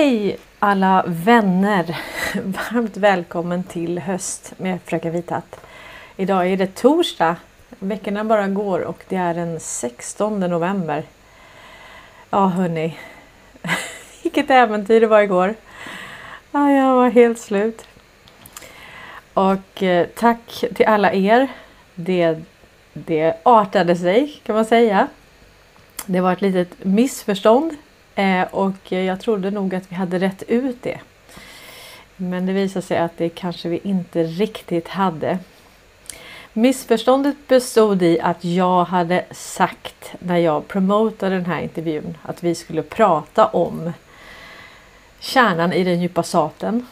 Hej alla vänner! Varmt välkommen till höst med Fröken Vithatt. Idag är det torsdag. Veckorna bara går och det är den 16 november. Ja hörni, vilket äventyr det var igår. Ja, jag var helt slut. Och eh, tack till alla er. Det, det artade sig kan man säga. Det var ett litet missförstånd Eh, och jag trodde nog att vi hade rätt ut det. Men det visade sig att det kanske vi inte riktigt hade. Missförståndet bestod i att jag hade sagt när jag promotade den här intervjun att vi skulle prata om kärnan i den djupa saten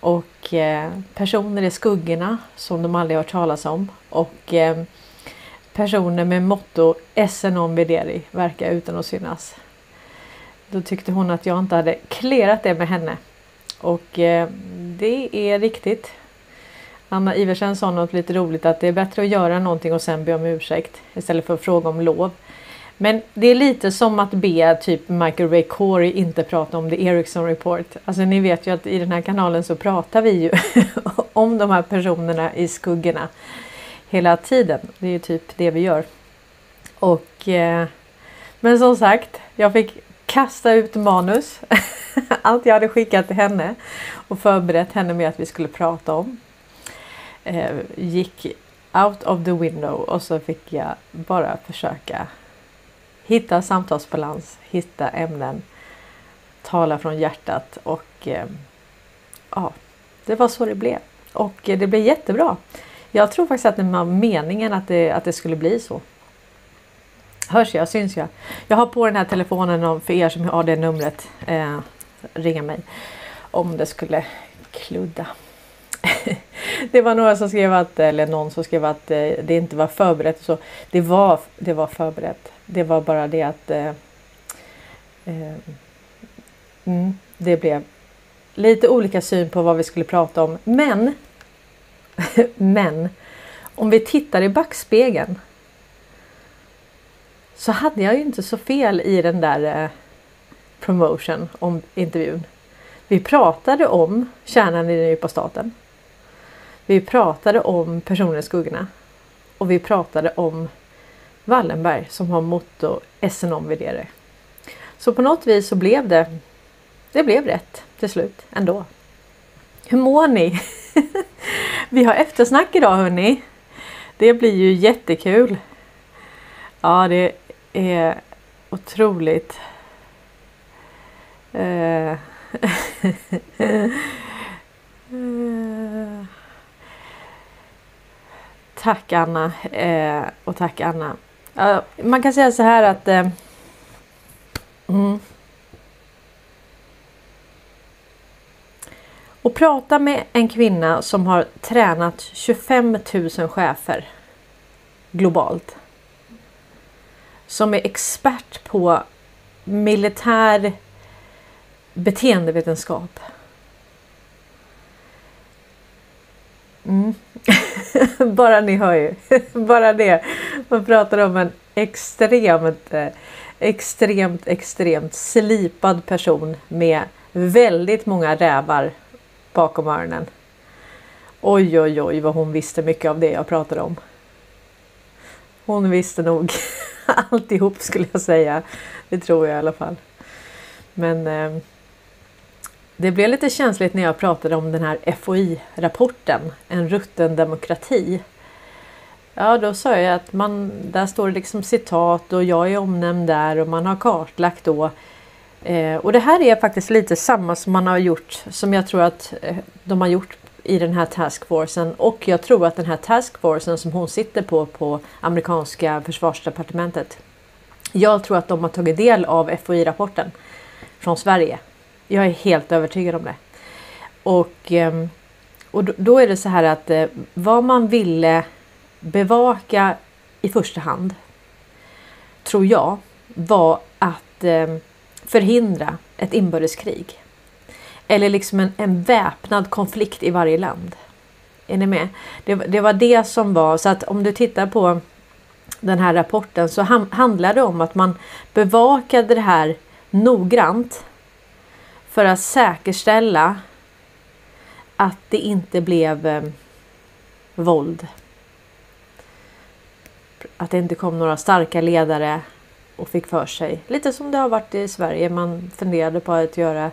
och eh, personer i skuggorna som de aldrig hört talas om och eh, personer med motto Esse non verkar verka utan att synas. Då tyckte hon att jag inte hade klerat det med henne. Och eh, det är riktigt. Anna Iversen sa något lite roligt att det är bättre att göra någonting och sen be om ursäkt istället för att fråga om lov. Men det är lite som att be typ Michael Ray Corey inte prata om The Ericsson Report. Alltså ni vet ju att i den här kanalen så pratar vi ju om de här personerna i skuggorna hela tiden. Det är ju typ det vi gör. Och eh, Men som sagt, jag fick kasta ut manus. Allt jag hade skickat till henne och förberett henne med att vi skulle prata om. Eh, gick out of the window och så fick jag bara försöka hitta samtalsbalans, hitta ämnen, tala från hjärtat och eh, ja, det var så det blev. Och eh, det blev jättebra. Jag tror faktiskt att det var meningen att det, att det skulle bli så. Hörs jag? Syns jag? Jag har på den här telefonen om för er som har det numret. Eh, ringa mig om det skulle kludda. det var några som skrev att, eller någon som skrev att eh, det inte var förberett. Så det var, det var förberett. Det var bara det att eh, eh, mm, det blev lite olika syn på vad vi skulle prata om. Men, men om vi tittar i backspegeln så hade jag ju inte så fel i den där eh, promotion om intervjun. Vi pratade om kärnan i den djupa staten. Vi pratade om personer i skuggorna. Och vi pratade om Wallenberg som har motto Esse om vedere. Så på något vis så blev det Det blev rätt till slut ändå. Hur mår ni? vi har eftersnack idag hörni. Det blir ju jättekul. Ja, det är otroligt eh, Tack Anna eh, och tack Anna. man kan säga så här att eh, mm. Och prata med en kvinna som har tränat 25 000 chefer globalt som är expert på militär beteendevetenskap. Mm. Bara ni hör ju. Bara det. Man pratar om en extremt, eh, extremt, extremt slipad person med väldigt många rävar bakom öronen. Oj, oj, oj vad hon visste mycket av det jag pratade om. Hon visste nog alltihop skulle jag säga. Det tror jag i alla fall. Men eh, det blev lite känsligt när jag pratade om den här FOI-rapporten, En rutten demokrati. Ja, då sa jag att man, där står det liksom citat och jag är omnämnd där och man har kartlagt då. Eh, och det här är faktiskt lite samma som man har gjort, som jag tror att eh, de har gjort i den här taskforcen och jag tror att den här taskforcen som hon sitter på på amerikanska försvarsdepartementet. Jag tror att de har tagit del av FOI-rapporten från Sverige. Jag är helt övertygad om det. Och, ehm, och då är det så här att eh, vad man ville bevaka i första hand tror jag var att ehm, förhindra ett inbördeskrig. Eller liksom en, en väpnad konflikt i varje land. Är ni med? Det, det var det som var så att om du tittar på den här rapporten så ham, handlar det om att man bevakade det här noggrant för att säkerställa att det inte blev eh, våld. Att det inte kom några starka ledare och fick för sig, lite som det har varit i Sverige, man funderade på att göra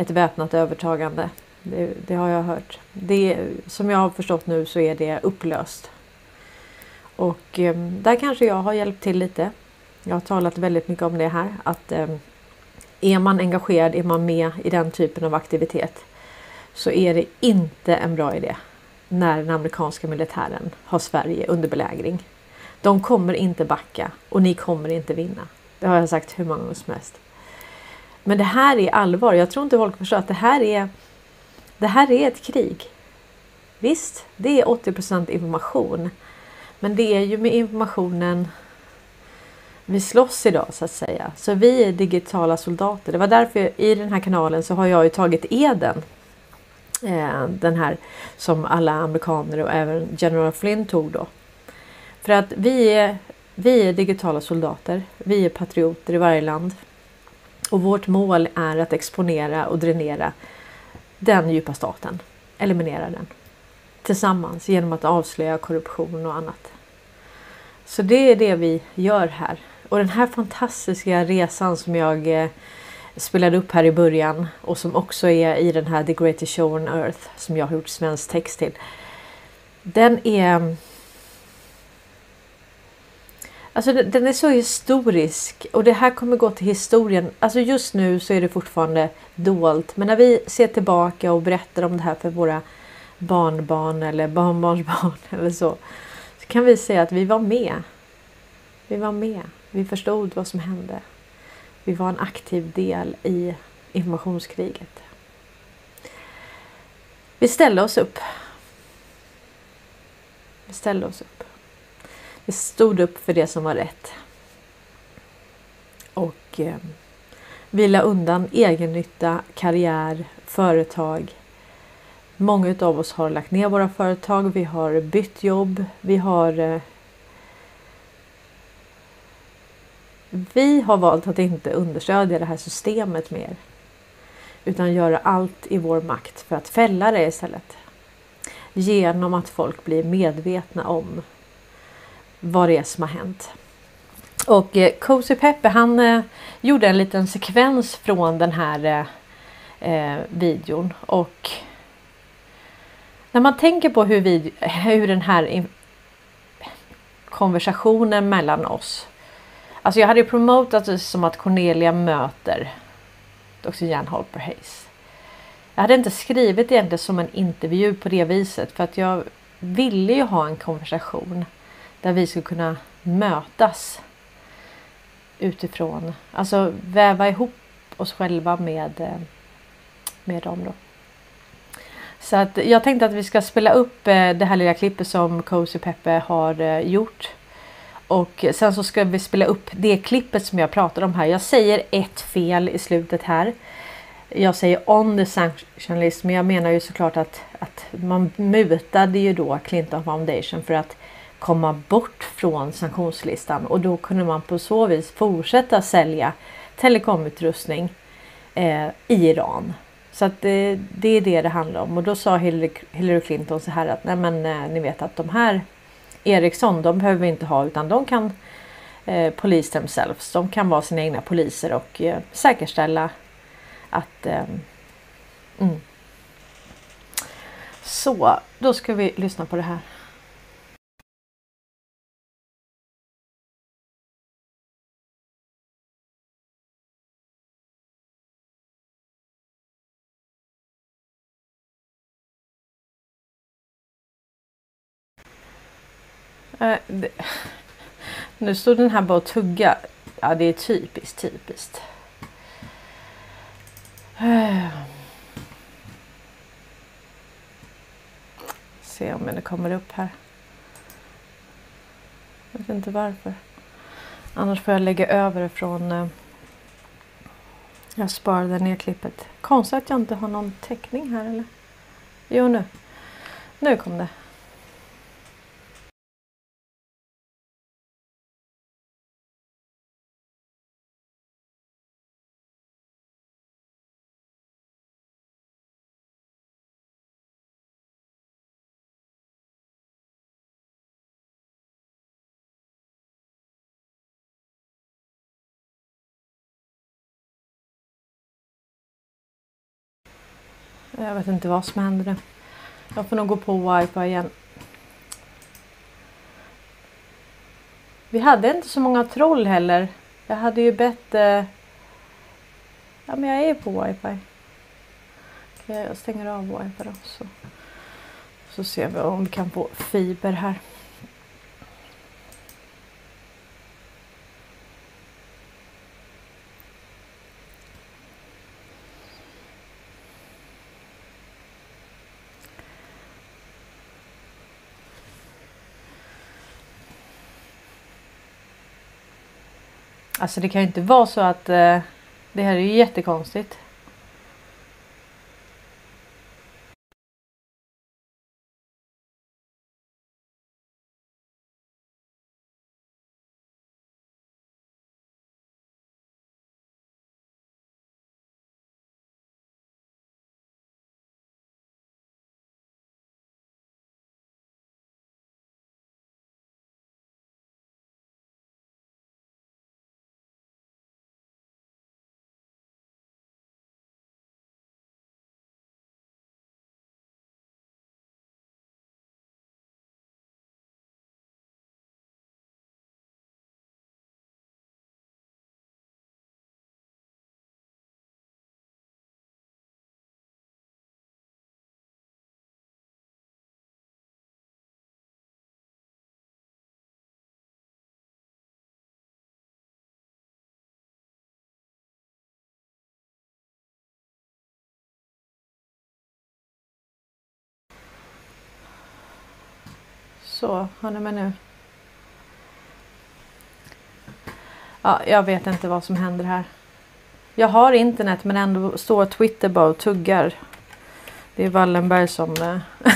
ett väpnat övertagande. Det, det har jag hört. Det, som jag har förstått nu så är det upplöst. Och eh, där kanske jag har hjälpt till lite. Jag har talat väldigt mycket om det här att eh, är man engagerad, är man med i den typen av aktivitet så är det inte en bra idé när den amerikanska militären har Sverige under belägring. De kommer inte backa och ni kommer inte vinna. Det har jag sagt hur många gånger som helst. Men det här är allvar. Jag tror inte folk förstår att det här är det här är ett krig. Visst, det är 80% information. Men det är ju med informationen vi slåss idag så att säga. Så vi är digitala soldater. Det var därför i den här kanalen så har jag ju tagit eden. Eh, den här som alla amerikaner och även General Flynn tog då. För att vi är, vi är digitala soldater. Vi är patrioter i varje land. Och vårt mål är att exponera och dränera den djupa staten. Eliminera den. Tillsammans genom att avslöja korruption och annat. Så det är det vi gör här. Och den här fantastiska resan som jag eh, spelade upp här i början och som också är i den här The Greatest Show on Earth som jag har gjort svensk text till. Den är Alltså den är så historisk och det här kommer gå till historien. Alltså just nu så är det fortfarande dolt. Men när vi ser tillbaka och berättar om det här för våra barnbarn eller barnbarnsbarn eller så. Så kan vi säga att vi var med. Vi var med. Vi förstod vad som hände. Vi var en aktiv del i informationskriget. Vi ställde oss upp. Vi ställde oss upp. Vi stod upp för det som var rätt. Och eh, vi la undan egennytta, karriär, företag. Många av oss har lagt ner våra företag. Vi har bytt jobb. Vi har eh, Vi har valt att inte understödja det här systemet mer. Utan göra allt i vår makt för att fälla det istället. Genom att folk blir medvetna om vad det är som har hänt. Och eh, Cozy Peppe han eh, gjorde en liten sekvens från den här eh, eh videon och när man tänker på hur, vi, hur den här konversationen mellan oss. Alltså jag hade promotat det som att Cornelia möter Dr. Jan Holper Hayes. Jag hade inte skrivit egentligen som en intervju på det viset för att jag ville ju ha en konversation där vi skulle kunna mötas utifrån, alltså väva ihop oss själva med, eh, med dem då. Så att jag tänkte att vi ska spela upp eh, det här lilla klippet som Cozy Peppe har eh, gjort. Och sen så ska vi spela upp det klippet som jag pratade om här. Jag säger ett fel i slutet här. Jag säger on the sanction list men jag menar ju såklart att, att man mutade ju då Clinton Foundation för att komma bort från sanktionslistan och då kunde man på så vis fortsätta sälja telekomutrustning eh, i Iran. Så att det, det, är det det handlar om och då sa Hillary, Hillary Clinton så här att nej men eh, ni vet att de här Ericsson de behöver vi inte ha utan de kan eh, police themselves. De kan vara sina egna poliser och eh, säkerställa att eh, mm. Så, då ska vi lyssna på det här. Eh, det, nu står den här bara och tugga. Ja, det är typiskt, typiskt. Eh. Se om det kommer upp här. Jag vet inte varför. Annars får jag lägga över från... Eh, jag sparade ner klippet. Konstigt att jag inte har någon täckning här eller? Jo nu. Nu kom det. Jag vet inte vad som händer nu. Jag får nog gå på wifi igen. Vi hade inte så många troll heller. Jag hade ju bett... Eh... Ja men jag är på wifi. Okej, jag stänger av wifi då. Så, så ser vi om vi kan få fiber här. Alltså det kan ju inte vara så att eh, det här är ju jättekonstigt. Så, hör ni mig nu? Ja, jag vet inte vad som händer här. Jag har internet men ändå står Twitter bara och tuggar. Det är Wallenberg som... Eh,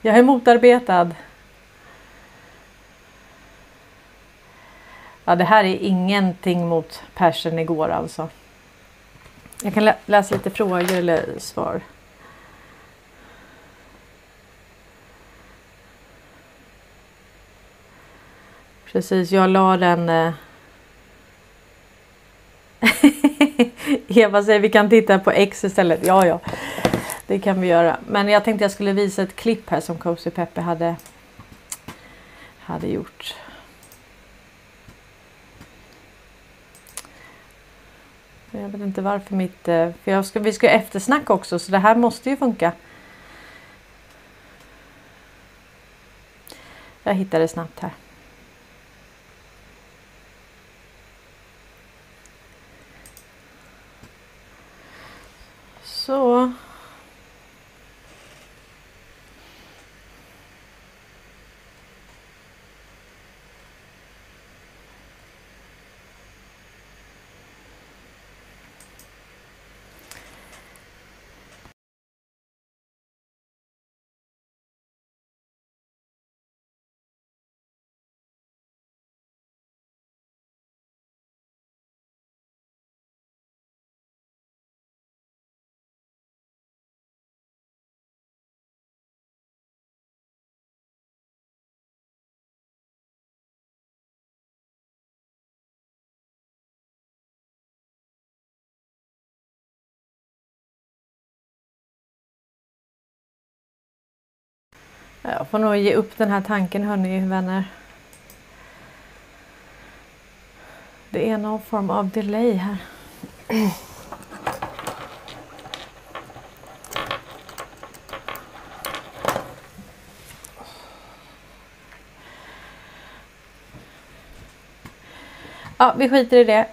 jag är motarbetad. Ja, det här är ingenting mot persen igår alltså. Jag kan lä läsa lite frågor eller svar. Precis, jag la den... Eh... Eva säger vi kan titta på X istället. Ja, ja, det kan vi göra. Men jag tänkte jag skulle visa ett klipp här som Cozy Peppe hade, hade gjort. Jag vet inte varför mitt... Eh, för jag ska, vi ska eftersnacka också så det här måste ju funka. Jag hittade snabbt här. So. Jag får nog ge upp den här tanken hörni vänner. Det är någon form av delay här. Ja, vi skiter i det.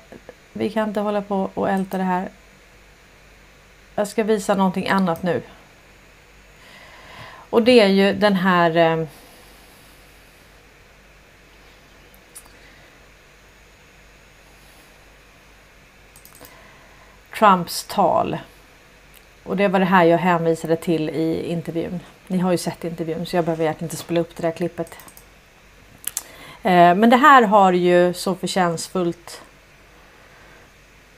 Vi kan inte hålla på och älta det här. Jag ska visa någonting annat nu. Och det är ju den här eh, Trumps tal. Och det var det här jag hänvisade till i intervjun. Ni har ju sett intervjun så jag behöver egentligen inte spela upp det där klippet. Eh, men det här har ju så förtjänstfullt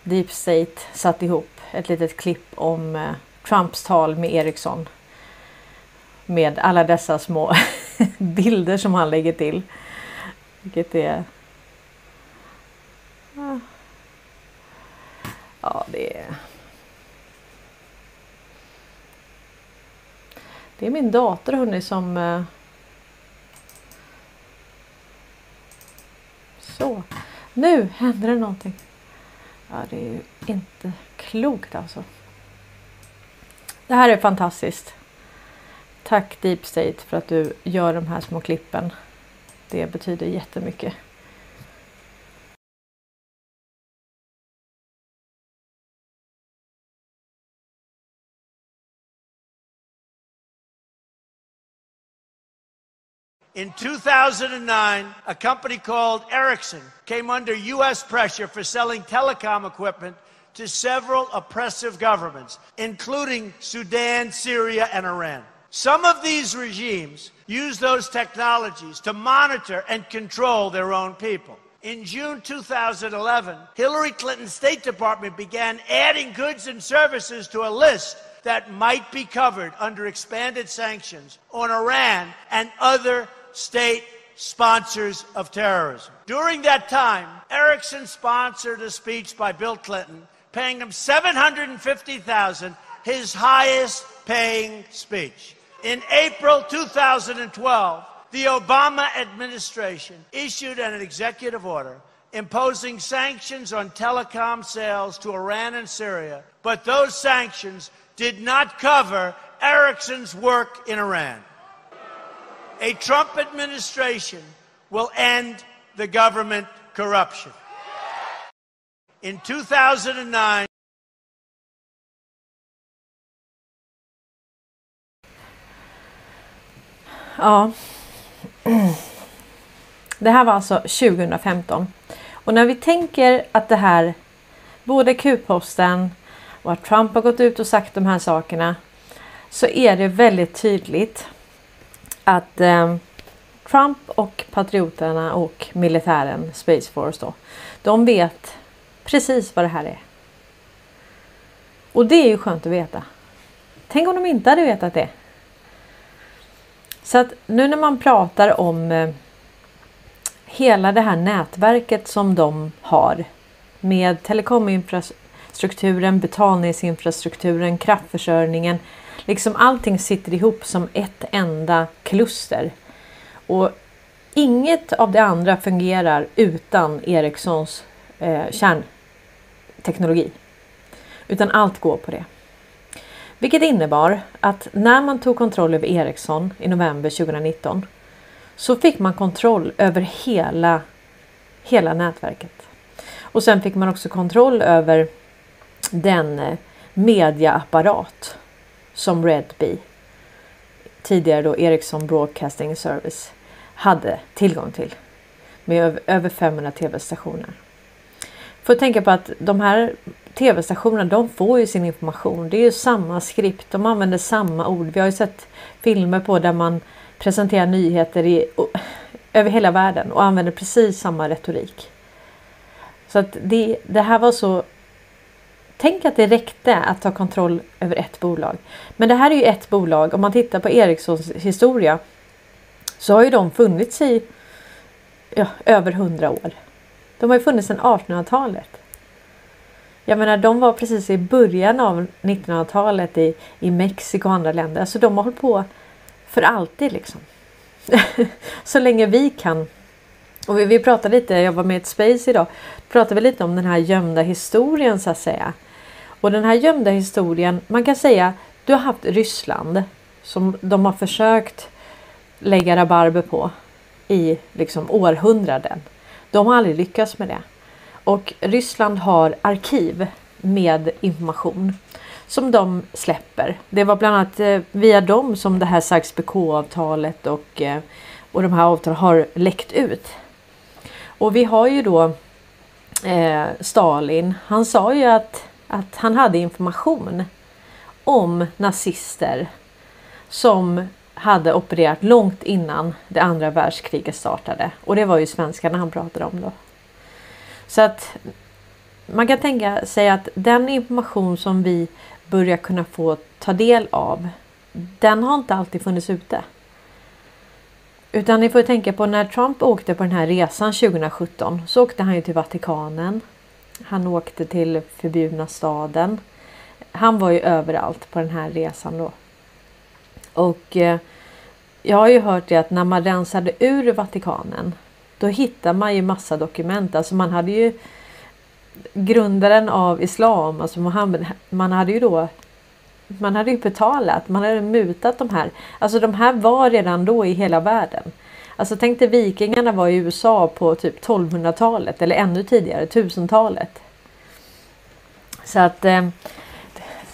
Deep State satt ihop ett litet klipp om eh, Trumps tal med Ericsson med alla dessa små bilder som han lägger till. Vilket är... Ja, det är... Det är min dator hörni som... Eh, Så. Nu händer det någonting. Ja, det är ju inte klokt alltså. Det här är fantastiskt. Tack Deep State för att du gör de här små klippen. Det betyder jättemycket. In 2009, a company called Ericsson came under U.S. pressure for selling telecom equipment to several oppressive governments, including Sudan, Syria, and Iran. Some of these regimes use those technologies to monitor and control their own people. In June 2011, Hillary Clinton's State Department began adding goods and services to a list that might be covered under expanded sanctions on Iran and other state sponsors of terrorism. During that time, Erickson sponsored a speech by Bill Clinton, paying him 750,000, his highest paying speech. In April 2012, the Obama administration issued an executive order imposing sanctions on telecom sales to Iran and Syria, but those sanctions did not cover Ericsson's work in Iran. a Trump administration will end the government corruption. In 2009, Ja. Det här var alltså 2015. Och när vi tänker att det här, både Q-posten och att Trump har gått ut och sagt de här sakerna, så är det väldigt tydligt att eh, Trump och patrioterna och militären, Space Force då, de vet precis vad det här är. Och det är ju skönt att veta. Tänk om de inte hade vetat det. Så att nu när man pratar om eh, hela det här nätverket som de har med telekominfrastrukturen, betalningsinfrastrukturen, kraftförsörjningen, Liksom allting sitter ihop som ett enda kluster. Och inget av det andra fungerar utan Ericssons eh, kärnteknologi. Utan allt går på det. Vilket innebar att när man tog kontroll över Ericsson i november 2019 så fick man kontroll över hela, hela nätverket. Och sen fick man också kontroll över den eh, mediaapparat som Redby, tidigare då Ericsson Broadcasting Service, hade tillgång till med över 500 tv-stationer. För tänka på att de här tv-stationerna de får ju sin information. Det är ju samma skript, de använder samma ord. Vi har ju sett filmer på där man presenterar nyheter i, över hela världen och använder precis samma retorik. Så att det, det här var så Tänk att det räckte att ta kontroll över ett bolag. Men det här är ju ett bolag. Om man tittar på Ericssons historia så har ju de funnits i ja, över hundra år. De har ju funnits sedan 1800-talet. Jag menar, de var precis i början av 1900-talet i, i Mexiko och andra länder. Alltså de har hållit på för alltid liksom. så länge vi kan. Och vi, vi pratade lite, jag var med i ett space idag, pratade vi lite om den här gömda historien så att säga. Och den här gömda historien, man kan säga du har haft Ryssland som de har försökt lägga rabarber på i liksom århundraden. De har aldrig lyckats med det. Och Ryssland har arkiv med information som de släpper. Det var bland annat eh, via dem som det här Sykes-Picot-avtalet och, eh, och de här avtalen har läckt ut. Och vi har ju då eh, Stalin. Han sa ju att att han hade information om nazister som hade opererat långt innan det andra världskriget startade. Och det var ju svenskarna han pratade om då. Så att man kan tänka sig att den information som vi börjar kunna få ta del av, den har inte alltid funnits ute. Utan ni får tänka på när Trump åkte på den här resan 2017 så åkte han ju till Vatikanen. Han åkte till förbjudna staden. Han var ju överallt på den här resan då. Och eh, jag har ju hört det att när man rensade ur Vatikanen då hittar man ju massa dokument. Alltså man hade ju grundaren av islam, alltså Muhammed, man hade ju då man hade ju betalat, man hade mutat de här. Alltså de här var redan då i hela världen. Alltså tänk dig vikingarna var i USA på typ 1200-talet eller ännu tidigare, 1000-talet. Så att eh,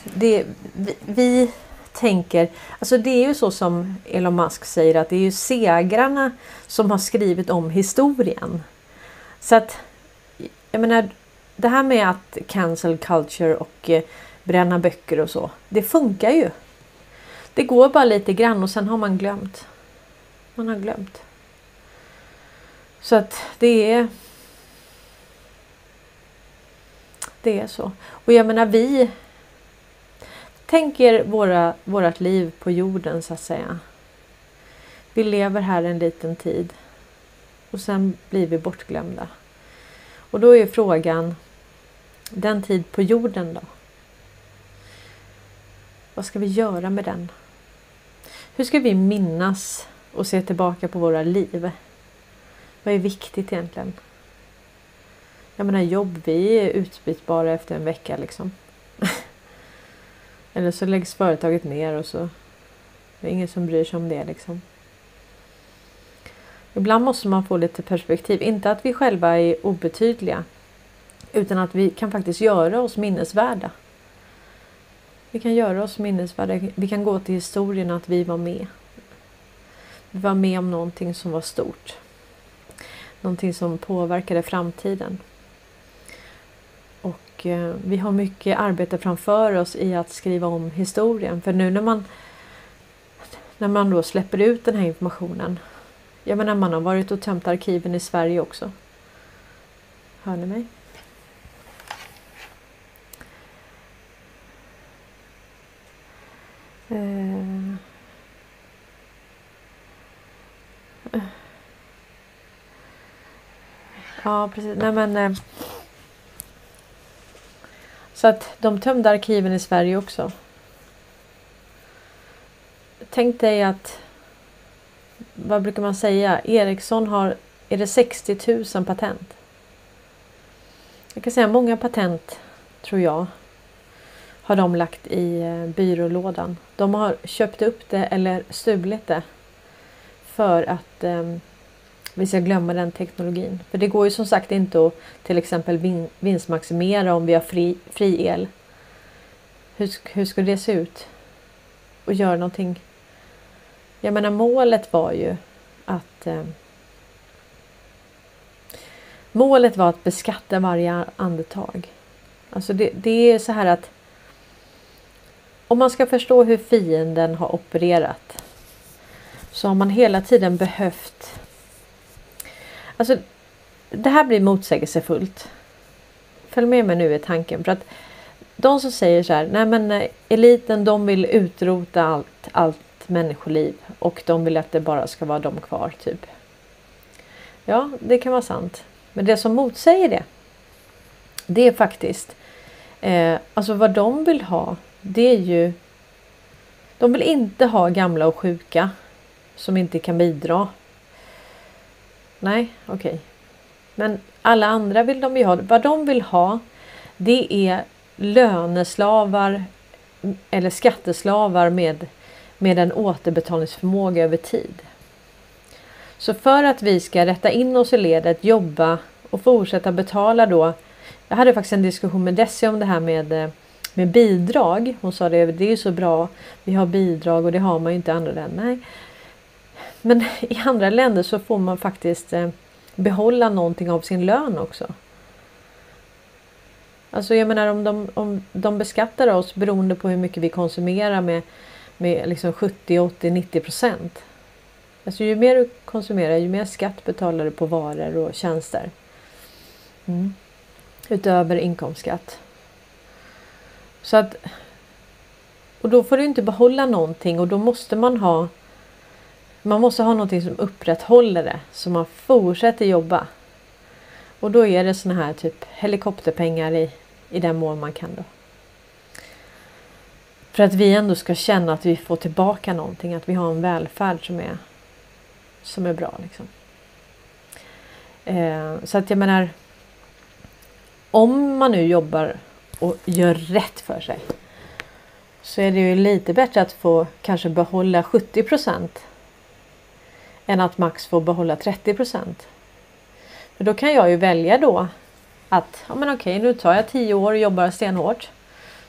det, vi, vi, tänker, alltså det är ju så som Elon Musk säger att det är ju segrarna som har skrivit om historien. Så att jag menar det här med att cancel culture och eh, bränna böcker och så. Det funkar ju. Det går bara lite grann och sen har man glömt. Man har glömt. Så att det är Det är så. Och jag menar vi tänker våra, vårat liv på jorden så att säga. Vi lever här en liten tid och sen blir vi bortglömda. Och då är frågan den tid på jorden då? Vad ska vi göra med den? Hur ska vi minnas och se tillbaka på våra liv? Vad är viktigt egentligen? Jag menar jobb, vi är utbytbara efter en vecka liksom. Eller så läggs företaget ner och så det är ingen som bryr sig om det liksom. Ibland måste man få lite perspektiv. Inte att vi själva är obetydliga. Utan att vi kan faktiskt göra oss minnesvärda. Vi kan göra oss minnesvärda. Vi kan gå till historien att vi var med. Vi var med om någonting som var stort. Någonting som påverkade framtiden. Och eh, vi har mycket arbete framför oss i att skriva om historien. För nu när man när man då släpper ut den här informationen. Jag menar man har varit och tömt arkiven i Sverige också. Hör ni mig? Eh. Ja precis. Nej men eh. Så att de tömde arkiven i Sverige också. Tänk dig att vad brukar man säga? Ericsson har är det 60 000 patent. Jag kan säga många patent tror jag har de lagt i eh, byrålådan. De har köpt upp det eller stulit det för att eh, vi ska glömma den teknologin. För det går ju som sagt inte att till exempel vin vinstmaximera om vi har fri, fri el. Hur, hur ska det se ut? Och göra någonting. Jag menar målet var ju att eh, Målet var att beskatta varje andetag. Alltså det, det är så här att om man ska förstå hur fienden har opererat så har man hela tiden behövt Alltså, det här blir motsägelsefullt. Följ med mig nu i tanken. För att de som säger så här, nej men eh, eliten de vill utrota allt, allt människoliv och de vill att det bara ska vara de kvar, typ. Ja, det kan vara sant. Men det som motsäger det, det är faktiskt, eh, alltså vad de vill ha, det är ju, de vill inte ha gamla och sjuka som inte kan bidra Nej, okej. Okay. Men alla andra vill de ju ha. Vad de vill ha det är löneslavar eller skatteslavar med, med en återbetalningsförmåga över tid. Så för att vi ska rätta in oss i ledet, jobba och fortsätta betala då. Jag hade faktiskt en diskussion med Desi om det här med, med bidrag. Hon sa det, det är så bra. Vi har bidrag och det har man ju inte i andra länder. Nej, men i andra länder så får man faktiskt eh, behålla någonting av sin lön också. Alltså jag menar om de, om de beskattar oss beroende på hur mycket vi konsumerar med, med liksom 70, 80, 90 procent. Alltså ju mer du konsumerar ju mer skatt betalar du på varor och tjänster. Mm. Utöver inkomstskatt. Så att och då får du inte behålla någonting och då måste man ha man måste ha någonting som upprätthåller det så man fortsätter jobba. Och då är det såna här typ helikopterpengar i, i den mån man kan då. För att vi ändå ska känna att vi får tillbaka någonting, att vi har en välfärd som är, som är bra. Liksom. Eh, så att jag menar, om man nu jobbar och gör rätt för sig så är det ju lite bättre att få kanske behålla 70 procent än att max få behålla 30 procent. För då kan jag ju välja då att ja, men okej, nu tar jag 10 år och jobbar stenhårt.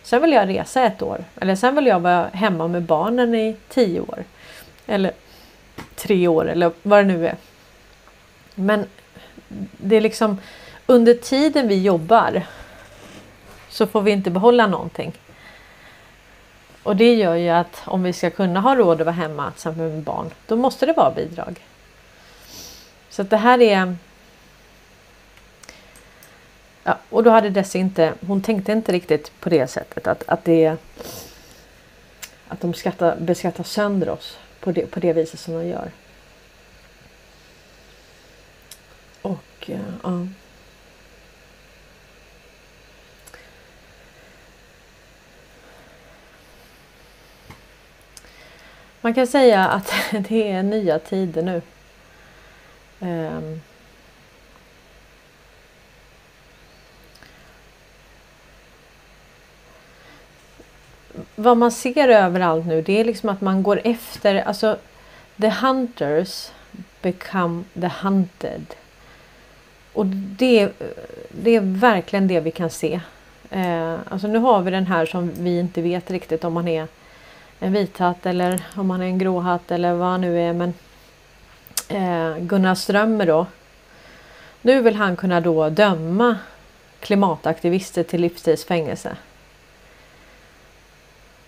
Sen vill jag resa ett år eller sen vill jag vara hemma med barnen i 10 år. Eller tre år eller vad det nu är. Men det är liksom under tiden vi jobbar så får vi inte behålla någonting. Och det gör ju att om vi ska kunna ha råd att vara hemma tillsammans med barn, då måste det vara bidrag. Så att det här är... Ja, och då hade Desi inte, hon tänkte inte riktigt på det sättet att, att det att de skattar, beskattar sönder oss på det, på det viset som de gör. Och eh, ja. Man kan säga att det är nya tider nu. Um. Vad man ser överallt nu det är liksom att man går efter, alltså the hunters become the hunted. Och det, det är verkligen det vi kan se. Eh, alltså nu har vi den här som vi inte vet riktigt om man är en vithatt eller om han är en gråhatt eller vad han nu är. Men eh, Gunnar Strömmer då. Nu vill han kunna då döma klimataktivister till livstidsfängelse.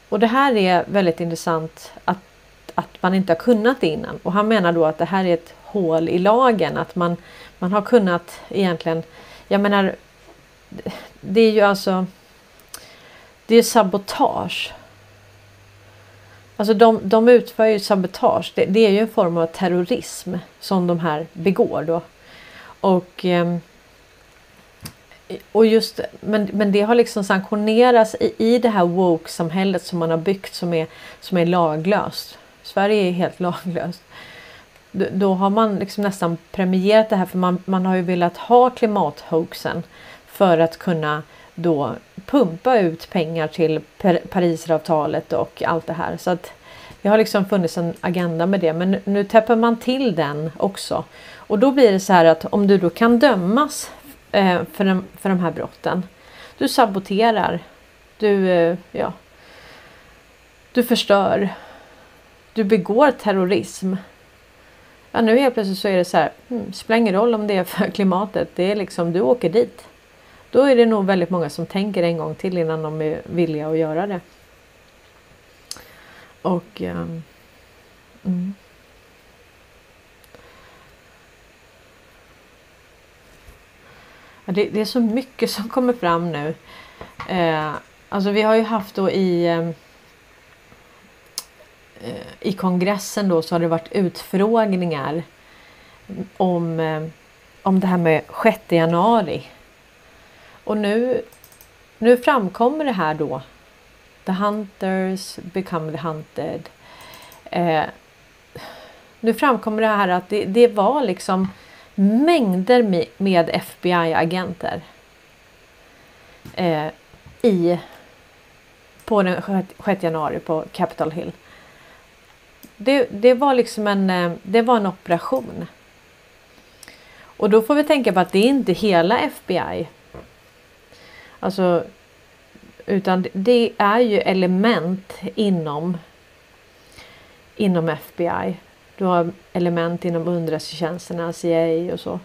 Och det här är väldigt intressant att, att man inte har kunnat det innan. Och han menar då att det här är ett hål i lagen. Att man, man har kunnat egentligen, jag menar, det är ju alltså, det är sabotage Alltså de, de utför ju sabotage. Det, det, är ju en form av terrorism som de här begår då. Och, ehm, och just, men, men det har liksom sanktionerats i, i det här woke-samhället som man har byggt som är, som är laglöst. Sverige är helt laglöst. Då, då har man liksom nästan premierat det här för man, man har ju velat ha klimathoaxen för att kunna då pumpa ut pengar till Parisavtalet och allt det här. Så att det har liksom funnits en agenda med det men nu täpper man till den också. Och då blir det så här att om du då kan dömas eh, för, de, för de här brotten. Du saboterar. Du, eh, ja, du förstör. Du begår terrorism. Ja, nu helt plötsligt så är det så här. Hmm, spelar ingen roll om det är för klimatet. Det är liksom du åker dit. Då är det nog väldigt många som tänker en gång till innan de är villiga att göra det. Och um, mm. ja, det, det, är så mycket som kommer fram nu. Eh, alltså vi har ju haft då i ehm, eh, i kongressen då så har det varit utfrågningar om, eh, om det här med 6 januari. Och nu, nu framkommer det här då. The hunters become the hunted. Eh, nu framkommer det här att det, det var liksom mängder med, FBI-agenter. Eh, i på den 6 januari på Capitol Hill. Det, det var liksom en, eh, det var en operation. Och då får vi tänka på att det är inte hela FBI Alltså, utan det är ju element inom inom FBI. Du har element inom underrättelsetjänsterna, CIA och så.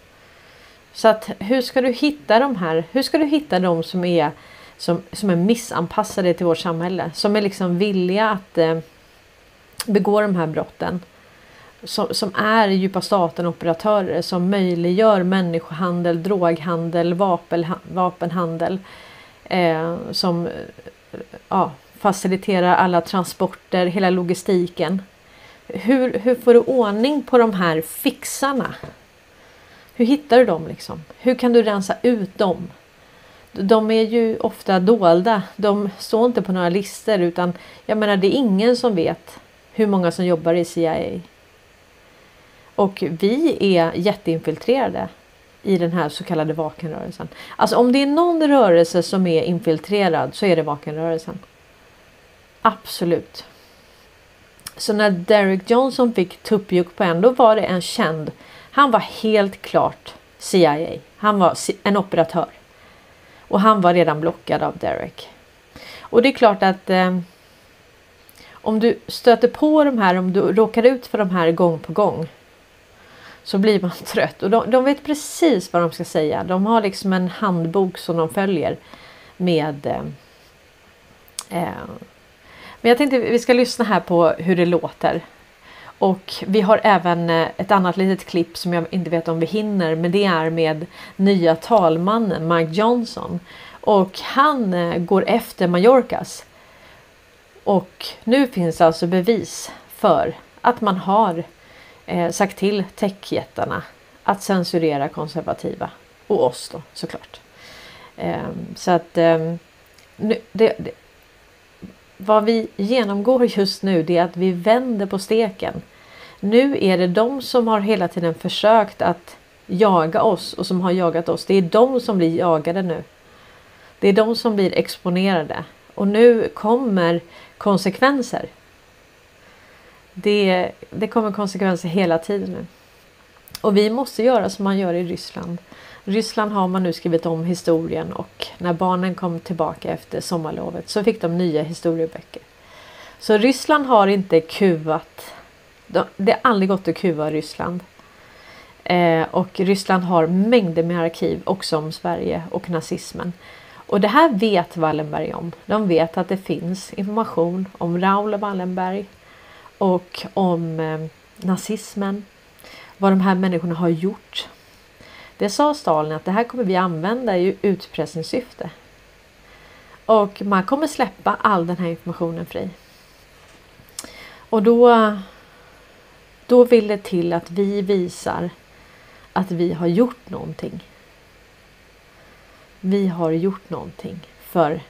Så att hur ska du hitta de här? Hur ska du hitta de som är som, som är missanpassade till vårt samhälle? Som är liksom villiga att eh, begå de här brotten. Som, som är djupa staten operatörer som möjliggör människohandel, droghandel, vapen, vapenhandel eh, som eh, ja, faciliterar alla transporter, hela logistiken. Hur, hur får du ordning på de här fixarna? Hur hittar du dem liksom? Hur kan du rensa ut dem? de är ju ofta dolda. De står inte på några listor utan jag menar det är ingen som vet hur många som jobbar i CIA. Och vi är jätteinfiltrerade i den här så kallade vakenrörelsen. Alltså om det är någon rörelse som är infiltrerad så är det vakenrörelsen. Absolut. Så när Derek Johnson fick tuppjuck på en då var det en känd. Han var helt klart CIA. Han var en operatör. Och han var redan blockad av Derek. Och det är klart att eh, om du stöter på de här, om du råkar ut för de här gång på gång. Så blir man trött och de, de vet precis vad de ska säga. De har liksom en handbok som de följer med eh, eh, men jag tänkte vi ska lyssna här på hur det låter. Och vi har även eh, ett annat litet klipp som jag inte vet om vi hinner men det är med nya talmannen Mike Johnson. Och han eh, går efter Mallorcas. Och nu finns alltså bevis för att man har eh, sagt till techjättarna att censurera konservativa. Och oss då såklart. Eh, så att eh, nu, det, det, vad vi genomgår just nu det är att vi vänder på steken. Nu är det de som har hela tiden försökt att jaga oss och som har jagat oss. Det är de som blir jagade nu. Det är de som blir exponerade och nu kommer konsekvenser. Det, det kommer konsekvenser hela tiden nu. Och vi måste göra som man gör i Ryssland. Ryssland har man nu skrivit om historien och när barnen kom tillbaka efter sommarlovet så fick de nya historieböcker. Så Ryssland har inte kuvat. Det har aldrig gått att kuva Ryssland. Eh, och Ryssland har mängder med arkiv också om Sverige och nazismen. Och det här vet Wallenberg om. De vet att det finns information om Raoul Wallenberg och om eh, nazismen. Vad de här människorna har gjort det sa Stalin att det här kommer vi använda i utpressningssyfte. Och man kommer släppa all den här informationen fri. Och då, då vill det till att vi visar att vi har gjort någonting. Vi har gjort någonting för,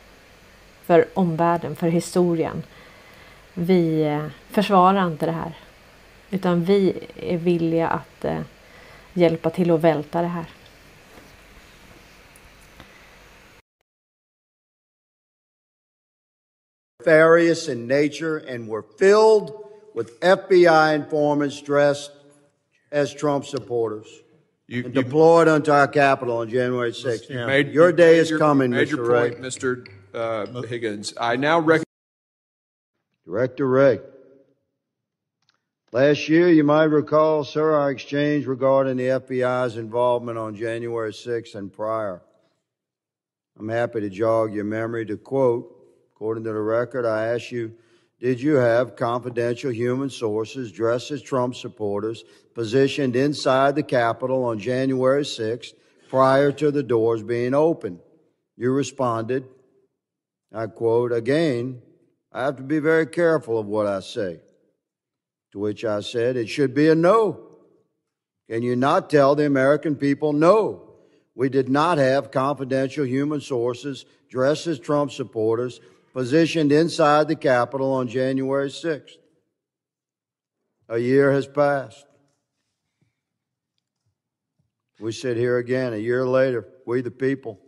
för omvärlden, för historien. Vi eh, försvarar inte det här. Utan vi är villiga att eh, hjälpa till att välta det här. Nefarious in nature and were filled with FBI informants dressed as Trump supporters. You, and deployed unto our capital on January 6th. You made, your day is your, coming, Mr. point, Mr. Uh, Higgins. I now recognize. Director Ray. Last year, you might recall, sir, our exchange regarding the FBI's involvement on January 6th and prior. I'm happy to jog your memory to quote, according to the record, I asked you, did you have confidential human sources dressed as Trump supporters positioned inside the Capitol on January 6th prior to the doors being opened? You responded, I quote, again, I have to be very careful of what I say. To which I said, it should be a no. Can you not tell the American people no? We did not have confidential human sources dressed as Trump supporters positioned inside the Capitol on January 6th. A year has passed. We sit here again a year later, we the people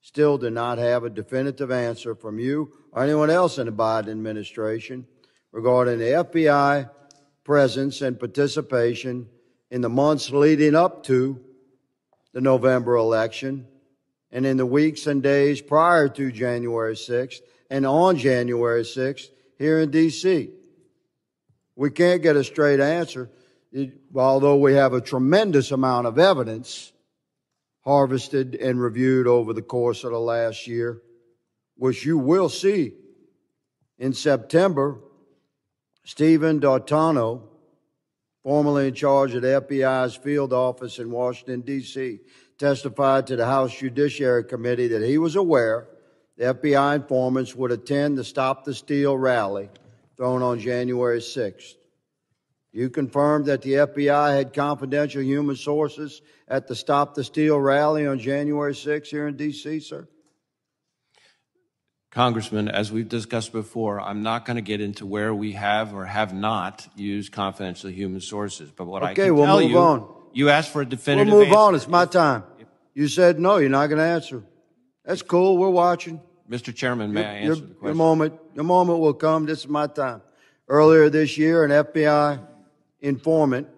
still do not have a definitive answer from you or anyone else in the Biden administration regarding the FBI presence and participation in the months leading up to the November election and in the weeks and days prior to January 6th and on January 6th here in D.C. We can't get a straight answer, although we have a tremendous amount of evidence harvested and reviewed over the course of the last year, which you will see in September Stephen D'Artano, formerly in charge of the FBI's field office in Washington, D.C., testified to the House Judiciary Committee that he was aware the FBI informants would attend the Stop the Steal rally thrown on January 6th. You confirmed that the FBI had confidential human sources at the Stop the Steal rally on January 6th here in D.C., sir? Congressman, as we've discussed before, I'm not going to get into where we have or have not used confidential human sources. But what I can we'll tell move you, on. you asked for a definitive. We'll move answer. on. It's my time. You said no, you're not going to answer. That's cool. We're watching. Mr. Chairman, may I Your- answer the Your question? moment, your moment will come. This is my time. Earlier this year, an FBI informant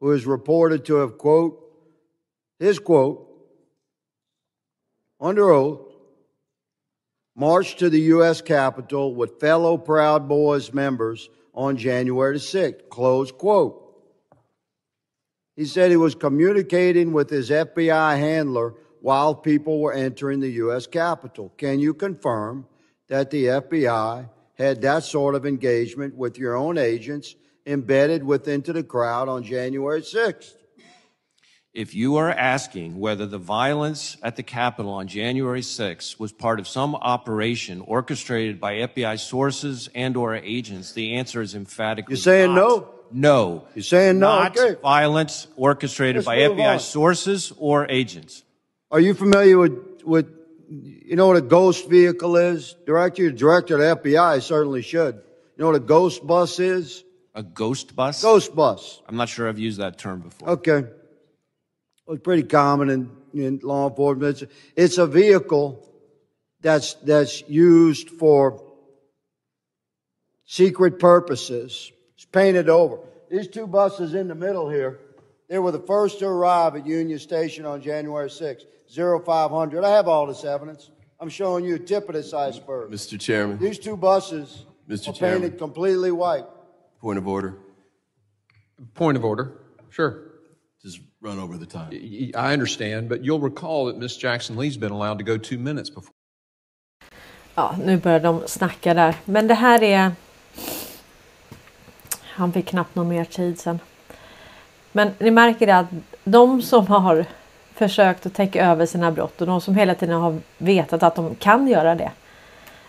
who is reported to have, quote, his quote, under oath, marched to the U.S. Capitol with fellow Proud Boys members on January the 6th, close quote. He said he was communicating with his FBI handler while people were entering the U.S. Capitol. Can you confirm that the FBI had that sort of engagement with your own agents embedded within to the crowd on January 6th? If you are asking whether the violence at the Capitol on January 6th was part of some operation orchestrated by FBI sources and or agents, the answer is emphatically You're saying not. no? No. You're saying no? Not Okay. violence orchestrated Let's by FBI on. sources or agents. Are you familiar with, with, you know what a ghost vehicle is? Director, director of the FBI, certainly should. You know what a ghost bus is? A ghost bus? Ghost bus. I'm not sure I've used that term before. Okay. Well, it's pretty common in, in law enforcement. It's, it's a vehicle that's, that's used for secret purposes. It's painted over. These two buses in the middle here, they were the first to arrive at Union Station on January 6th, 0500. I have all this evidence. I'm showing you a tip of this iceberg. Mr. Chairman, These two buses Mr. are Chairman. painted completely white. point of order. Point of order. Sure. Run over the time. I understand, but you'll recall that Miss Jackson Lee's been allowed to go two minutes before. Ja, nu börjar de snacka där. Men det här är... Han fick knappt någon mer tid sen. Men ni märker det att de som har försökt att täcka över sina brott och de som hela tiden har vetat att de kan göra det.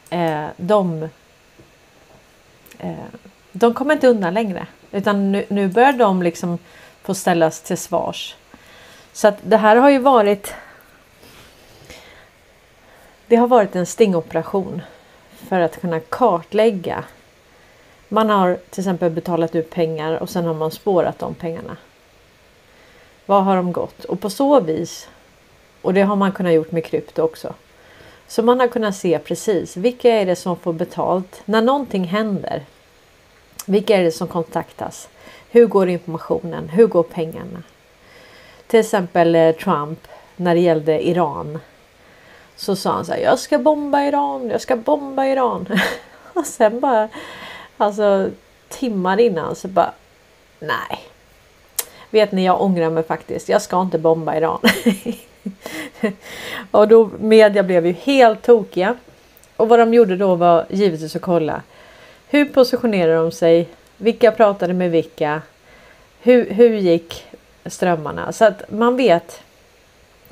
Eh, de, eh, de kommer inte undan längre. Utan nu, nu börjar de liksom få ställas till svars. Så att det här har ju varit det har varit en stingoperation för att kunna kartlägga. Man har till exempel betalat ut pengar och sen har man spårat de pengarna. Vad har de gått? Och på så vis, och det har man kunnat gjort med krypto också. Så man har kunnat se precis vilka är det som får betalt när någonting händer. Vilka är det som kontaktas? Hur går informationen? Hur går pengarna? Till exempel eh, Trump när det gällde Iran så sa han så här, jag ska bomba Iran, jag ska bomba Iran. Och sen bara, alltså timmar innan så bara, nej. Vet ni, jag ångrar mig faktiskt. Jag ska inte bomba Iran. och då media blev ju helt tokiga. Och vad de gjorde då var givetvis att kolla. Hur positionerar de sig? Vilka pratade med vilka? Hur, hur gick strömmarna? Så att man vet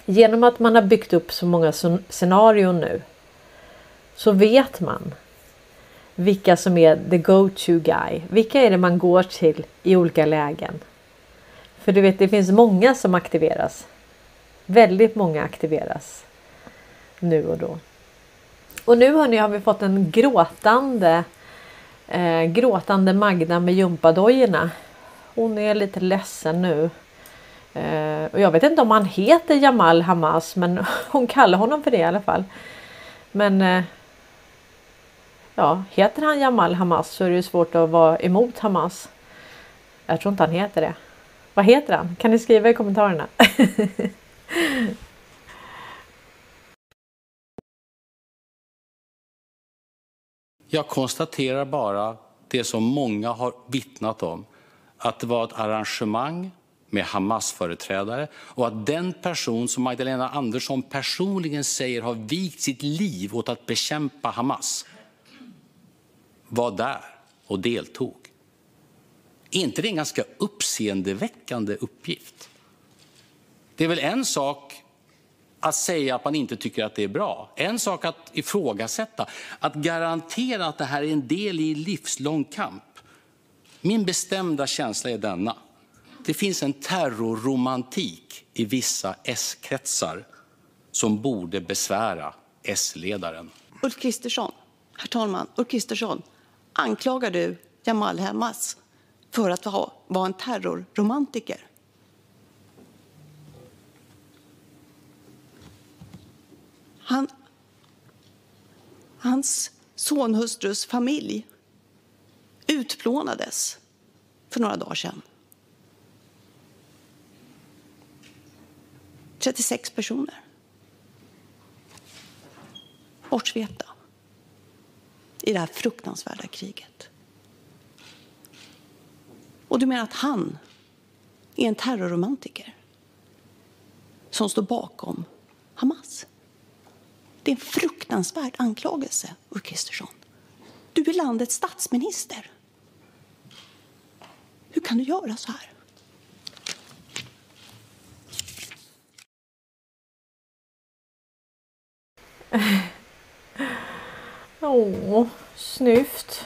Genom att man har byggt upp så många scenarion nu så vet man vilka som är the go-to guy. Vilka är det man går till i olika lägen? För du vet, det finns många som aktiveras. Väldigt många aktiveras nu och då. Och nu hörni har vi fått en gråtande eh, gråtande Magda med gympadojorna. Hon är lite ledsen nu. Eh, och jag vet inte om han heter Jamal Hamas men hon kallar honom för det i alla fall. Men eh, ja, heter han Jamal Hamas så är det ju svårt att vara emot Hamas. Jag tror inte han heter det. Vad heter han? Kan ni skriva i kommentarerna? Jag konstaterar bara det som många har vittnat om. Att det var ett arrangemang med Hamas-företrädare och att den person som Magdalena Andersson personligen säger har vikt sitt liv åt att bekämpa Hamas var där och deltog. Är inte det en ganska uppseendeväckande uppgift? Det är väl en sak att säga att man inte tycker att det är bra. En sak att ifrågasätta. Att garantera att det här är en del i en livslång kamp. Min bestämda känsla är denna. Det finns en terrorromantik i vissa S-kretsar som borde besvära S-ledaren. Ulf Kristersson, herr talman, Ulf Kristersson, anklagar du Jamal Hamas för att vara en terrorromantiker? Han, hans sonhustrus familj utplånades för några dagar sedan. 36 personer. Bortsvepta i det här fruktansvärda kriget. Och du menar att han är en terrorromantiker som står bakom Hamas? Det är en fruktansvärd anklagelse, Ulf Kristersson. Du är landets statsminister. Hur kan du göra så här? Åh, snyft.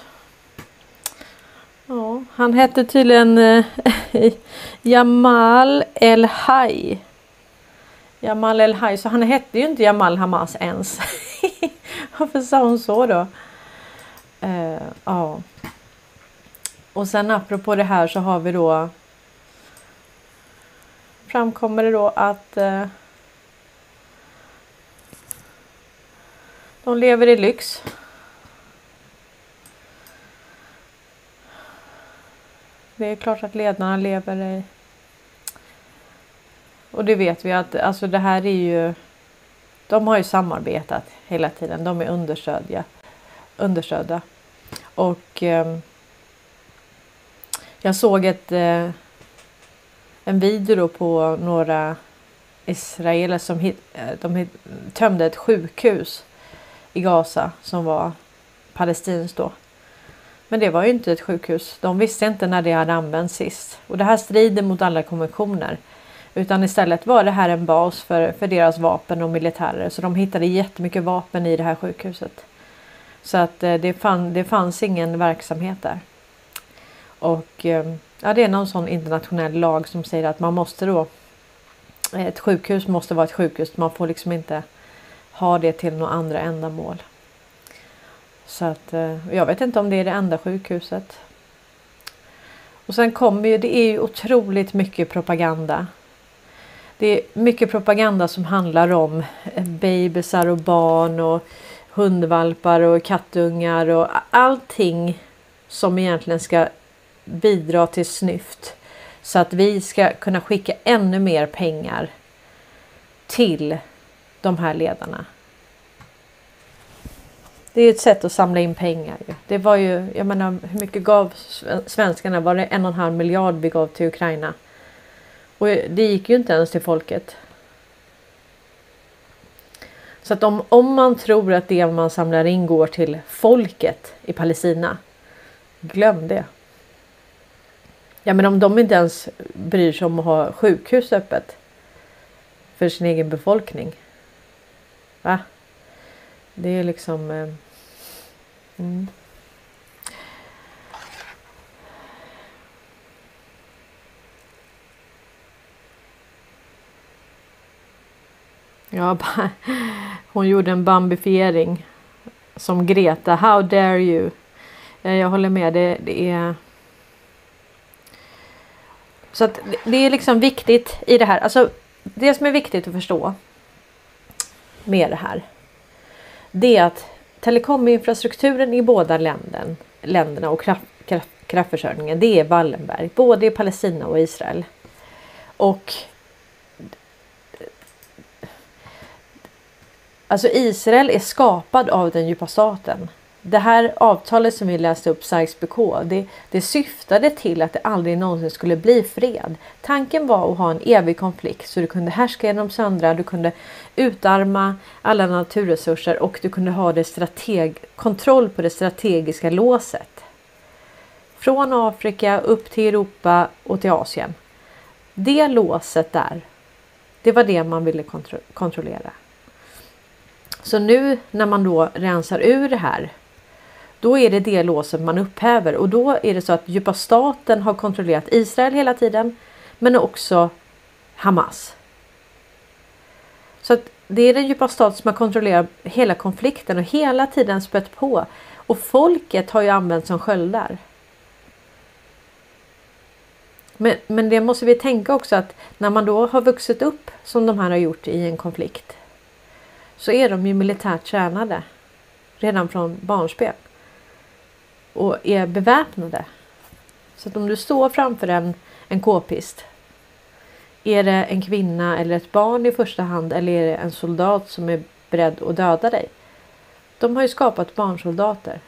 Ja, han hette tydligen eh, Jamal El-Haj. Jamal El-Haj, så han hette ju inte Jamal Hamas ens. Varför sa hon så då? Uh, ja. Och sen apropå det här så har vi då framkommer det då att uh, de lever i lyx. Det är klart att ledarna lever i... Och det vet vi att alltså det här är ju... De har ju samarbetat hela tiden. De är understödja, understödda. Och eh, jag såg ett, eh, en video på några israeler som hit, eh, de hit, tömde ett sjukhus i Gaza som var palestinskt då. Men det var ju inte ett sjukhus. De visste inte när det hade använts sist. Och det här strider mot alla konventioner. Utan istället var det här en bas för, för deras vapen och militärer. Så de hittade jättemycket vapen i det här sjukhuset. Så att eh, det, fann, det fanns ingen verksamhet där. Och eh, ja, det är någon sån internationell lag som säger att man måste då. Eh, ett sjukhus måste vara ett sjukhus. Man får liksom inte ha det till några andra ändamål. Så att jag vet inte om det är det enda sjukhuset. Och sen kommer ju, det är ju otroligt mycket propaganda. Det är mycket propaganda som handlar om eh, bebisar och barn och hundvalpar och kattungar och allting som egentligen ska bidra till snyft. Så att vi ska kunna skicka ännu mer pengar till de här ledarna. Det är ett sätt att samla in pengar. Det var ju, jag menar, hur mycket gav svenskarna? Var det en och en halv miljard vi gav till Ukraina? Och det gick ju inte ens till folket. Så att om, om man tror att det man samlar in går till folket i Palestina. Glöm det. Ja men om de inte ens bryr sig om att ha sjukhus öppet. För sin egen befolkning. Va? Det är liksom... Eh, mm. Ja, hon gjorde en bambifiering som Greta. How dare you? Eh, jag håller med. Det, det är. Så att det är liksom viktigt i det här. Alltså det som är viktigt att förstå med det här det är att telekominfrastrukturen i båda länden, länderna och kraft, kraft, kraftförsörjningen det är Wallenberg, både i Palestina och Israel. Och Alltså Israel är skapad av den djupa staten det här avtalet som vi läste upp, Sykes-Picot, det, det syftade till att det aldrig någonsin skulle bli fred. Tanken var att ha en evig konflikt så du kunde härska genom söndra, du kunde utarma alla naturresurser och du kunde ha det strateg kontroll på det strategiska låset. Från Afrika upp till Europa och till Asien. Det låset där, det var det man ville kontro kontrollera. Så nu när man då rensar ur det här då är det det låset man upphäver och då är det så att djupa staten har kontrollerat Israel hela tiden men också Hamas. Så att det är den djupa stat som har kontrollerat hela konflikten och hela tiden spött på. Och folket har ju använts som sköldar. Men, men det måste vi tänka också att när man då har vuxit upp som de här har gjort i en konflikt. Så är de ju militärt tränade. Redan från barnspel. Och är beväpnade. Så att om du står framför en, en k-pist. Är det en kvinna eller ett barn i första hand eller är det en soldat som är beredd att döda dig? De har ju skapat barnsoldater.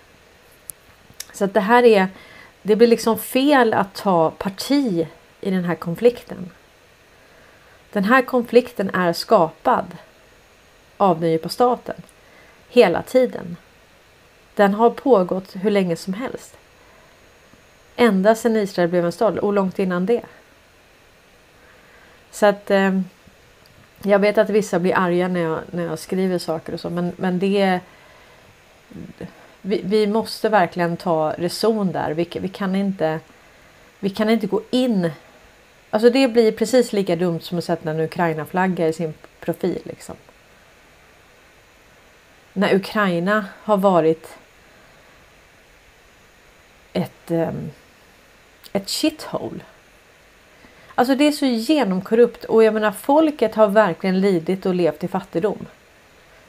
Så att det här är det blir liksom fel att ta parti i den här konflikten. Den här konflikten är skapad av den djupa staten hela tiden. Den har pågått hur länge som helst. Ända sedan Israel blev en stad och långt innan det. Så att eh, jag vet att vissa blir arga när jag, när jag skriver saker och så men, men det är vi, vi måste verkligen ta reson där. Vi, vi, kan inte, vi kan inte gå in. Alltså det blir precis lika dumt som att sätta en Ukraina-flagga i sin profil. Liksom. När Ukraina har varit ett, um, ett shithole. Alltså det är så genomkorrupt och jag menar folket har verkligen lidit och levt i fattigdom.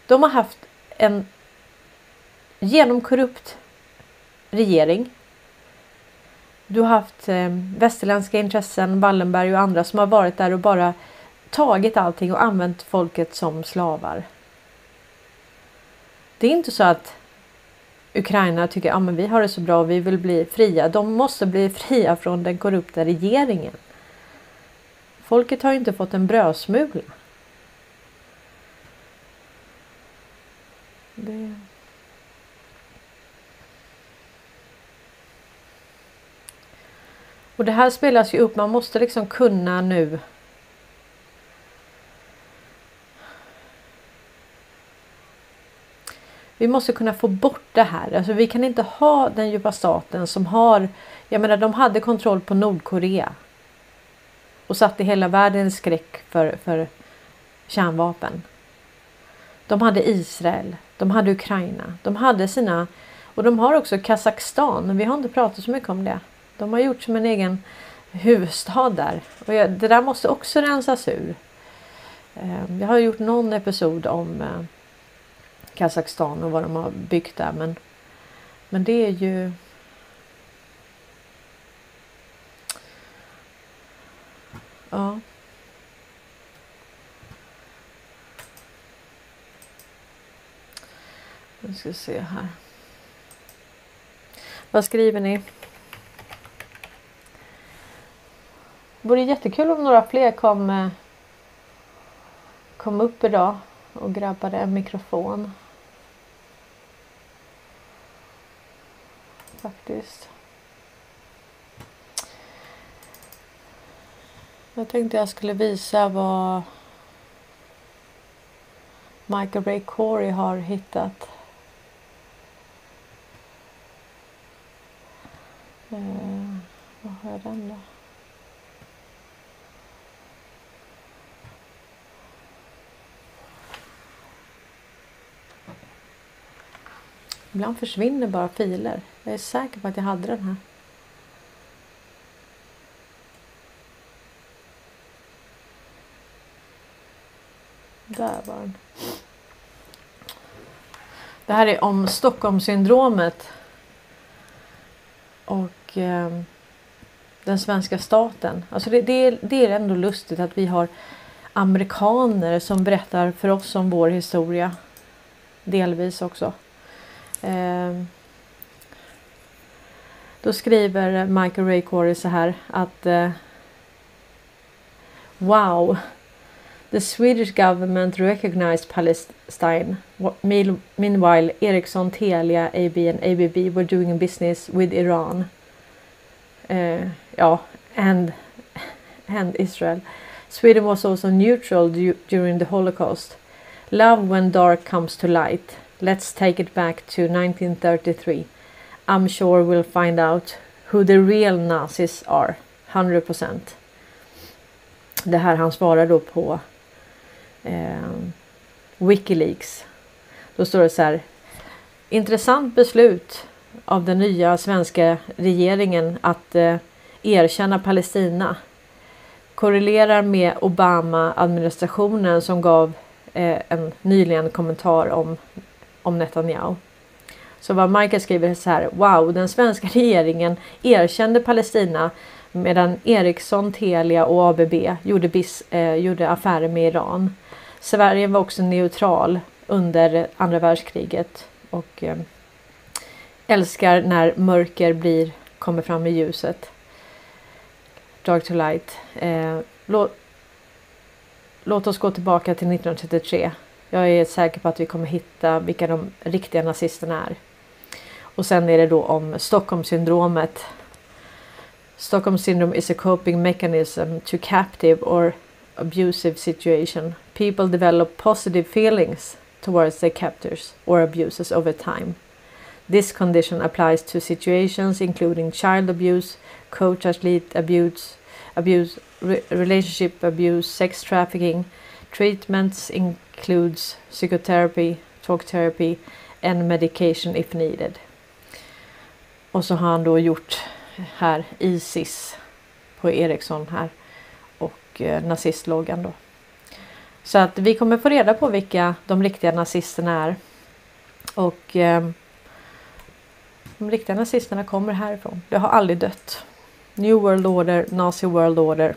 De har haft en genomkorrupt regering. Du har haft eh, västerländska intressen, Wallenberg och andra som har varit där och bara tagit allting och använt folket som slavar. Det är inte så att Ukraina tycker att ah, vi har det så bra och vi vill bli fria. De måste bli fria från den korrupta regeringen. Folket har ju inte fått en brödsmula. Det... Och det här spelas ju upp. Man måste liksom kunna nu. Vi måste kunna få bort det här. Alltså vi kan inte ha den djupa staten som har. Jag menar, de hade kontroll på Nordkorea. Och satte hela världen i skräck för, för kärnvapen. De hade Israel. De hade Ukraina. De hade sina. Och de har också Kazakstan. Vi har inte pratat så mycket om det. De har gjort som en egen huvudstad där. Och jag, det där måste också rensas ur. Ehm, jag har gjort någon episod om eh, Kazakstan och vad de har byggt där. Men, men det är ju... Ja. Nu ska vi se här. Vad skriver ni? Det vore jättekul om några fler kom, eh, kom upp idag och grabbade en mikrofon. Faktiskt. Jag tänkte jag skulle visa vad Michael Ray Corey har hittat. Eh, vad har jag den då? Ibland försvinner bara filer. Jag är säker på att jag hade den här. Där var den. Det här är om Stockholmssyndromet. Och eh, den svenska staten. Alltså det, det, är, det är ändå lustigt att vi har amerikaner som berättar för oss om vår historia. Delvis också. Eh, då skriver Michael Ray Corey så här att eh, Wow! The Swedish government recognized Palestine. Meanwhile, Ericsson, Telia, AB and ABB were doing business with Iran. Uh, ja, and, and Israel. Sweden was also neutral during the Holocaust. Love when dark comes to light. Let's take it back to 1933. I'm sure we'll find out who the real Nazis are. 100%. Det här han svarar då på eh, Wikileaks. Då står det så här. Intressant beslut av den nya svenska regeringen att eh, erkänna Palestina korrelerar med Obama-administrationen som gav eh, en nyligen kommentar om, om Netanyahu. Så vad Michael skriver är så här. Wow, den svenska regeringen erkände Palestina medan Ericsson, Telia och ABB gjorde, bis, eh, gjorde affärer med Iran. Sverige var också neutral under andra världskriget och eh, älskar när mörker blir, kommer fram i ljuset. Dark to light. Eh, låt, låt oss gå tillbaka till 1933. Jag är säker på att vi kommer hitta vilka de riktiga nazisterna är. Och sen är det då om Stockholmssyndromet. Stockholm syndrome is a coping mechanism to captive or abusive situation. People develop positive feelings towards their captors or abusers over time. This condition applies to situations including child abuse, coach-athlete abuse, abuse, re relationship abuse, sex trafficking. Treatments includes psychotherapy, talk therapy and medication if needed. Och så har han då gjort här Isis på Ericsson här och eh, nazistloggan då. Så att vi kommer få reda på vilka de riktiga nazisterna är. Och eh, de riktiga nazisterna kommer härifrån. Det har aldrig dött. New World Order, Nazi World Order.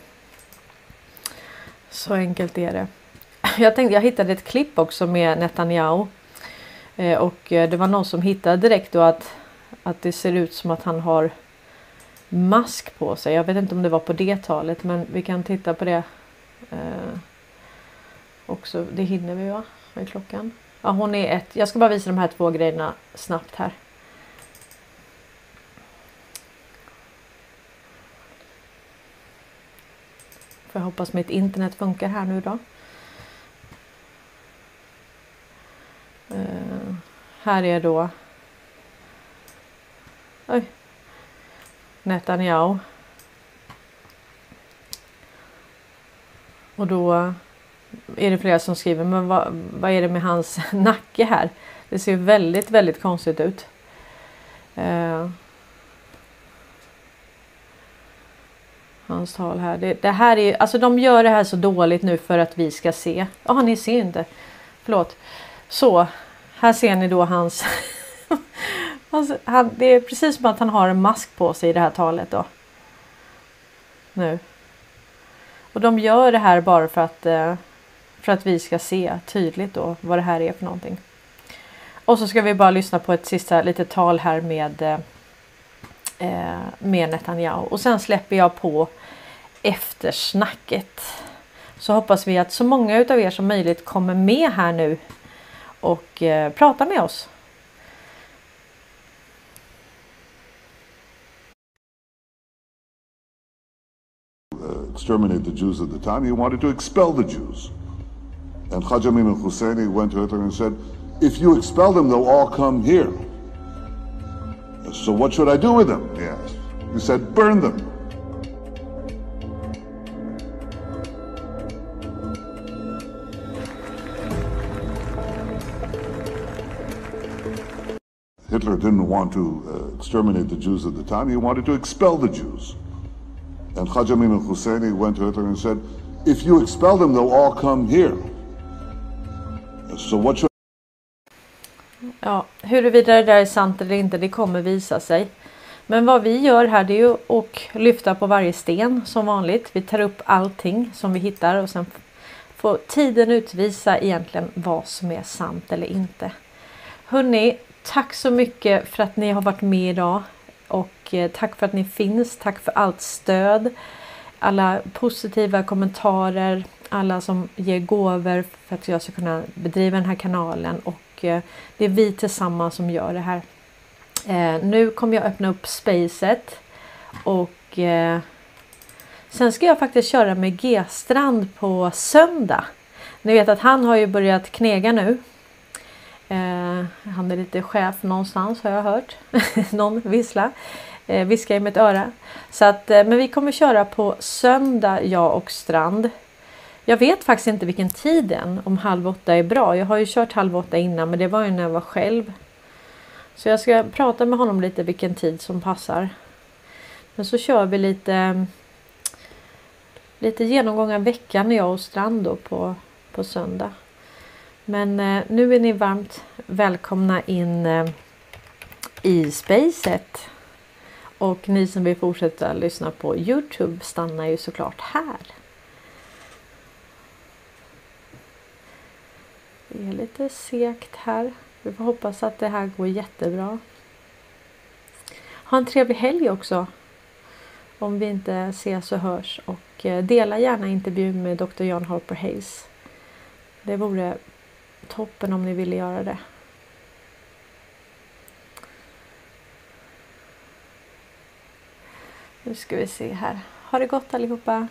Så enkelt är det. Jag tänkte jag hittade ett klipp också med Netanyahu. Eh, och eh, det var någon som hittade direkt då att, att det ser ut som att han har mask på sig. Jag vet inte om det var på det talet men vi kan titta på det. Eh, också. Det hinner vi va? Vad är klockan? Ja hon är ett. Jag ska bara visa de här två grejerna snabbt här. Får jag hoppas mitt internet funkar här nu då. Eh, här är då Oj. Netanyahu. Och då är det flera som skriver, men vad, vad är det med hans nacke här? Det ser väldigt, väldigt konstigt ut. Eh. Hans tal här. Det, det, här är alltså de gör det här så dåligt nu för att vi ska se. Ja, oh, ni ser inte. Förlåt. Så, här ser ni då hans... alltså, han, det är precis som att han har en mask på sig i det här talet då. Nu. Och de gör det här bara för att, eh, för att vi ska se tydligt då vad det här är för någonting. Och så ska vi bara lyssna på ett sista litet tal här med eh, eh, med Netanyahu och sen släpper jag på eftersnacket. Så hoppas vi att så många utav er som möjligt kommer med här nu och pratar med oss. Exterminate the Jews at the time. He wanted to expel the Jews. And Hajj Amin al-Husseini went to Hitler and said, if you expel them, they'll all come here. So what should I do with them? He asked. He said, burn them. Hitler didn't want to uh, exterminate the Jews at the time. He wanted to expel the Jews. And Hajj Amin al-Husseini went to Hitler and said, if you expel them, they'll all come here. So what should Ja, huruvida det där är sant eller inte, det kommer visa sig. Men vad vi gör här det är ju att lyfta på varje sten som vanligt. Vi tar upp allting som vi hittar och sen får tiden utvisa egentligen vad som är sant eller inte. Hörni, tack så mycket för att ni har varit med idag och eh, tack för att ni finns. Tack för allt stöd, alla positiva kommentarer, alla som ger gåvor för att jag ska kunna bedriva den här kanalen och eh, det är vi tillsammans som gör det här. Eh, nu kommer jag öppna upp spacet och sen ska jag faktiskt köra med G-strand på söndag. Ni vet att han har ju börjat knega nu. Eh, han är lite chef någonstans har jag hört. Någon vissla. Eh, viska i mitt öra. Så att, eh, men vi kommer köra på söndag jag och Strand. Jag vet faktiskt inte vilken tid än om halv åtta är bra. Jag har ju kört halv åtta innan men det var ju när jag var själv. Så jag ska prata med honom lite vilken tid som passar. Men så kör vi lite lite genomgång av veckan jag och Strand då på, på söndag. Men eh, nu är ni varmt välkomna in eh, i spacet. Och ni som vill fortsätta lyssna på Youtube stannar ju såklart här. Det är lite segt här. Vi får hoppas att det här går jättebra. Ha en trevlig helg också. Om vi inte ses och hörs. Och eh, dela gärna intervjun med Dr. John Harper Hayes. Det vore toppen om ni ville göra det. Nu ska vi se här. Ha det gott allihopa.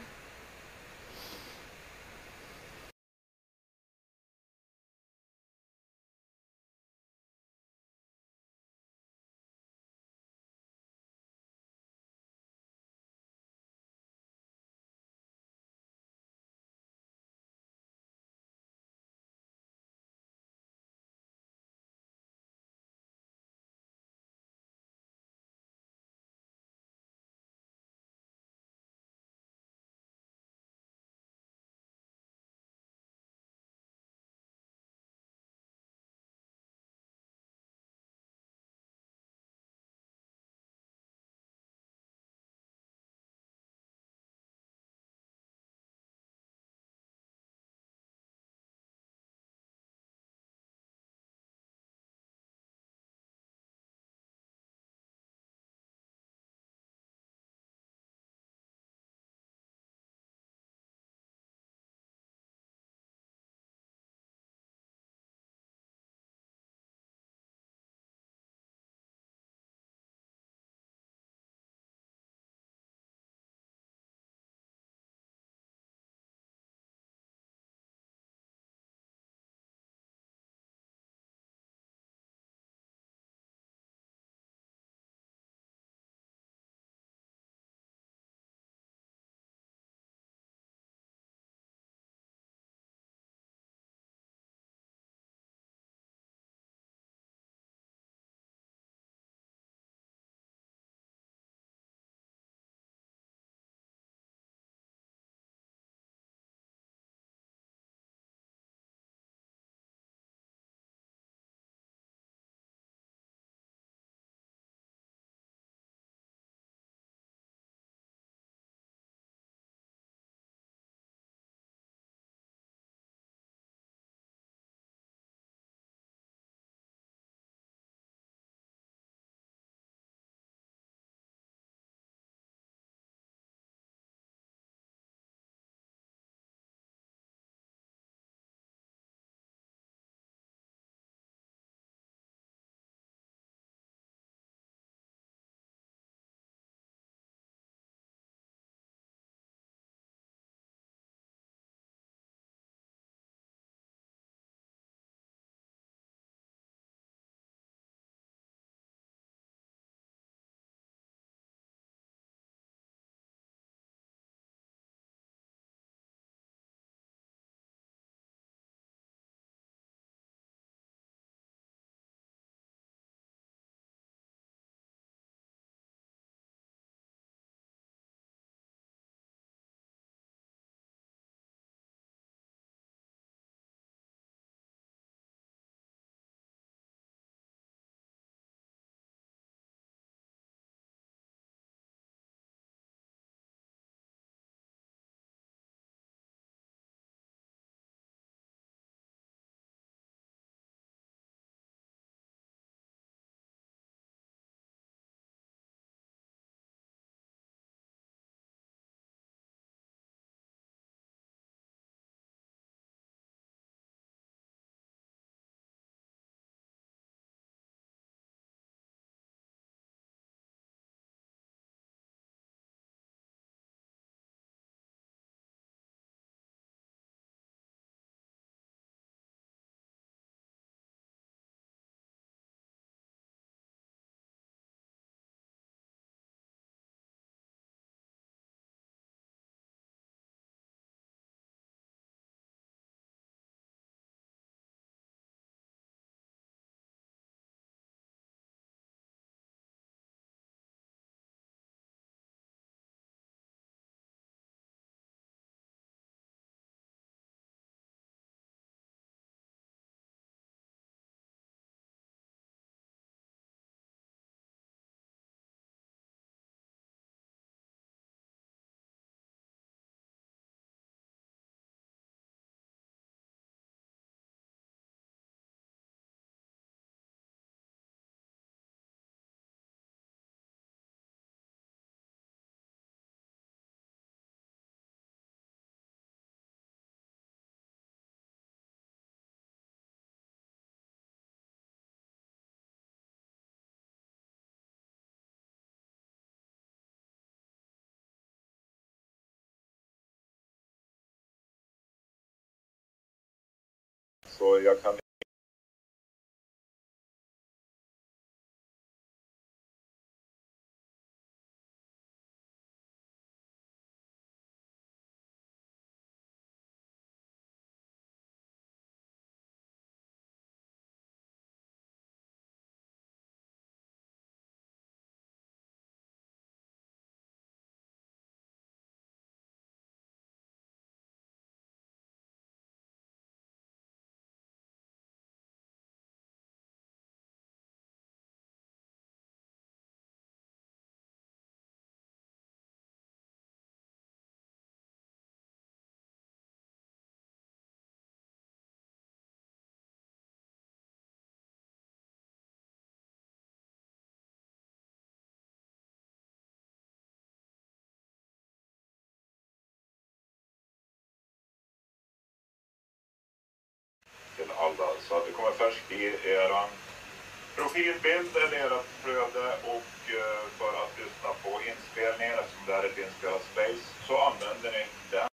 Så jag kan Så att det kommer först i eran profilbild eller ert flöde och eh, för att lyssna på inspelningen eftersom det här är ett inspelat space så använder ni den.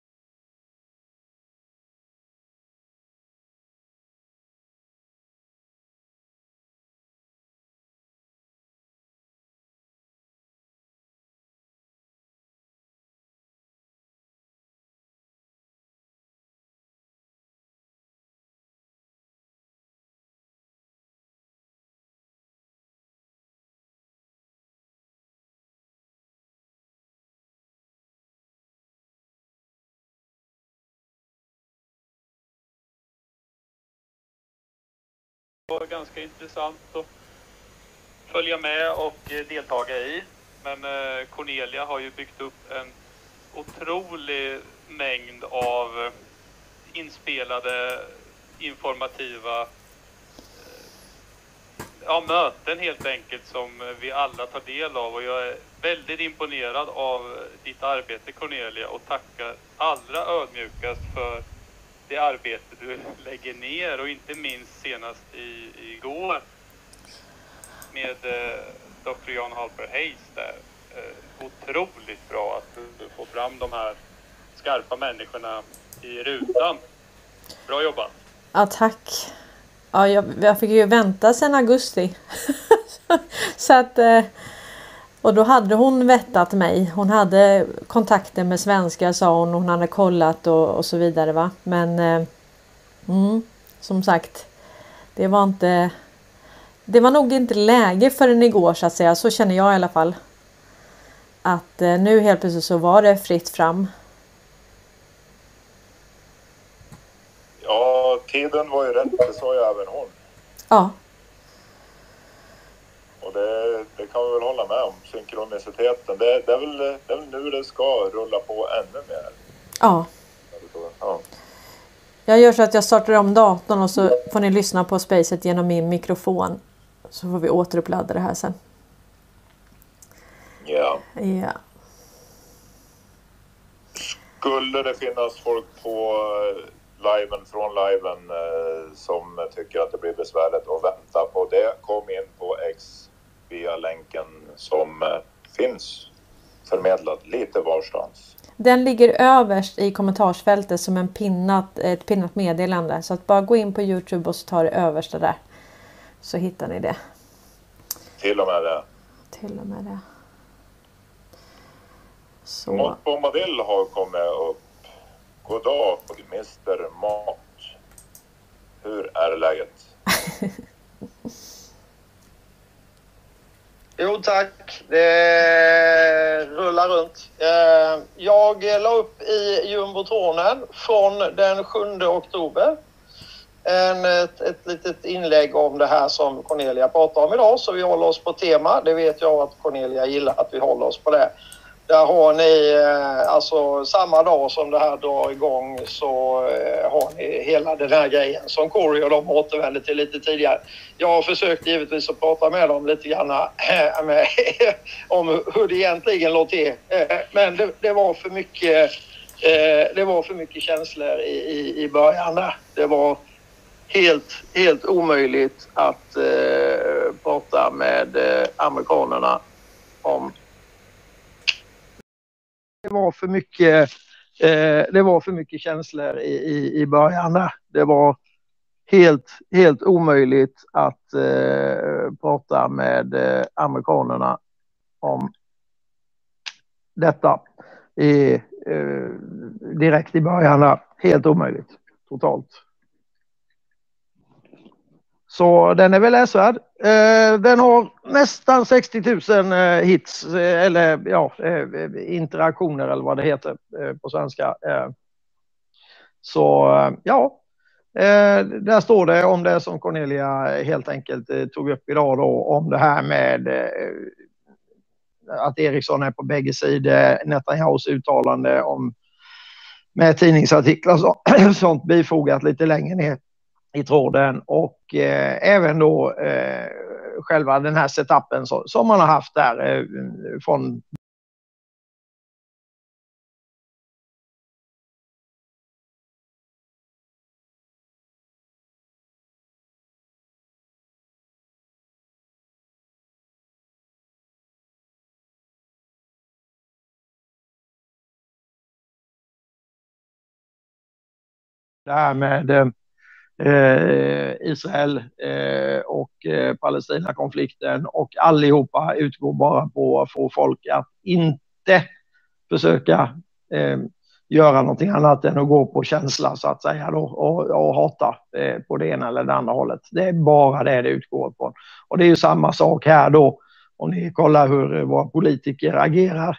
Var ganska intressant att följa med och eh, deltaga i. Men eh, Cornelia har ju byggt upp en otrolig mängd av eh, inspelade informativa ja, möten helt enkelt som vi alla tar del av och jag är väldigt imponerad av ditt arbete Cornelia och tackar allra ödmjukast för det arbete du lägger ner och inte minst senast i, igår med eh, Dr. Jan Halper Hayes där. Eh, otroligt bra att du, du får fram de här skarpa människorna i rutan. Bra jobbat! Ja, tack. Ja, jag, jag fick ju vänta sedan augusti. så att... Eh, och då hade hon vettat mig. Hon hade kontakter med svenskar sa hon. Hon hade kollat och, och så vidare va. Men eh, mm, som sagt. Det var inte. Det var nog inte läge förrän igår så att säga. Så känner jag i alla fall. Att eh, nu helt plötsligt så var det fritt fram. Ja, tiden var ju rätt, det sa ju även hon. Ja. Och det, det kan vi väl hålla med om, synkroniciteten. Det, det, är väl, det är väl nu det ska rulla på ännu mer. Ja. Ja. Jag gör så att jag startar om datorn och så får ni lyssna på spacet genom min mikrofon. Så får vi återupladda det här sen. ja. Ja. Skulle det finnas folk på eh, liven, från liven eh, som tycker att det blir besvärligt att vänta på det, kom in på X via länken som eh, finns förmedlad lite varstans. Den ligger överst i kommentarsfältet som en pinnat, ett pinnat meddelande. Så att bara gå in på Youtube och så tar det översta där. Så hittar ni det. Till och med det. Till och med det. Så. Mått Bombadil har kommit upp. God dag, Mr Mat. Hur är läget? Jo tack, det rullar runt. Eh, jag la upp i jumbotronen från den 7 oktober en, ett, ett litet inlägg om det här som Cornelia pratar om idag så vi håller oss på tema. Det vet jag att Cornelia gillar att vi håller oss på det. Där har ni, eh, alltså samma dag som det här drar igång så eh, har ni hela den här grejen som Corey och de återvände till lite tidigare. Jag har försökt givetvis att prata med dem lite grann eh, med, om hur det egentligen låg till. Men det, det var för mycket det var för mycket känslor i, i, i början där. Det var helt, helt omöjligt att prata med amerikanerna om det var för mycket, eh, det var för mycket känslor i, i, i början där. Det var helt, helt omöjligt att eh, prata med eh, amerikanerna om detta i, eh, direkt i början. Helt omöjligt, totalt. Så den är väl läsvärd. Eh, den har nästan 60 000 eh, hits, eh, eller ja, interaktioner eller vad det heter på svenska. Så ja, där står det om det som Cornelia helt enkelt tog upp idag då, om det här med att Eriksson är på bägge sidor, Netanyahus uttalande om med tidningsartiklar och sånt bifogat lite längre ner i tråden och eh, även då eh, själva den här setupen så, som man har haft där eh, från det här med eh, Eh, Israel eh, och Palestinakonflikten Palestina-konflikten och allihopa utgår bara på att få folk att inte försöka göra någonting annat än att gå på känsla så att säga då, och, och hata eh, på det ena eller det andra hållet. Det är bara det det utgår på. Och det är ju samma sak här då om ni kollar hur våra politiker agerar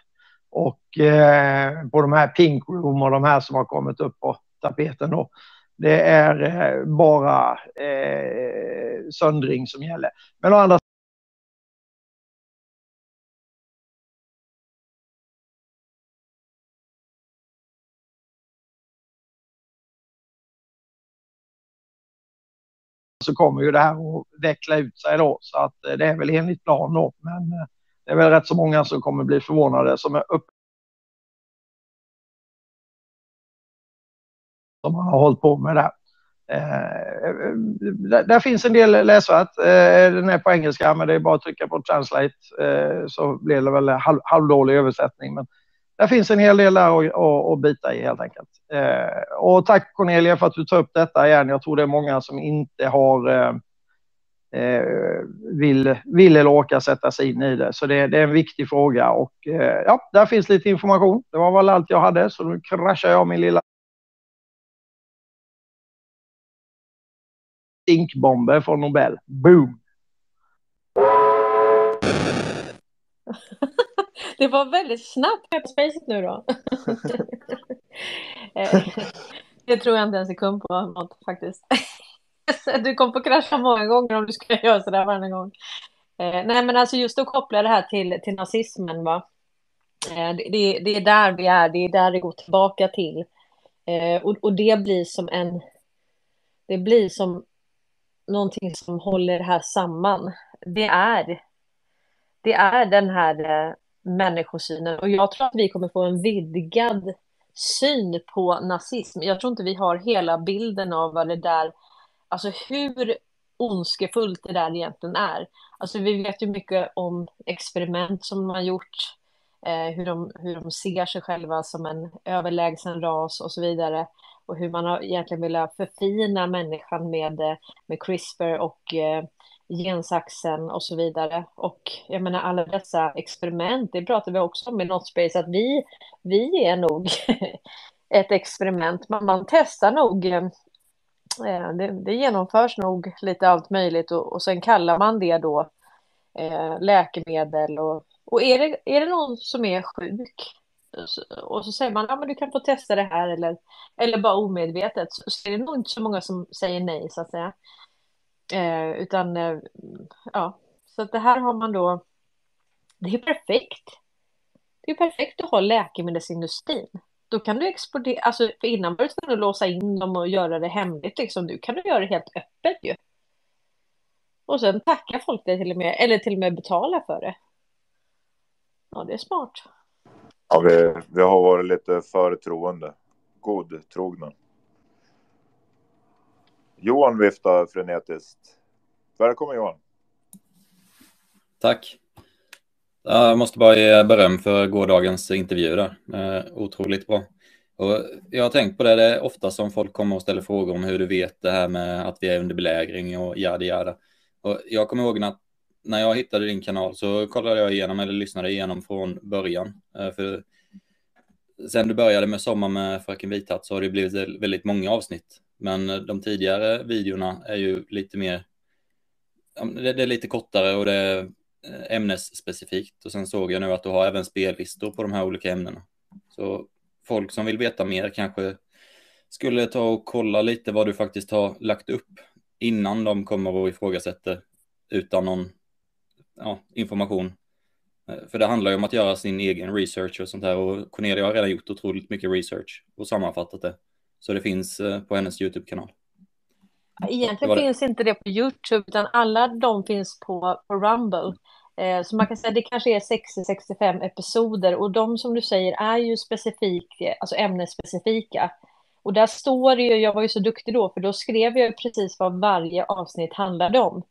och eh, på de här pink room och de här som har kommit upp på tapeten då det är eh, bara eh, söndring som gäller. Men å andra så kommer ju det här att veckla ut sig då. Så att eh, det är väl enligt plan då. Men eh, det är väl rätt så många som kommer bli förvånade som är upp som man har hållit på med där. Eh, eh, eh, där, där, finns en del läsvärt. Eh, den är på engelska, men det är bara att trycka på translate eh, så blir det väl halv, halvdålig översättning. Men där finns en hel del där att, bita i helt enkelt. Eh, och tack Cornelia för att du tar upp detta igen. Jag tror det är många som inte har eh, eh vill, vill eller orkar sätta sig in i det. Så det, det är en viktig fråga och ja, där finns lite information. Det var väl allt jag hade, så nu kraschar jag min lilla stinkbomber från Nobel. Boom! det var väldigt snabbt på spacet nu då. Eh, det tror jag inte en sekund på något faktiskt. du kommer få krascha många gånger om du ska göra sådär varje gång. Eh, nej men alltså just att koppla det här till, till nazismen va. Eh, det, det, är där vi är, det är där det går tillbaka till. Och, och det blir som en det blir som någonting som håller det här samman. Det är, det är den här eh, människosynen och jag tror att vi kommer få en vidgad syn på nazism. Jag tror inte vi har hela bilden av vad det där, alltså hur ondskefullt det där egentligen är. Alltså vi vet ju mycket om experiment som man har gjort, eh, hur, de, hur de ser sig själva som en överlägsen ras och så vidare och hur man har egentligen velat förfina människan med, eh, med CRISPR och eh, gensaxen och så vidare. Och jag menar alla dessa experiment, det pratar vi också om i Notspace, att vi, vi är nog ett experiment. Man, man testar nog, eh, eh det, det, genomförs nog lite allt möjligt och, och sen kallar man det då eh, läkemedel och, och är, det, är det någon som är sjuk och så säger man ja men du kan få testa det här eller, eller bara omedvetet så är det nog inte så många som säger nej så att säga. Eh, utan eh, ja, så att det här har man då, det är perfekt. Det är perfekt att ha läkemedelsindustrin. Då kan du exportera, alltså för innan var du tvungen att låsa in dem och göra det hemligt liksom. Nu kan du göra det helt öppet ju. Och sen tackar folk det till och med, eller till och med betala för det. Ja, det är smart. Ja, vi, vi har varit lite för troende. Godtrogna. Johan viftar frenetiskt. Välkommen Johan. Tack. Jag måste bara ge beröm för gårdagens intervju där. Eh, otroligt bra. Och jag har tänkt på det, det är ofta som folk kommer och ställer frågor om hur du vet det här med att vi är under belägring och jada jada. Och jag kommer ihåg att när jag hittade din kanal så kollade jag igenom eller lyssnade igenom från början. Eh, för sen du började med Sommar med Fröken Vithatt så har det blivit väldigt många avsnitt. Men eh, de tidigare videorna är ju lite mer, det är lite kortare och det är eh, ämnesspecifikt. Och sen såg jag nu att du har även spellistor på de här olika ämnena. Så folk som vill veta mer kanske skulle ta och kolla lite vad du faktiskt har lagt upp innan de kommer och ifrågasätter utan någon ja, information. Eh, för det handlar ju om att göra sin egen research och sånt här och Cornelia har redan gjort otroligt mycket research och sammanfattat det. Så det finns eh, på hennes YouTube-kanal. Egentligen det finns inte det på YouTube utan alla de finns på, på Rumble. Eh, så man kan säga att det kanske är 60-65 episoder och de som du säger är ju specifika, alltså ämnesspecifika. Och där står det ju, jag var ju så duktig då, för då skrev jag precis vad varje avsnitt handlade om.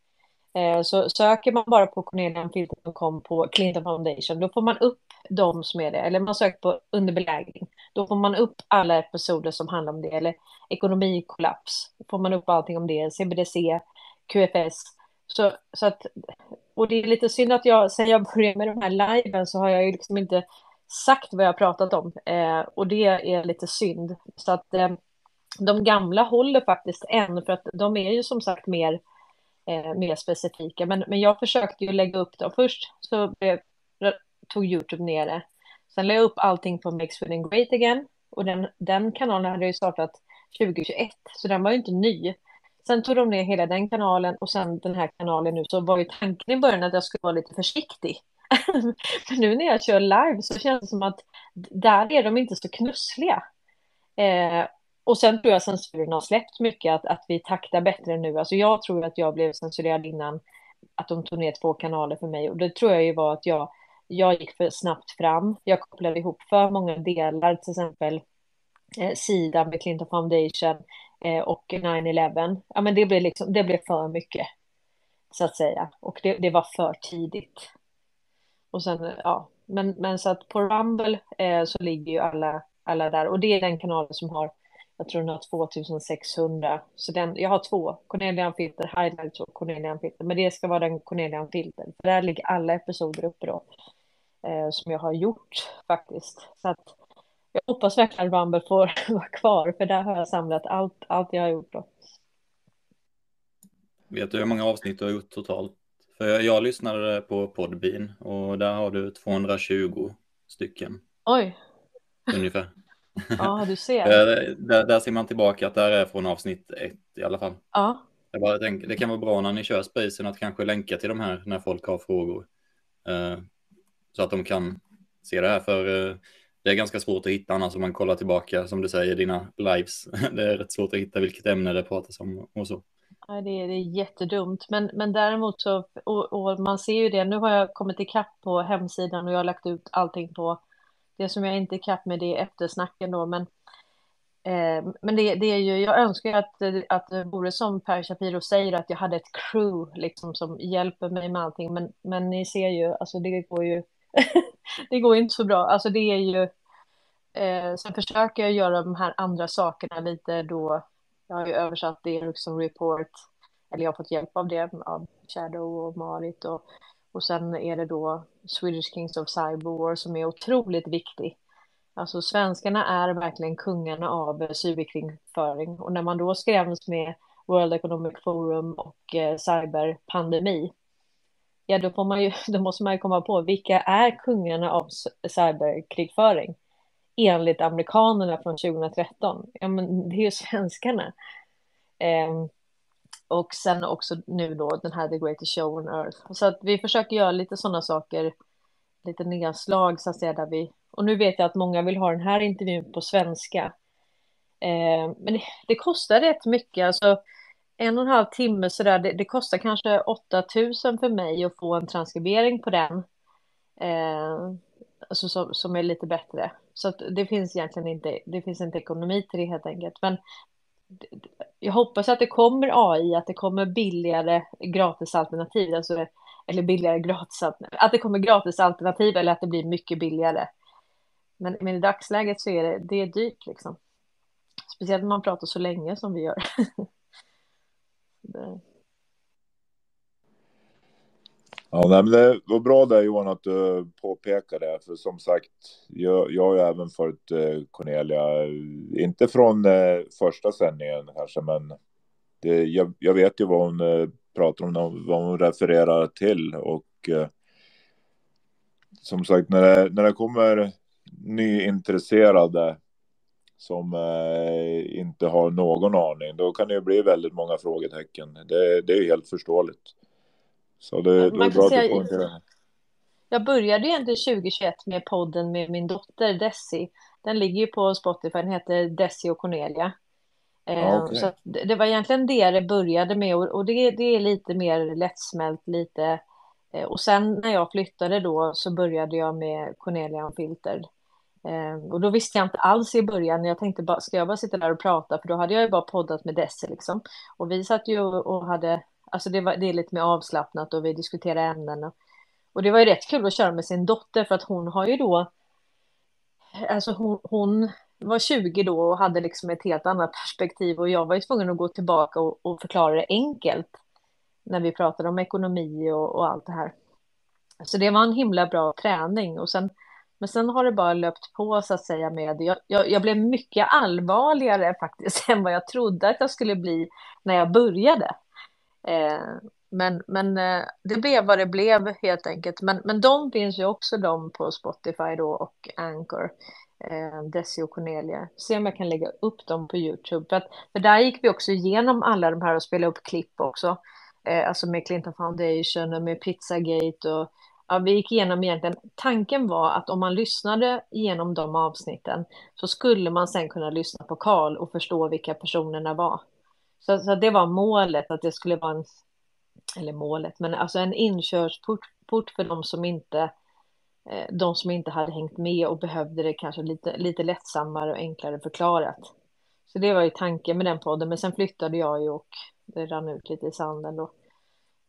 Eh, så söker man bara på cornelianfilter.com på Clinton Foundation, då får man upp de som är det. Eller man söker på underbelägring, då får man upp alla episoder som handlar om det. Eller ekonomikollaps, då får man upp allting om det. CBDC, QFS. Så, så att, och det är lite synd att jag, sen jag började med de här liven så har jag ju liksom inte sagt vad jag har pratat om. Eh, och det är lite synd. Så att eh, de gamla håller faktiskt än, för att de är ju som sagt mer eh, mer specifika. Men, men jag försökte ju lägga upp dem. Först så blev, tog YouTube ner det. Sen la jag upp allting på Make Sweden Great Again. Och den, den kanalen hade ju startat 2021, så den var ju inte ny. Sen tog de ner hela den kanalen och sen den här kanalen nu så var ju tanken i början att jag skulle vara lite försiktig. Men nu när jag kör live så känns det som att där är de inte så knussliga. Eh, och sen tror jag censuren har släppt mycket, att, att vi taktar bättre nu. Alltså jag tror att jag blev censurerad innan, att de tog ner två kanaler för mig. Och det tror jag ju var att jag, jag gick för snabbt fram. Jag kopplade ihop för många delar, till exempel eh, sidan med Clinton Foundation eh, och 9-11. Ja, men det blev, liksom, det blev för mycket, så att säga. Och det, det var för tidigt. Och sen, ja, men, men så att på Rumble eh, så ligger ju alla, alla där. Och det är den kanalen som har jag tror den har 2600. Så den, jag har två, Cornelian Filter Highlights och Cornelian Filter. Men det ska vara den Cornelian Filter. För där ligger alla episoder uppe då. Eh, som jag har gjort faktiskt. Så att jag hoppas verkligen att Rumble får vara kvar. För där har jag samlat allt, allt jag har gjort då. Vet du hur många avsnitt du har gjort totalt? För jag, jag lyssnade på Podbean och där har du 220 stycken. Oj. Ungefär. Ja, du ser. där, där ser man tillbaka att det här är från avsnitt ett i alla fall. Ja. Jag bara tänker, det kan vara bra när ni kör spacen att kanske länka till de här när folk har frågor. Uh, så att de kan se det här, för uh, det är ganska svårt att hitta annars om man kollar tillbaka, som du säger, dina lives. det är rätt svårt att hitta vilket ämne det pratas om och så. Ja, det, är, det är jättedumt, men, men däremot så, och, och man ser ju det, nu har jag kommit ikapp på hemsidan och jag har lagt ut allting på det som jag inte är kapp med det är eftersnacken då, men eh, men det, det, är ju, jag önskar att, att det vore som Per Shapiro säger, att jag hade ett crew liksom som hjälper mig med allting, men, men ni ser ju, alltså det går ju, det går inte så bra, alltså det är ju, eh, sen försöker jag göra de här andra sakerna lite då, jag har ju översatt det liksom Report, eller jag har fått hjälp av det, av Shadow och Marit och och sen är det då Swedish Kings of Cyber som är otroligt viktig. Alltså svenskarna är verkligen kungarna av cyberkrigföring och när man då skräms med World Economic Forum och eh, cyberpandemi, ja då, får man ju, då måste man ju komma på vilka är kungarna av cyberkrigföring? Enligt amerikanerna från 2013. Ja, men det är ju svenskarna. Eh, och sen också nu då den här The Greatest Show on Earth. Så att vi försöker göra lite sådana saker, lite nedslag så att säga där vi, och nu vet jag att många vill ha den här intervjun på svenska. Eh, men det, det, kostar rätt mycket, alltså en och en halv timme sådär, det, det kostar kanske 8000 för mig att få en transkribering på den. Eh, alltså som, som är lite bättre. Så att det finns egentligen inte, det finns inte ekonomi till det helt enkelt. Men jag hoppas att det kommer AI, att det kommer billigare gratisalternativ, alltså, eller billigare gratisalternativ, att det kommer gratisalternativ eller att det blir mycket billigare. Men, men i dagsläget så är det, det är dyrt liksom. Speciellt när man pratar så länge som vi gör. Ja, Ja, men det var bra där Johan att du påpekade. det, för som sagt, jag, jag har ju även följt eh, Cornelia, eh, inte från eh, första sändningen kanske, men det, jag, jag, vet ju vad hon pratar om, vad hon refererar till och som sagt, när det, när det kommer nyintresserade som eh, inte har någon aning, då kan det ju bli väldigt många frågetecken. Det, det är ju helt förståeligt. Så det, det är bra att du Jag började egentligen 2021 med podden med min dotter Desi. Den ligger ju på Spotify, den heter Desi och Cornelia. Eh, okay. Så det, det, var egentligen det det började med och, det, det är lite mer lättsmält, lite eh, och sen när jag flyttade då så började jag med Cornelia Unfiltered. Eh, och då visste jag inte alls i början, jag tänkte bara, ska jag bara sitta där och prata? För då hade jag ju bara poddat med Desi liksom. Och vi satt ju och hade Alltså det, var, det är lite mer avslappnat och vi diskuterar ämnen. Och, och det var ju rätt kul att köra med sin dotter för att hon har ju då, alltså hon, hon var 20 då och hade liksom ett helt annat perspektiv och jag var ju tvungen att gå tillbaka och, och förklara det enkelt när vi pratade om ekonomi och, och, allt det här. Så det var en himla bra träning och sen, men sen har det bara löpt på så att säga med, jag, jag, jag blev mycket allvarligare faktiskt än vad jag trodde att jag skulle bli när jag började. Eh, men men eh, det blev vad det blev helt enkelt. Men, men de finns ju också de på Spotify då och Anchor. Eh, Desi och Cornelia. Se om jag kan lägga upp dem på YouTube. För, att, för där gick vi också igenom alla de här och spelade upp klipp också. Eh, alltså med Clinton Foundation och med Pizzagate och ja, vi gick igenom egentligen. Tanken var att om man lyssnade igenom de avsnitten så skulle man sen kunna lyssna på Karl och förstå vilka personerna var. Så, så det var målet, att det skulle vara en, eller målet, men alltså en inkörsport port för de som inte eh, de som inte hade hängt med och behövde det kanske lite, lite lättsammare och enklare förklarat. Så det var ju tanken med den podden, men sen flyttade jag ju och det rann ut lite i sanden då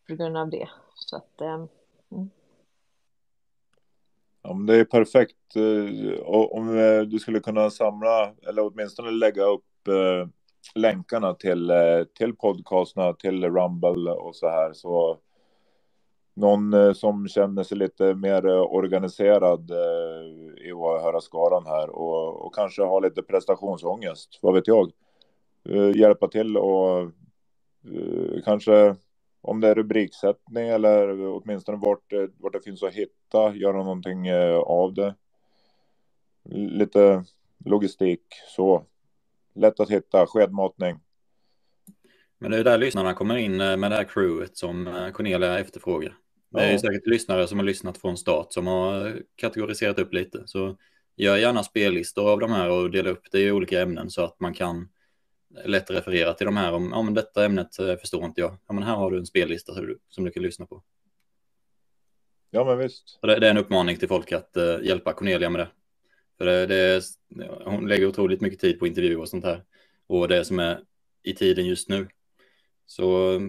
på grund av det. Så att, eh, mm. Ja, men det är perfekt. Eh, om eh, du skulle kunna samla eller åtminstone lägga upp länkarna till, eh, till podcasterna, till Rumble och så här. Så någon eh, som känner sig lite mer eh, organiserad i åhörarskaran här och, och kanske har lite prestationsångest, vad vet jag. Hjälpa till och kanske om det är rubriksättning eller åtminstone vart, vart det finns att hitta, göra någonting av det. Lite logistik så lätt att hitta, skedmatning. Men det är där lyssnarna kommer in eh, med det här crewet som eh, Cornelia efterfrågar. Det är ja. säkert lyssnare som har lyssnat från start som har kategoriserat upp lite. Så gör gärna spellistor av de här och dela upp det i olika ämnen så att man kan lätt referera till de här. Om men detta ämnet eh, förstår inte jag. Ja, men här har du en spellista som du kan lyssna på. Ja, men visst. Det, det, är en uppmaning till folk att uh, hjälpa Cornelia med det. För det, det, hon lägger otroligt mycket tid på intervjuer och sånt här. Och det som är i tiden just nu. Så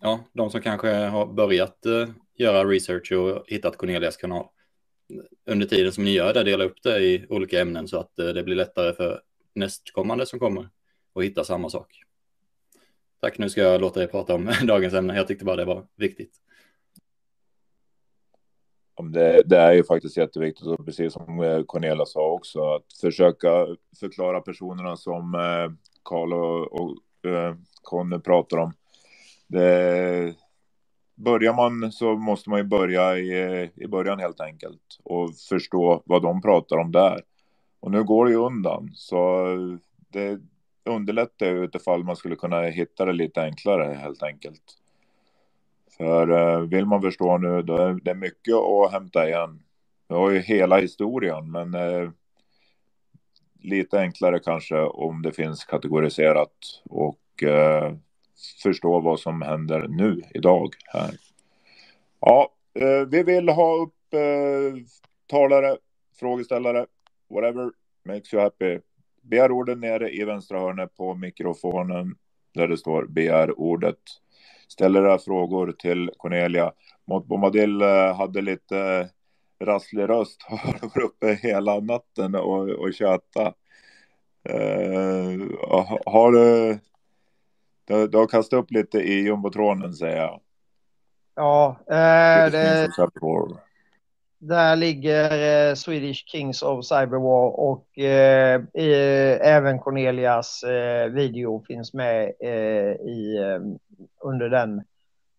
ja, de som kanske har börjat uh, göra research och hittat Cornelias kanal. Under tiden som ni gör det, dela upp det i olika ämnen så att uh, det blir lättare för nästkommande som kommer att hitta samma sak. Tack, nu ska jag låta dig prata om dagens ämne. Jag tyckte bara det var viktigt det, det, är ju faktiskt jätteviktigt och precis som eh, Cornelia sa också att försöka förklara personerna som eh, Karl och, och eh, Conny pratar om. Det, börjar man så måste man ju börja i, i början helt enkelt och förstå vad de pratar om där. Och nu går det ju undan så det underlättar ju utifall man skulle kunna hitta det lite enklare helt enkelt. För eh, vill man förstå nu, då är det mycket att hämta igen. Vi har ju hela historien, men eh, lite enklare kanske om det finns kategoriserat och eh, förstå vad som händer nu, idag, här. Ja, vi vill ha upp talare, frågeställare, whatever makes you happy. Begär orden nere i vänstra hörnet på mikrofonen där det står begär ordet ställer era frågor till Cornelia. Mot Bombadil eh, hade lite rasslig röst varit uppe hela natten och, och tjötat. Uh, har du, du, du har kastat upp lite i jumbotronen säger jag. Ja, eh, det, där ligger eh, Swedish Kings of Cyberwar och eh, även Cornelias eh, video finns med eh, i, eh, under den,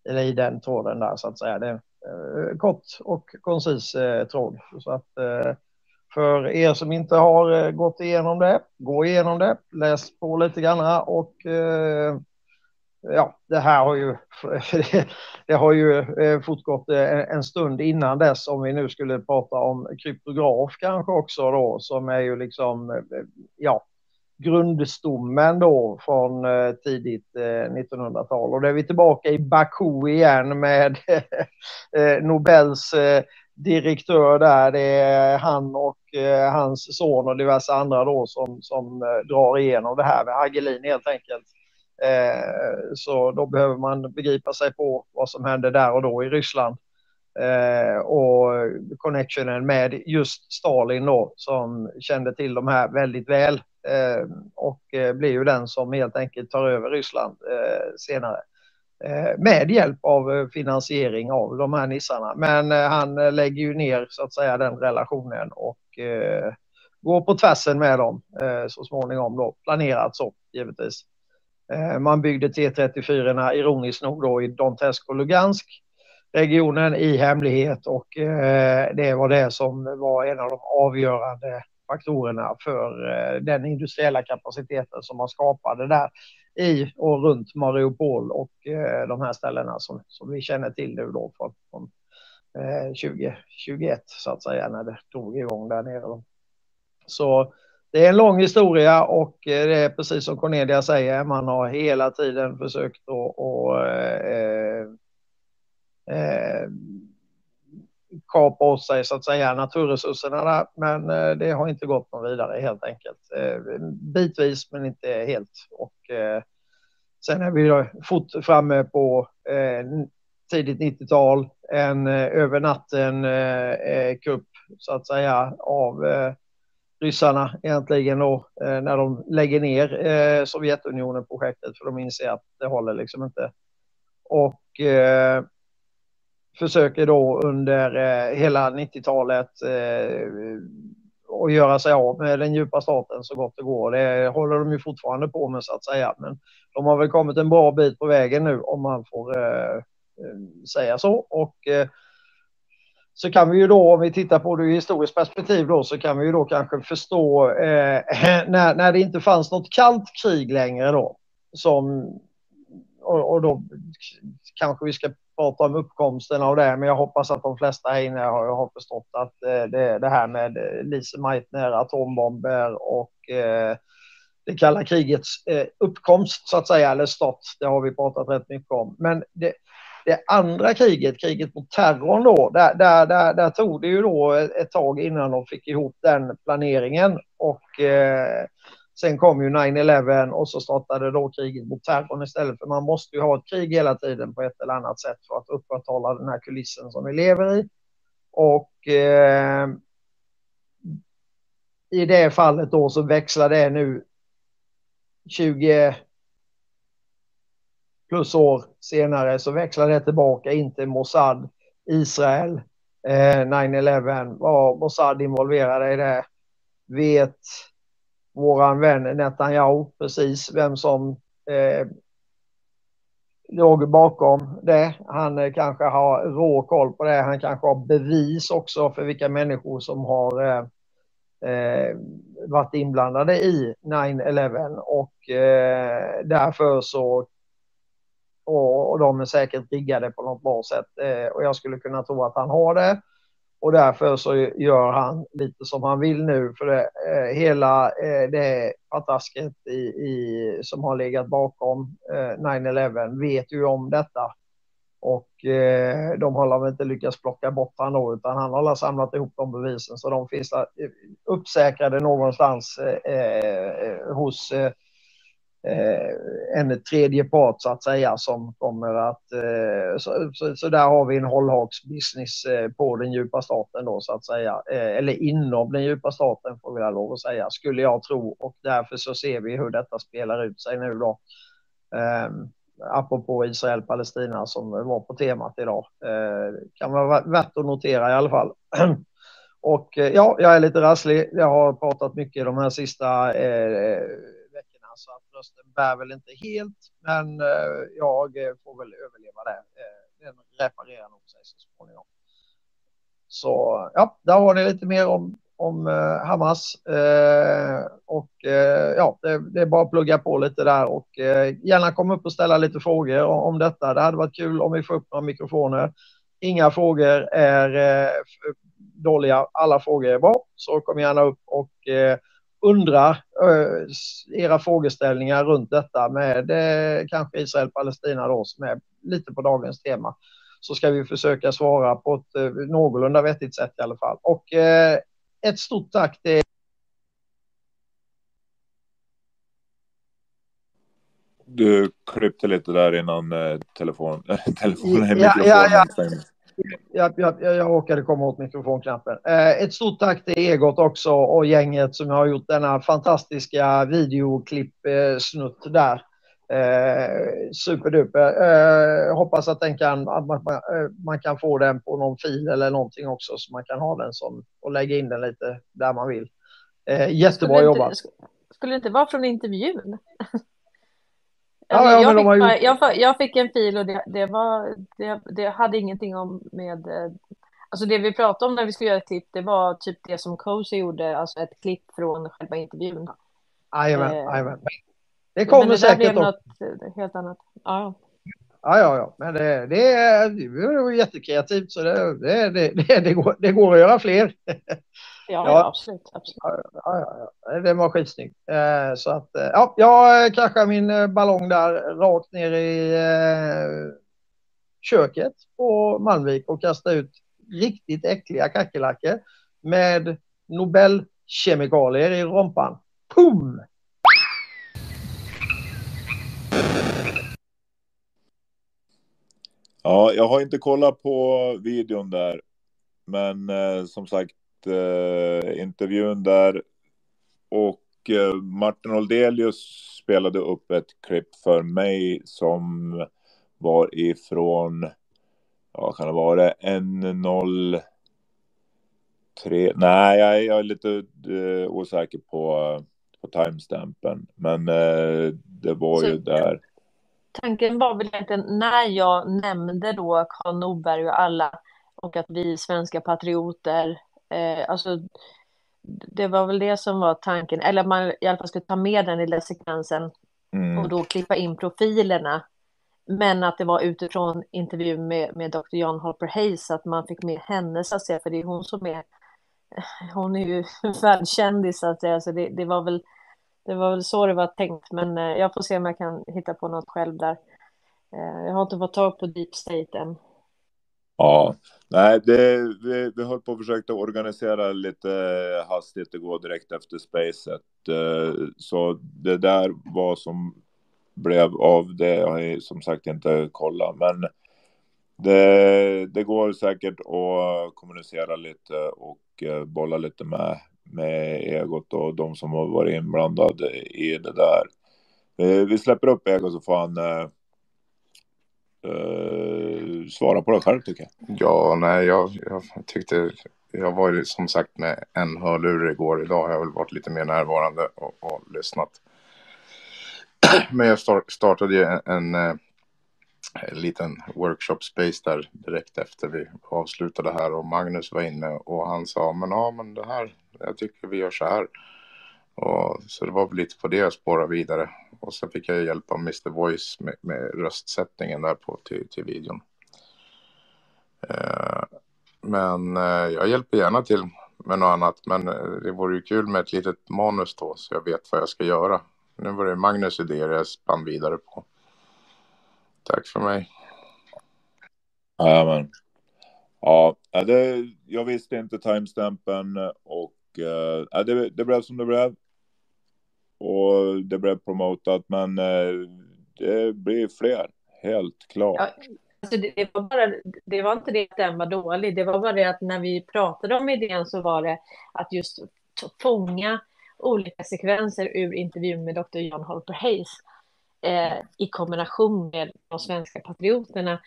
eller i den tråden där så att säga. Det är en kort och koncis eh, tråd. Så att, eh, för er som inte har gått igenom det, gå igenom det, läs på lite grann och ja, det här har ju, det har ju fortgått en stund innan dess om vi nu skulle prata om kryptograf kanske också då som är ju liksom, ja, grundstommen då från eh, tidigt eh, 1900-tal och då är vi tillbaka i Baku igen med eh, Nobels direktör där. Det är han och hans son och diverse andra då som, som drar igenom det här med Hagelin helt enkelt. Så då behöver man begripa sig på vad som hände där och då i Ryssland. Eh, och connectionen med just Stalin då som kände till de här väldigt väl eh, och eh, blir ju den som helt enkelt tar över Ryssland eh, senare eh, med hjälp av finansiering av de här nissarna. Men han lägger ju ner så att säga den relationen och går på tvärsen med dem så småningom då, planerat så givetvis. Man byggde T34 ironiskt nog då i Donetsk och Lugansk regionen i hemlighet och eh, det var det som var en av de avgörande faktorerna för eh, den industriella kapaciteten som man skapade där i och runt Mariupol och eh, de här ställena som, som vi känner till nu då från, från 2021 så att säga när det drog igång där nere. Så det är en lång historia och det är precis som Cornelia säger, man har hela tiden försökt att och, eh, kapa åt sig så att säga naturresurserna där, men eh, det har inte gått någon vidare helt enkelt. Eh, bitvis men inte helt. Och, eh, sen är vi då fort framme på eh, tidigt 90-tal, en eh, över natten eh, kupp så att säga av ryssarna egentligen då eh, när de lägger ner eh, Sovjetunionen-projektet för de inser att det håller liksom inte. Och eh, försöker då under eh, hela 90-talet eh, och göra sig av med den djupa staten så gott det går. Det håller de ju fortfarande på med så att säga. Men de har väl kommit en bra bit på vägen nu om man får eh, eh säga så. Och eh, så kan vi ju då, om vi tittar på det ur historiskt perspektiv då, så kan vi ju då kanske förstå eh, när, när det inte fanns något kallt krig längre då, som, och, och, då kanske vi ska prata om uppkomsten av det, men jag hoppas att de flesta här inne har, har förstått att eh, det, det, här med eh, Lise Meitner, atombomber och eh, det kalla krigets eh, uppkomst så att säga, eller start, det har vi pratat rätt mycket om. Men det, det andra kriget, kriget mot terrorn då, där, där, där, där tog det ju då ett tag innan de fick ihop den planeringen och eh, sen kom ju 9-11 och så startade då kriget mot terrorn istället för man måste ju ha ett krig hela tiden på ett eller annat sätt för att upprätthålla den här kulissen som vi lever i. Och eh, i det fallet då så växlar det nu 20 plus år senare så växlar det tillbaka in till Mossad, Israel, eh, 9-11. Var Mossad involverade i det? Vet våran vän Netanyahu precis vem som eh, låg bakom det. Han eh, kanske har rå koll på det. Han kanske har bevis också för vilka människor som har eh, eh varit inblandade i 9-11 och eh, därför så och, och de är säkert riggade på något bra sätt. Eh, och jag skulle kunna tro att han har det. Och därför så gör han lite som han vill nu. För det, eh, hela eh, det patrasket i, i, som har legat bakom eh, 9-11 vet ju om detta. Och eh, de har väl inte lyckats plocka bort honom utan han har samlat ihop de bevisen. Så de finns eh, uppsäkrade någonstans eh, eh hos eh, Eh, en tredje part så att säga som kommer att... Eh, så, så, så, där har vi en hållhaksbusiness eh, på den djupa staten då så att säga. Eller inom den djupa staten får vi lov att säga, skulle jag tro. Och därför så ser vi hur detta spelar ut sig nu då. Ehm, apropå Israel-Palestina som var på temat idag. Kan vara värt att notera i alla fall. Och ja, jag är lite rasslig. Jag har pratat mycket de här sista eh, rösten bär väl inte helt. Men eh, jag eh, får väl överleva det. Eh, den reparerar nog sig så småningom. Så ja, där har ni lite mer om, om eh, Hamas. Eh, och eh, ja, det, det, är bara att plugga på lite där och eh, gärna komma upp och ställa lite frågor om, om detta. Det hade varit kul om vi får upp några mikrofoner. Inga frågor är dåliga. Alla frågor är bra, så kom gärna upp och eh, undra eh, era frågeställningar runt detta med eh, kanske Israel-Palestina då som är lite på dagens tema. Så ska vi försöka svara på ett eh, någorlunda vettigt sätt i alla fall. Och eh, ett stort tack till Du klippte lite där innan eh, telefon, telefonen, ja, ja, ja jag, jag, jag råkade komma åt mikrofonknappen. Eh, ett stort tack till Egot också och gänget som har gjort denna fantastiska videoklipp-snutt eh, där. Eh, superduper. Eh, hoppas att, den kan, att man, eh, man, kan få den på någon fil eller någonting också så man kan ha den som och lägga in den lite där man vill. Eh, jättebra skulle jobbat. Inte, skulle det inte vara från intervjun? Ja, ja, jag, fick, gjort... jag, jag, fick en fil och det, det, var, det, det hade ingenting om med... Eh, alltså det vi pratade om när vi skulle göra ett klipp, det var typ det som Cozy gjorde, alltså ett klipp från själva intervjun. Jajamän, eh, jajamän. Det kommer men det säkert. Blev något helt annat. Ja, ja, ja, ja. men det, det, är, det var jättekreativt så det, det, det, det, går, det går att göra fler. Ja, ja, absolut. absolut. Ja, ja, ja. Den var skitsnygg. Eh, så att, eh, ja, jag kraschade min eh, ballong där rakt ner i eh, köket på Malmvik och kastade ut riktigt äckliga kackerlackor med Nobelkemikalier i rompan. Pum! Ja, jag har inte kollat på videon där. Men eh, som sagt, eh, intervjun där. Och eh, Martin Oldelius spelade upp ett klipp för mig som var ifrån, ja kan det vara N0 3, nej jag, jag är lite uh, osäker på, på timestampen, men uh, det var Så, ju där. Tanken var väl egentligen när jag nämnde då Karl Norberg och alla och att vi svenska patrioter Eh, alltså, det var väl det som var tanken, eller att man i alla fall skulle ta med den lilla sekvensen mm. och då klippa in profilerna. Men att det var utifrån intervjun med, med Dr. John Holper Hayes, att man fick med henne så att säga, för det är hon som är, hon är ju världskändis så att säga, så det, det, var väl, det var väl så det var tänkt, men eh, jag får se om jag kan hitta på något själv där. Eh, jag har inte fått tag på Deep State än. Ja, nej, det, vi, vi höll på och försökte organisera lite hastigt och gå direkt efter spacet. Eh, så det där var som blev av det har som sagt inte kollat, men det, det går säkert att kommunicera lite och eh, bolla lite med, med egot och de som har varit inblandade i det där. Eh, vi släpper upp egot så får han eh, svara på det själv tycker jag. Ja, nej, jag, jag tyckte jag var ju som sagt med en hörlur igår. Idag har jag väl varit lite mer närvarande och, och lyssnat. Men jag start, startade ju en, en, eh, en, liten workshop space där direkt efter vi avslutade här och Magnus var inne och han sa men ja men det här, jag tycker vi gör så här. Och, så det var väl lite på det jag spårade vidare. Och så fick jag hjälp av Mr Voice med, med röstsättningen där på till, till videon. Eh, men eh, jag hjälper gärna till med något annat. Men eh, det vore ju kul med ett litet manus då så jag vet vad jag ska göra. Nu var det Magnus idéer jag spann vidare på. Tack för mig. Jajamän. Ja, det, jag visste inte timestampen och eh, det, det blev som det blev och det blev promotat, men eh, det blir fler, helt klart. Ja, alltså det, det, var bara, det var inte det att den var dålig, det var bara det att när vi pratade om idén så var det att just fånga olika sekvenser ur intervjun med Dr. John Holper Hayes eh, i kombination med de svenska patrioterna.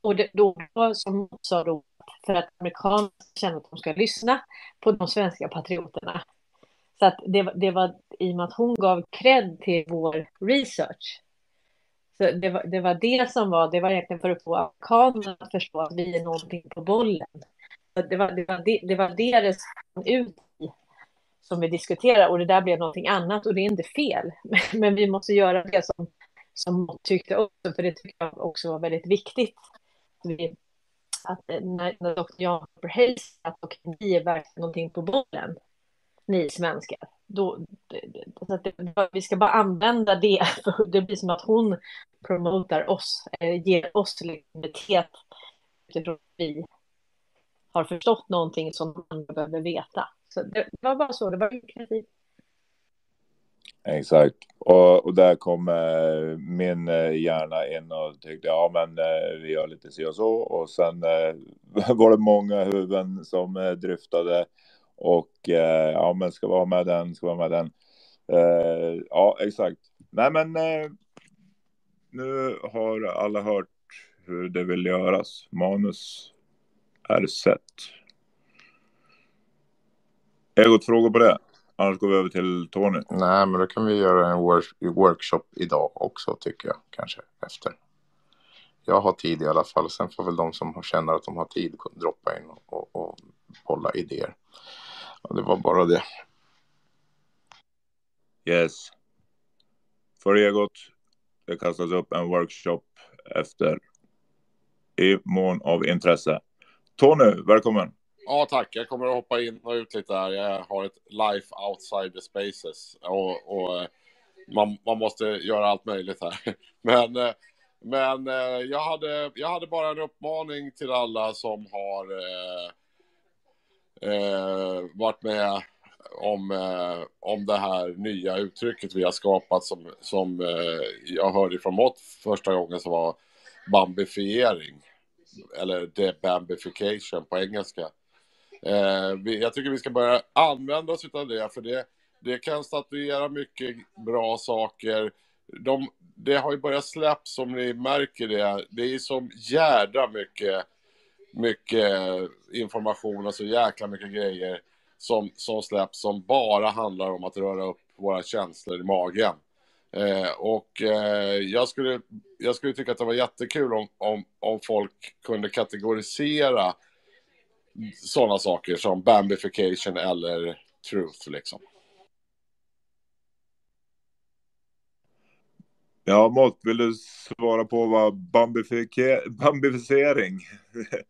Och det, då som sa då för att amerikanerna känner att de ska lyssna på de svenska patrioterna. Så att det, det var i och med att hon gav cred till vår research. Så det var, det var det som var, det var egentligen för att få amerikanerna att förstå att vi är någonting på bollen. Det var det, var det, det, var det det sprang ut i som vi diskuterar och det där blev någonting annat och det är inte fel. Men vi måste göra det som, som tyckte också, för det tycker jag också var väldigt viktigt. Vi, att när, när doktor Jan Hayes att och vi är verkligen någonting på bollen, ni svenskar, då, så att det, vi ska bara använda det, för det blir som att hon promotar oss, ger oss legitimitet utifrån att vi har förstått någonting som andra behöver veta. Så det var bara så, det var kreativt. Exakt. Och, och där kom eh, min hjärna in och tyckte ja men eh, vi gör lite si och så och sen eh, var det många huvuden som eh, dryftade och eh, ja men ska vara med den, ska vara med den. Eh, ja exakt. Nej men eh, nu har alla hört hur det vill göras. Manus är sett. Egot-frågor på det? Annars går vi över till Tony. Nej, men då kan vi göra en work workshop idag också tycker jag. Kanske efter. Jag har tid i alla fall. Sen får väl de som känner att de har tid droppa in och, och, och bolla idéer. Och det var bara det. Yes. För Egot. Det kastas upp en workshop efter i mån av intresse. Tony, välkommen. Ja, tack. Jag kommer att hoppa in och ut lite här. Jag har ett life outside the spaces och, och eh, man, man, måste göra allt möjligt här. Men, eh, men eh, jag, hade, jag hade bara en uppmaning till alla som har eh, varit med om, eh, om det här nya uttrycket vi har skapat som, som eh, jag hörde från Mott första gången som var bambifiering eller debambification på engelska. Eh, jag tycker vi ska börja använda oss av det, för det, det kan statuera mycket bra saker. De, det har ju börjat släppas, som ni märker det. Det är som jädra mycket, mycket information och så jäkla mycket grejer som, som släpps som bara handlar om att röra upp våra känslor i magen. Eh, och eh, jag, skulle, jag skulle tycka att det var jättekul om, om, om folk kunde kategorisera sådana saker som bambification eller truth liksom. Ja, Mått, vill du svara på vad bambificering?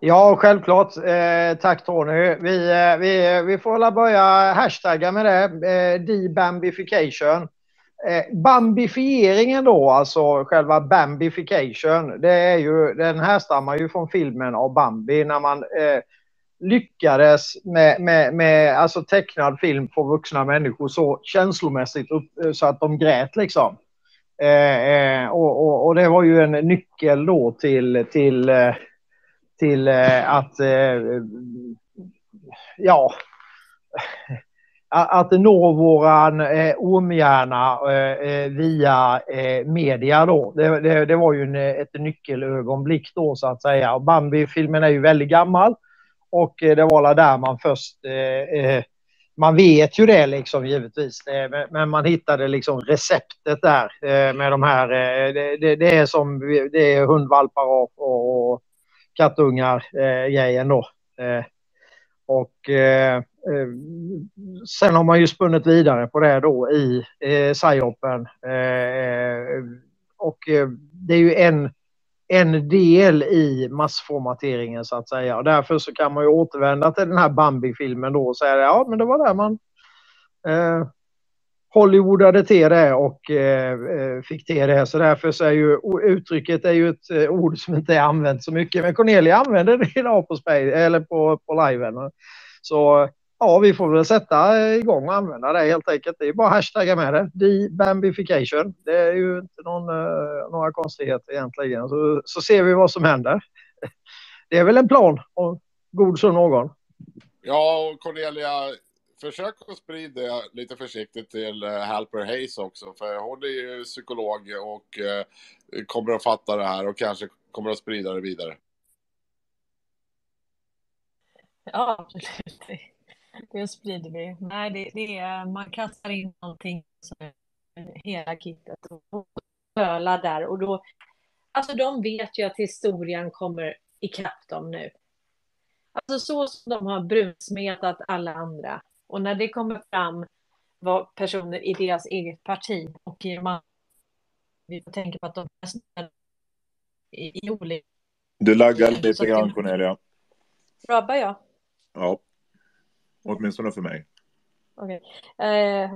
ja, självklart. Eh, tack Tony. Vi, eh, vi, eh, vi får väl börja hashtagga med det. Eh, debambification. Eh, bambifieringen då, alltså själva bambification, det är ju, den härstammar ju från filmen av Bambi när man eh, lyckades med, med, med alltså tecknad film för vuxna människor så känslomässigt upp, eh, så att de grät liksom. Eh, eh, och, och, och, det var ju en nyckel då till, till, eh, till eh, att eh, ja att nå våran eh, ormhjärna eh, eh, via eh, media då. Det, det, det, var ju en, ett nyckelögonblick då så att säga. Bambi-filmen är ju väldigt gammal och eh, det var där man först eh, eh, man vet ju det liksom givetvis, eh, men man hittade liksom receptet där med de här, det, det är som, det är hundvalpar och, och kattungar grejen då. Och eh, sen har man ju spunnit vidare på det då i eh, psyopen. Eh, och det är ju en, en del i massformateringen så att säga. Och därför så kan man ju återvända till den här Bambi-filmen då och säga ja men det var där man eh, Hollywoodade till det och eh, eh fick till det. Så därför så är ju uttrycket är ju ett eh, ord som inte är använt så mycket. Men Cornelia använder det idag på, spej eller på, på liven. Så ja, vi får väl sätta igång och använda det helt enkelt. Det är bara att hashtagga med det. Debambification. Det är ju inte någon, uh, några konstigheter egentligen. Så, så ser vi vad som händer. Det är väl en plan. Och god som någon. Ja, och Cornelia, försök att sprida det lite försiktigt till uh, Halper Hayes också. För hon är ju psykolog och uh, kommer att fatta det här och kanske kommer att sprida det vidare. Ja, absolut. Det sprider vi. Nej, det, det är, man kastar in någonting, hela kittet och ölar där. Och då, alltså de vet ju att historien kommer ikapp dem nu. Alltså så som de har brunsmetat alla andra. Och när det kommer fram vad personer i deras eget parti och i man, vi får tänka på att de är i, i olika... Du laggar lite grann, Cornelia. Rabbar jag? Ja. Åtminstone för mig. Okej. Okay. Eh,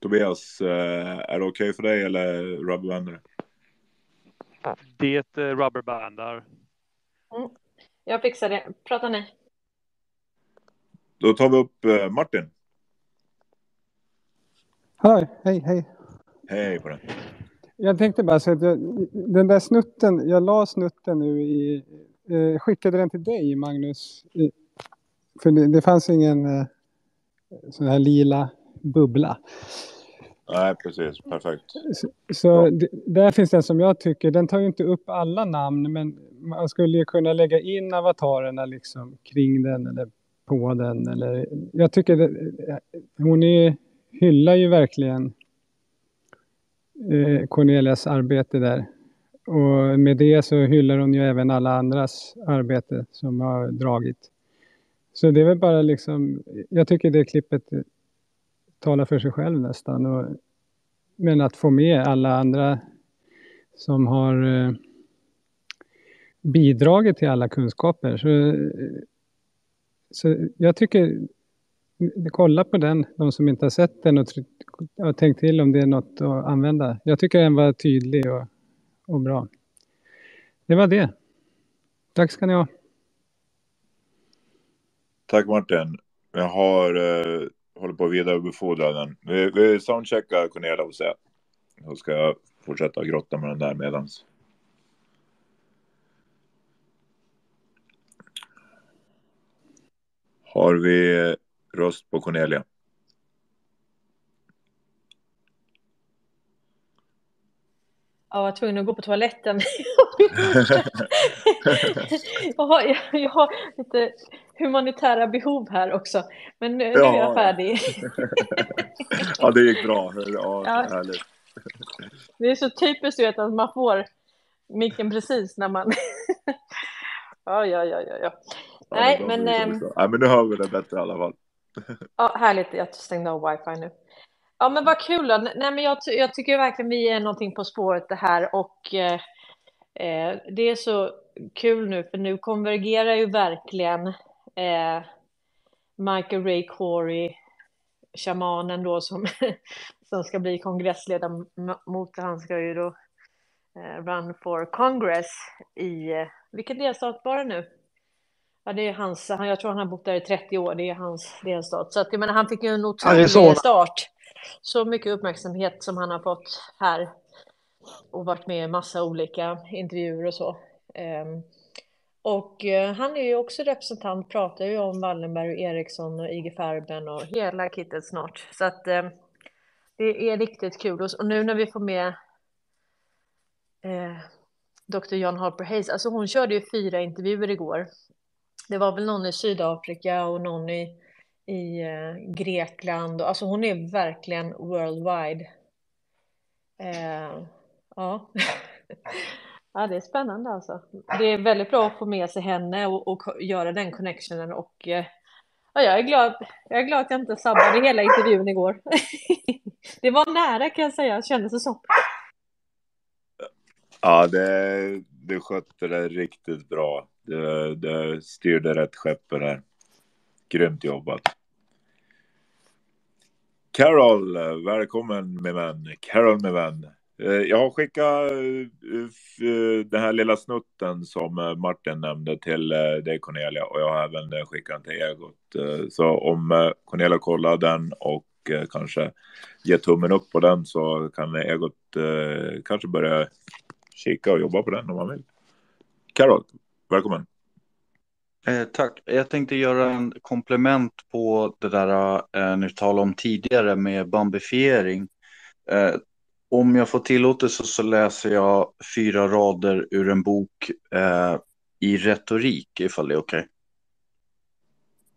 Tobias, eh, är det okej okay för dig eller rubberbandar Det eh, rubberbandar. Mm. Jag fixar det. Prata ni. Då tar vi upp eh, Martin. Hej, hej, hej. Hej på den. Jag tänkte bara säga att jag, den där snutten, jag la snutten nu i, eh, skickade den till dig Magnus. I, för det, det fanns ingen eh, sån här lila bubbla. Nej, precis. Perfekt. Så, så det, där finns den som jag tycker, den tar ju inte upp alla namn, men man skulle ju kunna lägga in avatarerna liksom kring den eller på den. Eller, jag tycker det, hon är, hyllar ju verkligen eh, Cornelias arbete där. Och med det så hyllar hon ju även alla andras arbete som har dragit. Så det är väl bara liksom, jag tycker det klippet talar för sig själv nästan. Och, men att få med alla andra som har eh, bidragit till alla kunskaper. Så, eh, så jag tycker, kolla på den, de som inte har sett den och, och tänkt till om det är något att använda. Jag tycker den var tydlig och, och bra. Det var det. Tack ska ni ha. Tack Martin. Jag har eh, håller på att vidarebefordra den. Vi, vi soundcheckar Cornelia och se. Så ska jag fortsätta grotta med den där medans. Har vi röst på Cornelia? Jag var tvungen att gå på toaletten. jag, har, jag, har lite humanitära behov här också. Men nu, ja. nu är jag färdig. ja, det gick bra. Ja, ja. Härligt. Det är så typiskt vet, att man får micken precis när man... ja, ja, ja, ja. ja. Nej, men... Ähm... Nej, men nu hör vi det bättre i alla fall. ja, härligt. Jag stängde av wifi nu. Ja, men vad kul. Då. Nej, men jag, jag tycker verkligen vi är någonting på spåret det här och eh, eh, det är så kul nu för nu konvergerar ju verkligen eh, Michael Ray Corey, shamanen då som, som ska bli kongressledamot. Han ska ju då eh, run for Congress i, eh, vilken delstat var det nu? Ja, det är hans, jag tror han har bott där i 30 år, det är hans delstat. Så att, jag menar, han fick ju en otrolig start så mycket uppmärksamhet som han har fått här och varit med i massa olika intervjuer och så. Ehm, och eh, han är ju också representant, pratar ju om Wallenberg och Eriksson och IG Farben och hela kittet snart. Så att eh, det är riktigt kul. Och nu när vi får med eh, Dr. John Harper Hayes, alltså hon körde ju fyra intervjuer igår. Det var väl någon i Sydafrika och någon i i eh, Grekland. Alltså hon är verkligen worldwide. Eh, ja. ja, det är spännande alltså. Det är väldigt bra att få med sig henne och, och göra den connectionen och eh, ja, jag är glad. Jag är glad att jag inte sabbade hela intervjun igår. det var nära kan jag säga, kändes det som. Ja, det, du skötte det riktigt bra. Det, du styrde rätt skepp där. Grymt jobbat. Carol, välkommen med vän. Carol med vän. Eh, jag har skickat eh, eh, den här lilla snutten som Martin nämnde till dig Cornelia och jag har även skickat den till Egot. Så om Cornelia kollar den och kanske ger tummen upp på den så kan Egot kanske börja kika och jobba på den om man vill. Carol, välkommen. Eh, tack. Jag tänkte göra en komplement på det där eh, ni talade om tidigare med bambifiering. Eh, om jag får tillåtelse så läser jag fyra rader ur en bok eh, i retorik, ifall det är okej.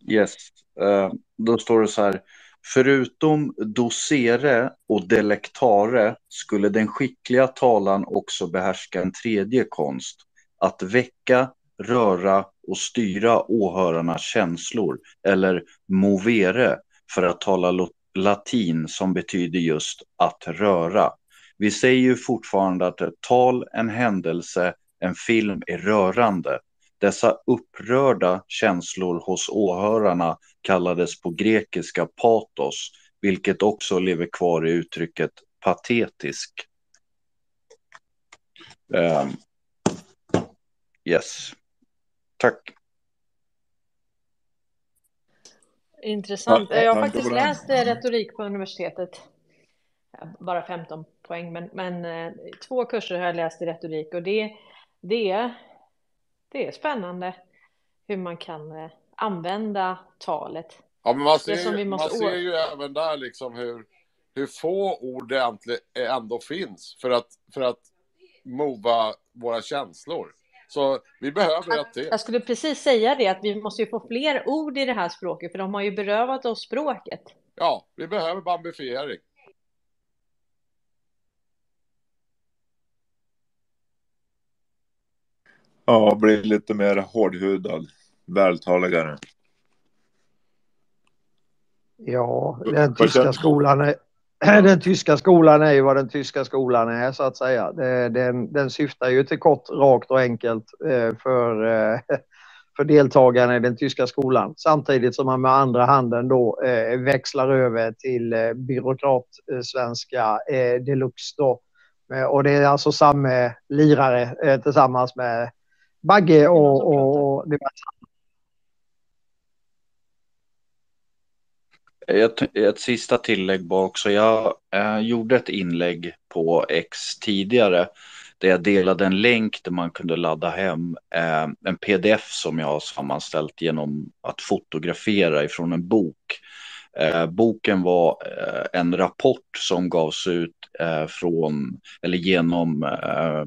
Yes, eh, då står det så här. Förutom docere och delectare skulle den skickliga talan också behärska en tredje konst. Att väcka, röra och styra åhörarnas känslor eller movere för att tala latin som betyder just att röra. Vi säger ju fortfarande att ett tal, en händelse, en film är rörande. Dessa upprörda känslor hos åhörarna kallades på grekiska patos, vilket också lever kvar i uttrycket patetisk. Ehm, yes. Tack. Intressant. Ja, jag har faktiskt läst eh, retorik på universitetet. Bara 15 poäng, men, men eh, två kurser har jag läst i retorik och det, det, det är spännande hur man kan eh, använda talet. Ja, men man Det ser, som vi ju, man måste ser ju även där liksom hur, hur få ord det äntligen- ändå finns för att, för att mova våra känslor. Så vi behöver ett till. Jag skulle precis säga det, att vi måste ju få fler ord i det här språket, för de har ju berövat oss språket. Ja, vi behöver bambifiering. Ja, bli lite mer hårdhudad, vältaligare. Ja, den tyska skolan är, den tyska skolan är ju vad den tyska skolan är så att säga. Den, den syftar ju till kort, rakt och enkelt eh, för, eh, för deltagarna i den tyska skolan. Samtidigt som man med andra handen då eh, växlar över till byråkrat-svenska deluxe då. Och det är alltså samma lirare tillsammans med Bagge och, och, och diverse Ett, ett sista tillägg bara också. Jag eh, gjorde ett inlägg på X tidigare där jag delade en länk där man kunde ladda hem eh, en pdf som jag har sammanställt genom att fotografera ifrån en bok. Eh, boken var eh, en rapport som gavs ut eh, från, eller genom eh,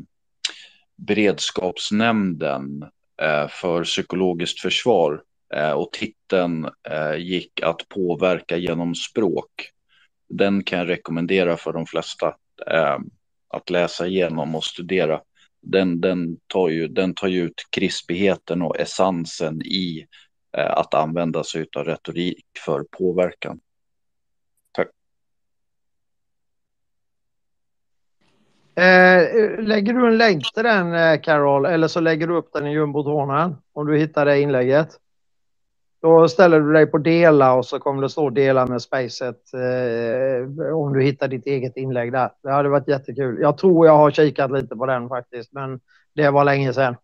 beredskapsnämnden eh, för psykologiskt försvar eh, och titeln eh, gick att påverka genom språk. Den kan jag rekommendera för de flesta eh, att läsa igenom och studera. Den, den, tar ju, den tar ju ut krispigheten och essensen i eh, att använda sig av retorik för påverkan. Tack. Eh, lägger du en länk till den eh, Carol eller så lägger du upp den i jumbotronen om du hittar det inlägget. Då ställer du dig på dela och så kommer det stå dela med spacet eh, om du hittar ditt eget inlägg där. Det hade varit jättekul. Jag tror jag har kikat lite på den faktiskt men det var länge sedan.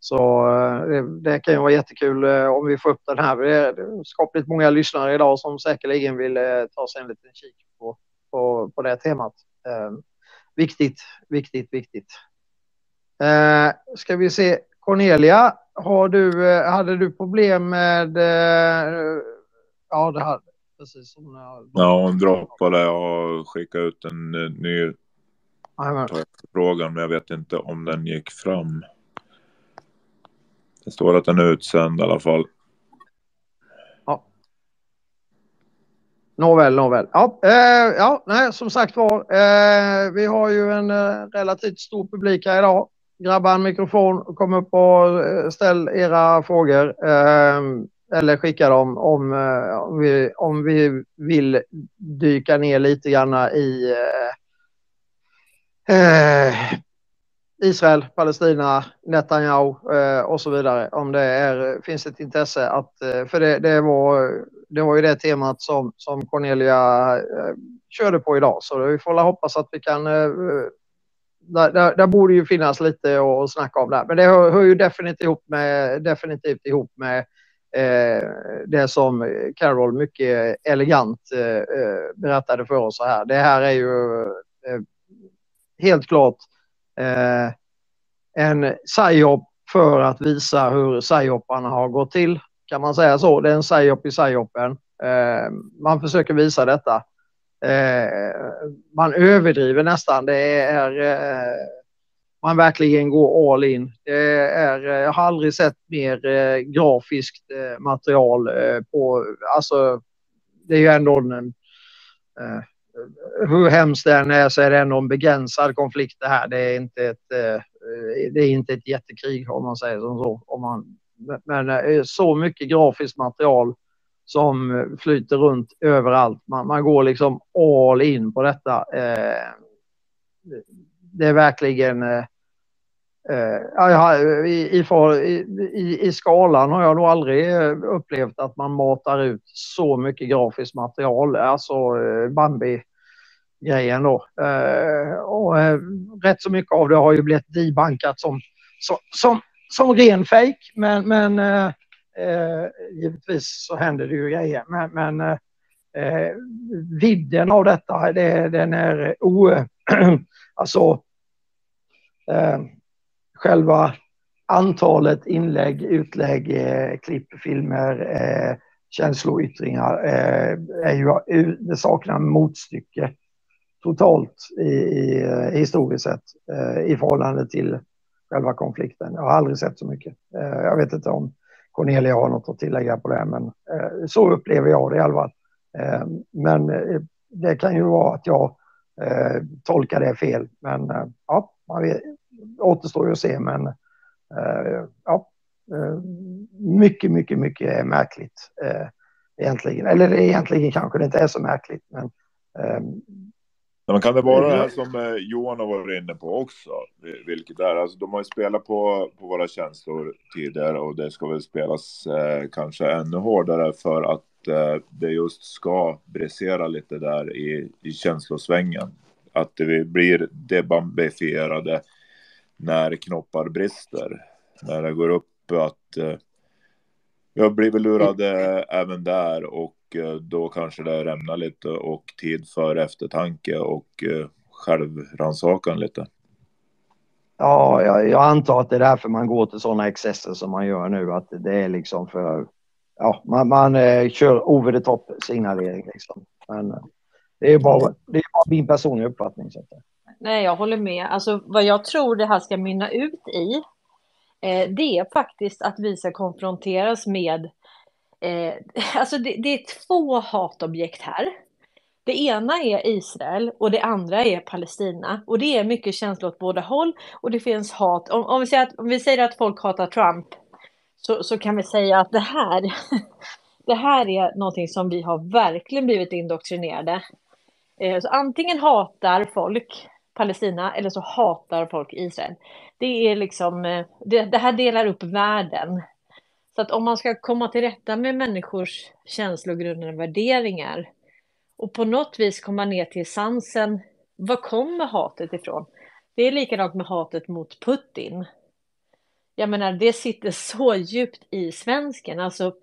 Så eh, det, det kan ju vara jättekul eh, om vi får upp den här. Det är skapligt många lyssnare idag som säkerligen vill eh, ta sig en liten kik på, på, på det temat. Eh, Viktigt, viktigt, viktigt. Eh, ska vi se. Cornelia, har du, eh, hade du problem med... Eh, ja, det hade precis som när Ja, hon droppade. Jag har skickat ut en eh, ny frågan, men jag vet inte om den gick fram. Det står att den är utsänd i alla fall. Nåväl, nåväl. Ja, eh, ja nej, som sagt var, eh, vi har ju en eh, relativt stor publik här idag. Grabba en mikrofon och kom upp och eh, ställ era frågor. Eh, eller skicka dem om, eh, om, vi, om vi vill dyka ner lite grann i eh, eh, Israel, Palestina, Netanyahu eh, och så vidare. Om det är, finns ett intresse att, eh, för det, det, var, det var ju det temat som, som Cornelia eh, körde på idag. Så vi får väl hoppas att vi kan eh, där, där, där, borde ju finnas lite att snacka om där. Men det hör, hör ju definitivt ihop med, definitivt ihop med eh, det som Carol mycket elegant eh, eh berättade för oss här. Det här är ju eh, helt klart eh, en psyop för att visa hur psyoparna har gått till. Kan man säga så? Det är en psyop i psyopen. Eh, man försöker visa detta. Eh, man överdriver nästan. Det är eh, man verkligen går all in. Det är, eh, jag har aldrig sett mer eh, grafiskt eh, material eh, på, alltså det är ju ändå en, eh, hur hemskt det än är så är det ändå en begränsad konflikt det här. Det är inte ett, eh, det är inte ett jättekrig om man säger som så. Om man, men eh, så mycket grafiskt material som eh, flyter runt överallt. Man, man går liksom all in på detta. Eh, det är verkligen... Eh, eh ja, i, i, i, I skalan har jag nog aldrig upplevt att man matar ut så mycket grafiskt material. Alltså eh, Bambi-grejen då. Eh, och eh, rätt så mycket av det har ju blivit debankat som, som, som, som ren fejk, Men, men eh, eh, givetvis så händer det ju grejer, men, men eh, eh vidden av detta, det, den är eh, o... alltså eh, själva antalet inlägg, utlägg, eh, klipp, filmer, eh, känsloyttringar eh, är ju, eh, det saknar motstycke totalt i, i, historiskt sett eh, i förhållande till själva konflikten. Jag har aldrig sett så mycket. Eh, jag vet inte om Cornelia har något att tillägga på det, men eh, så upplever jag det i alla fall. Eh, men det kan ju vara att jag tolkar det fel, men ja, man vet, återstår ju att se, men ja, mycket, mycket, mycket märkligt egentligen. Eller egentligen kanske det inte är så märkligt, men men kan det vara det här som eh, Johan har varit inne på också? Vilket är, alltså de har ju spelat på, på våra känslor tidigare och det ska väl spelas eh, kanske ännu hårdare för att eh, det just ska brisera lite där i, i känslosvängen. Att det blir debambifierade när knoppar brister. När det går upp att eh, jag blir väl lurade även där och då kanske det rämnar lite och tid för eftertanke och eh, självrannsakan lite. Ja, jag, jag, antar att det är därför man går till sådana excesser som man gör nu, att det är liksom för, ja, man, man eh, kör over the top signalering liksom. Men eh, det är bara, det är bara min personliga uppfattning. Så att, Nej, jag håller med. Alltså vad jag tror det här ska mynna ut i, eh, det är faktiskt att vi ska konfronteras med Eh, alltså det, det, är två hatobjekt här. Det ena är Israel och det andra är Palestina. Och det är mycket känslor åt båda håll. Och det finns hat. Om, om, vi, säger att, om vi säger att folk hatar Trump så, så kan vi säga att det här, det här är någonting som vi har verkligen blivit indoktrinerade. Eh, så antingen hatar folk Palestina eller så hatar folk Israel. Det är liksom, eh, det, det här delar upp världen så att om man ska komma till rätta med människors känslogrundande värderingar och på något vis komma ner till sansen, var kommer hatet ifrån? Det är likadant med hatet mot Putin. Jag menar, det sitter så djupt i svensken, alltså,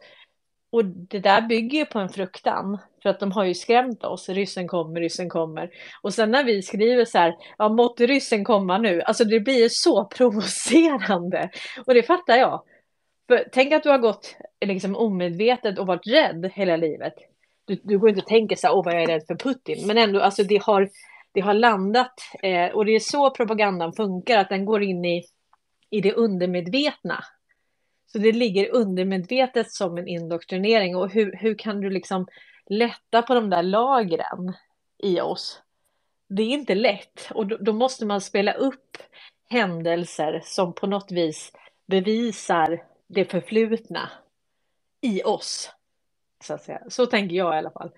och det där bygger ju på en fruktan, för att de har ju skrämt oss, ryssen kommer, ryssen kommer. Och sen när vi skriver så här, ja måtte ryssen komma nu, alltså det blir ju så provocerande. Och det fattar jag. För tänk att du har gått liksom omedvetet och varit rädd hela livet. Du, du går inte och tänker så här, åh vad jag är rädd för Putin. Men ändå, alltså det har, det har landat. Eh, och det är så propagandan funkar, att den går in i, i det undermedvetna. Så det ligger undermedvetet som en indoktrinering. Och hur, hur kan du liksom lätta på de där lagren i oss? Det är inte lätt. Och då, då måste man spela upp händelser som på något vis bevisar det förflutna i oss. Så, att säga. så tänker jag i alla fall.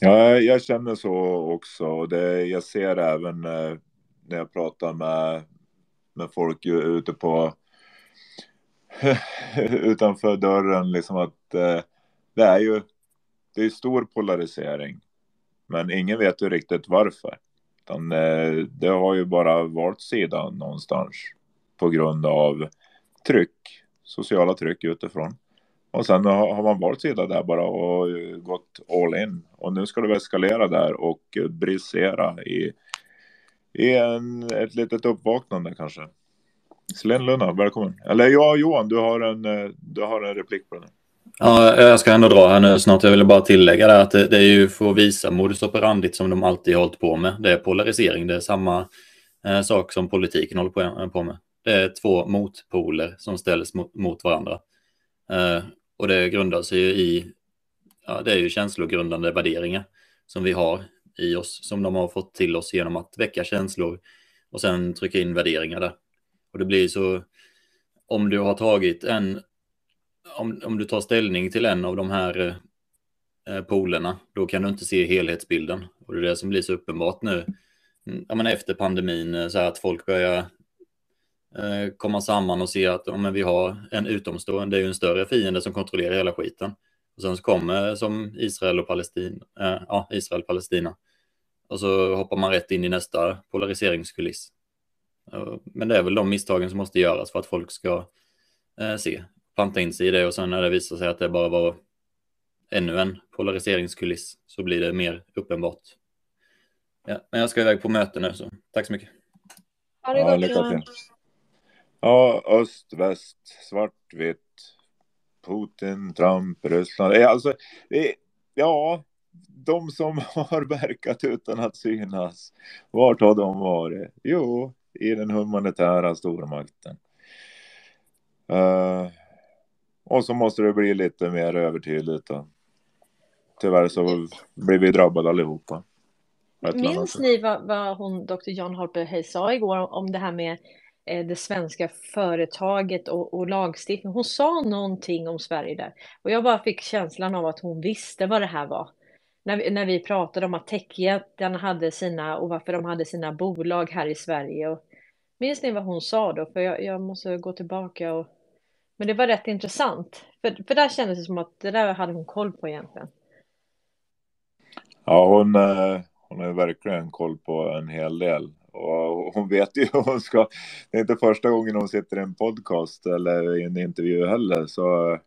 Ja, jag känner så också. Det, jag ser även eh, när jag pratar med, med folk ute på utanför dörren, liksom att eh, det är ju det är stor polarisering. Men ingen vet ju riktigt varför. Utan eh, det har ju bara valt sida någonstans på grund av tryck, sociala tryck utifrån. Och sen har, man valt sida där bara och gått all in. Och nu ska det eskalera där och brisera i, i en, ett litet uppvaknande kanske. Selin Luna, välkommen. Eller ja, Johan, du har en, eh, du har en replik på det. Ja, jag ska ändå dra här nu snart. Jag ville bara tillägga det att det, det är ju för att visa modus operandi som de alltid har hållit på med. Det är polarisering. Det är samma eh, sak som politiken håller på, på med. Det är två motpoler som ställs mot, mot varandra. Eh, och det grundar sig ju i, ja, det är ju känslogrundande värderingar som vi har i oss, som de har fått till oss genom att väcka känslor och sen trycka in värderingar där. Och det blir så, om du har tagit en, om, om du tar ställning till en av de här eh, polerna, då kan du inte se helhetsbilden. Och det är det som blir så uppenbart nu, mm, ja, men efter pandemin, eh, så här att folk börjar komma samman och se att ja, men vi har en utomstående, det är ju en större fiende som kontrollerar hela skiten. Och sen så kommer som Israel och Palestina, eh, ja, Israel Palestina. Och så hoppar man rätt in i nästa polariseringskuliss. Men det är väl de misstagen som måste göras för att folk ska eh, se, panta in sig i det och sen när det visar sig att det bara var ännu en polariseringskuliss så blir det mer uppenbart. Ja, men jag ska iväg på möte nu så tack så mycket. Ha det ja, lycka till. Ja, öst, väst, svart, vitt, Putin, Trump, Ryssland. Alltså, ja, de som har verkat utan att synas, vart har de varit? Jo, i den humanitära stormakten. Uh, och så måste det bli lite mer övertydligt. Då. Tyvärr så blir vi drabbade allihopa. Minns ni vad, vad hon, Dr. John Harper sa igår om det här med eh, Eh, det svenska företaget och, och lagstiftning? Hon sa någonting om Sverige där och jag bara fick känslan av att hon visste vad det här var när vi, när vi pratade om att techjättarna hade sina och varför de hade sina bolag här i Sverige. Och, minns ni vad hon sa då? För jag, jag måste gå tillbaka och... Men det var rätt intressant. För, för där kändes det som att det där hade hon koll på egentligen. Ja, hon, eh, hon har verkligen koll på en hel del. Och hon vet ju hur hon ska. Det är inte första gången hon sitter i en podcast eller i en intervju heller. Så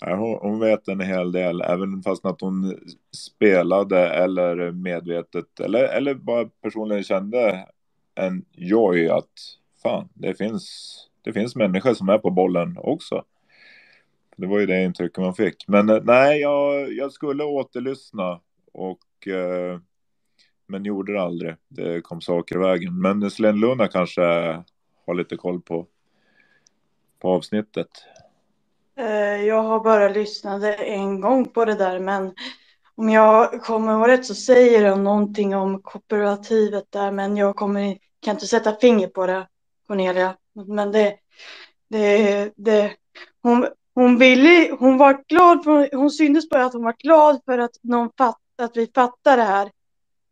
hon, hon vet en hel del, även fast att hon spelade eller medvetet eller, eller bara personligen kände en joy att fan, det finns, det finns människor som är på bollen också. Det var ju det intrycket man fick. Men eh, nej, jag, jag skulle återlyssna och eh, men gjorde det aldrig. Det kom saker i vägen. Men Slen Luna kanske har lite koll på, på avsnittet. Eh, jag har bara lyssnat en gång på det där, men om jag kommer ihåg rätt så säger de någonting om kooperativet där, men jag kommer, kan inte sätta finger på det, Cornelia. Men det, det, det hon, hon ville, hon var glad, för, hon syntes bara att hon var glad för att, någon fatt, att vi fattar det här.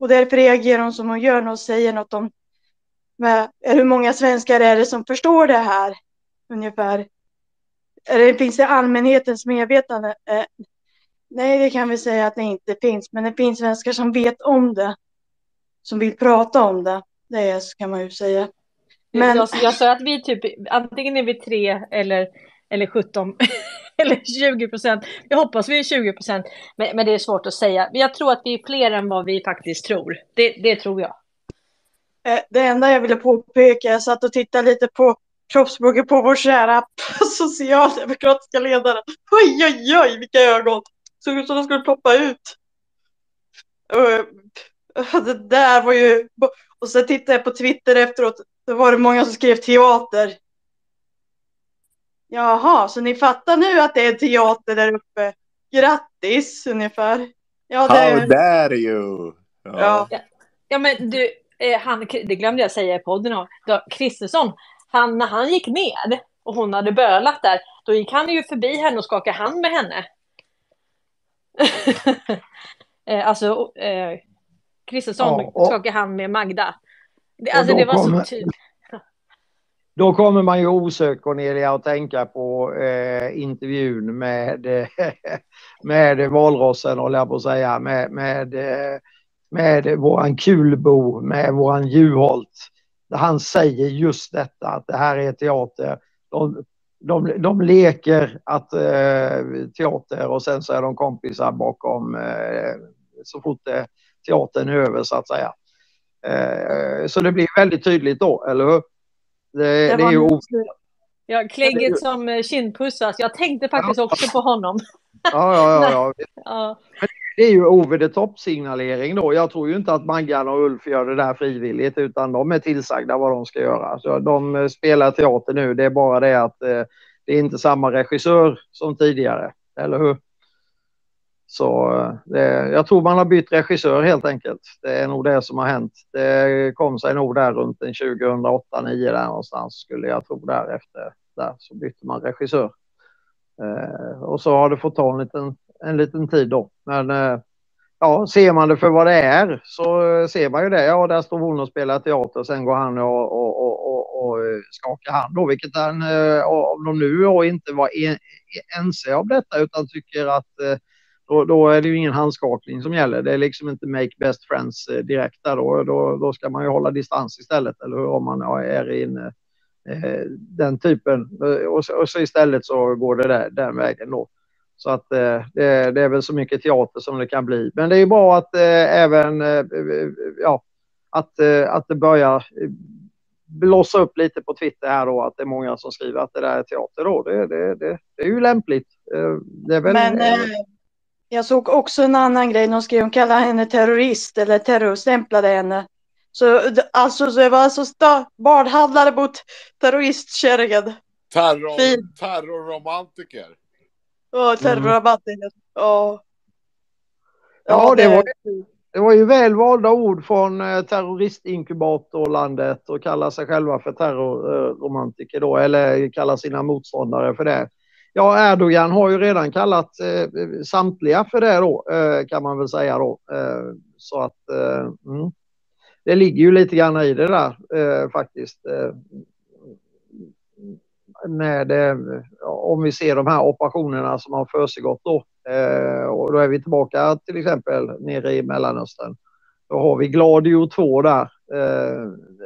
Och därför reagerar hon som hon gör när hon säger något om med, hur många svenskar är det som förstår det här ungefär eller finns det allmänhetens medvetande? Eh, nej, det kan vi säga att det inte finns, men det finns svenskar som vet om det, som vill prata om det. Det kan man ju säga. Men... Jag, jag sa att vi typ, antingen är vi tre eller, eller 17 eller 20 procent. Jag hoppas vi är 20 procent, men, men det är svårt att säga. Men jag tror att vi är fler än vad vi faktiskt tror. Det, det tror jag. Eh, det enda jag ville påpeka, jag satt och tittade lite på kroppsspråket på vår kära socialdemokratiska ledare. Oj, oj, oj, vilka ögon! Såg ut som de skulle ploppa ut. Eh, det där var ju... Och så tittade jag på Twitter efteråt. Då var det många som skrev teater. Jaha, så ni fattar nu att det är teater där uppe. Grattis, ungefär. Ja, det. How dare you! Ja. ja. ja men du, eh, han, det glömde jag säga i podden. Kristersson, han, när han gick ned och hon hade bölat där, då gick han ju förbi henne och skakade hand med henne. Eh, alltså, eh, Kristersson ja, och... skakade hand med Magda. Alltså det var kommer, så tydligt. Då kommer man ju osökt, Cornelia, att tänka på eh, intervjun med, med valrossen, håller jag på att säga, med, med med våran Kulbo, med våran Juholt. Han säger just detta att det här är teater. De, de, de leker att eh, teater och sen så är de kompisar bakom eh, så fort eh, teatern är över så att säga. Eh, så det blir väldigt tydligt då, eller hur? Det, det, det är ju Ja, klägget som eh, kindpussas. Jag tänkte faktiskt ja. också på honom. Ja, ja, ja. ja. ja. Det är ju over the top signalering då. Jag tror ju inte att Maggan och Ulf gör det där frivilligt utan de är tillsagda vad de ska göra. Så de eh, spelar teater nu. Det är bara det att eh, det är inte samma regissör som tidigare. Eller hur? Så eh, det, jag tror man har bytt regissör helt enkelt. Det är nog det som har hänt. Det kom sig nog där runt 2008-2009 där någonstans skulle jag tro därefter. Där så bytte man regissör. Eh, och så har det fått ta en liten, en liten tid då. Men eh, ja, ser man det för vad det är så eh, ser man ju det. Ja, där står hon och spelar teater. och Sen går han och, och, och, och, och eh, skakar hand då, vilket han, eh, om de nu inte var en, ense om detta utan tycker att eh, då, då, är det ju ingen handskakning som gäller. Det är liksom inte make best friends eh, direkt där då. Då, då ska man ju hålla distans istället, eller hur? Om man är inne, eh, eh, den typen. Eh, och så, och så, istället så går det där, den vägen då. Så att eh, det, det, är väl så mycket teater som det kan bli. Men det är ju bra att eh, även, ja, att, att det börjar blossa upp lite på Twitter här då, att det är många som skriver att det där är teater då. Det, det, det, det är ju lämpligt. Det är väl, Men jag såg också en annan grej. De skrev, de kallade henne terrorist eller terrorstämplade henne. Så alltså det var alltså barnhandlare mot terroristkärringen. Terror, terrorromantiker. Ja, terrorromantiker. Ja. Ja, det, var, det var ju väl valda ord från eh, terroristinkubatorlandet och kalla sig själva för terrorromantiker då, eller kalla sina motståndare för det. Ja, Erdogan har ju redan kallat eh, samtliga för det då, eh, kan man väl säga då. Eh, så att eh, mm. det ligger ju lite grann i det där eh, faktiskt. Eh, med, eh, om vi ser de här operationerna som har försiggått då. Eh, och då är vi tillbaka till exempel nere i Mellanöstern. Då har vi Gladio 2 där, eh,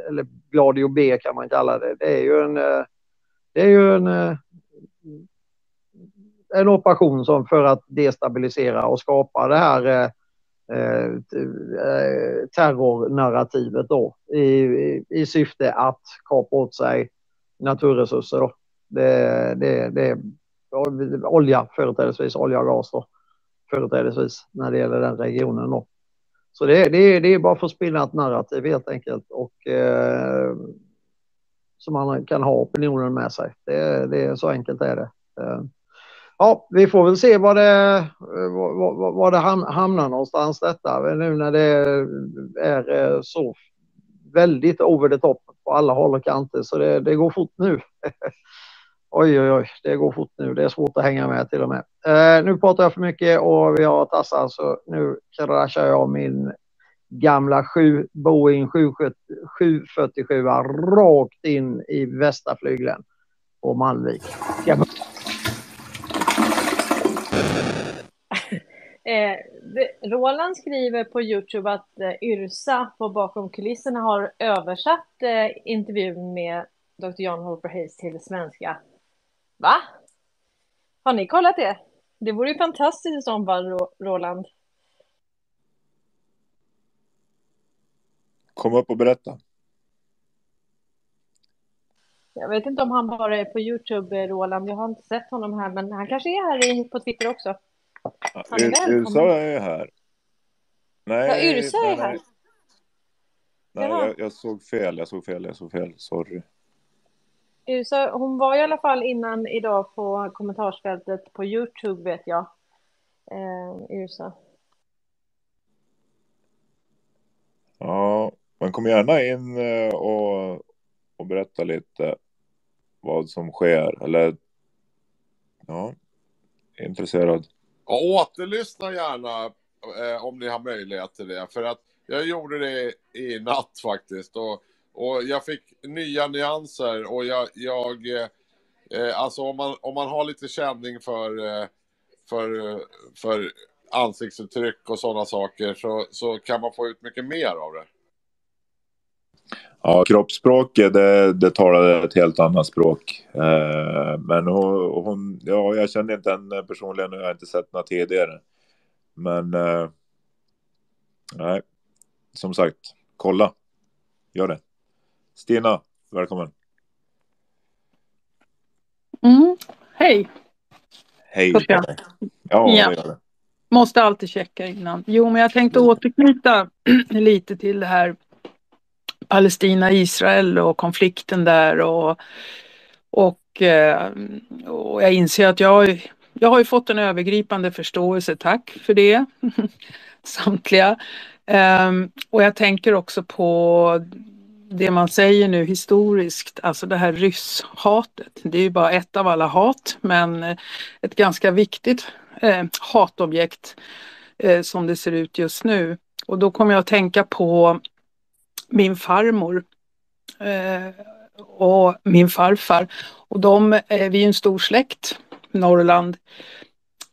eller Gladio B kan man kalla det. Det är ju en, det är ju en en operation som för att destabilisera och skapa det här eh, eh, terrornarrativet då i, i syfte att kapa åt sig naturresurser. Då. Det, det, det olja företrädesvis, olja och gas då, företrädesvis när det gäller den regionen då. Så det, det, det är bara för att spinna ett narrativ helt enkelt och eh, så man kan ha opinionen med sig. Det, det, så enkelt är det. Eh, ja, vi får väl se var det, eh, var, var det hamnar någonstans detta. Nu när det är eh, så väldigt over the top på alla håll och kanter så det, det går fort nu. oj, oj, oj, det går fort nu. Det är svårt att hänga med till och med. Eh, nu pratar jag för mycket och vi har tassar så nu kraschar jag min gamla 7, Boeing 747 rakt in i västra flygeln på Malmvik. Eh, Roland skriver på Youtube att eh, Yrsa på bakom kulisserna har översatt eh, intervjun med Dr. John Holper Hayes till svenska. Va? Har ni kollat det? Det vore ju fantastiskt i så fall, Roland. Kom upp och berätta. Jag vet inte om han bara är på Youtube, Roland. Jag har inte sett honom här, men han kanske är här på Twitter också. Han är Yrsa är här. Nej, ja, Yrsa är här. Nej, jag, jag, såg fel, jag såg fel, jag såg fel. Sorry. Yrsa, hon var i alla fall innan idag på kommentarsfältet på Youtube vet jag. Eh, Yrsa. Ja, men kom gärna in eh, och, och berätta lite vad som sker. Eller ja, intresserad. Återlyssna gärna eh, om ni har möjlighet till det. För att jag gjorde det i natt faktiskt. Och, och jag fick nya nyanser. Och jag, jag eh, eh alltså om man, om man har lite känning för, eh, för, för ansiktsuttryck och sådana saker så, så kan man få ut mycket mer av det. Ja, kroppsspråket det, det talade ett helt annat språk. Eh, men hon, hon, ja, jag känner inte henne personligen och jag har inte sett henne tidigare. Men eh, nej, som sagt, kolla. Gör det. Stina, välkommen. Mm. Hej. Hej. Ja, Ja. det. Måste alltid checka innan. Jo, men jag tänkte återknyta lite till det här Palestina-Israel och konflikten där och, och, eh, och jag inser att jag, jag har ju fått en övergripande förståelse, tack för det, samtliga. Ehm, och jag tänker också på det man säger nu historiskt, alltså det här rysshatet. Det är ju bara ett av alla hat, men ett ganska viktigt eh, hatobjekt eh, som det ser ut just nu. Och då kommer jag att tänka på min farmor eh, och min farfar. Och de, eh, vi är en stor släkt, Norrland.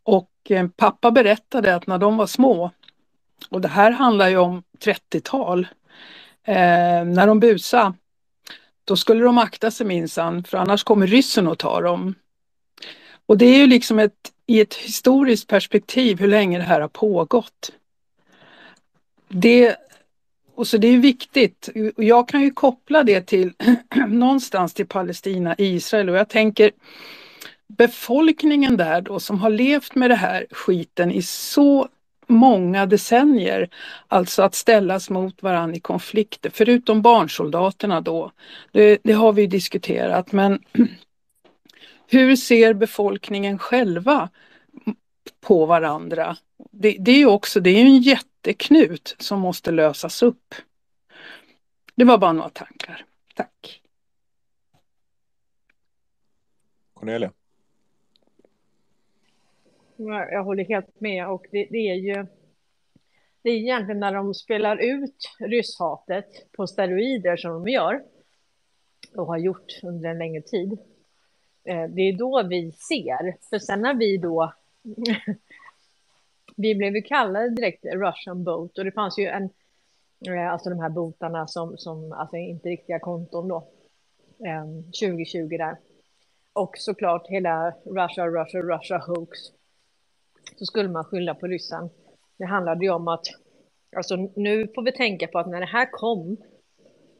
Och eh, pappa berättade att när de var små, och det här handlar ju om 30-tal, eh, när de busade, då skulle de akta sig minsann, för annars kommer ryssen och tar dem. Och det är ju liksom ett, i ett historiskt perspektiv hur länge det här har pågått. Det, och så det är viktigt. Och jag kan ju koppla det till någonstans till Palestina, Israel och jag tänker befolkningen där då som har levt med det här skiten i så många decennier, alltså att ställas mot varandra i konflikter, förutom barnsoldaterna då. Det, det har vi diskuterat, men hur ser befolkningen själva på varandra? Det, det är ju också, det är ju en jätteknut som måste lösas upp. Det var bara några tankar. Tack. Cornelia. Ja, Jag håller helt med och det, det är ju det är egentligen när de spelar ut rysshatet på steroider som de gör och har gjort under en längre tid. Eh, Det är då vi ser, för sen när vi då vi blev ju kallade direkt Russian boat och det fanns ju en, eh, alltså de här botarna som, som alltså inte riktiga konton då, ehm, 2020 där. Och såklart hela Russia, Russia, Russia hoax. Så skulle man skylla på ryssen. Det handlade ju om att, alltså nu får vi tänka på att när det här kom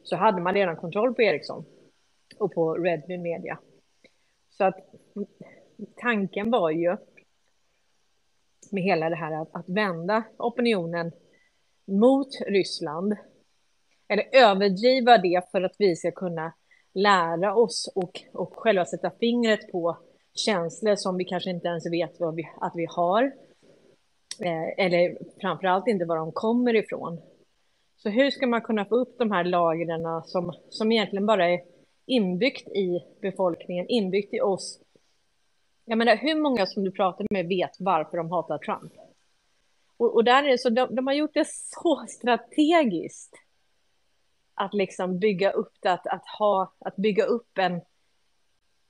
så hade man redan kontroll på Ericsson och på Redmi Media. Så att tanken var ju med hela det här att, att vända opinionen mot Ryssland. Eller överdriva det för att vi ska kunna lära oss och, och själva sätta fingret på känslor som vi kanske inte ens vet vad vi, att vi har. Eh, eller framförallt inte var de kommer ifrån. Så hur ska man kunna få upp de här lagren som, som egentligen bara är inbyggt i befolkningen, inbyggt i oss. Jag menar, hur många som du pratar med vet varför de hatar Trump? Och, och där är det så, de, de har gjort det så strategiskt att liksom bygga upp det, att, att, ha, att bygga upp en,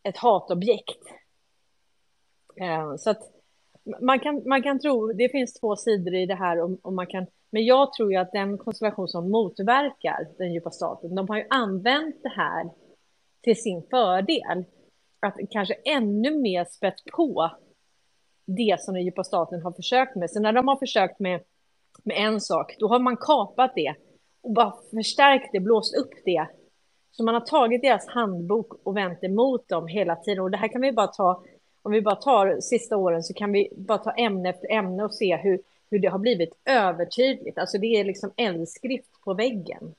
ett hatobjekt. Eh, så att man kan, man kan tro, det finns två sidor i det här, och, och man kan, men jag tror ju att den konstellation som motverkar den djupa staten, de har ju använt det här till sin fördel. Att kanske ännu mer spett på det som den djupa staten har försökt med. Så när de har försökt med, med en sak, då har man kapat det och bara förstärkt det, blåst upp det. Så man har tagit deras handbok och vänt emot dem hela tiden. Och det här kan vi bara ta, om vi bara tar sista åren så kan vi bara ta ämne efter ämne och se hur, hur det har blivit övertydligt. Alltså det är liksom eldskrift på väggen.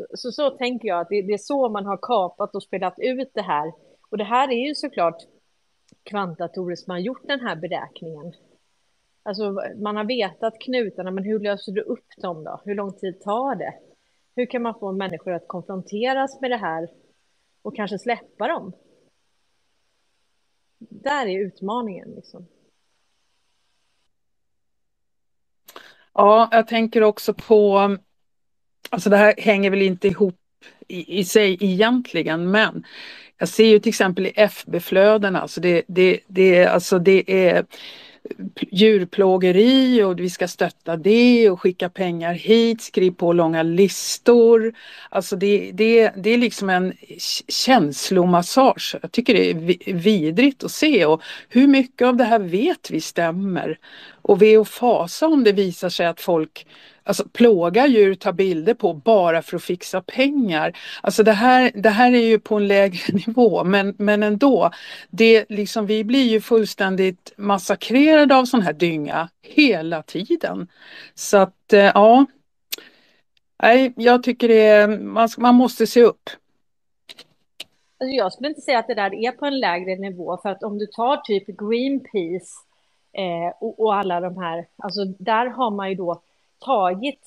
Så, så, så tänker jag att det, det är så man har kapat och spelat ut det här. Och det här är ju såklart kvantdatorer som har gjort den här beräkningen. Alltså man har vetat knutarna, men hur löser du upp dem då? Hur lång tid tar det? Hur kan man få människor att konfronteras med det här och kanske släppa dem? Där är utmaningen liksom. Ja, jag tänker också på, alltså det här hänger väl inte ihop i, i sig egentligen, men jag ser ju till exempel i FB-flödena, alltså det, det, det, alltså det är djurplågeri och vi ska stötta det och skicka pengar hit, skriv på långa listor. Alltså det, det, det är liksom en känslomassage. Jag tycker det är vidrigt att se och hur mycket av det här vet vi stämmer. Och ve och fasa om det visar sig att folk alltså, plågar djur, tar bilder på bara för att fixa pengar. Alltså det här, det här är ju på en lägre nivå men, men ändå. Det, liksom, vi blir ju fullständigt massakrerade av sån här dynga hela tiden. Så att eh, ja, Nej, jag tycker det är, man, man måste se upp. Alltså jag skulle inte säga att det där är på en lägre nivå, för att om du tar typ Greenpeace eh, och, och, alla de här, alltså där har man ju då tagit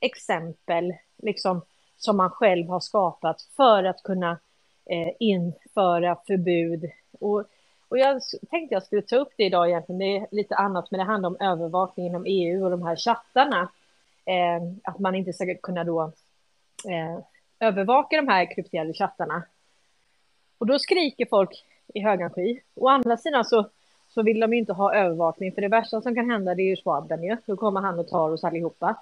exempel liksom, som man själv har skapat för att kunna eh, införa förbud. Och, och jag tänkte jag skulle ta upp det idag egentligen, det är lite annat, men det handlar om övervakning inom EU och de här chattarna. Eh, att man inte ska kunna då eh, övervaka de här krypterade chattarna. Och då skriker folk i högan sky. Å andra sidan så så vill de ju inte ha övervakning, för det värsta som kan hända det är ju Schwaben ju. Då kommer han och tar oss allihopa.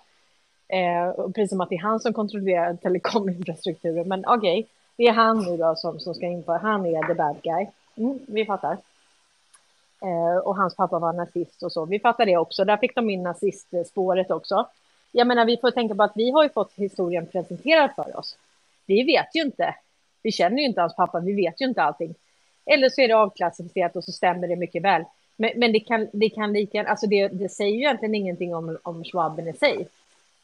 Eh, precis som att det är han som kontrollerar telekominfrastrukturen. Men okej, okay, det är han nu då som, som ska införa, han är the bad guy. Mm, vi fattar. Eh, och hans pappa var nazist och så. Vi fattar det också. Där fick de in nazistspåret också. Jag menar, vi får tänka på att vi har ju fått historien presenterad för oss. Vi vet ju inte. Vi känner ju inte hans pappa, vi vet ju inte allting. Eller så är det avklassificerat och så stämmer det mycket väl. Men, men det kan, det kan lika alltså det, det säger ju egentligen ingenting om, om Schwaben i sig.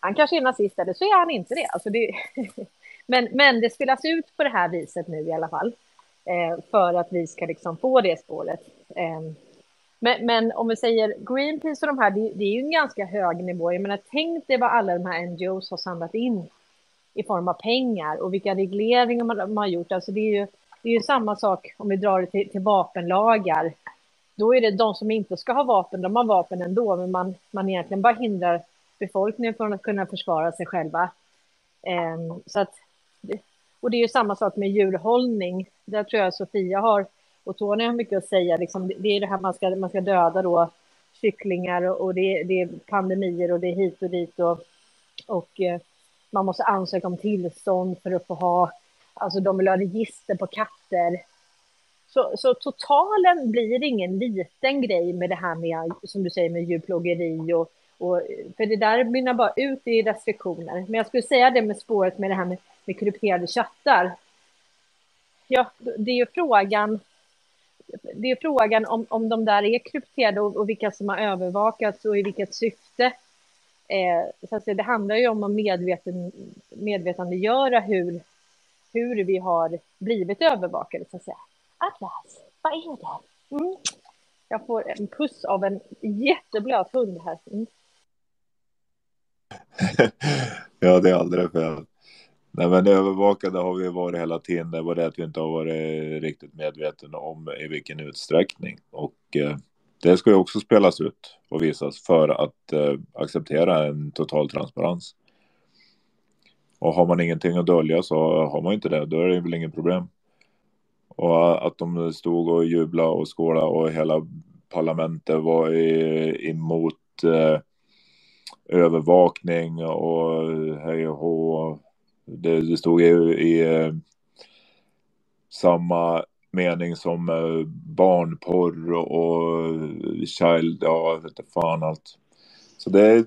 Han kanske är nazist eller så är han inte det. Alltså det men, men det spelas ut på det här viset nu i alla fall. Eh, för att vi ska liksom få det spåret. Eh, men, men, om vi säger Greenpeace och de här, det, det, är ju en ganska hög nivå. Jag menar, tänk dig vad alla de här NGOs har samlat in i form av pengar och vilka regleringar man, man har gjort. Alltså det är ju det är ju samma sak om vi drar det till, till vapenlagar. Då är det de som inte ska ha vapen, de har vapen ändå, men man, man egentligen bara hindrar befolkningen från att kunna försvara sig själva. Eh, så att, och det är ju samma sak med djurhållning. Där tror jag Sofia har och Tony har mycket att säga. Liksom, det är det här man ska, man ska döda då kycklingar och, och det, det, är pandemier och det är hit och dit och, och eh, man måste ansöka om tillstånd för att få ha Alltså de vill ha register på katter. Så, så totalen blir ingen liten grej med det här med, som du säger, med djurplågeri och, och för det där mynnar bara ut i restriktioner. Men jag skulle säga det med spåret med det här med, med krypterade chattar. Ja, det är ju frågan, det är frågan om, om de där är krypterade och, och vilka som har övervakats och i vilket syfte. Eh, så att det handlar ju om att medveten, medvetandegöra hur, hur vi har blivit övervakade, så att säga. Atlas, vad är det? Mm. Jag får en puss av en jätteblöt hund här. Mm. ja, det är aldrig fel. Nej, men övervakade har vi varit hela tiden. Det var det att vi inte har varit riktigt medvetna om i vilken utsträckning. Och eh, det ska ju också spelas ut och visas för att eh, acceptera en total transparens. Och har man ingenting att dölja så har man inte det. Då är det väl inget problem. Och att de stod och jublade och skålade och hela parlamentet var emot eh, övervakning och eh, hej och hå. Det, det stod ju i eh, samma mening som eh, barnporr och child, ja, vet inte fan allt. Så det,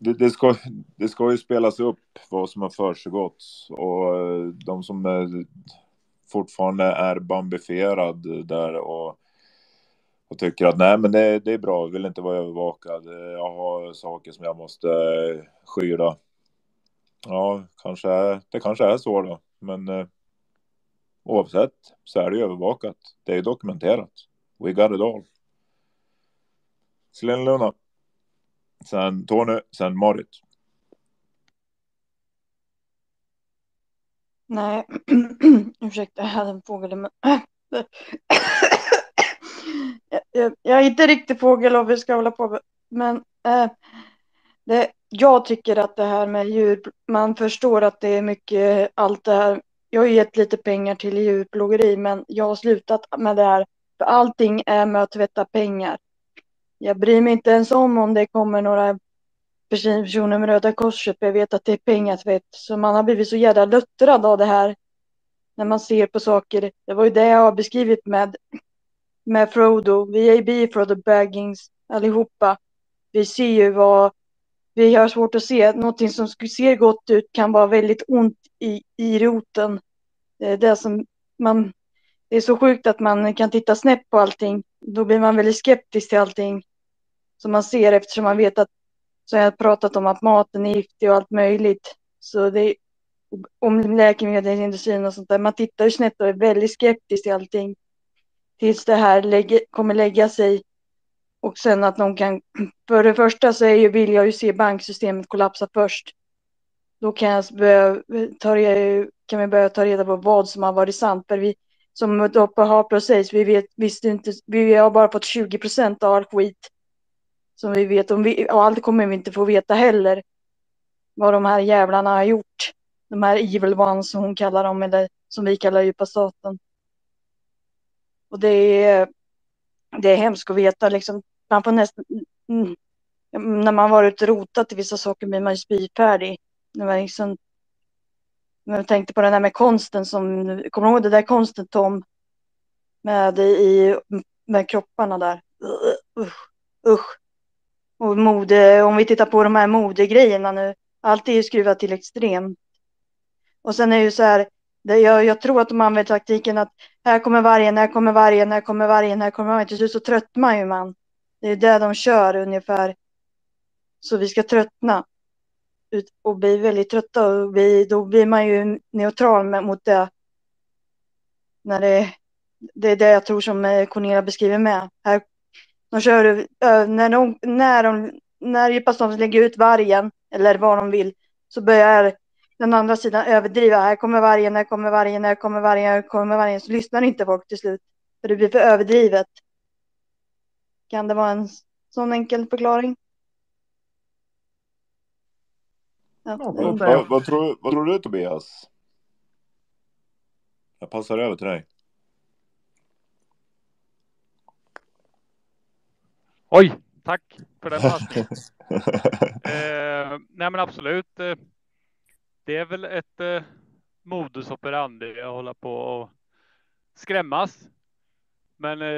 det, det, ska, det ska ju spelas upp vad som har försiggått och eh, de som är, fortfarande är bambifierad där och, och tycker att nej men det, det är bra, vill inte vara övervakad, jag har saker som jag måste skyla. Ja, kanske är, det kanske är så då, men eh, oavsett så är det övervakat. Det är dokumenterat. We got it all. Selena Luna sen Tony, sen Marit. Nej, ursäkta, jag hade en fågel men... jag, jag, är inte riktigt fågel och vi ska hålla på med, men äh, det, jag tycker att det här med djur, man förstår att det är mycket allt det här. Jag har gett lite pengar till djurplågeri men jag har slutat med det här för allting är med att tvätta pengar. Jag bryr mig inte ens om om det kommer några personer med Röda Korset. för Jag vet att det är pengatvätt. Så man har blivit så jävla luttrad av det här. När man ser på saker. Det var ju det jag har beskrivit med, med Frodo. Vi är bi Frodo baggings allihopa. Vi ser ju vad vi har svårt att se. Någonting som ser gott ut kan vara väldigt ont i, i roten. Det är det som man... Det är så sjukt att man kan titta snett på allting. Då blir man väldigt skeptisk till allting som man ser eftersom man vet att så jag har pratat om att maten är giftig och allt möjligt. Så det är, om läkemedelsindustrin och sånt där. Man tittar ju snett och är väldigt skeptisk till allting. Tills det här lägger, kommer lägga sig. Och sen att någon kan, för det första så är ju, vill jag ju se banksystemet kollapsa först. Då kan, jag börja, ta, kan vi börja ta reda på vad som har varit sant. För vi, som Doppa på Harper sägs, vi vet visste inte, vi har bara fått 20 procent av all skit som vi vet. Om vi, och allt kommer vi inte få veta heller. Vad de här jävlarna har gjort. De här evil ones som hon kallar dem, eller som vi kallar djupa staten. Och det är, det är hemskt att veta liksom. Man får nästan, mm, mm när man varit rotat i vissa saker blir man ju spyfärdig. När man liksom, när jag tänkte på det där med konsten som, kommer du ihåg det där konsten Tom? Med, i, med kropparna där. Usch, usch. Och mode, om vi tittar på de här modegrejerna nu, allt är ju skruvat till extrem. Och sen är det ju så här, jag, jag, tror att de använder taktiken att här kommer vargen, här kommer vargen, här kommer vargen, här kommer vargen. Till slut så tröttnar ju man. Det är det de kör ungefär. Så vi ska tröttna. Och bli väldigt trötta och bli, då blir man ju neutral mot det. När det, det är det jag tror som eh, Cornelia beskriver med. Här de kör, när de, när de, när djupastormen lägger ut vargen, eller vad de vill, så börjar den andra sidan överdriva. Här kommer vargen, här kommer vargen, här kommer vargen, här kommer vargen. Så lyssnar inte folk till slut. För det blir för överdrivet. Kan det vara en sån enkel förklaring? Ja, vad, vad, vad, tror, vad tror du Tobias? Jag passar över till dig. Oj, tack för den passningen. eh, nej men absolut. Eh, det är väl ett eh, modus operandi att hålla på och skrämmas. Men eh,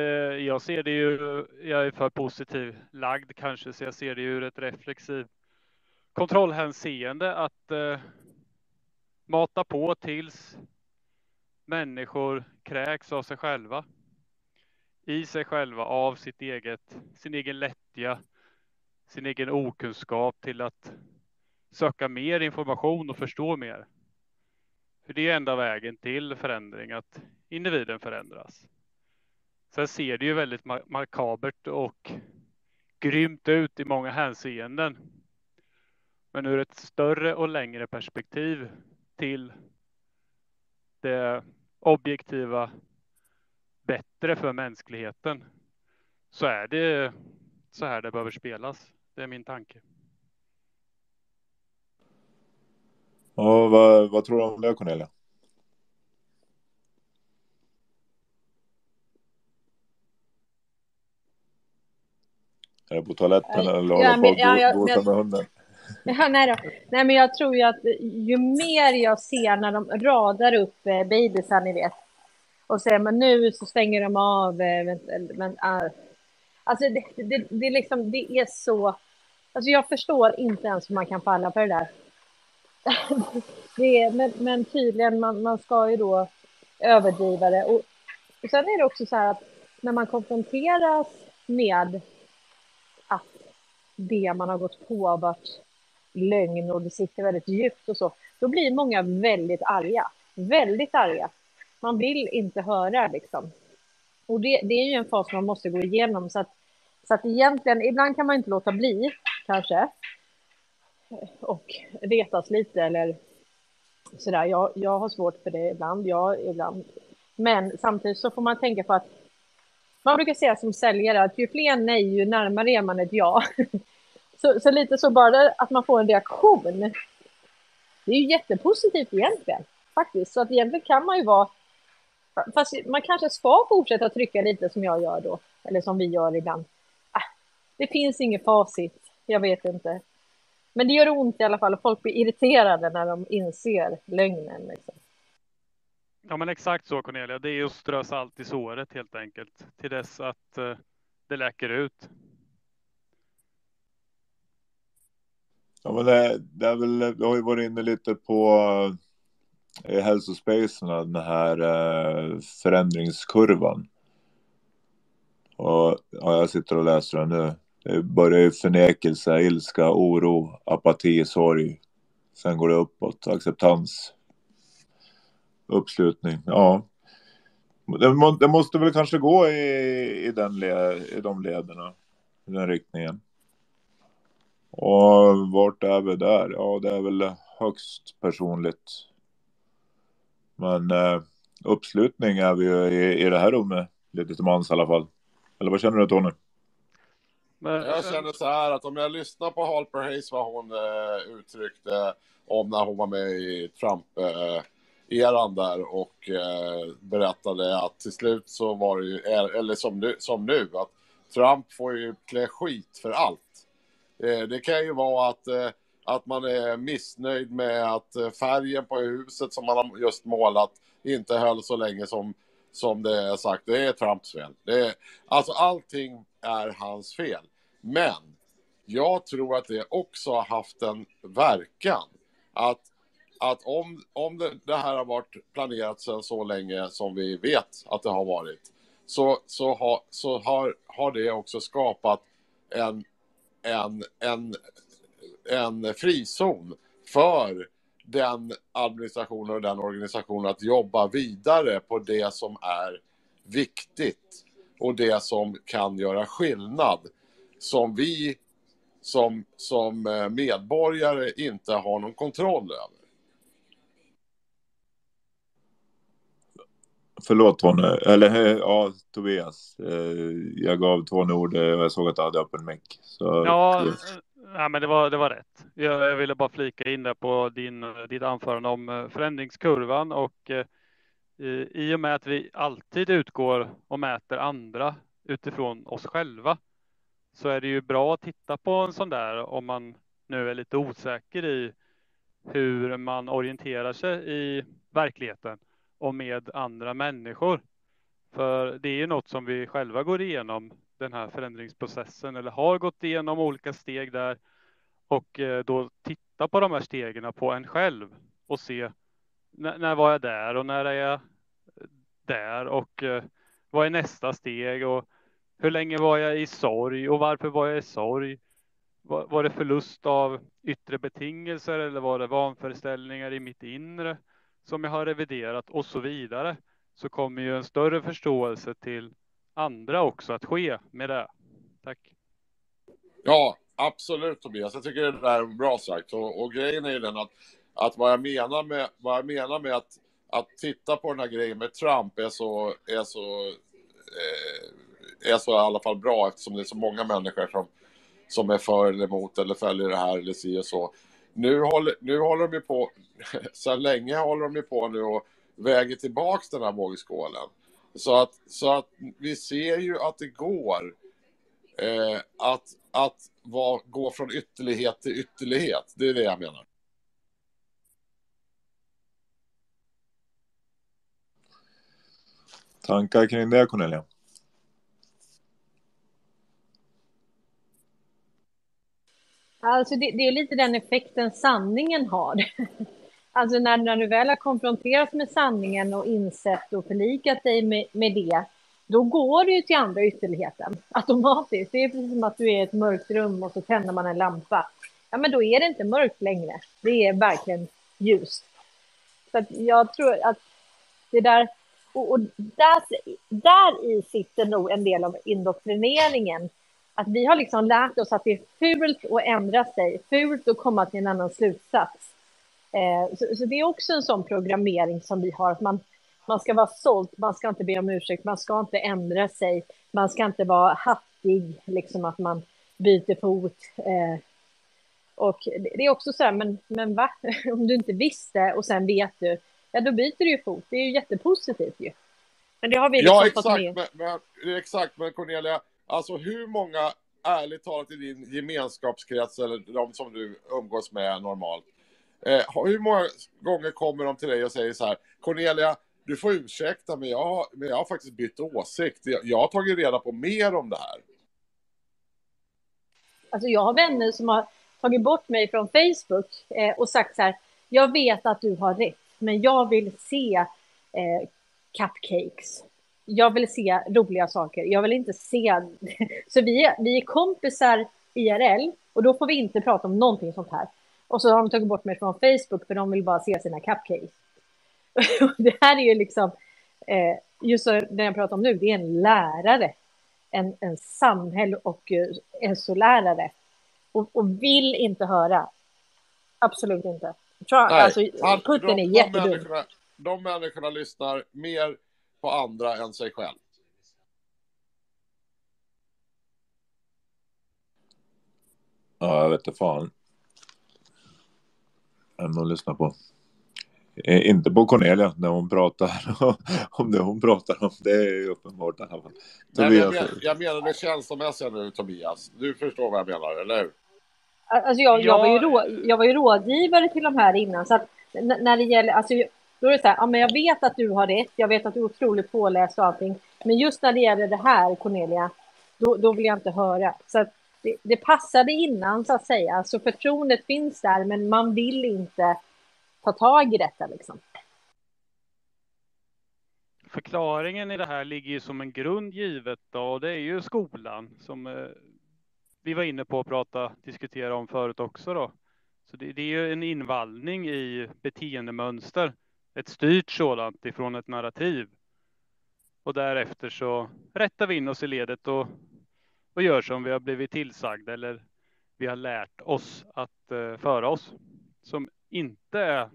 jag ser det ju, jag är för positiv lagd kanske, så jag ser det ju ur ett reflexivt kontrollhänseende att eh, mata på tills människor kräks av sig själva i sig själva av sitt eget, sin egen lättja, sin egen okunskap till att söka mer information och förstå mer. För det är enda vägen till förändring, att individen förändras. Sen ser det ju väldigt makabert och grymt ut i många hänseenden. Men ur ett större och längre perspektiv till det objektiva bättre för mänskligheten så är det så här det behöver spelas. Det är min tanke. Och vad, vad tror du om det Cornelia? Är det på toaletten eller håller ja, på att ja, ja, med hunden? Ja, nej, då. nej, men jag tror ju att ju mer jag ser när de radar upp eh, bebisar, ni vet, och säger men nu så stänger de av. Eh, men, ah. alltså det, det, det, liksom, det är så. Alltså jag förstår inte ens hur man kan falla för det där. det är, men, men tydligen, man, man ska ju då överdriva det. Och, och sen är det också så här att när man konfronteras med att det man har gått på har varit lögn och det sitter väldigt djupt och så, då blir många väldigt arga. Väldigt arga man vill inte höra liksom. Och det, det är ju en fas man måste gå igenom så att, så att egentligen, ibland kan man inte låta bli kanske. Och retas lite eller sådär. Jag, jag har svårt för det ibland, jag ibland. Men samtidigt så får man tänka på att man brukar säga som säljare att ju fler nej, ju närmare är man ett ja. Så, så lite så bara att man får en reaktion. Det är ju jättepositivt egentligen, faktiskt. Så att egentligen kan man ju vara Fast man kanske ska fortsätta trycka lite som jag gör då, eller som vi gör ibland. Ah, det finns inget facit. Jag vet inte. Men det gör ont i alla fall och folk blir irriterade när de inser lögnen. Liksom. Ja, men exakt så Cornelia. Det är att strö salt i såret helt enkelt till dess att eh, det läker ut. Ja, men det, det är väl, vi har ju varit inne lite på i hälsospacerna, den här eh, förändringskurvan. Och ja, jag sitter och läser den nu. Det börjar ju förnekelse, ilska, oro, apati, sorg. Sen går det uppåt, acceptans, uppslutning. Ja, det, måste väl kanske gå i, i, den led, i de lederna, i den riktningen. Och vart är vi där? Ja, det är väl högst personligt. Men eh, uppslutning är vi ju i, i det här rummet lite till mans i alla fall. Eller vad känner du Tony? Jag känner så här att om jag lyssnar på Harper Hayes vad hon eh, uttryckte om när hon var med i Trump-eran eh, där och eh, berättade att till slut så var det ju, eller som nu, som nu att Trump får ju klä skit för allt. Eh, det kan ju vara att, eh, att man är missnöjd med att eh, färgen på huset som man har just målat inte höll så länge som, som det är sagt. Det är Trumps fel. Det är, alltså allting är hans fel. Men jag tror att det också har haft en verkan. Att, att om, om det, det här har varit planerat sedan så länge som vi vet att det har varit så, så, ha, så har, har det också skapat en, en, en, en frizon för den administrationen och den organisationen att jobba vidare på det som är viktigt och det som kan göra skillnad som vi som, som eh, medborgare inte har någon kontroll över. Förlåt Tony, eller eh, ja Tobias. Eh, jag gav Tony ord och jag såg att du hade öppen mick. Ja, ja, men det var, det var rätt. Jag, jag ville bara flika in där på din, ditt anförande om eh, förändringskurvan och eh, i och med att vi alltid utgår och mäter andra utifrån oss själva så är det ju bra att titta på en sån där om man nu är lite osäker i hur man orienterar sig i verkligheten och med andra människor. För det är ju något som vi själva går igenom den här förändringsprocessen eller har gått igenom olika steg där och eh, då titta på de här stegen på en själv och se när, när var jag där och när är jag där och eh, vad är nästa steg och hur länge var jag i sorg och varför var jag i sorg? Var, var det förlust av yttre betingelser eller var det vanföreställningar i mitt inre som jag har reviderat och så vidare? Så kommer ju en större förståelse till andra också att ske med det. Tack. Ja, absolut Tobias. Jag tycker det där är bra sagt. Och, och grejen är ju den att, att vad jag menar med, vad jag menar med att, att titta på den här grejen med Trump är så, är så eh, är så i alla fall bra eftersom det är så många människor som, som är för eller emot eller följer det här eller si och så. Nu håller, nu håller de ju på, sedan länge håller de ju på nu och väger tillbaks den här vågskålen. Så att, så att vi ser ju att det går eh, att, att var, gå från ytterlighet till ytterlighet. Det är det jag menar. Tankar kring det Cornelia? Alltså det, det, är lite den effekten sanningen har. Alltså när, när du väl har konfronterats med sanningen och insett och förlikat dig med, med det, då går du ju till andra ytterligheten automatiskt. Det är precis som att du är i ett mörkt rum och så tänder man en lampa. Ja, men då är det inte mörkt längre. Det är verkligen ljust. Så att jag tror att det där, och, och där, där i sitter nog en del av indoktrineringen att vi har liksom lärt oss att det är fult att ändra sig, fult att komma till en annan slutsats. Eh, så, så, det är också en sån programmering som vi har, att man, man ska vara stolt, man ska inte be om ursäkt, man ska inte ändra sig, man ska inte vara hattig, liksom att man byter fot. Eh, och det är också så här, men, men va? Om du inte visste och sen vet du, ja då byter du ju fot, det är ju jättepositivt ju. Men det har vi liksom ja, exakt, fått med. Men, men, exakt, men Cornelia, Alltså hur många, ärligt talat i din gemenskapskrets eller de som du umgås med normalt. Eh, hur många gånger kommer de till dig och säger så här, Cornelia, du får ursäkta men jag, har- men jag har faktiskt bytt åsikt. Jag, jag har tagit reda på mer om det här. Alltså jag har vänner som har tagit bort mig från Facebook eh, och sagt så här, jag vet att du har rätt, men jag vill se eh, cupcakes. Jag vill se roliga saker. Jag vill inte se... Så vi är, vi är kompisar IRL och då får vi inte prata om någonting sånt här. Och så har de tagit bort mig från Facebook för de vill bara se sina cupcakes. Det här är ju liksom, eh, just så det jag pratar om nu, det är en lärare, en, en samhäll och eh, SO-lärare. Och, och vill inte höra. Absolut inte. Trump, alltså, Putin de, är de, jättedum. människorna, de människorna lyssnar mer på andra än sig själv. Ja, jag vet inte fan. Än att lyssna på. Eh, Inte på Cornelia när hon pratar om det hon pratar om. Det är ju uppenbart i alla fall. Nej, men jag, men, jag menar det känslomässiga nu, Tobias. Du förstår vad jag menar, eller hur? Alltså jag, jag, var ju rå, jag var ju rådgivare till de här innan, så att när det gäller, alltså, då är det så här, ja, men jag vet att du har rätt, jag vet att du är otroligt påläst och allting, men just när det gäller det här, Cornelia, då, då vill jag inte höra. Så att det, det passade innan, så att säga, så förtroendet finns där, men man vill inte ta tag i detta liksom. Förklaringen i det här ligger ju som en grund givet då, och det är ju skolan som eh, vi var inne på att prata, diskutera om förut också då. Så det, det är ju en invallning i beteendemönster, ett styrt sådant ifrån ett narrativ. Och därefter så rättar vi in oss i ledet och, och gör som vi har blivit tillsagda eller vi har lärt oss att eh, föra oss. Som inte är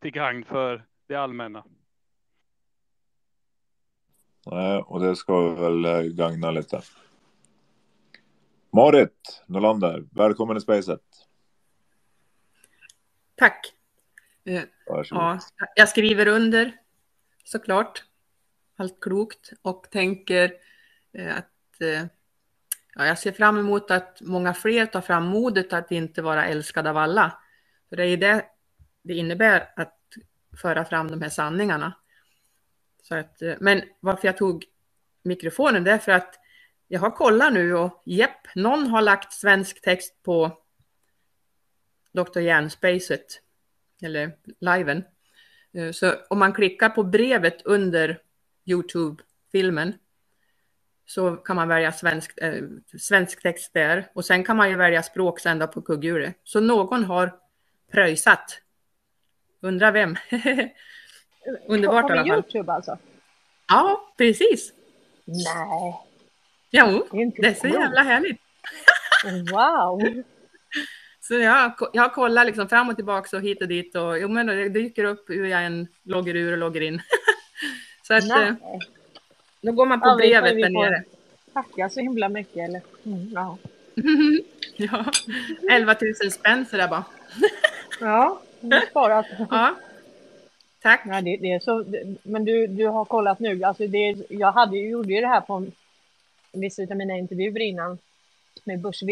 till gagn för det allmänna. Nej, och det ska vi väl eh, gagna lite. Marit Norlander, välkommen i Spacet. Tack. Varsågod. Ja, jag skriver under såklart. Allt klokt och tänker eh, att ja, jag ser fram emot att många fler tar fram modet att inte vara älskad av alla. För det är det det innebär att föra fram de här sanningarna. Så att, eh, men varför jag tog mikrofonen det är för att jag har kollat nu och jepp, någon har lagt svensk text på Dr. Järnspacet eller liven. Eh, så om man klickar på brevet under Youtube-filmen så kan man välja svensk, eh, svensk text där och sen kan man ju välja språksända på kugghjulet. Så någon har pröjsat. Undrar vem? Underbart i alla fall. Youtube alltså? Ja, precis. Nej. Jo, Det är det är så jävla härligt. Wow. Så jag, jag har kollat liksom fram och tillbaka och hit och dit och jo, men det dyker upp hur jag än loggar ur och loggar in. så att Nej. Eh, då går man på Ja, brevet där nere. Tacka så himla mycket eller? Mm, ja. ja, 11 000 spänn sådär bara. Ja, du har sparat. Ja. Tack. Ja, det, det är så, men du, du har kollat nu. Alltså det, jag hade, gjorde ju det här på vissa av mina intervjuer innan med börs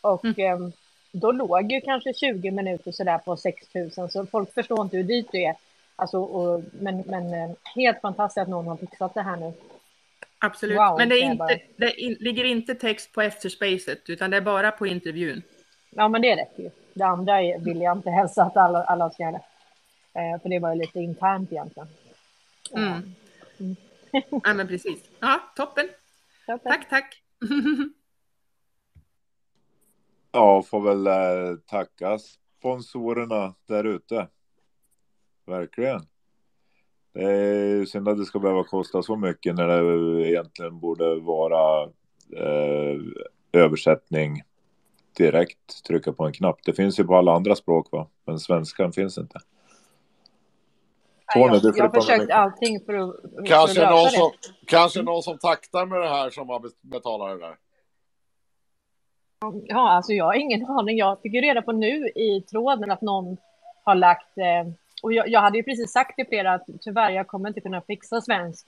och Mm. em, då låg ju kanske 20 minuter sådär på 6 000 så folk förstår inte hur dyrt det är. Alltså, och, men, men eh, helt fantastiskt att någon har fixat det här nu. Absolut. Wow, men det, jag bara. inte, det in, ligger inte text på efterspacet utan det är bara på intervjun. Ja, men det räcker ju. Det andra är- vill jag inte hälsa att alla, alla ska göra. Eh, för det var ju lite internt egentligen. Mm. ja, men precis. Ja, toppen. Tack, tack. Ja, får väl eh, tacka sponsorerna där ute. Verkligen. Det är synd att det ska behöva kosta så mycket när det egentligen borde vara eh, översättning direkt. Trycka på en knapp. Det finns ju på alla andra språk va? Men svenskan finns inte. Tony, jag, du får jag har försökt allting för att, för att Kanske lösa någon, det. som, kanske någon som taktar med det här som har bet- betalat det där. Ja, alltså jag har ingen aning. Jag fick ju reda på nu i tråden att någon har lagt... Eh, och jag, jag hade ju precis sagt till flera att tyvärr, jag kommer inte kunna fixa svensk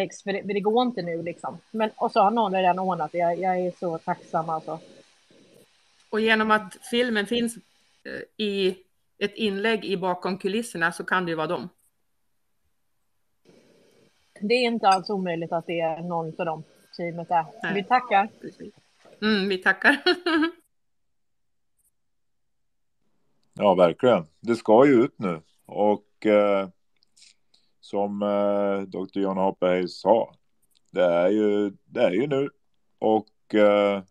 cupcakes för det, för det går inte nu liksom. Men, och så har någon redan ordnat det. Jag, jag är så tacksam alltså. Och genom att filmen finns eh, i ett inlägg i bakom kulisserna så kan det ju vara dem. Det är inte alls omöjligt att det är någon av dem teamet är. Nej. Vi tackar. Mm, vi tackar. Ja, verkligen. Det ska ju ut nu. Och eh, som eh, Dr. John Hopperhey sa, det är ju, det är ju nu. Och eh,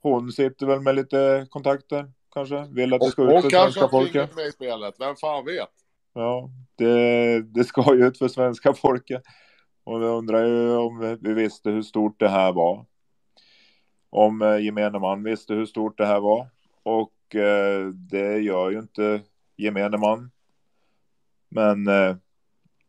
hon sitter väl med lite kontakter kanske. Vill att det ska Och, ut och för kanske svenska har folket. fingret med i spelet, vem fan vet? Ja, det, det ska ju ut för svenska folket. Och jag undrar ju om vi visste hur stort det här var. Om eh, gemene man visste hur stort det här var. Och eh, det gör ju inte gemene man. Men eh,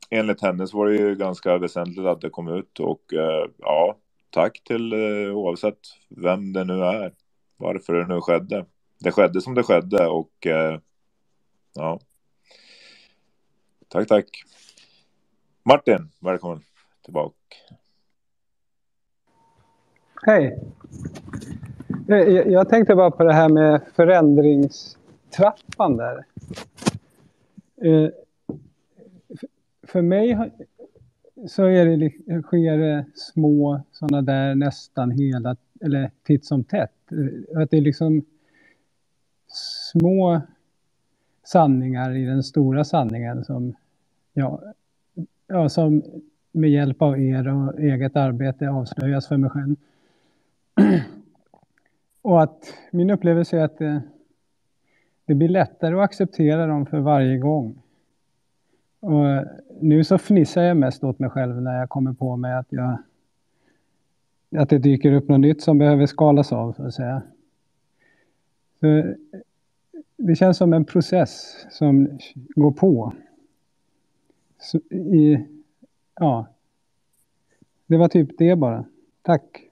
enligt henne så var det ju ganska väsentligt att det kom ut. Och eh, ja, tack till eh, oavsett vem det nu är. Varför det nu skedde. Det skedde som det skedde och eh, ja. Tack, tack. Martin, välkommen tillbaka. Hej. Eh, jag tänkte bara på det här med förändringstrappan där. Eh, För mig så är det, sker det små sådana där nästan hela, eller titt som tätt. Eh, att det är liksom små sanningar i den stora sanningen som, ja, ja, som med hjälp av er och eget arbete avslöjas för mig själv. Och att min upplevelse är att eh, det, blir lättare att acceptera dem för varje gång. Och nu så fnissar jag mest åt mig själv när jag kommer på mig att jag att det dyker upp något nytt som behöver skalas av, så att säga. Så det känns som en process som går på. Så i, ja, det var typ det bara. Tack.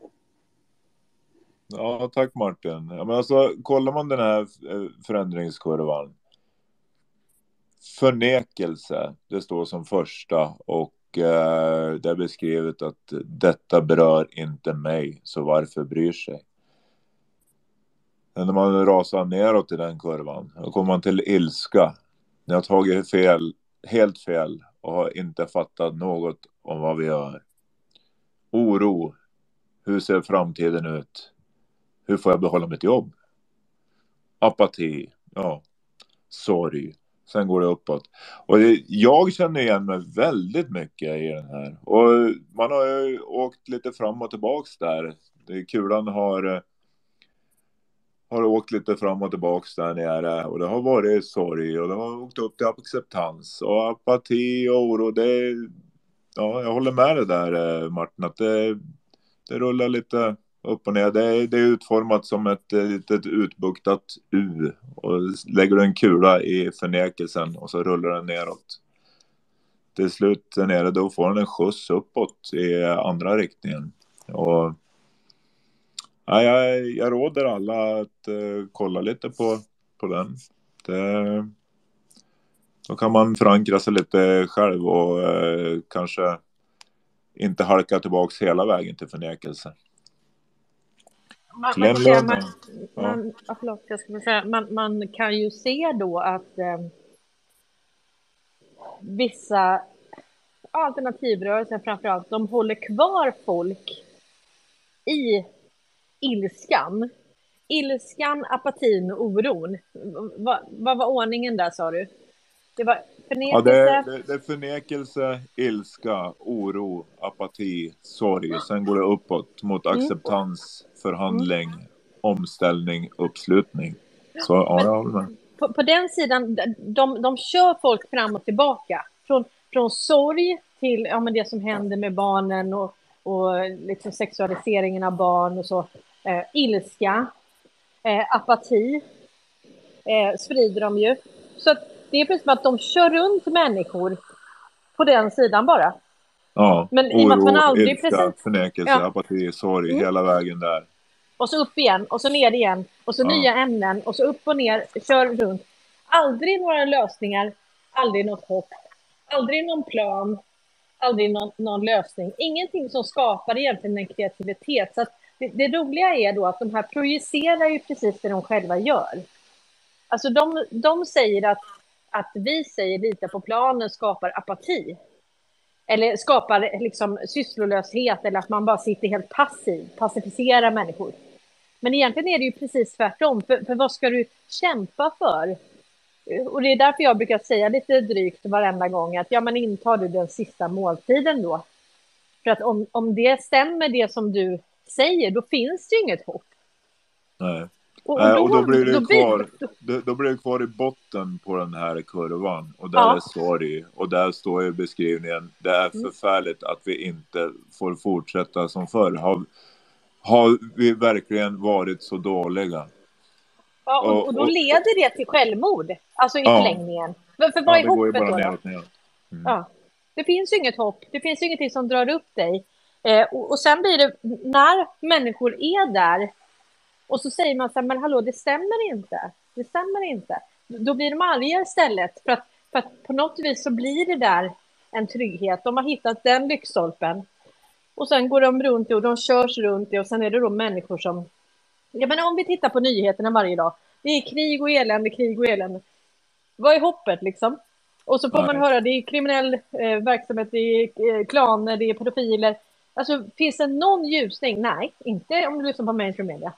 Ja, tack Martin. Ja, men alltså, kollar man den här eh, förändringskurvan. Förnekelse, det står som första och eh, det är beskrivet att detta berör inte mig, så varför bryr sig? Men när man rasar neråt i den kurvan, då kommer man till ilska. Ni har tagit fel, helt fel och har inte fattat något om vad vi gör. Oro. Hur ser framtiden ut? Hur får jag behålla mitt jobb? Apati. Ja. Sorg. Sen går det uppåt. Och det, jag känner igen mig väldigt mycket i den här. Och man har ju åkt lite fram och tillbaks där. Det, kulan har, eh, har åkt lite fram och tillbaks där nere. Och det har varit sorg och det har åkt upp till acceptans. Och apati och oro. Det, ja, jag håller med dig där eh, Martin. Att det, det rullar lite upp och ner. Det är, det är utformat som ett eh, litet utbuktat U. Och lägger du en kula i förnekelsen och så rullar den neråt. Till slut där nere då får den en skjuts uppåt i andra riktningen. Och ja, jag, jag råder alla att uh, kolla lite på, på den. Det, då kan man förankra sig lite själv och uh, kanske inte halka tillbaks hela vägen till förnekelse. Man, man, man, ja. man, ja, förlåt, jag skulle säga, man, man kan ju se då att eh, vissa alternativrörelser framförallt, de håller kvar folk i ilskan. Ilskan, apatin och oron. Vad, vad var ordningen där sa du? Det var Ja, förnekelse. det, är- det, det är förnekelse, ilska, oro, apati, sorg. Sen går det uppåt mot Mm. acceptans, förhandling, omställning, uppslutning. Så ja, jag håller med. på, på den sidan, de, de kör folk fram och tillbaka. Från, från sorg till ja, men det som händer med barnen och, och liksom sexualiseringen av barn och så. Eh, ilska, eh, apati eh, sprider de ju. Så det är precis som att de kör runt människor på den sidan bara. Ja, Men i och med att man oro, aldrig ilska, precis- förnekelse, Ja. apati, sorg, Mm. hela vägen där. Och så upp igen och så ner igen och så Ja. nya ämnen och så upp och ner, kör runt. Aldrig några lösningar, aldrig något hopp, aldrig någon plan, aldrig någon, någon lösning. Ingenting som skapar egentligen en kreativitet. Så det, det, roliga är då att de här projicerar ju precis det de själva gör. Alltså de, de säger att, att vi säger lita på planen skapar apati. Eller skapar liksom sysslolöshet eller att man bara sitter helt passiv, pacificerar människor. Men egentligen är det ju precis tvärtom. För, för vad ska du kämpa för? Och det är därför jag brukar säga lite drygt varenda gång att ja, men intar du den sista måltiden då? För att om, om det stämmer det som du säger, då finns det ju inget hopp. Nej. Och, och, då, och då, blir då, kvar, då, då, blir det kvar i botten på den här kurvan och där ja. är sorg och där står ju beskrivningen det är mm. förfärligt att vi inte får fortsätta som förr. Har, har vi verkligen varit så dåliga? Ja, och, och då leder det till självmord, alltså i ja. förlängningen. För, för vad ja, är hoppet då? Ner, ner. Mm. Ja. Det finns ju inget hopp, det finns ju ingenting som drar upp dig. Eh, och, och sen blir det, när människor är där och så säger man så här, men hallå, det stämmer inte. Det stämmer inte. Då blir de arga istället. För att, för att på något vis så blir det där en trygghet. De har hittat den lyktstolpen. Och sen går de runt det och de körs runt det och sen är det då människor som... Jag menar om vi tittar på nyheterna varje dag. Det är krig och elände, krig och elände. Vad är hoppet liksom? Och så får Nej. man höra det är kriminell eh, verksamhet, det är eh, klaner, det är pedofiler. Alltså finns det någon ljusning? Nej, inte om du lyssnar på mainstream media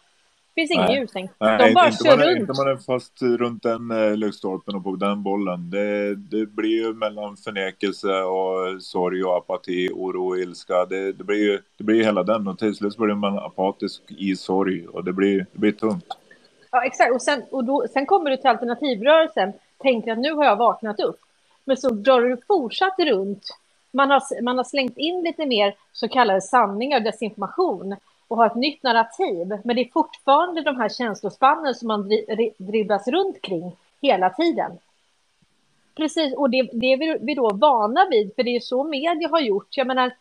finns ingen ljusning. De bara inte kör man, runt. Inte man är fast runt den eh, lyktstolpen och på den bollen. Det, det blir ju mellan förnekelse och sorg och apati, oro och ilska. Det, det blir ju det blir hela den och till slut blir man apatisk i sorg och det blir, det blir tungt. Ja, exakt. Och sen, och då, sen kommer du till alternativrörelsen, tänker att nu har jag vaknat upp. Men så drar du fortsatt runt. Man har, man har slängt in lite mer så kallade sanningar, desinformation och ha ett nytt narrativ. Men det är fortfarande de här känslospannen som man dribblas runt kring hela tiden. Precis, och det, det är vi då vana vid, för det är så media har gjort. Jag menar,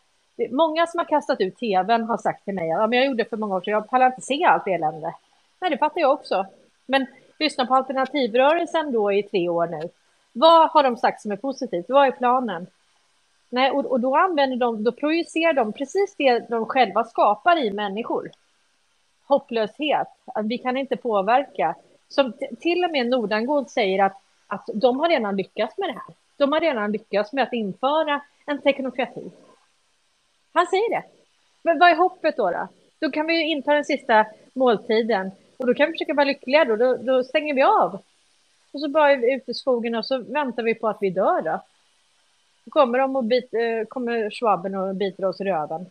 många som har kastat ut tvn har sagt till mig, ja, men jag gjorde det för många år sedan, jag pallar inte se allt elände. Nej, det fattar jag också. Men lyssna på alternativrörelsen då i tre år nu. Vad har de sagt som är positivt? Vad är planen? Nej, och, och då använder de, då projicerar de precis det de själva skapar i människor. Hopplöshet, att vi kan inte påverka. Som till och med Nordangård säger att, att de har redan lyckats med det här. De har redan lyckats med att införa en teknokrati. Han säger det. Men vad är hoppet då? Då, då kan vi inta den sista måltiden och då kan vi försöka vara lyckliga då, då, då stänger vi av. Och så bara är vi ute i skogen och så väntar vi på att vi dör då kommer de och bit, eh, kommer schwaben och biter oss i röven.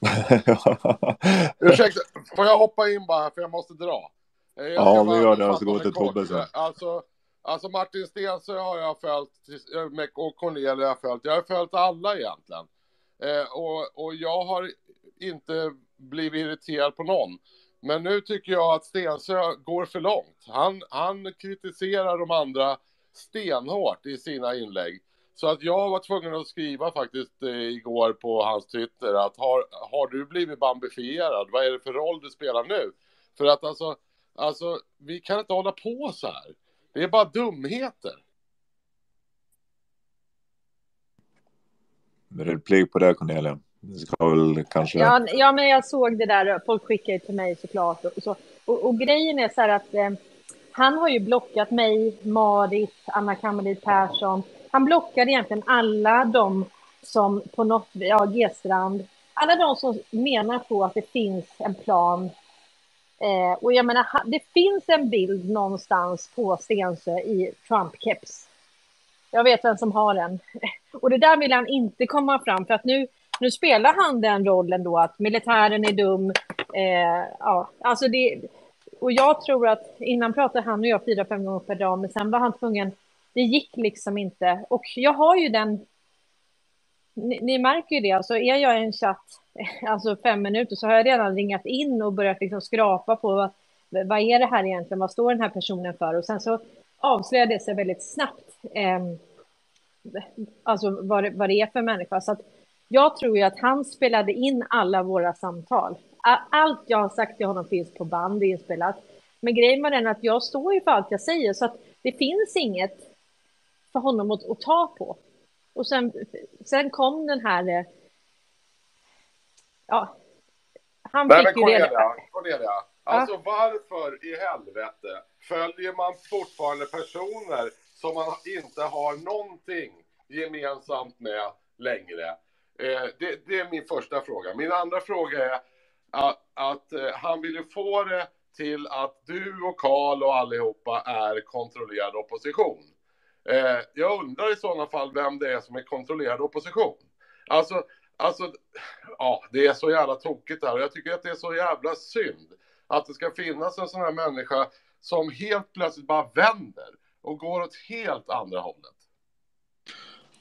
Ursäkta, får jag hoppa in bara för jag måste dra? Eh, jag ja, vi gör det. Så går till Tobbe sen. Alltså, alltså Martin Stensö har jag följt eh, och Cornelia har jag följt. Jag har följt alla egentligen. Eh, och, och jag har inte blivit irriterad på någon. Men nu tycker jag att Stensö går för långt. Han, han kritiserar de andra stenhårt i sina inlägg. Så att jag var tvungen att skriva faktiskt eh, igår på hans Twitter att har, har du blivit bambifierad? Vad är det för roll du spelar nu? För att alltså, alltså, vi kan inte hålla på så här. Det är bara dumheter. Replik på det Cornelia. Väl kanske... Ja, ja, men jag såg det där. Folk skickade till mig såklart. Och, så. och, och grejen är så här att eh, han har ju blockat mig, Marit, Anna Kammarlid Persson han blockade egentligen alla de som på något, ja, G-strand, alla de som menar på att det finns en plan. Eh, och jag menar, det finns en bild någonstans på Stensö i Trump-keps. Jag vet vem som har den. Och det där vill han inte komma fram för att nu, nu spelar han den rollen då att militären är dum. Eh, ja, alltså det, och jag tror att innan pratade han och jag fyra, fem gånger per dag, men sen var han tvungen det gick liksom inte. Och jag har ju den... Ni, ni märker ju det, alltså är jag i en chatt, alltså fem minuter, så har jag redan ringat in och börjat liksom skrapa på vad, vad är det här egentligen, vad står den här personen för? Och sen så avslöjar det sig väldigt snabbt, eh, alltså vad det, vad det är för människa. Så att jag tror ju att han spelade in alla våra samtal. Allt jag har sagt till honom finns på band inspelat. Men grejen var den att jag står ju för allt jag säger, så att det finns inget för honom att, att ta på. Och sen, sen kom den här... eh, Ja, han Nej, men fick ju redan... Cornelia. Alltså varför i helvete följer man fortfarande personer som man inte har någonting gemensamt med längre? Eh, det, det är min första fråga. Min andra fråga är att, att eh, han vill ju få det till att du och Karl och allihopa är kontrollerad opposition. Eh, jag undrar i sådana fall vem det är som är kontrollerad opposition. Alltså, alltså, ja, det är så jävla tokigt där och jag tycker att det är så jävla synd att det ska finnas en sån här människa som helt plötsligt bara vänder och går åt helt andra hållet.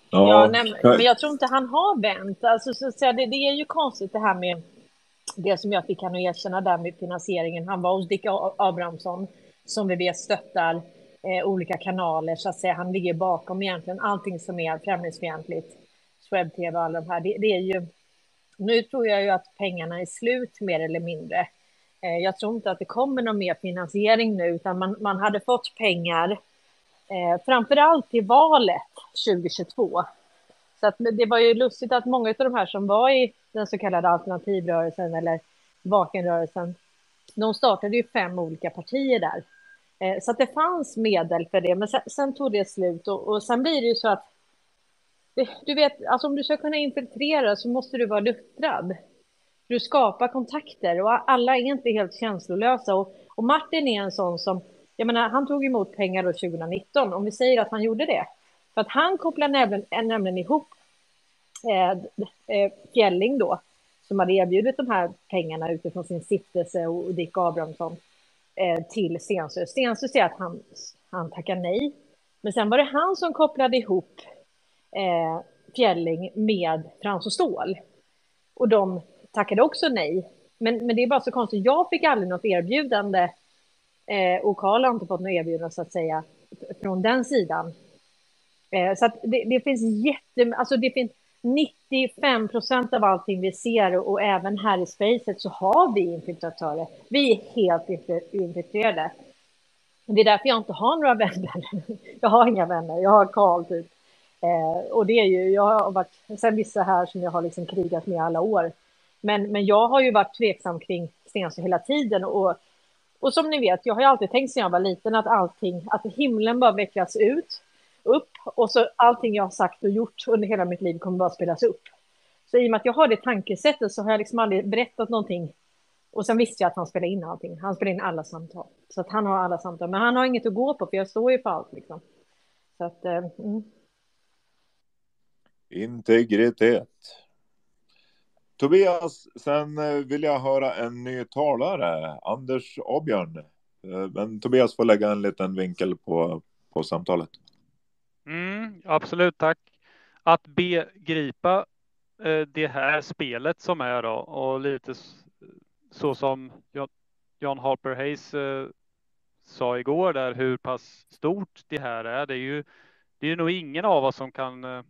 Ja, nej, men- jag tror inte han har vänt. Alltså, så att säga, det, det är ju konstigt det här med det som jag fick han att erkänna där med finansieringen. Han var hos Dick Abrahamsson som vi vet stöttar eh, olika kanaler så att säga. Han ligger bakom egentligen allting som är främlingsfientligt. Swebb-tv och alla de här. Det, det är ju, nu tror jag ju att pengarna är slut mer eller mindre. Eh, jag tror inte att det kommer någon mer finansiering nu utan man, man hade fått pengar eh, framför allt till valet 2022. Så att det var ju lustigt att många av de här som var i den så kallade alternativrörelsen eller vakenrörelsen, de startade ju fem olika partier där. Eh, Så att det fanns medel för det, men sen, sen tog det slut och, och sen blir det ju så att du vet, alltså om du ska kunna infiltrera så måste du vara luttrad. Du skapar kontakter och alla är inte helt känslolösa. Och, och Martin är en sån som, jag menar, han tog emot pengar då 2019, om vi säger att han gjorde det. För att han kopplar nämligen, eh, nämligen ihop eh, eh, Fjälling då, som hade erbjudit de här pengarna utifrån sin stiftelse och Dick Abrahamsson eh, till Stensö. Stensö säger att han, han tackar nej. Men sen var det han som kopplade ihop eh, Fjälling med Frans och Ståhl. Och de tackade också nej. Men, men det är bara så konstigt, jag fick aldrig något erbjudande eh, och Karl har inte fått något erbjudande så att säga från den sidan. Eh, så att det, det finns jätte, alltså det finns 95 procent av allting vi ser och, även här i spacet så har vi infiltratörer. Vi är helt infiltrerade. Det är därför jag inte har några vänner. Jag har inga vänner, jag har Karl typ. Eh, och det är ju, jag har varit, sen vissa här som jag har liksom krigat med alla år. Men, men jag har ju varit tveksam kring Stensö hela tiden och, och som ni vet, jag har ju alltid tänkt sedan jag var liten att allting, att himlen bara vecklas ut, upp och så allting jag har sagt och gjort under hela mitt liv kommer bara spelas upp. Så i och med att jag har det tankesättet så har jag liksom aldrig berättat någonting. Och sen visste jag att han spelade in allting. Han spelade in alla samtal. Så att han har alla samtal. Men han har inget att gå på för jag står ju för allt liksom. Så att, eh, mm. Integritet. Tobias, sen eh, vill jag höra en ny talare, Anders Åbjörn. Eh, men Tobias får lägga en liten vinkel på, på samtalet. Mm, absolut, tack. Att begripa eh, det här spelet som är då och lite så som John, Harper Hayes eh, sa igår där hur pass stort det här är. Det är ju det är nog ingen av oss som kan eh,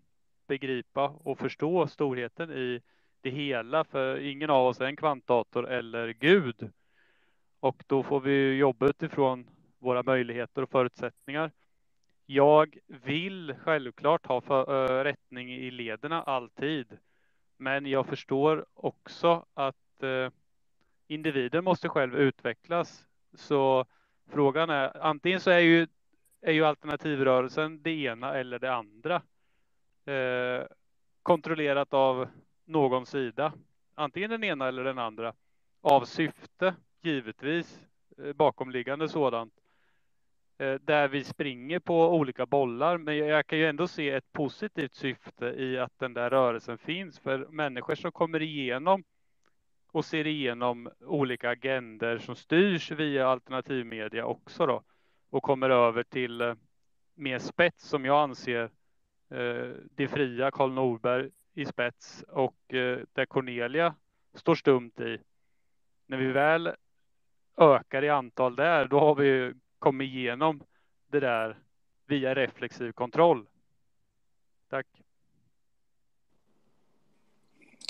begripa och förstå storheten i det hela, för ingen av oss är en kvantdator eller Gud. Och då får vi jobba utifrån våra möjligheter och förutsättningar. Jag vill självklart ha för, äh, rättning i lederna alltid, men jag förstår också att äh, individen måste själv utvecklas. Så frågan är antingen så är ju, är ju alternativrörelsen det ena eller det andra. Eh, kontrollerat av någon sida, antingen den ena eller den andra, av syfte givetvis, eh, bakomliggande sådant Eh, där vi springer på olika bollar. Men jag kan ju ändå se ett positivt syfte i att den där rörelsen finns för människor som kommer igenom och ser igenom olika agender som styrs via alternativmedia också då och kommer över till eh, mer spets som jag anser eh, det fria Karl Norberg i spets och där Cornelia står stumt i. När vi väl ökar i antal där, då har vi kommit igenom det där via reflexiv kontroll. Tack.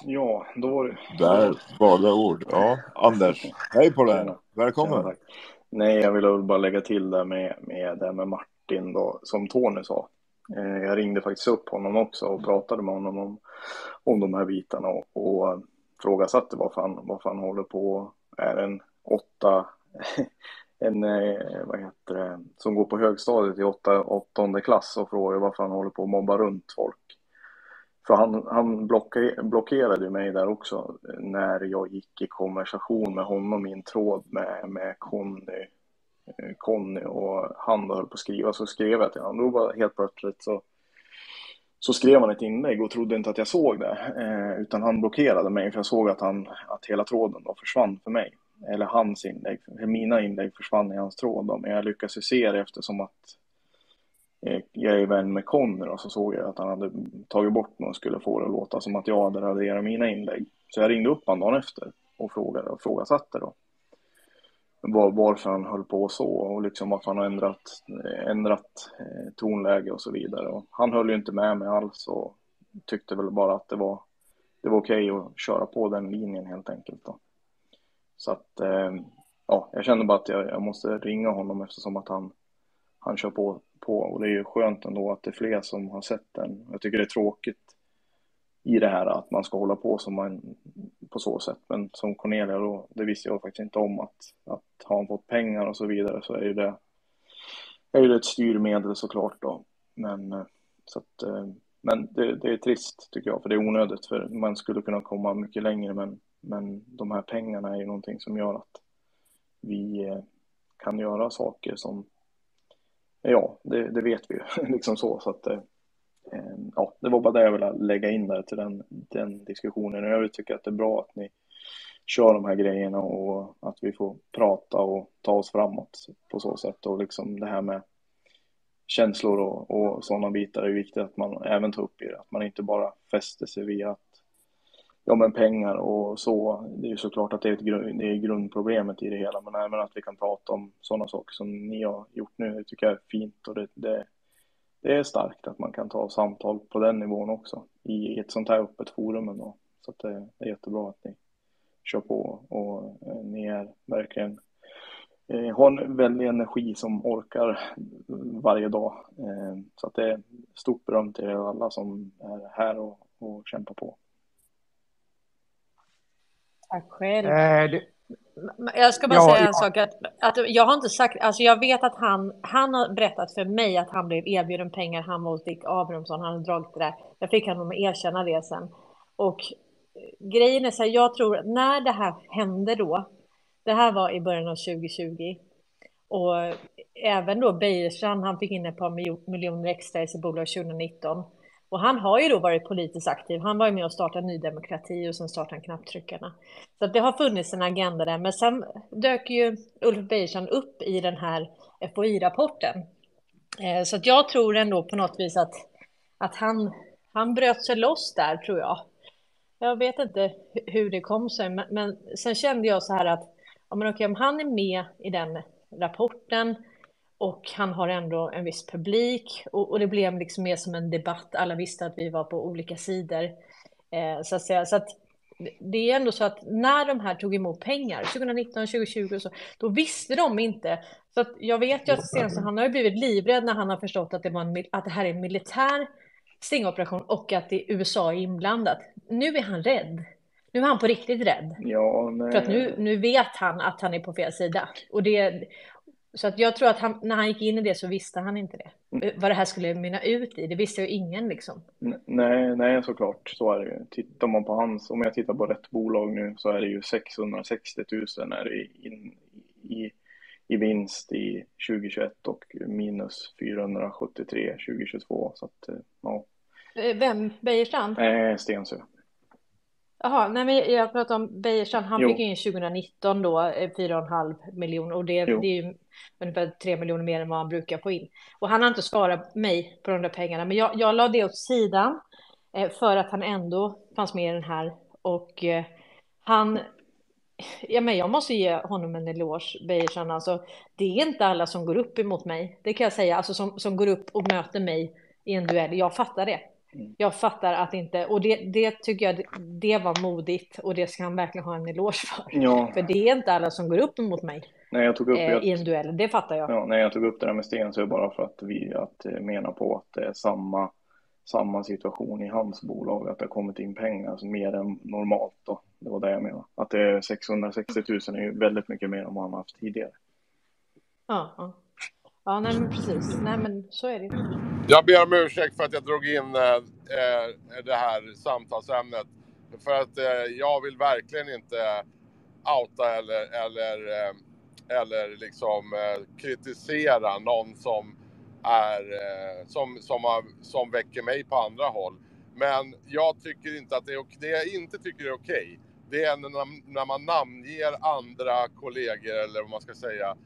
Ja, då var det... Där valda ord. Ja, Anders, hej på dig. Välkommen. Tack. Nej, jag ville bara lägga till det med, med det med Martin då, som Tony sa. Eh, jag ringde faktiskt upp honom också och pratade med honom om, om de här bitarna och, och frågasatte varför han, varför han håller på, är en åtta, en, eh, vad heter det, som går på högstadiet i åtta, åttonde klass och frågar varför han håller på att mobba runt folk. För han, han blockerade mig där också när jag gick i konversation med honom i en tråd med, med Conny, eh, Conny och han höll på att skriva. Så skrev jag till honom. Då var helt plötsligt så, så skrev han ett inlägg och trodde inte att jag såg det. Eh, utan han blockerade mig för jag såg att, han, att hela tråden då försvann för mig. Eller hans inlägg, mina inlägg försvann i hans tråd. Då. Men jag lyckades ju se det eftersom att eh, jag är vän med Conny och så såg jag att han hade tagit bort mig och skulle få det att låta som att jag hade raderat mina inlägg. Så jag ringde upp honom dagen efter och frågade och frågasatte då. Var, varför han höll på så och liksom varför han har ändrat, ändrat eh, tonläge och så vidare. Och han höll ju inte med mig alls och tyckte väl bara att det var, det var okej okay att köra på den linjen helt enkelt. Då. Så att, eh, ja, jag kände bara att jag, jag måste ringa honom eftersom att han, han kör på på och det är ju skönt ändå att det är fler som har sett den. Jag tycker det är tråkigt i det här att man ska hålla på som man, på så sätt. Men som Cornelia då, det visste jag faktiskt inte om att, att har han fått pengar och så vidare så är ju det, är ju det ett styrmedel såklart då. Men, eh, så att, eh, men det, det är trist tycker jag, för det är onödigt för man skulle kunna komma mycket längre men, men de här pengarna är ju någonting som gör att vi eh, kan göra saker som Ja, det, det vet vi ju liksom så. så att, eh, eh, ja, det var bara det jag ville lägga in där till den, den diskussionen. Jag tycker att det är bra att ni kör de här grejerna och att vi får prata och ta oss framåt på så sätt. Och liksom det här med känslor och, och sådana bitar är viktigt att man även tar upp i det. Att man inte bara fäster sig vid att ja, men pengar och så. Det är ju såklart att det är, ett, det är grundproblemet i det hela, men även att vi kan prata om sådana saker som ni har gjort nu, det tycker jag är fint och det, det, det är starkt att man kan ta samtal på den nivån också i ett sånt här öppet forum ändå. Så att det, det är jättebra att ni kör på och eh, ni är verkligen eh, har en väldig energi som orkar varje dag. Eh, så att det är stort beröm till er alla som är här och, och kämpar på. Tack själv. Eh, det... Jag ska bara ja, säga en ja. sak. Att, att jag har inte sagt, alltså jag vet att han, han har berättat för mig att han blev erbjuden pengar, han var hos Dick Abrahamsson, han har dragit det där. Jag fick honom att erkänna det sen. Och grejen är så här, jag tror när det här hände då, det här var i början av 2020, och även då Beijerstrand, han fick in ett par miljoner extra i sitt bolag 2019. Och han har ju då varit politiskt aktiv. Han var ju med och startade Ny Demokrati och sen startade han knapptryckarna. Så det har funnits en agenda där. Men sen dök ju Ulf Beijersson upp i den här FOI-rapporten. Eh, så att jag tror ändå på något vis att, att han, han bröt sig loss där, tror jag. Jag vet inte hur det kom sig, men, men sen kände jag så här att ja, men okej, om han är med i den rapporten och han har ändå en viss publik och, och, det blev liksom mer som en debatt. Alla visste att vi var på olika sidor. Eh, så att säga. Så att det är ändå så att när de här tog emot pengar 2019, 2020 så, då visste de inte. Så att jag vet ju att senast han har blivit livrädd när han har förstått att det, var en, att det här är en militär stingoperation och att det USA är inblandat. Nu är han rädd. Nu är han på riktigt rädd. Ja, nej. För att nu, nu vet han att han är på fel sida. Och, det, så att jag tror att han, när han gick in i det så visste han inte det. Mm. Vad det här skulle mynna ut i, det visste ju ingen liksom. Nej, nej såklart, så är det ju. Tittar man på hans, om jag tittar på rätt bolag nu så är det ju 660 000 är det in, i, i vinst i 2021 och minus 473 2022. Så att, ja. Eh, vem? Beijerstrand? Eh, Stensö. Jaha, nej men jag pratar om Beijersson, han jo. fick in 2019 då 4,5 eh, miljoner och det, det, är ju ungefär 3 miljoner mer än vad han brukar få in. Och han har inte svarat mig på de där pengarna, men jag, jag la det åt sidan eh, för att han ändå fanns med i den här och eh, han Ja, men jag måste ge honom en eloge, Beijersson. Alltså, det är inte alla som går upp emot mig, det kan jag säga, alltså som, som går upp och möter mig i en duell. Jag fattar det. Mm. Jag fattar att inte, och det, det tycker jag, det var modigt och det ska han verkligen ha en eloge för. Ja. För det är inte alla som går upp mot mig. Nej, jag tog upp eh, i en duell. Det fattar jag. Ja, när jag tog upp det där med Sten så är det bara för att vi att eh, mena på att det är samma, samma situation i hans bolag, att det har kommit in pengar alltså mer än normalt då. Det var det jag menade. Att det är 660 000 är ju väldigt mycket mer än vad han har haft tidigare. Ja, ja ja nej, men precis. Nej, men så är det. Jag ber om ursäkt för att jag drog in äh, det här samtalsämnet. För att äh, jag vill verkligen inte outa eller, eller, äh, eller liksom kritisera någon som är som, som, har, som väcker mig på andra håll. Men jag tycker inte att det är okej. Det jag inte tycker är okej, det är när, när man namnger andra kollegor eller vad man ska säga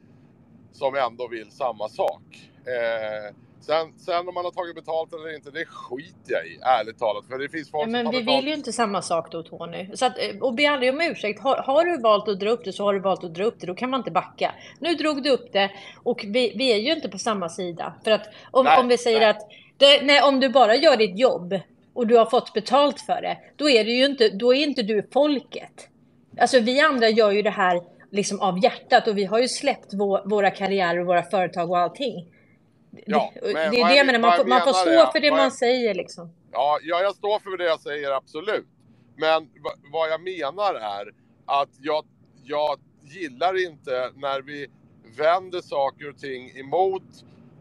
som ändå vill samma sak. Eh, sen, sen om man har tagit betalt eller inte, det skiter jag i, ärligt talat. För det finns folk men som vi betalt. vill ju inte samma sak då Tony. Så att, eh, och be aldrig om ursäkt. Har, har du valt att dra upp det så har du valt att dra upp det. Då kan man inte backa. Nu drog du upp det och vi, vi är ju inte på samma sida. För att om, Nej, om vi säger att det, nej, om du bara gör ditt jobb och du har fått betalt för det. Då är, det ju inte, då är inte du folket. Alltså vi andra gör ju det här liksom av hjärtat och vi har ju släppt vå, våra karriärer och våra företag och allting. Ja, det, det är det jag- menar, man får, man får stå är- för det vad man jag- säger liksom. Ja, ja, jag står för det jag säger, absolut. Men va- vad jag menar är att jag, jag gillar inte när vi vänder saker och ting emot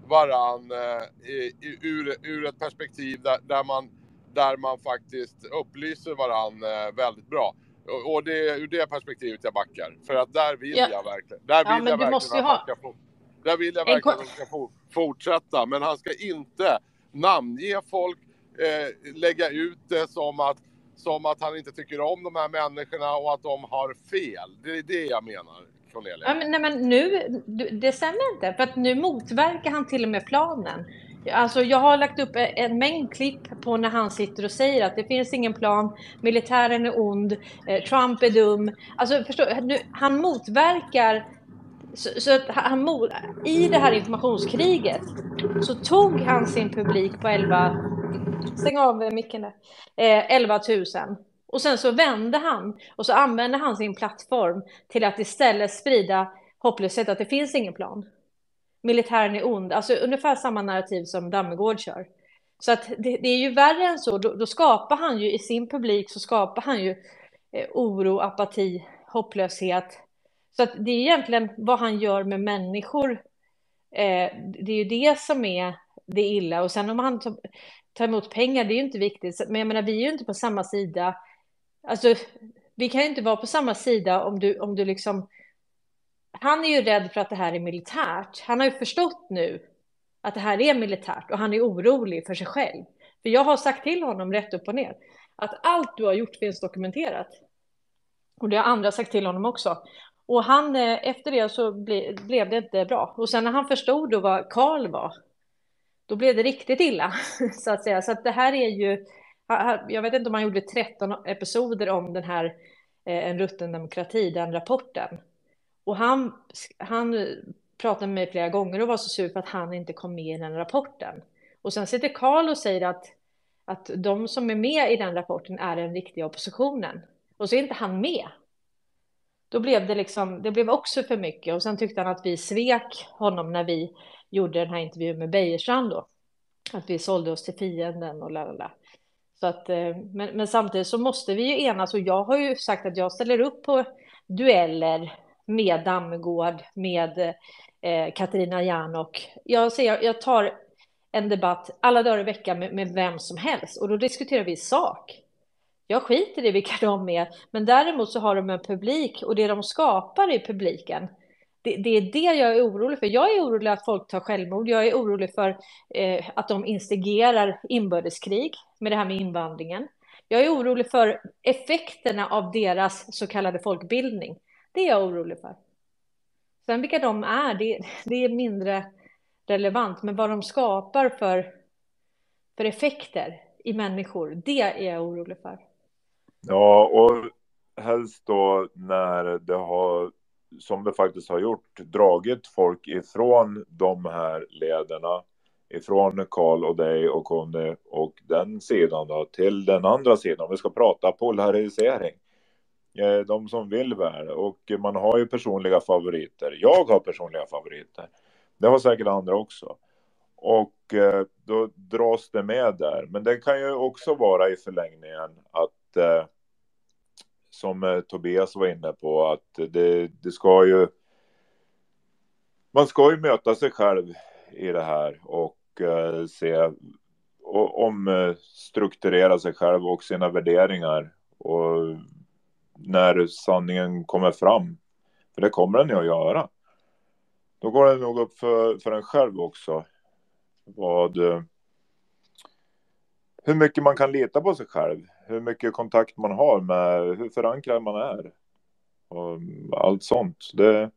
varann eh, i, ur, ur ett perspektiv där, där, man, där man faktiskt upplyser varann eh, väldigt bra. Och, och det är ur det perspektivet jag backar. För att där vill Ja. jag verkligen. Där Ja, vill jag verkligen ha- få, där vill jag En verkligen att han ska fortsätta. Men han ska inte namnge folk, eh, lägga ut det som att, som att han inte tycker om de här människorna och att de har fel. Det är det jag menar, Cornelia. Ja, men, nej, men nu, det stämmer inte, för att nu motverkar han till och med planen. Alltså, jag har lagt upp e- en- mängd klipp på när han sitter och säger att det finns ingen plan, militären är ond, eh, Trump är dum. Alltså, förstå, nu, han motverkar så, så att han, i det här informationskriget så tog han sin publik på 11, stäng av micken där, eh, 11 000. Och sen så vände han och så använde han sin plattform till att istället sprida hopplöshet att det finns ingen plan. Militären är ond, alltså ungefär samma narrativ som Dammegård kör. Så att det, det är ju värre än så, då, då skapar han ju i sin publik så skapar han ju eh, oro, apati, hopplöshet. Så att det är egentligen vad han gör med människor. Eh, det är ju det som är det illa. Och sen om han tar, tar emot pengar, det är ju inte viktigt. Men jag menar, vi är ju inte på samma sida. Alltså, vi kan ju inte vara på samma sida om du, om du liksom... Han är ju rädd för att det här är militärt. Han har ju förstått nu att det här är militärt och han är orolig för sig själv. För jag har sagt till honom rätt upp och ner att allt du har gjort finns dokumenterat. Och det har andra sagt till honom också. Och han, eh, efter det så ble, blev det inte bra. Och sen när han förstod då vad Karl var, då blev det riktigt illa, så att säga. Så att det här är ju, jag vet inte om han gjorde 13 episoder om den här eh, En rutten demokrati, den rapporten. Och han, han pratade med mig flera gånger och var så sur för att han inte kom med i den rapporten. Och sen sitter Karl och säger att, att de som är med i den rapporten är den riktiga oppositionen. Och så är inte han med. Då blev det liksom, det blev också för mycket och sen tyckte han att vi svek honom när vi gjorde den här intervjun med Bejerstrand då. Att vi sålde oss till fienden och lalala. Så att, eh, men, men samtidigt så måste vi ju enas och jag har ju sagt att jag ställer upp på dueller med Dammegård, med eh, Katarina Janok. Jag, säger, jag tar en debatt alla dagar i veckan med, med vem som helst och då diskuterar vi sak. Jag skiter i vilka de är, men däremot så har de en publik och det de skapar i publiken, det, det är det jag är orolig för. Jag är orolig att folk tar självmord. Jag är orolig för eh, att de instigerar inbördeskrig med det här med invandringen. Jag är orolig för effekterna av deras så kallade folkbildning. Det är jag orolig för. Sen vilka de är, det, det är mindre relevant, men vad de skapar för, för effekter i människor, det är jag orolig för. Ja, och helst då när det har, som det faktiskt har gjort, dragit folk ifrån de här lederna, ifrån Karl och dig och Conny och den sidan då, till den andra sidan. Vi ska prata polarisering. Eh, de som vill väl. Och man har ju personliga favoriter. Jag har personliga favoriter. Det har säkert andra också. Och eh, då dras det med där. Men det kan ju också vara i förlängningen att eh, som Tobias var inne på att det, det ska ju man ska ju möta sig själv i det här och se och omstrukturera sig själv och sina värderingar och när sanningen kommer fram. För det kommer den ju att göra. Då går det nog upp för, för en själv också. Vad, eh, hur mycket man kan lita på sig själv. Hur mycket kontakt man har med hur förankrad man är. Och allt sånt. Det,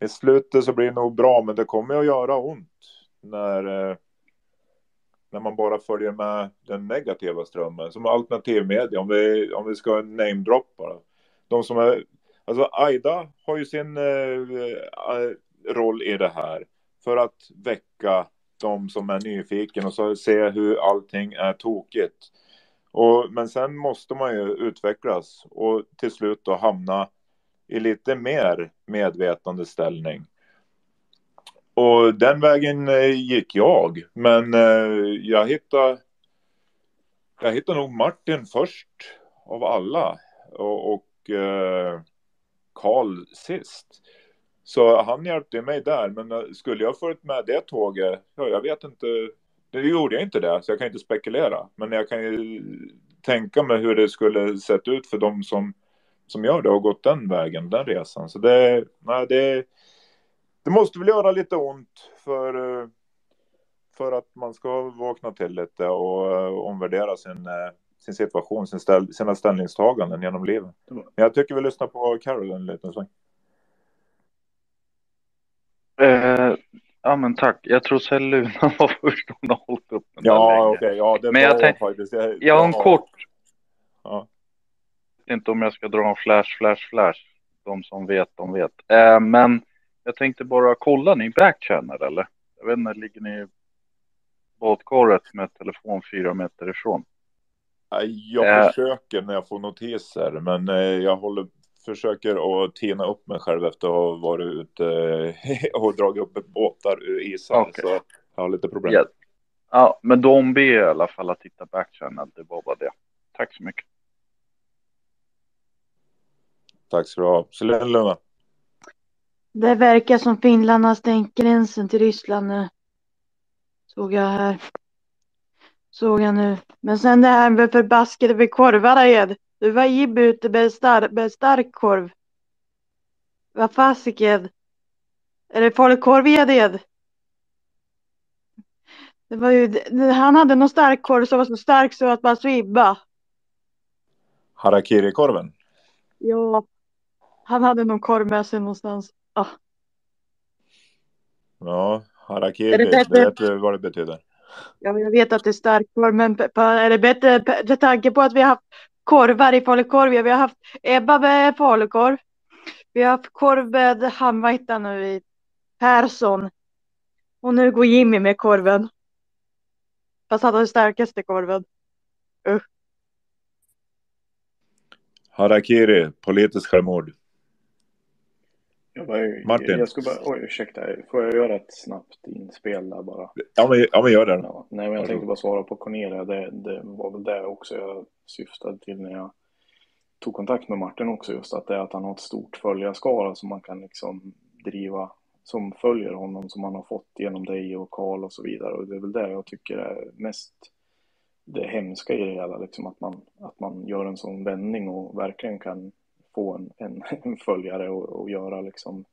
I slutet så blir det nog bra men det kommer att göra ont. När, eh, när man bara följer med den negativa strömmen. Som alternativmedia, om vi, om vi ska namedroppa. De som är, alltså Aida har ju sin eh, eh, roll i det här. För att väcka de som är nyfiken och så se hur allting är tokigt. Och, men sen måste man ju utvecklas och till slut då hamna i lite mer medvetande ställning. Och den vägen eh, gick jag, men eh, jag hittade jag hittade nog Martin först av alla och, och eh, Karl sist. Så han hjälpte mig där, men skulle jag följt med det tåget, ja, jag vet inte. Det gjorde jag inte det, så jag kan inte spekulera. Men jag kan ju tänka mig hur det skulle sett ut för de som, som gör det och gått den vägen, den resan. Så det, nej, det, det måste väl göra lite ont för, för att man ska vakna till lite och omvärdera sin, sin situation, sin ställ, sina ställningstaganden genom livet. Men jag tycker vi lyssnar på Carol en liten sväng. Eh, ja men tack. Jag tror Celluna var först hon har hållit upp den Ja okej, okay. ja det men var jag tänk, faktiskt. Jag, jag har en kort. Ja. Jag vet inte om jag ska dra en flash, flash, flash. De som vet, de vet. Eh, men jag tänkte bara kolla, ni backchannel eller? Jag vet inte, ligger ni i badkaret med telefon fyra meter ifrån? Jag Eh. försöker när jag får notiser, men eh, jag håller, försöker att tina upp mig själv efter att ha varit ute eh, och dragit upp båtar ur isar. Okej. Så jag har lite problem. Ja. ja, men de ber i alla fall att titta backchannel. Det var bara det. Tack så mycket. Tack ska du ha. Så Luna. Det verkar som Finland har stängt gränsen till Ryssland nu. Såg jag här. Såg jag nu. Men sen det här med förbaskade med korvarna igen. Du var Jibbe ute med, star med stark korv. Vad fasiken. Är det falukorv igen? Det var ju, han hade någon stark korv som var så stark så att man svimmade. Harakiri-korven. Ja. Han hade någon korv med sig någonstans. Ah. Ja, harakiri, Är det bättre- vet du vad det betyder. Ja, jag vet att det är stark korv, men är det bättre med tanke på att vi har haft korvar i falukorv? Ja, vi har haft Ebba med falukorv. Vi har haft korv med, han nu i Persson. Och nu går Jimmy med korven. Fast han har den starkaste korven. Usch. Harakiri, politiskt självmord. Jag, bara, Martin. jag ska bara, oj ursäkta, får jag göra ett snabbt inspel där bara? Ja men, ja, men gör det. Ja, nej, men jag tänkte bara svara på Cornelia. Det, det var väl det också jag syftade till när jag tog kontakt med Martin också. Just att det är att han har ett stort följarskara som man kan liksom driva, som följer honom, som han har fått genom dig och Karl och så vidare. Och det är väl det jag tycker är mest det hemska i det hela, liksom att man, att man gör en sån vändning och verkligen kan få en, en, en följare och, och göra liksom,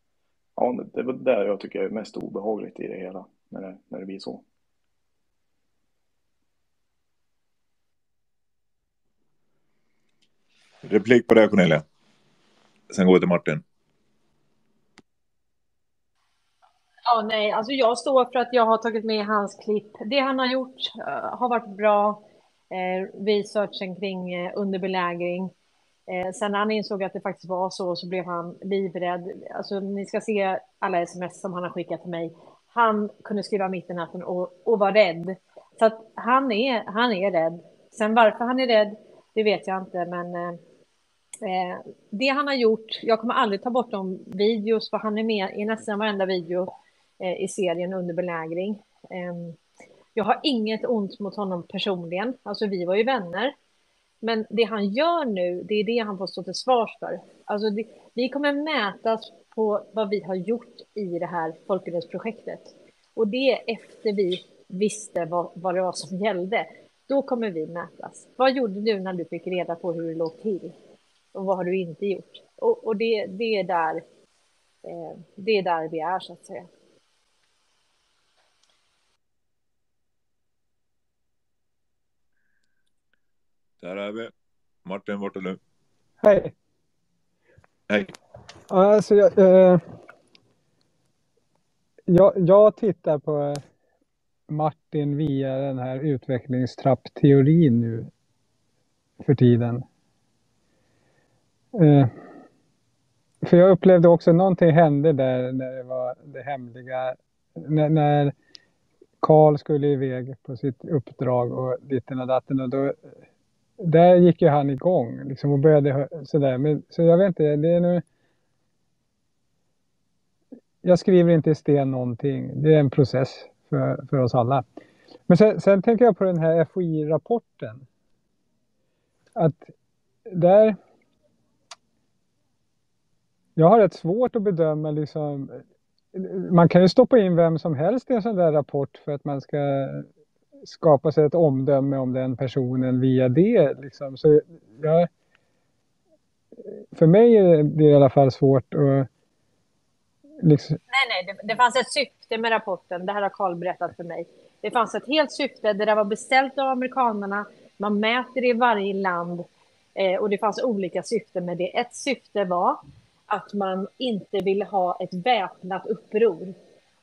ja det, väl det jag tycker är mest obehagligt i det hela, när det, när det blir så. Replik på det Cornelia. Sen går vi till Martin. Ja, nej, alltså jag står för att jag har tagit med hans klipp. Det han har gjort eh, har varit bra. Eh, researchen kring eh, underbelägring. Eh, sen när han insåg att det faktiskt var så, så blev han livrädd. Alltså, ni ska se alla sms som han har skickat till mig. Han kunde skriva mitt i natten och, och var rädd. Så att han är, han är rädd. Sen varför han är rädd, det vet jag inte, men eh, eh det han har gjort, jag kommer aldrig ta bort de videos, för han är med i nästan varenda video eh, i serien under belägring. Eh, jag har inget ont mot honom personligen, alltså vi var ju vänner. Men det han gör nu, det är det han får stå till svars för. Alltså det, vi kommer mätas på vad vi har gjort i det här folkbildningsprojektet. Och det är efter vi visste vad, vad det var som gällde. Då kommer vi mätas. Vad gjorde du när du fick reda på hur det låg till? Och vad har du inte gjort? Och, och det, det, är där, eh, det är där vi är, så att säga. Där är vi. Martin, vart är du? Hej. Hej. Alltså, jag, eh, jag, jag tittar på Martin via den här utvecklingstrappteorin nu för tiden. Eh, för jag upplevde också någonting hände där när det var det hemliga, när, när Karl skulle iväg på sitt uppdrag och ditten och datten och då där gick ju han igång liksom och började sådär. Men, så jag vet inte, det är nu... Jag skriver inte i sten någonting. Det är en process för, för oss alla. Men sen, sen tänker jag på den här FOI-rapporten. Att där... Jag har rätt svårt att bedöma liksom... Man kan ju stoppa in vem som helst i en sån där rapport för att man ska skapa sig ett omdöme om den personen via det. Liksom. Så jag, för mig är det i alla fall svårt att... Liksom... Nej, nej, det, det fanns ett syfte med rapporten. Det här har Karl berättat för mig. Det fanns ett helt syfte. Det där var beställt av amerikanerna. Man mäter det i varje land eh, och det fanns olika syften med det. Ett syfte var att man inte ville ha ett väpnat uppror.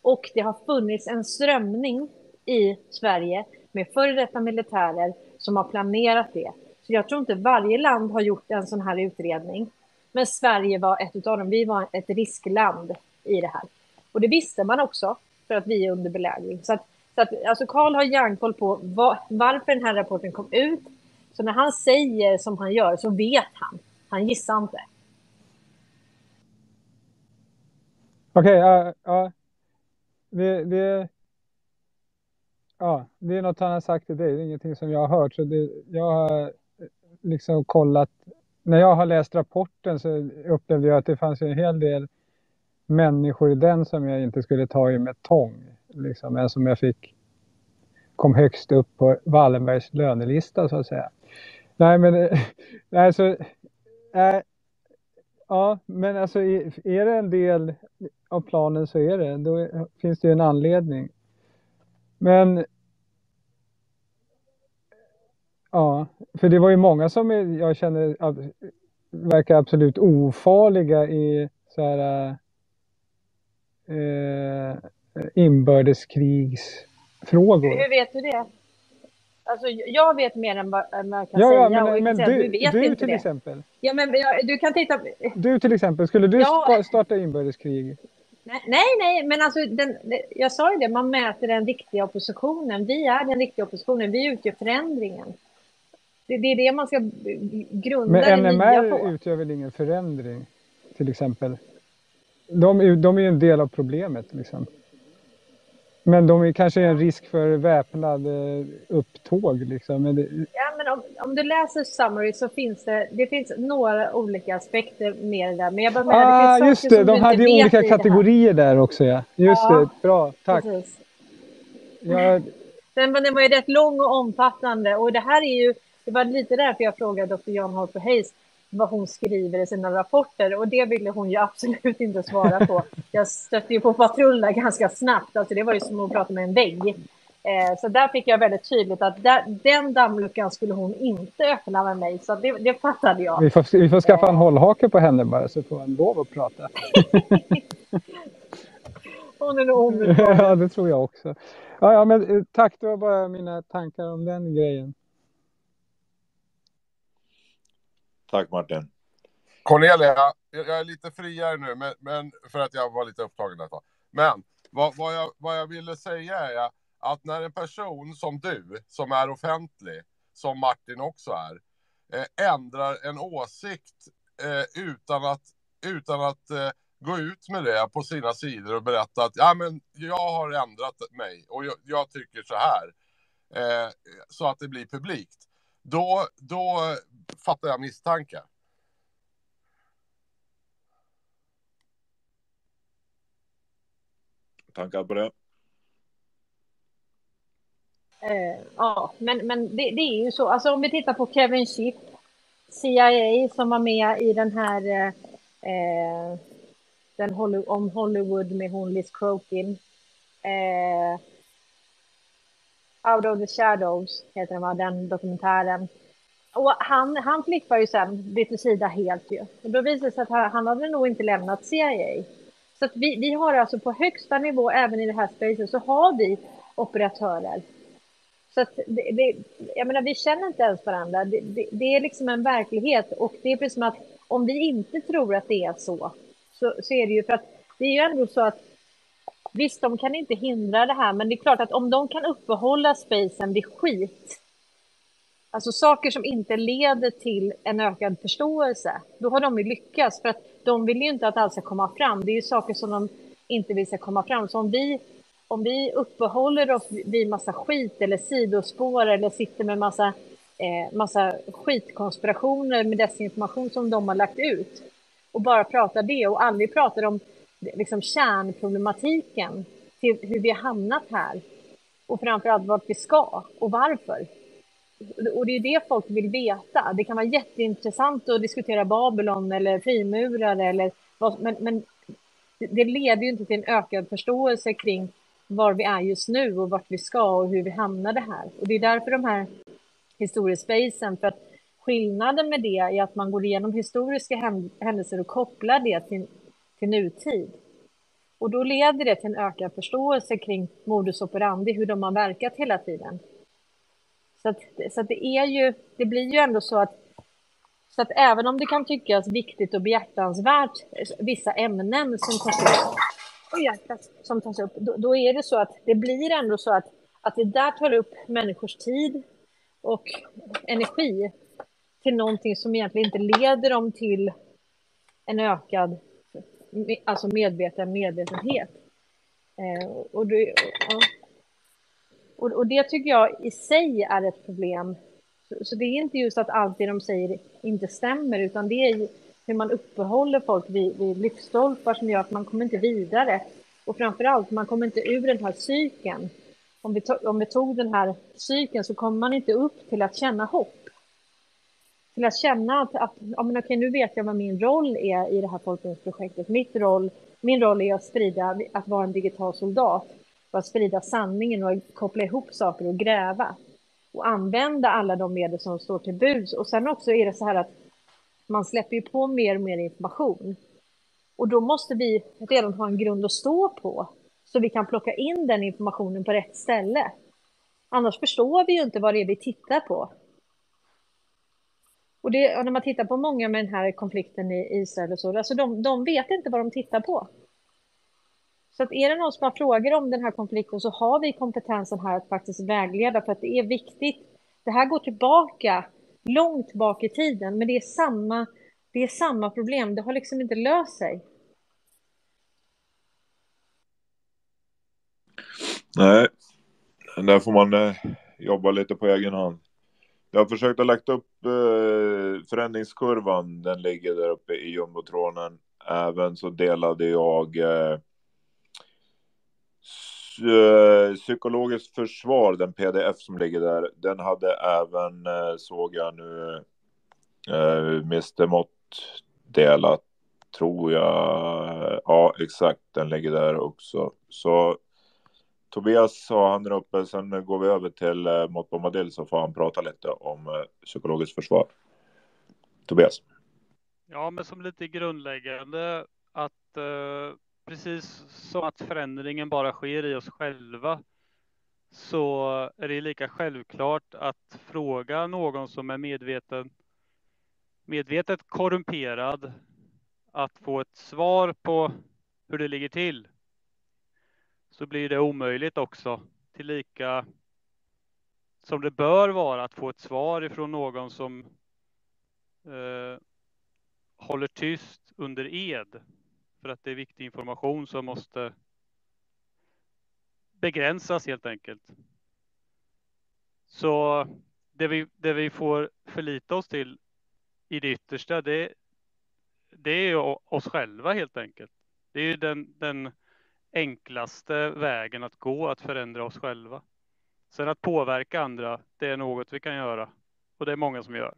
Och det har funnits en strömning i Sverige med före detta militärer som har planerat det. Så jag tror inte varje land har gjort en sån här utredning. Men Sverige var ett av dem. Vi var ett riskland i det här. Och det visste man också för att vi är under belägring. Så att, så att alltså Karl har järnkoll på var, varför den här rapporten kom ut. Så när han säger som han gör så vet han. Han gissar inte. Okej, okay, ja, uh, Det, det, ja, det är något han har sagt till dig, det är ingenting som jag har hört. Så det, jag har eh, liksom kollat, när jag har läst rapporten så upplevde jag att det fanns en hel del människor i den som jag inte skulle ta i med tång. Liksom, men som jag fick, kom högst upp på Wallenbergs lönelista så att säga. Nej men, eh, nej så, äh, ja men alltså är det en del av planen så är det, då finns det ju en anledning. Men Ja, för det var ju många som jag känner verkar absolut ofarliga i så här eh, inbördeskrigsfrågor. Hur vet du det? Alltså, jag vet mer än vad man kan ja, säga. Ja, men, men du, du, du till det. exempel. Ja, men du kan titta. Du till exempel, skulle du ja. starta inbördeskrig? Nej, nej, men alltså den, jag sa ju det, man mäter den riktiga oppositionen. Vi är den riktiga oppositionen, vi utgör förändringen. Det, det är det man ska grunda Men det NMR nya på. utgör väl ingen förändring, till exempel? De, de är ju en del av problemet, liksom. Men de är kanske en risk för väpnad eh, upptåg, liksom. Men det... Ja, men om, om du läser summary så finns det, det finns några olika aspekter med det där. Men jag bara menar, ah, det just det, de hade ju olika kategorier där också, ja. Just ja, det, bra, tack. Precis. Jag... Den, den var ju rätt lång och omfattande och det här är ju det var lite därför jag frågade Dr. John Harper Hayes vad hon skriver i sina rapporter och det ville hon ju absolut inte svara på. Jag stötte ju på patruller ganska snabbt, alltså det var ju som att prata med en vägg. Eh, så där fick jag väldigt tydligt att där, den dammluckan skulle hon inte öppna med mig, så det, det fattade jag. Vi får, vi får skaffa en hållhake på henne bara så får hon lov att prata. hon är nog Ja, det tror jag också. Ja, ja, men eh, tack, det var bara mina tankar om den grejen. Tack Martin. Cornelia, jag är lite friare nu, men, men för att jag var lite upptagen ett tag. Men vad, vad, jag, vad jag ville säga är att när en person som du, som är offentlig, som Martin också är, eh, ändrar en åsikt eh, utan att, utan att eh, gå ut med det på sina sidor och berätta att ja, men jag har ändrat mig och jag, jag tycker så här. Eh, så att det blir publikt. Då, då fattar jag misstanke. Tankar på det? Eh, ja, men, men det, det, är ju så. Alltså om vi tittar på Kevin Schiff, CIA som var med i den här eh, eh den Holly, om Hollywood med hon Liz Crokin. Eh, Out of the Shadows heter den, va? den dokumentären. Och han, han flippar ju sen, byter sida helt ju. Och då visar det sig att han, han hade nog inte lämnat CIA. Så att vi, vi har alltså på högsta nivå, även i det här spacet, så har vi operatörer. Så att det, det, jag menar, vi känner inte ens varandra. Det, det, det, är liksom en verklighet och det är precis som att om vi inte tror att det är så, så, så är det ju för att det är ju ändå så att visst, de kan inte hindra det här, men det är klart att om de kan uppehålla spacen vid skit, alltså saker som inte leder till en ökad förståelse, då har de ju lyckats för att de vill ju inte att allt ska komma fram. Det är ju saker som de inte vill ska komma fram. Så om vi, om vi uppehåller oss vid massa skit eller sidospår eller sitter med massa, eh, massa skitkonspirationer med desinformation som de har lagt ut och bara pratar det och aldrig pratar om liksom kärnproblematiken till hur vi har hamnat här och framförallt vart vi ska och varför. Och det är det folk vill veta. Det kan vara jätteintressant att diskutera Babylon eller frimurare eller vad, men, men det leder ju inte till en ökad förståelse kring var vi är just nu och vart vi ska och hur vi hamnade här. Och det är därför de här historiespacen, för att skillnaden med det är att man går igenom historiska händelser och kopplar det till, till nutid. Och då leder det till en ökad förståelse kring modus operandi, hur de har verkat hela tiden. Så, att, så att det är ju, det blir ju ändå så att, så att även om det kan tyckas viktigt och behjärtansvärt, vissa ämnen som tas upp, oj, som tas upp då, då, är det så att det blir ändå så att, att det där tar upp människors tid och energi till någonting som egentligen inte leder dem till en ökad alltså medveten medvetenhet. Eh, och, det, ja. och, och, det tycker jag i sig är ett problem. Så, så, det är inte just att allt det de säger inte stämmer, utan det är hur man uppehåller folk vid, vid lyftstolpar som gör att man kommer inte vidare. Och framför allt, man kommer inte ur den här cykeln. Om vi, to- om vi tog den här cykeln så kommer man inte upp till att känna hopp till att känna att, att ja, men okej, nu vet jag vad min roll är i det här folkbildningsprojektet. Mitt roll, min roll är att sprida, att vara en digital soldat, och att sprida sanningen och koppla ihop saker och gräva och använda alla de medel som står till buds. Och sen också är det så här att man släpper ju på mer och mer information. Och då måste vi redan ha en grund att stå på så vi kan plocka in den informationen på rätt ställe. Annars förstår vi ju inte vad det är vi tittar på. Och det, när man tittar på många med den här konflikten i Israel och så, alltså de, de vet inte vad de tittar på. Så att är det någon som har frågor om den här konflikten så har vi kompetensen här att faktiskt vägleda för att det är viktigt. Det här går tillbaka långt bak i tiden, men det är samma, det är samma problem. Det har liksom inte löst sig. Nej, där får man eh, jobba lite på egen hand. Jag har försökt att lägga upp eh, förändringskurvan. Den ligger där uppe i jumbotronen. Även så delade jag eh, eh psykologiskt försvar, den pdf som ligger där. Den hade även, eh, såg jag nu, eh, Mr Mott delat, tror jag. Ja, exakt, den ligger där också. Så Tobias har han där uppe, sen går vi över till eh, Mott Bombadil så får han prata lite om eh, psykologiskt försvar. Tobias. Ja, men som lite grundläggande att eh, precis som att förändringen bara sker i oss själva så är det lika självklart att fråga någon som är medveten medvetet korrumperad att få ett svar på hur det ligger till så blir det omöjligt också tillika som det bör vara att få ett svar ifrån någon som eh, håller tyst under ed för att det är viktig information som måste begränsas helt enkelt. Så det vi, det vi får förlita oss till i det yttersta, det, det är oss själva helt enkelt. Det är den, den enklaste vägen att gå, att förändra oss själva. Sen att påverka andra, det är något vi kan göra och det är många som gör.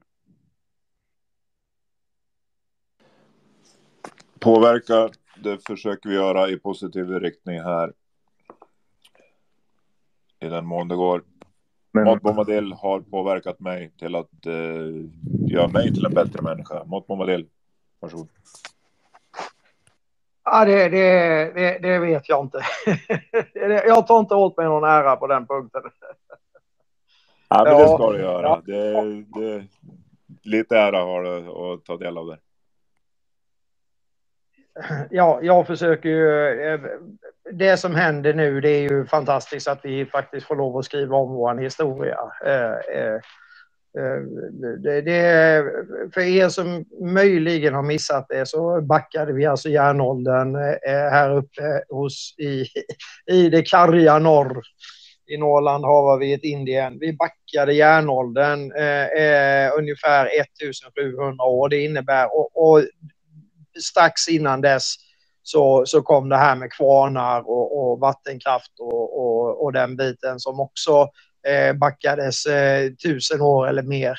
Påverka, det försöker vi göra i positiv riktning här. I den mån det går. Men... Bombadil har påverkat mig till att uh, göra mig till en bättre människa. Mat Bombadil, varsågod. Ja, det, det, det, det, vet jag inte. jag tar inte åt mig någon ära på den punkten. Ja, men det ska du göra. Det, lite ära har du att ta del av det. Ja, jag försöker ju. Eh, det som händer nu, det är ju fantastiskt att vi faktiskt får lov att skriva om vår historia. Eh, det, det, för er som möjligen har missat det så backade vi alltså järnåldern eh, eh, här uppe hos, i, i det karga norr. I Norrland har vi ett Indien. Vi backade järnåldern eh, ungefär 1700 år. Det innebär, och, och strax innan dess så, så kom det här med kvarnar och, och vattenkraft och, och, och, den biten som också eh, backades eh, tusen år eller mer.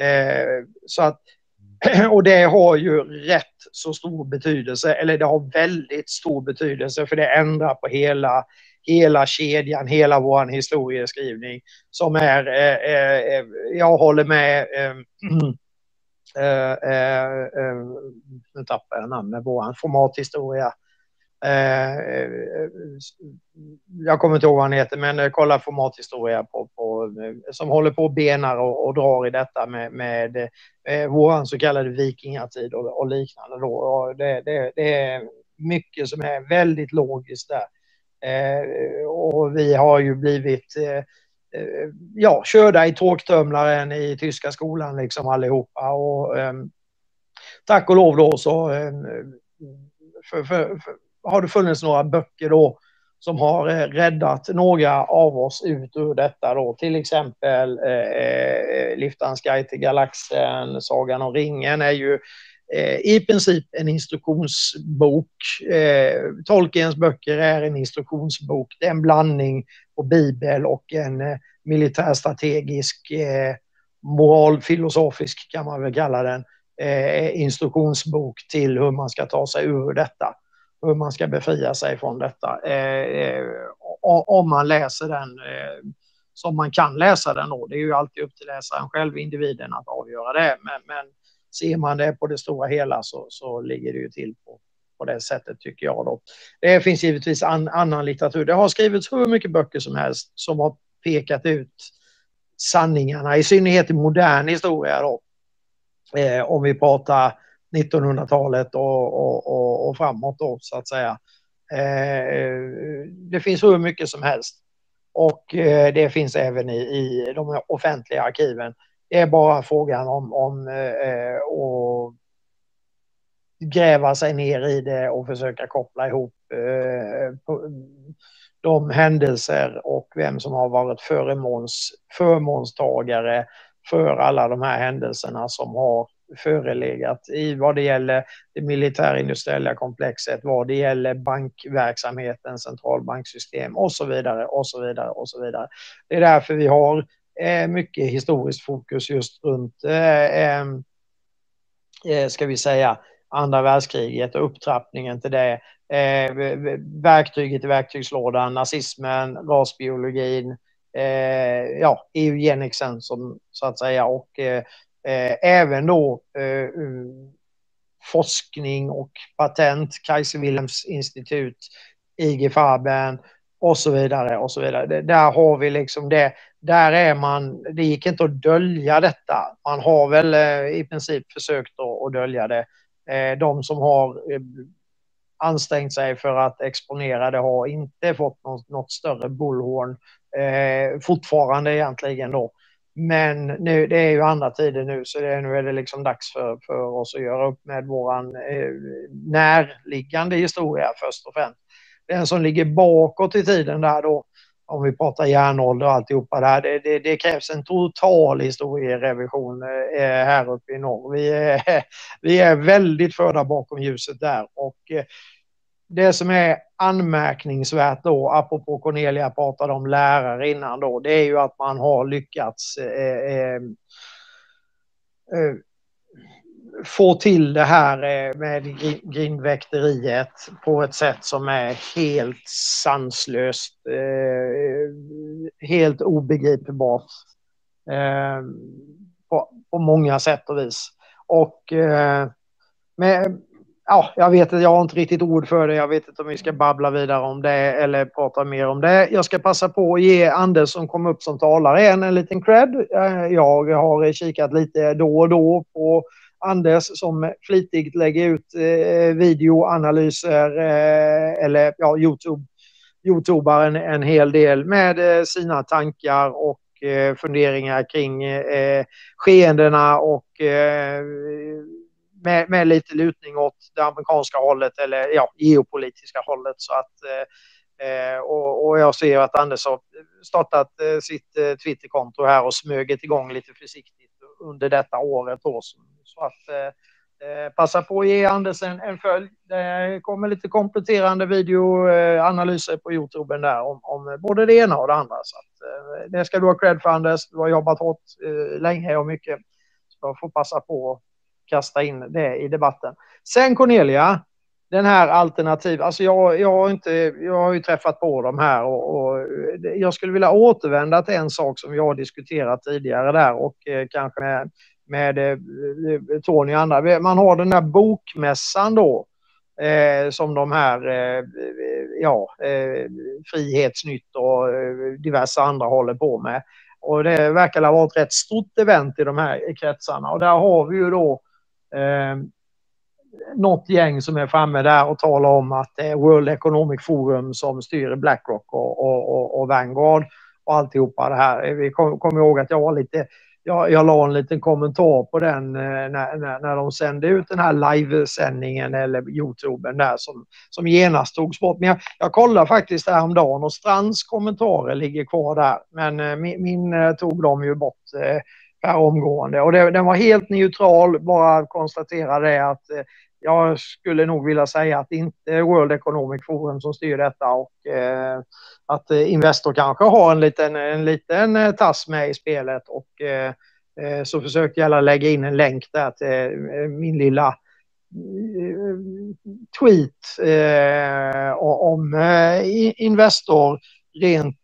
Eh, så att, och det har ju rätt så stor betydelse, eller det har väldigt stor betydelse för det ändrar på hela, hela kedjan, hela vår historieskrivning som är, eh, eh, eh jag håller med ehm, Eh, eh, eh, nu tappar jag namnet, vår formathistoria. Eh, eh, eh, jag kommer inte ihåg vad han heter, men eh, kolla formathistoria på, på, som håller på och benar och, och drar i detta med, med med vår så kallade vikingatid och, och liknande. Då. Och det, det, det, är mycket som är väldigt logiskt där. Eh, och vi har ju blivit Eh, ja, körda i tågtumlaren i tyska skolan liksom allihopa. Och, eh, tack och lov då så eh, för, för, för, har det funnits några böcker då som har eh, räddat några av oss ut ur detta då. Till exempel eh, eh Liftans guide till galaxen, Sagan om ringen är ju eh, i princip en instruktionsbok. Eh, Tolkiens böcker är en instruktionsbok. Det är en blandning på bibel och en eh, militärstrategisk, eh, moralfilosofisk kan man väl kalla den, eh, instruktionsbok till hur man ska ta sig ur detta. Hur man ska befria sig från detta. Eh, eh om man läser den eh, som man kan läsa den då. Det är ju alltid upp till läsaren själv, individen, att avgöra det. Men, men ser man det på det stora hela så, så ligger det ju till på, på det sättet tycker jag. Då. Det finns givetvis an, annan litteratur. Det har skrivits hur mycket böcker som helst som har pekat ut sanningarna, i synnerhet i modern historia. Då. Eh, om vi pratar 1900-talet och, och, och, och, framåt då, så att säga. Eh, det finns hur mycket som helst. Och eh, det finns även i, i de offentliga arkiven. Det är bara frågan om, om eh, att gräva sig ner i det och försöka koppla ihop eh, de händelser och vem som har varit förmåns, förmånstagare för alla de här händelserna som har förelegat i vad det gäller det militärindustriella komplexet, vad det gäller bankverksamheten, centralbanksystem och så vidare och så vidare och så vidare. Det är därför vi har eh, mycket historiskt fokus just runt, eh, eh ska vi säga, andra världskriget och upptrappningen till det. Eh, verktyget i verktygslådan, nazismen, rasbiologin, eh, ja, eugeniksen som så att säga och eh Eh, även då eh, forskning och patent, Kaiser Wilhelms institut, IG Farben och så vidare och så vidare. Där har vi liksom det. Där är man, det gick inte att dölja detta. Man har väl eh, i princip försökt att, dölja det. Eh, de som har ansträngt sig för att exponera det har inte fått något, något större bullhorn eh, fortfarande egentligen då. Men nu, det är ju andra tider nu så det, nu är det liksom dags för, för oss att göra upp med våran eh, närliggande historia först och främst. Den som ligger bakåt i tiden där då, om vi pratar järnålder och alltihopa där, det, det, det krävs en total historierevision eh, här uppe i norr. Vi är, vi är väldigt förda bakom ljuset där och eh, det som är anmärkningsvärt då, apropå Cornelia pratade om lärare innan då, det är ju att man har lyckats eh, eh, eh få till det här eh, med grindväkteriet på ett sätt som är helt sanslöst, eh, helt obegripbart eh, på, på många sätt och vis. Och eh, med, ja, jag vet att jag har inte riktigt ord för det. Jag vet inte om vi ska babbla vidare om det eller prata mer om det. Jag ska passa på att ge Anders som kom upp som talare en, en liten cred. Eh, jag har kikat lite då och då på Anders som flitigt lägger ut eh, videoanalyser eh, eller ja, Youtube, Youtubar en, en hel del med eh, sina tankar och eh, funderingar kring eh, skeendena och eh, med, med, lite lutning åt det amerikanska hållet eller ja, geopolitiska hållet. Så att, eh, eh och, och, jag ser att Anders har startat eh, sitt eh, Twitterkonto här och smugit igång lite försiktigt under detta året. Då, så att eh, passa på att ge Anders en, en följd. Det kommer lite kompletterande videoanalyser på Youtube där om, om både det ena och det andra. Så att, eh, det ska du ha cred för Anders. Du har jobbat hårt eh, länge och mycket. Så jag får passa på kasta in det i debatten. Sen Cornelia, den här alternativ, alltså jag, jag, har inte, jag har ju träffat på dem här och, och, jag skulle vilja återvända till en sak som vi har diskuterat tidigare där och eh, kanske med, med eh, Tony och andra. Man har den där bokmässan då eh, som de här eh, ja, eh, Frihetsnytt och eh, diverse andra håller på med. Och det verkar ha varit ett rätt stort event i de här kretsarna och där har vi ju då eh, något gäng som är framme där och talar om att det är World Economic Forum som styr Blackrock och, och, och, och Vanguard och alltihopa det här. Vi kommer kom ihåg att jag var lite jag, jag la en liten kommentar på den eh, när, när, när de sände ut den här livesändningen eller Youtuben där som, som genast togs bort. Men jag, jag kollade faktiskt häromdagen och Strands kommentarer ligger kvar där. Men eh, min, min eh, tog de ju bort per omgående och det, den var helt neutral, bara konstatera det att eh, jag skulle nog vilja säga att det inte är World Economic Forum som styr detta och eh, att eh, Investor kanske har en liten, en liten eh, tass med i spelet och eh, eh så försökte jag lägga in en länk där till min lilla tweet eh, om Investor rent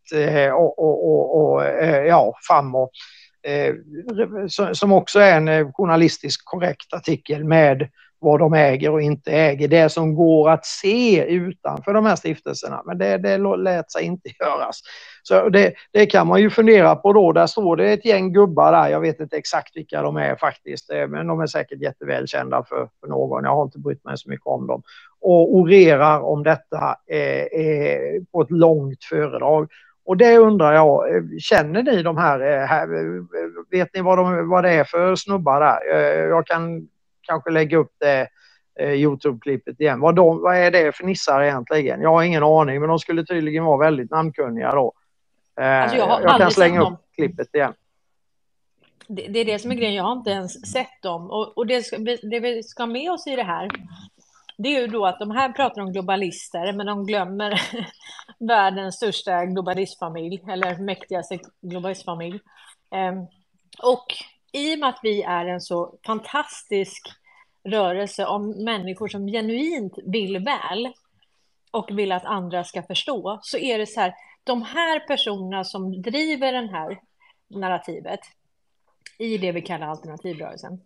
och, och, och, och ja, framåt. Eh, som också är en eh, journalistiskt korrekt artikel med vad de äger och inte äger. Det som går att se utanför de här stiftelserna. Men det, det lät sig inte göras. Så det, det, kan man ju fundera på då. Där står det ett gäng gubbar där. Jag vet inte exakt vilka de är faktiskt. Eh, men de är säkert jättevälkända för, för någon. Jag har inte brytt mig så mycket om dem. Och orerar om detta eh, eh, på ett långt föredrag. Och det undrar jag, eh, känner ni de här, här vet ni vad, de, vad det är för snubbar där? Jag kan kanske lägga upp det eh, Youtube-klippet igen. Vad, de, vad är det för nissar egentligen? Jag har ingen aning, men de skulle tydligen vara väldigt namnkunniga då. Eh, alltså jag, jag kan slänga upp klippet igen. Det, det, är det som är grejen, jag har inte ens sett dem. Och, och det, det vi ska med oss i det här, det är ju då att de här pratar om globalister, men de glömmer världens största globalistfamilj, eller mäktigaste globalistfamilj. Ehm, och i och med att vi är en så fantastisk rörelse om människor som genuint vill väl och vill att andra ska förstå, så är det så här, de här personerna som driver den här narrativet i det vi kallar alternativrörelsen,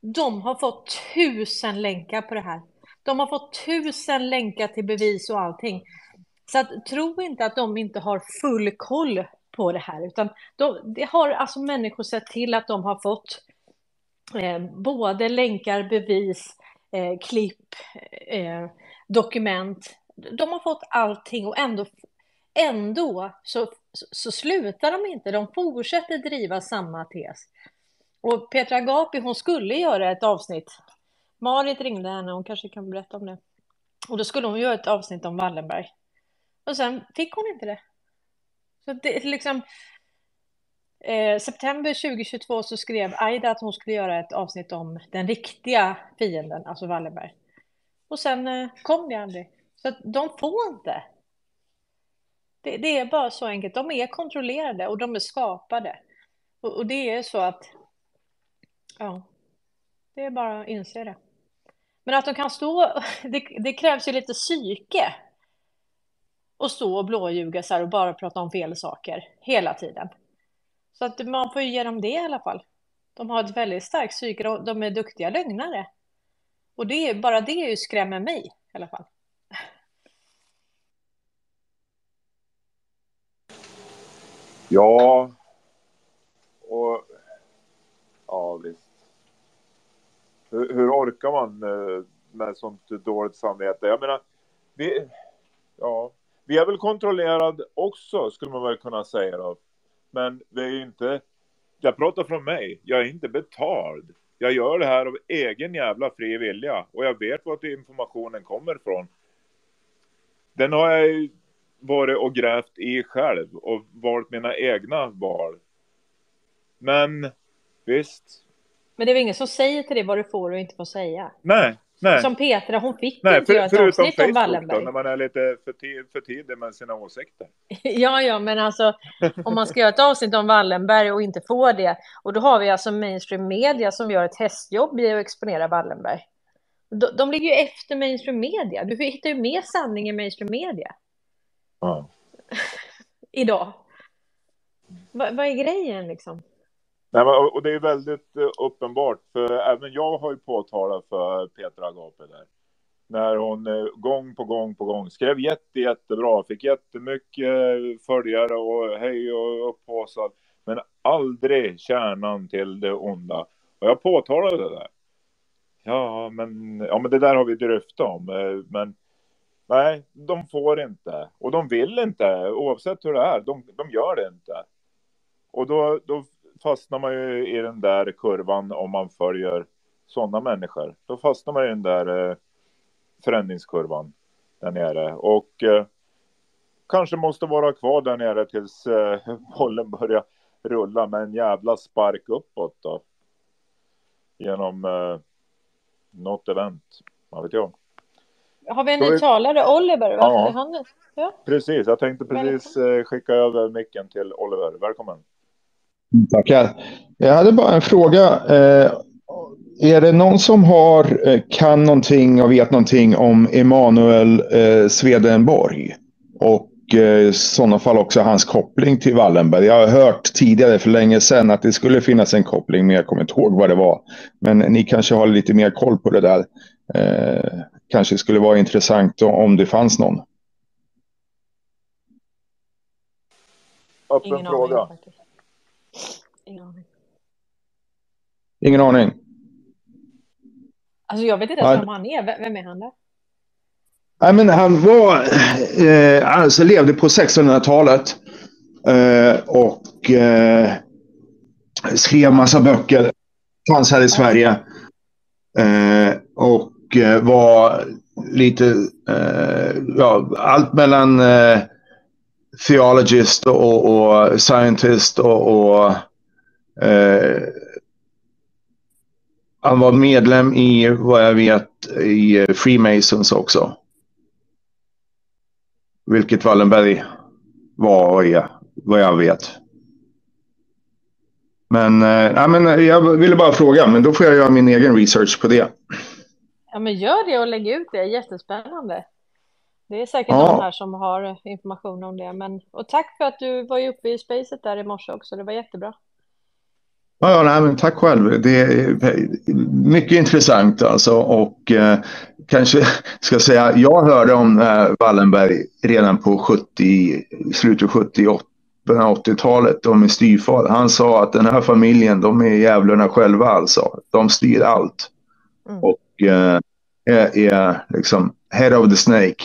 de har fått tusen länkar på det här. De har fått tusen länkar till bevis och allting. Så att, tro inte att de inte har full koll på det här, utan de, det har alltså människor sett till att de har fått eh, både länkar, bevis, eh, klipp, eh, dokument. De har fått allting och ändå ändå så, så, så slutar de inte. De fortsätter driva samma tes. Och Petra Agapi, hon skulle göra ett avsnitt. Marit ringde henne, hon kanske kan berätta om det. Och då skulle hon göra ett avsnitt om Wallenberg. Och sen fick hon inte det. Så det liksom... Eh, september 2022 så skrev Aida att hon skulle göra ett avsnitt om den riktiga fienden, alltså Wallenberg. Och sen eh, kom det aldrig. Så att de får inte. Det, det, är bara så enkelt. De är kontrollerade och de är skapade. Och, och det är så att... Ja, det är bara att inse det. Men att de kan stå... Det, det krävs ju lite psyke. Och stå och blåljuga så här och bara prata om fel saker hela tiden. Så att man får ju ge dem det i alla fall. De har ett väldigt starkt psyke och de är duktiga lögnare. Och det är, bara det skrämmer mig i alla fall. Ja. Och ja, visst. Hur, hur orkar man eh, med sånt dåligt samvete? Jag menar, vi, ja, vi är väl kontrollerad också skulle man väl kunna säga då. Men vi är ju inte, jag pratar från mig, jag är inte betald. Jag gör det här av egen jävla fri vilja och jag vet vart informationen kommer ifrån. Den har jag varit och grävt i själv och valt mina egna val. Men visst. Men det är väl ingen som säger till dig vad du får och inte får säga? Nej, nej. Som Petra, hon fick nej, inte för, göra ett avsnitt om Wallenberg. Då, när man är lite för, tid, för tidig med sina åsikter. Ja, ja, men alltså om man ska göra ett avsnitt om Wallenberg och inte får det. Och då har vi alltså mainstream media som gör ett hästjobb i att exponera Wallenberg. De, de ligger ju efter mainstream media. Du hittar ju mer sanning i mainstream media. Ja. Idag. Va, vad är grejen liksom? Nej, men, och det är väldigt eh, uppenbart, för även jag har ju påtalat för Petra Agape där. När hon eh, gång på gång på gång skrev jätte, jättebra, fick jättemycket följare och hej och upphåsad. Men aldrig kärnan till det onda. Och jag påtalade det där. Ja, men, ja, men det där har vi dryftat om. Eh, men nej, de får inte. Och de vill inte, oavsett hur det är. De, de gör det inte. Och då, då fastnar man ju i den där kurvan om man följer sådana människor. Då fastnar man i den där eh, förändringskurvan där nere och eh, kanske måste vara kvar där nere tills eh, bollen börjar rulla med en jävla spark uppåt då. Genom eh, något event, vad vet jag. Har vi en ny vi- talare, Oliver? Va? Ja. Han... ja. Precis, jag tänkte precis eh, skicka över micken till Oliver. Välkommen. Tackar. Jag hade bara en fråga. Eh, är det någon som har, eh, kan någonting och vet någonting om Emanuel eh, Swedenborg? Och eh, i sådana fall också hans koppling till Wallenberg. Jag har hört tidigare för länge sedan att det skulle finnas en koppling, men jag kommer inte ihåg vad det var. Men ni kanske har lite mer koll på det där. Eh, kanske skulle vara intressant om det fanns någon. Öppen Ingen fråga. aning. Ingen aning. Ingen aning. Alltså jag vet inte ens vem han är. Vem- Vem är han där? Nej, men han var, eh, alltså levde på 1600-talet eh, och eh, skrev massa böcker. Fanns här i Sverige. Eh, och eh, var lite, eh, ja, allt mellan eh, theologist och, och scientist och, och eh, han var medlem i, vad jag vet, i Freemasons också. Vilket Wallenberg var och är, vad jag vet. Men, eh, nej, men jag ville bara fråga, men då får jag göra min egen research på det. Ja, men gör det och lägg ut det. Jättespännande. Det är säkert Ja. någon här som har information om det. Men, och tack för att du var ju uppe i spacet där i morse också. Det var jättebra. Ja, ja, nej, men tack själv. Det är mycket intressant alltså. Och eh, kanske ska säga, jag hörde om eh, Wallenberg redan på 70, slutet 70, 80-talet och min styvfar. Han sa att den här familjen, de är djävlarna själva alltså. De styr allt. Och eh, är, är liksom head of the snake.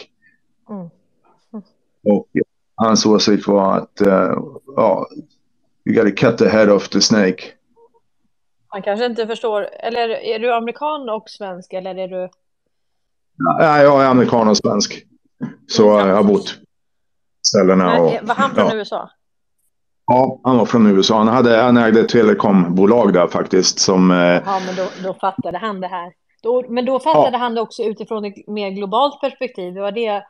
Och hans åsikt var att uh, ja, you gotta cut the head off the snake. Han kanske inte förstår, eller är du amerikan och svensk eller är du? Ja, jag är amerikan och svensk. Så jag har bott ställena. Och, var han från ja. USA? Ja, han var från USA. Han, hade, han ägde ett telekombolag där faktiskt. Som, eh, Ja, men då, då fattade han det här. Då, men då fattade han det också utifrån ett mer globalt perspektiv. Det var det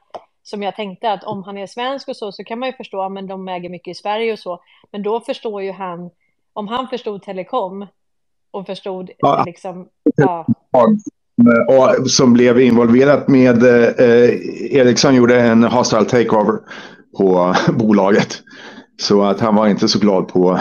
som jag tänkte att om han är svensk och så, så kan man ju förstå, men de äger mycket i Sverige och så. Men då förstår ju han, om han förstod telekom och förstod Ja. liksom, ja, och, som blev involverat med eh, Ericsson gjorde en hostile takeover på bolaget. Så att han var inte så glad på,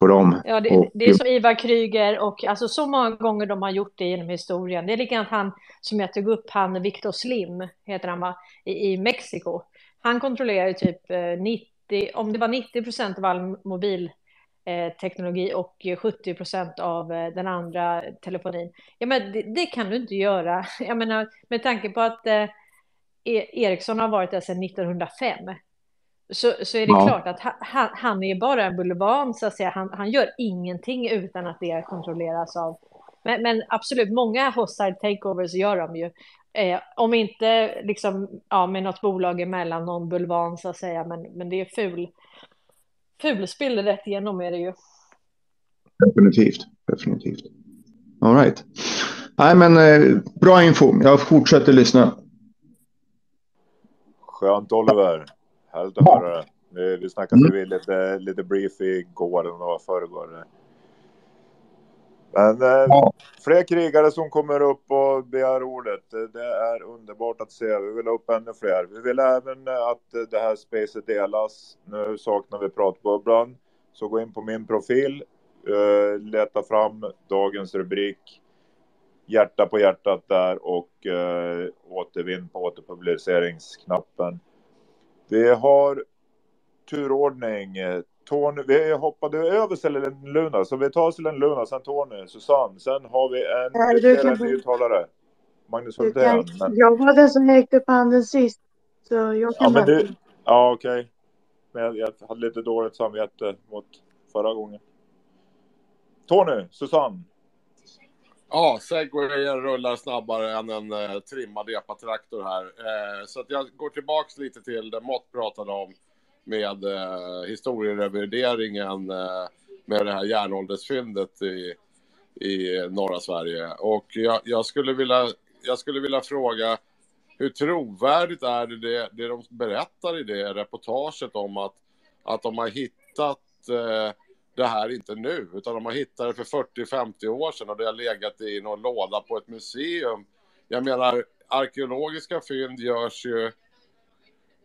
på dem. Ja, det, Och- det är som Ivar Kryger och alltså så många gånger de har gjort det genom historien. Det är likadant han som jag tog upp, han Victor Slim, heter han va, i, i Mexiko. Han kontrollerar ju typ eh, 90, om det var 90 procent av all mobilteknologi och 70 procent av eh, den andra telefonin. Ja, men det, det kan du inte göra. Jag menar, med tanke på att eh, E- Ericsson har varit där sedan 1905 så, så är det Ja. klart att han, han, är bara en bulvan, så att säga. Han, han gör ingenting utan att det kontrolleras av... Men, men absolut, många hostile takeovers gör de ju. Eh, om inte liksom, ja, med något bolag emellan, någon bulvan så att säga, men, men det är ful. Fulspel rätt igenom är det ju. Definitivt. Definitivt. All right. Nej, men eh, bra info. Jag fortsätter lyssna. Skönt Oliver. Härligt att höra det. Vi, vi snackade mm. lite, lite brief igår eller vad förrgår. Men eh, fler krigare som kommer upp och begär ordet. Det- är underbart att se. Vi vill ha upp ännu fler. Vi vill även att det här spacet delas. Nu saknar vi pratbubblan. Så gå in på min profil. eh, Leta fram dagens rubrik. Hjärta på hjärtat där och eh, återvinn på återpubliceringsknappen. Vi har turordning. Tony, vi hoppade över Selen Luna, så vi tar Selen Luna, sen Tony, Susanne, sen har vi en ytterligare kan-. Magnus Hultén. Men, jag var den som räckte upp handen sist. Så jag ja, kan men bara... du, ja okej. Men jag, jag hade lite dåligt samvete mot förra gången. Tony, Susanne. Ja, segwayen rullar snabbare än en eh, trimmad epatraktor här. Eh, så att jag går tillbaks lite till det Mott pratade om med eh, historierevideringen eh, med det här järnåldersfyndet i, i norra Sverige. Och jag, jag, skulle vilja, jag skulle vilja fråga hur trovärdigt är det, det, det de berättar i det reportaget om att, att de har hittat eh, det här inte nu, utan de har hittat det för 40-50 år sedan och det har legat i någon låda på ett museum. Jag menar, arkeologiska fynd görs ju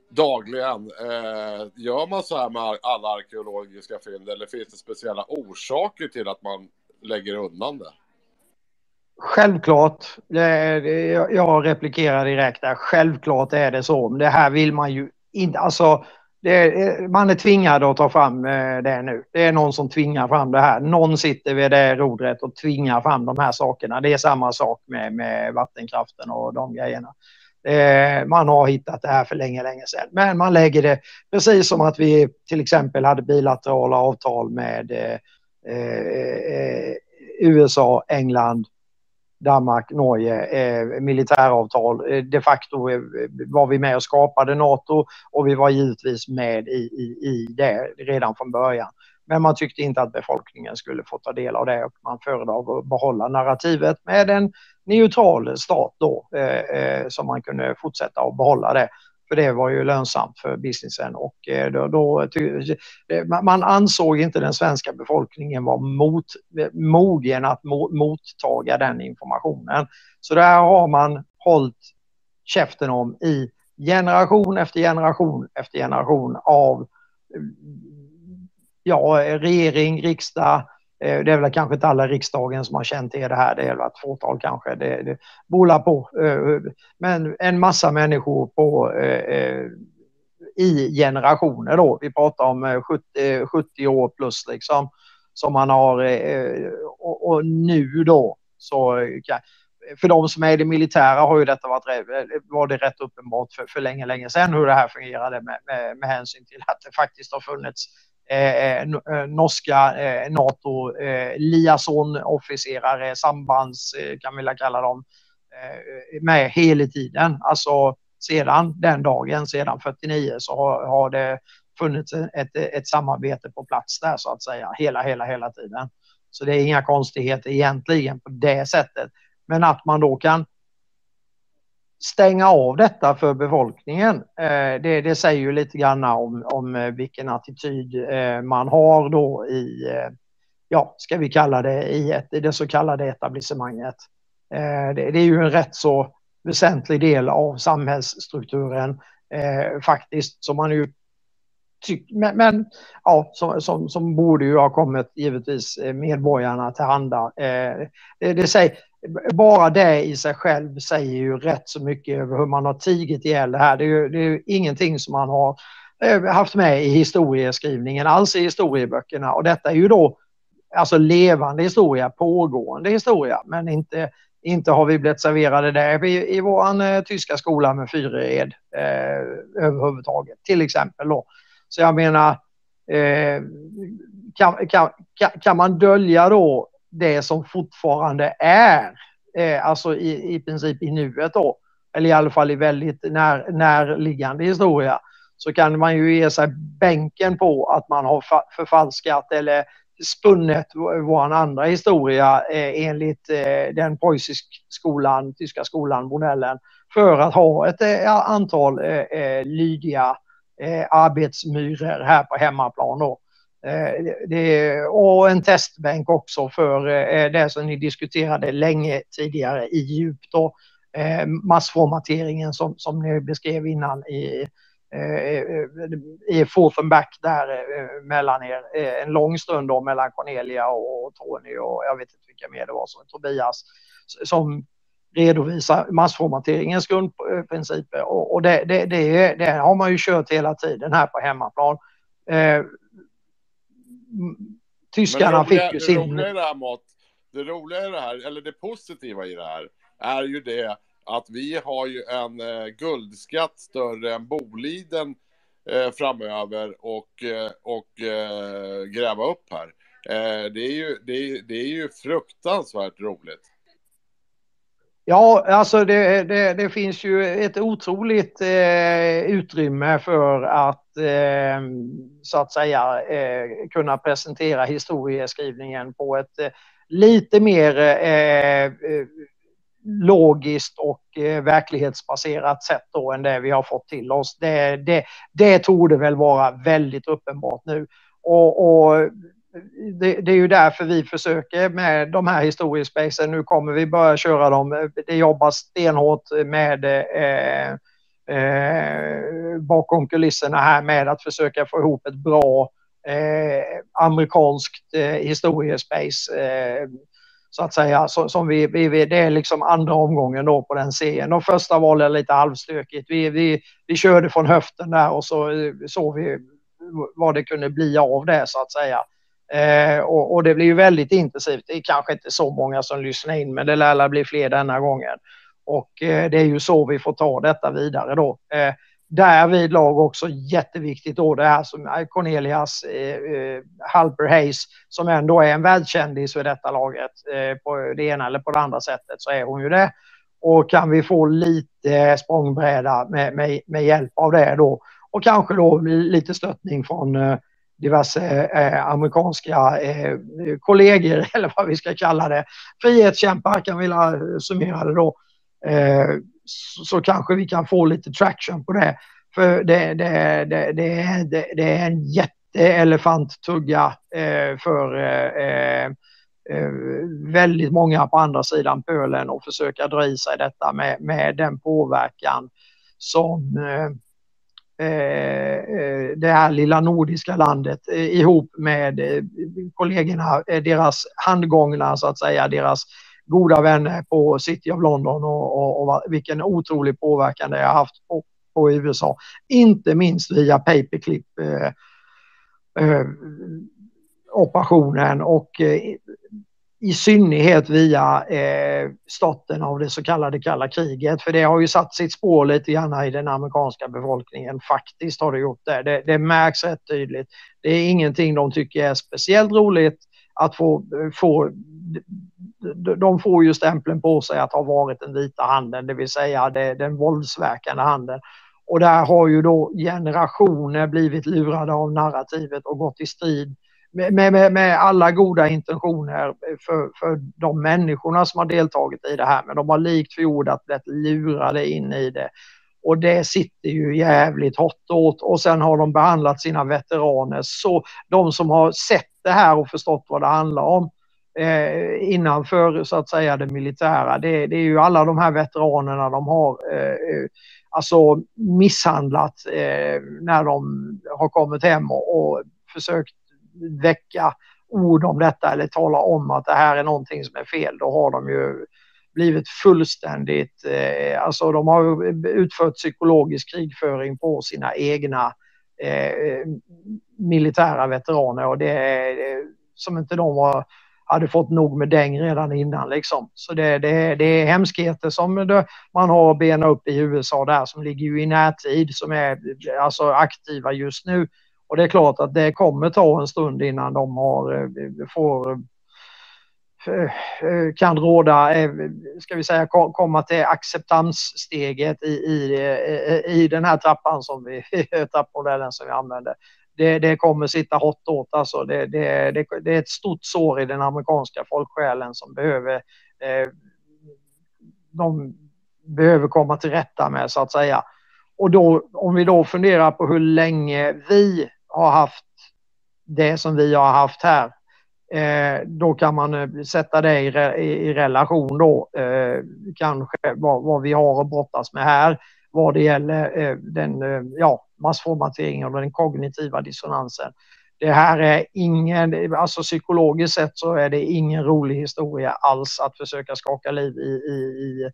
dagligen. Eh, gör man så här med alla arkeologiska fynd eller finns det speciella orsaker till att man lägger undan det? Självklart, jag- replikerar direkt där, självklart är det så. Men Det här vill man ju inte, alltså det, eh, man är tvingad att ta fram eh, det nu. Det är någon som tvingar fram det här. Någon sitter vid det rodret och tvingar fram de här sakerna. Det är samma sak med, med vattenkraften och de grejerna. Eh, man har hittat det här för länge, länge sedan. Men man lägger det precis som att vi till exempel hade bilaterala avtal med eh, eh, eh USA, England, Danmark, Norge, eh, militäravtal. Eh, de facto eh, var vi med och skapade NATO och vi var givetvis med i, i, i det redan från början. Men man tyckte inte att befolkningen skulle få ta del av det och man föredrog att behålla narrativet med en neutral stat då eh, eh, som man kunde fortsätta att behålla det. För det var ju lönsamt för businessen och eh, då, då eh, man- ansåg inte den svenska befolkningen vara mot, eh, mogen att mottaga den informationen. Så det här har man hållit käften om i generation efter generation efter generation av ja, regering, riksdag, Eh, det är väl kanske inte alla i riksdagen som har känt till det här, det är väl ett fåtal kanske, det, det bolar på. Eh, men en massa människor på, eh, i generationer då, vi pratar om 70, 70 år plus liksom, som man har, och, och nu då så kan, för de som är i det militära har ju detta varit var det rätt uppenbart för, för länge, länge sedan hur det här fungerade med, med, med hänsyn till att det faktiskt har funnits Eh, eh, eh, norska eh, NATO eh, liaison-officerare, sambands eh, kan vi kalla dem, eh, med hela tiden. Alltså sedan den dagen, sedan 49 så har, har det funnits ett, ett samarbete på plats där så att säga hela, hela, hela tiden. Så det är inga konstigheter egentligen på det sättet. Men att man då kan stänga av detta för befolkningen. Eh, det, det säger ju lite grann om, om eh, vilken attityd eh, man har då i, ja, ska vi kalla det, i, ett, i det så kallade etablissemanget. Det, det, är ju en rätt så väsentlig del av samhällsstrukturen faktiskt, som man ju men, men ja, som, som, som, borde ju ha kommit givetvis eh, medborgarna till handa. Eh, det, det säger, bara det i sig själv säger ju rätt så mycket över hur man har tigit ihjäl det här. Det är ju, det är ju ingenting som man har eh, haft med i historieskrivningen alls i historieböckerna och detta är ju då alltså levande historia, pågående historia, men inte, inte har vi blivit serverade det i, i vår eh, tyska skola med Fyrered eh, överhuvudtaget, till exempel då. Så jag menar, eh, kan, kan, kan man dölja då det som fortfarande är, eh, alltså i, i princip i nuet då, eller i alla fall i väldigt när, närliggande historia, så kan man ju ge sig bänken på att man har förfalskat eller spunnet vår andra historia eh, enligt eh, den preussisk skolan, tyska skolan, modellen, för att ha ett eh, antal eh, eh, lydiga eh, arbetsmyror här på hemmaplan. Då. Eh, det, och en testbänk också för eh, eh, det som ni diskuterade länge tidigare i djup då, eh, massformateringen som, som ni beskrev innan i, eh, i forth and back där eh, mellan er en lång stund då mellan Cornelia och Tony och jag vet inte vilka mer det var som Tobias som redovisar massformateringens grundprinciper och, och det, det, det, det, har man ju kört hela tiden här på hemmaplan tyskarna roliga, fick ju sin... Det roliga, i det, här, Mott, det roliga i det här, eller det positiva i det här, är ju det att vi har ju en eh, guldskatt större än Boliden eh, framöver och, eh, och eh, gräva upp här. Eh, det, är ju, det, det är ju fruktansvärt roligt. Ja, alltså det, det, det, finns ju ett otroligt eh, utrymme för att eh, så att säga eh, kunna presentera historieskrivningen på ett eh, lite mer eh, eh logiskt och eh, verklighetsbaserat sätt då än det vi har fått till oss. Det, det, det torde väl vara väldigt uppenbart nu. Och, och det, det, är ju därför vi försöker med de här historiespacen. Nu kommer vi börja köra dem. Det jobbas stenhårt med eh, eh, bakom kulisserna här med att försöka få ihop ett bra eh, amerikanskt eh, historiespace. Eh, så att säga, så, som vi, vi, det är liksom andra omgången då på den serien. De första var lite halvstökigt. Vi, vi, vi körde från höften där och så såg vi vad det kunde bli av det så att säga. Eh, och, och, det blir ju väldigt intensivt. Det är kanske inte så många som lyssnar in, men det lär bli fler denna gången. Och eh, det är ju så vi får ta detta vidare då. Eh, därvid lag också jätteviktigt då det här som Cornelias eh, eh, Halper Hayes som ändå är en världskändis för detta laget. Eh, på det ena eller på det andra sättet så är hon ju det. Och kan vi få lite språngbräda med, med, med hjälp av det då och kanske då lite stöttning från eh, diverse eh, amerikanska eh, kollegor eller vad vi ska kalla det. Frihetskämpar kan vi eh, summera det då. Eh, så, så, kanske vi kan få lite traction på det. För det, det, det, det, det, det är en jätteelefanttugga eh, för eh, eh, eh väldigt många på andra sidan pölen och försöka dra i sig detta med, med den påverkan som eh, Eh, eh, det här lilla nordiska landet eh, ihop med eh, kollegorna, deras handgångna så att säga, deras goda vänner på City of London och, och, och vilken otrolig påverkan det har haft på, på USA. Inte minst via paperclip eh, eh, operationen och eh, i synnerhet via eh, starten av det så kallade kalla kriget. För det har ju satt sitt spår lite grann i den amerikanska befolkningen. Faktiskt har det gjort det. det. Det märks rätt tydligt. Det är ingenting de tycker är speciellt roligt att få, få de får ju stämpeln på sig att ha varit den vita handen, det vill säga det, den våldsverkande handen. Och där har ju då generationer blivit lurade av narrativet och gått i strid med, med, med alla goda intentioner för, för de människorna som har deltagit i det här. Men de har likt förjordat blivit lurade in i det. Och det sitter ju jävligt hårt åt. Och sen har de behandlat sina veteraner så de som har sett det här och förstått vad det handlar om eh, innanför så att säga det militära. Det, det, är ju alla de här veteranerna de har eh, alltså misshandlat eh, när de har kommit hem och, och försökt väcka ord om detta eller tala om att det här är någonting som är fel. Då har de ju blivit fullständigt, eh, alltså de har utfört psykologisk krigföring på sina egna eh, militära veteraner och det är som inte de var hade fått nog med däng redan innan. Liksom. Så det, det, det är hemskheter som det, man har att bena upp i USA där som ligger ju i närtid som är alltså aktiva just nu. Och det är klart att det kommer ta en stund innan de har, eh, får eh, eh, kan råda, ska vi säga, komma till acceptanssteget i, i, i den här trappan som vi, trappmodellen som vi använder det, det kommer sitta hårt åt. Alltså det, det, det, det, är ett stort sår i den amerikanska folksjälen som behöver eh, de behöver komma till rätta med så att säga. Och då, om vi då funderar på hur länge vi har haft det som vi har haft här, eh, då kan man eh, sätta det i, i, i relation då, eh, kanske vad, vad, vi har att brottas med här vad det gäller eh, den eh, ja, massformateringen och den kognitiva dissonansen. Det här är ingen, alltså psykologiskt sett så är det ingen rolig historia alls att försöka skaka liv i, i,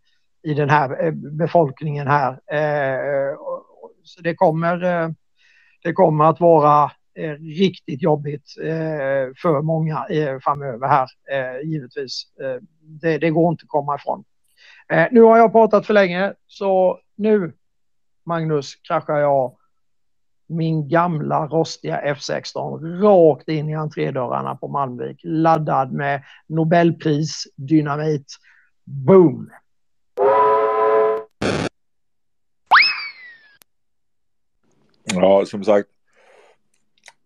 i den här eh, befolkningen här. Så det kommer, det kommer att vara eh, riktigt jobbigt eh, för många eh, framöver här, givetvis. Det, det går inte att komma ifrån. Nu har jag pratat för länge, så nu, Magnus, kraschar jag min gamla rostiga F16 rakt in i entrédörrarna på Malmvik, laddad med Nobelpris, dynamit. Boom! Ja, som sagt.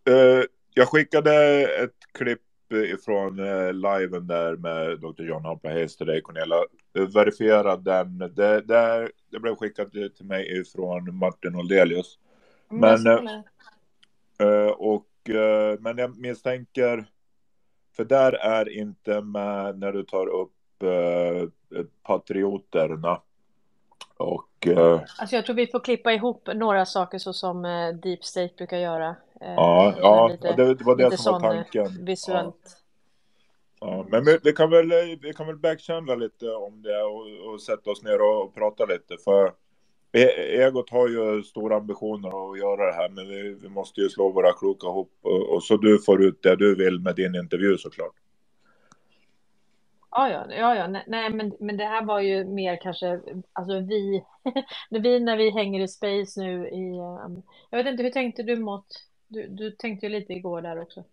Eh, jag skickade ett klipp ifrån eh, liven där med Dr. John Harper Hayes till dig Cornelia. Verifiera den. Det, det, det blev skickat till mig ifrån Martin Oldelius. Mm, men, äh, och, men jag misstänker, för där är inte med när du tar upp patrioterna. Och, äh, alltså jag tror vi får klippa ihop några saker så som Deep State brukar göra. Ja, ja lite, det, det var det som var tanken. Visuellt. Ja. Ja, men vi, vi, kan väl, vi kan väl backchandla lite om det och, och sätta oss ner och, och prata lite. För e, Egot har ju stora ambitioner att göra det här, men vi, vi måste ju slå våra kloka ihop. Och, och, så du får ut det du vill med din intervju såklart. Ja, ja, ja, ja. nej, men, men det här var ju mer kanske, alltså vi, när vi, när vi hänger i space nu i, um, jag vet inte, hur tänkte du mot, du, du tänkte ju lite igår där också.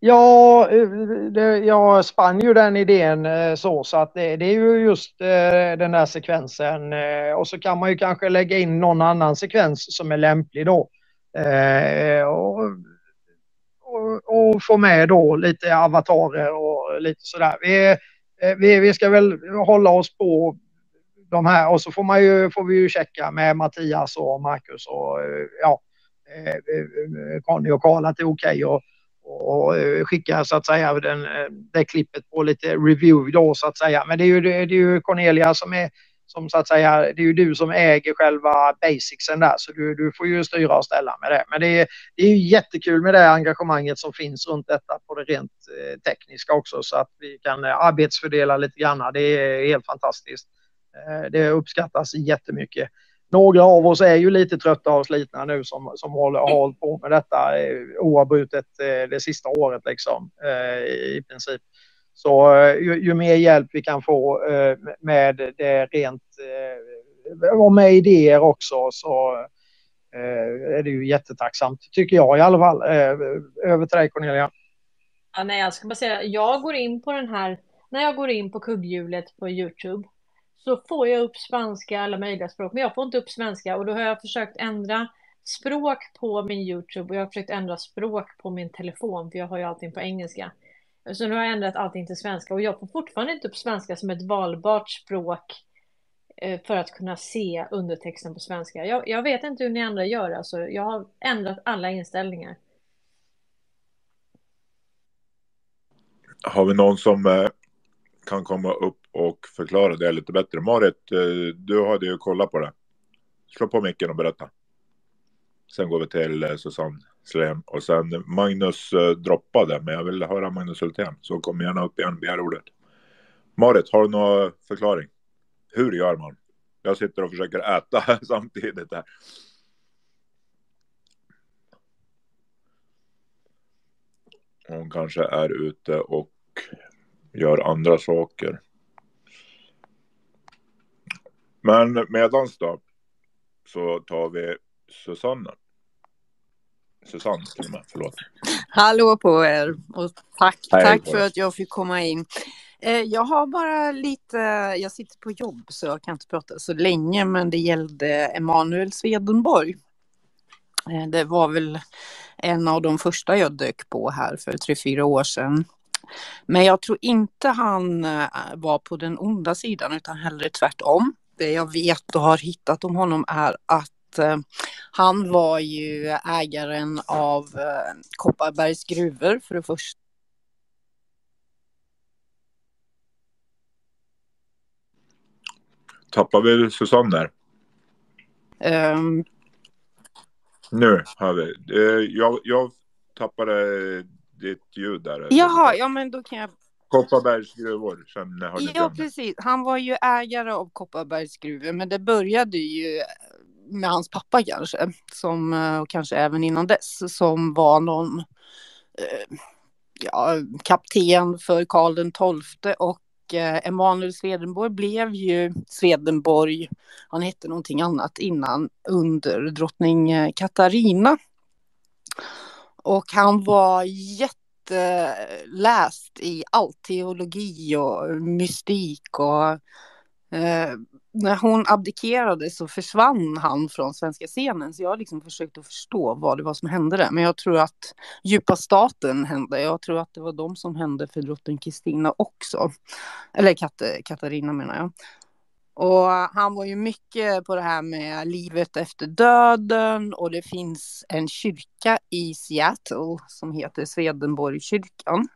Ja, eh, det, jag spann ju den idén eh, så, så att det, det, är ju just eh, den där sekvensen. Och så kan man ju kanske lägga in någon annan sekvens som är lämplig då. Och, och, få med då lite avatarer och lite sådär. Vi, eh, vi, vi ska väl hålla oss på de här och så får, man ju, får vi ju checka med Mattias och Marcus och eh, ja, eh, Conny och Karl att det är okej. Okay och och skicka så att säga den, det klippet på lite review då så att säga. Men det är ju, det är ju Cornelia som är som så att säga, det är ju du som äger själva basicsen där så du, du får ju styra och ställa med det. Men det är, det är ju jättekul med det engagemanget som finns runt detta på det rent eh, tekniska också så att vi kan eh, arbetsfördela lite grann. Det är helt fantastiskt. Eh, det uppskattas jättemycket några av oss är ju lite trötta och slitna nu som, som håller, har hållit på med detta eh, oavbrutet eh, det sista året liksom eh, i princip. Så eh, ju, ju, mer hjälp vi kan få eh, med det rent eh, och med idéer också så eh, är det ju jättetacksamt tycker jag i alla fall. Eh, över till dig Cornelia. Ja, nej, jag ska bara säga, jag går in på den här, när jag går in på kugghjulet på Youtube så får jag upp spanska, alla möjliga språk, men jag får inte upp svenska och då har jag försökt ändra språk på min Youtube och jag har försökt ändra språk på min telefon, för jag har ju allting på engelska. Så nu har jag ändrat allting till svenska och jag får fortfarande inte upp svenska som ett valbart språk eh, för att kunna se undertexten på svenska. Jag, jag vet inte hur ni andra gör, alltså jag har ändrat alla inställningar. Har vi någon som eh, kan komma upp och förklara det lite bättre? Marit, eh, du hade ju kollat på det. Slå på micken och berätta. Sen går vi till Susanne Slen. Och sen Magnus eh, droppade, men jag vill höra Magnus Hultén. Så kom gärna upp igen, begär ordet. Marit, har du någon förklaring? Hur gör man? Jag sitter och försöker äta samtidigt här. Hon kanske är ute och gör andra saker. Men medans då så tar vi Susanne. Susanne till och med, förlåt. Hallå på er och tack, Hej, tack för att jag fick komma in. Eh, jag har bara lite, jag sitter på jobb så jag kan inte prata så länge, men det gällde Emanuel Swedenborg. Eh, det var väl en av de första jag dök på här för tre, fyra år sedan. Men jag tror inte han eh, var på den onda sidan utan hellre tvärtom. Det jag vet och har hittat om honom är att han var ju ägaren av eh, Kopparbergs gruvor för det första. Tappar vi Susanne där? Um... Nu hör vi. Eh, jag, jag tappade ditt ljud där. Jaha, ja men då kan jag Kopparbergs gruvor. Sen har ja, precis. Han var ju ägare av Kopparbergs gruvor, men det började ju med hans pappa kanske, som, eh, och kanske även innan dess, som var någon eh, ja, kapten för Karl XII och eh, Emanuel Swedenborg blev ju Swedenborg, han hette någonting annat innan, under drottning eh, Katarina. Och han var jätteläst i all teologi och mystik och eh, när hon abdikerade så försvann han från svenska scenen. Så jag har liksom försökt att förstå vad det var som hände där. Men jag tror att djupa staten hände. Jag tror att det var de som hände för drottning Kristina också. Eller Kat Katarina menar jag. Och han var ju mycket på det här med livet efter döden och det finns en kyrka i Seattle som heter Swedenborgkyrkan.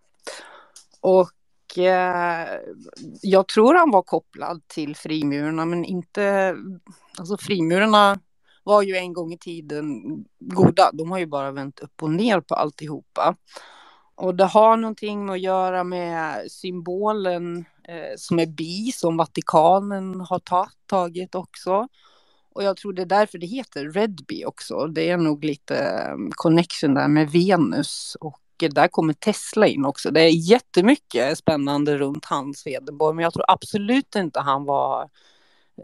Och eh, jag tror han var kopplad till frimurarna, men inte... Alltså frimurarna var ju en gång i tiden goda. De har ju bara vänt upp och ner på alltihopa. Och det har någonting att göra med symbolen eh, som är bi, som Vatikanen har ta tagit också. Och jag tror det är därför det heter Redby också. Det är nog lite eh, connection där med Venus och där kommer Tesla in också. Det är jättemycket spännande runt hans Swedenborg, men jag tror absolut inte han var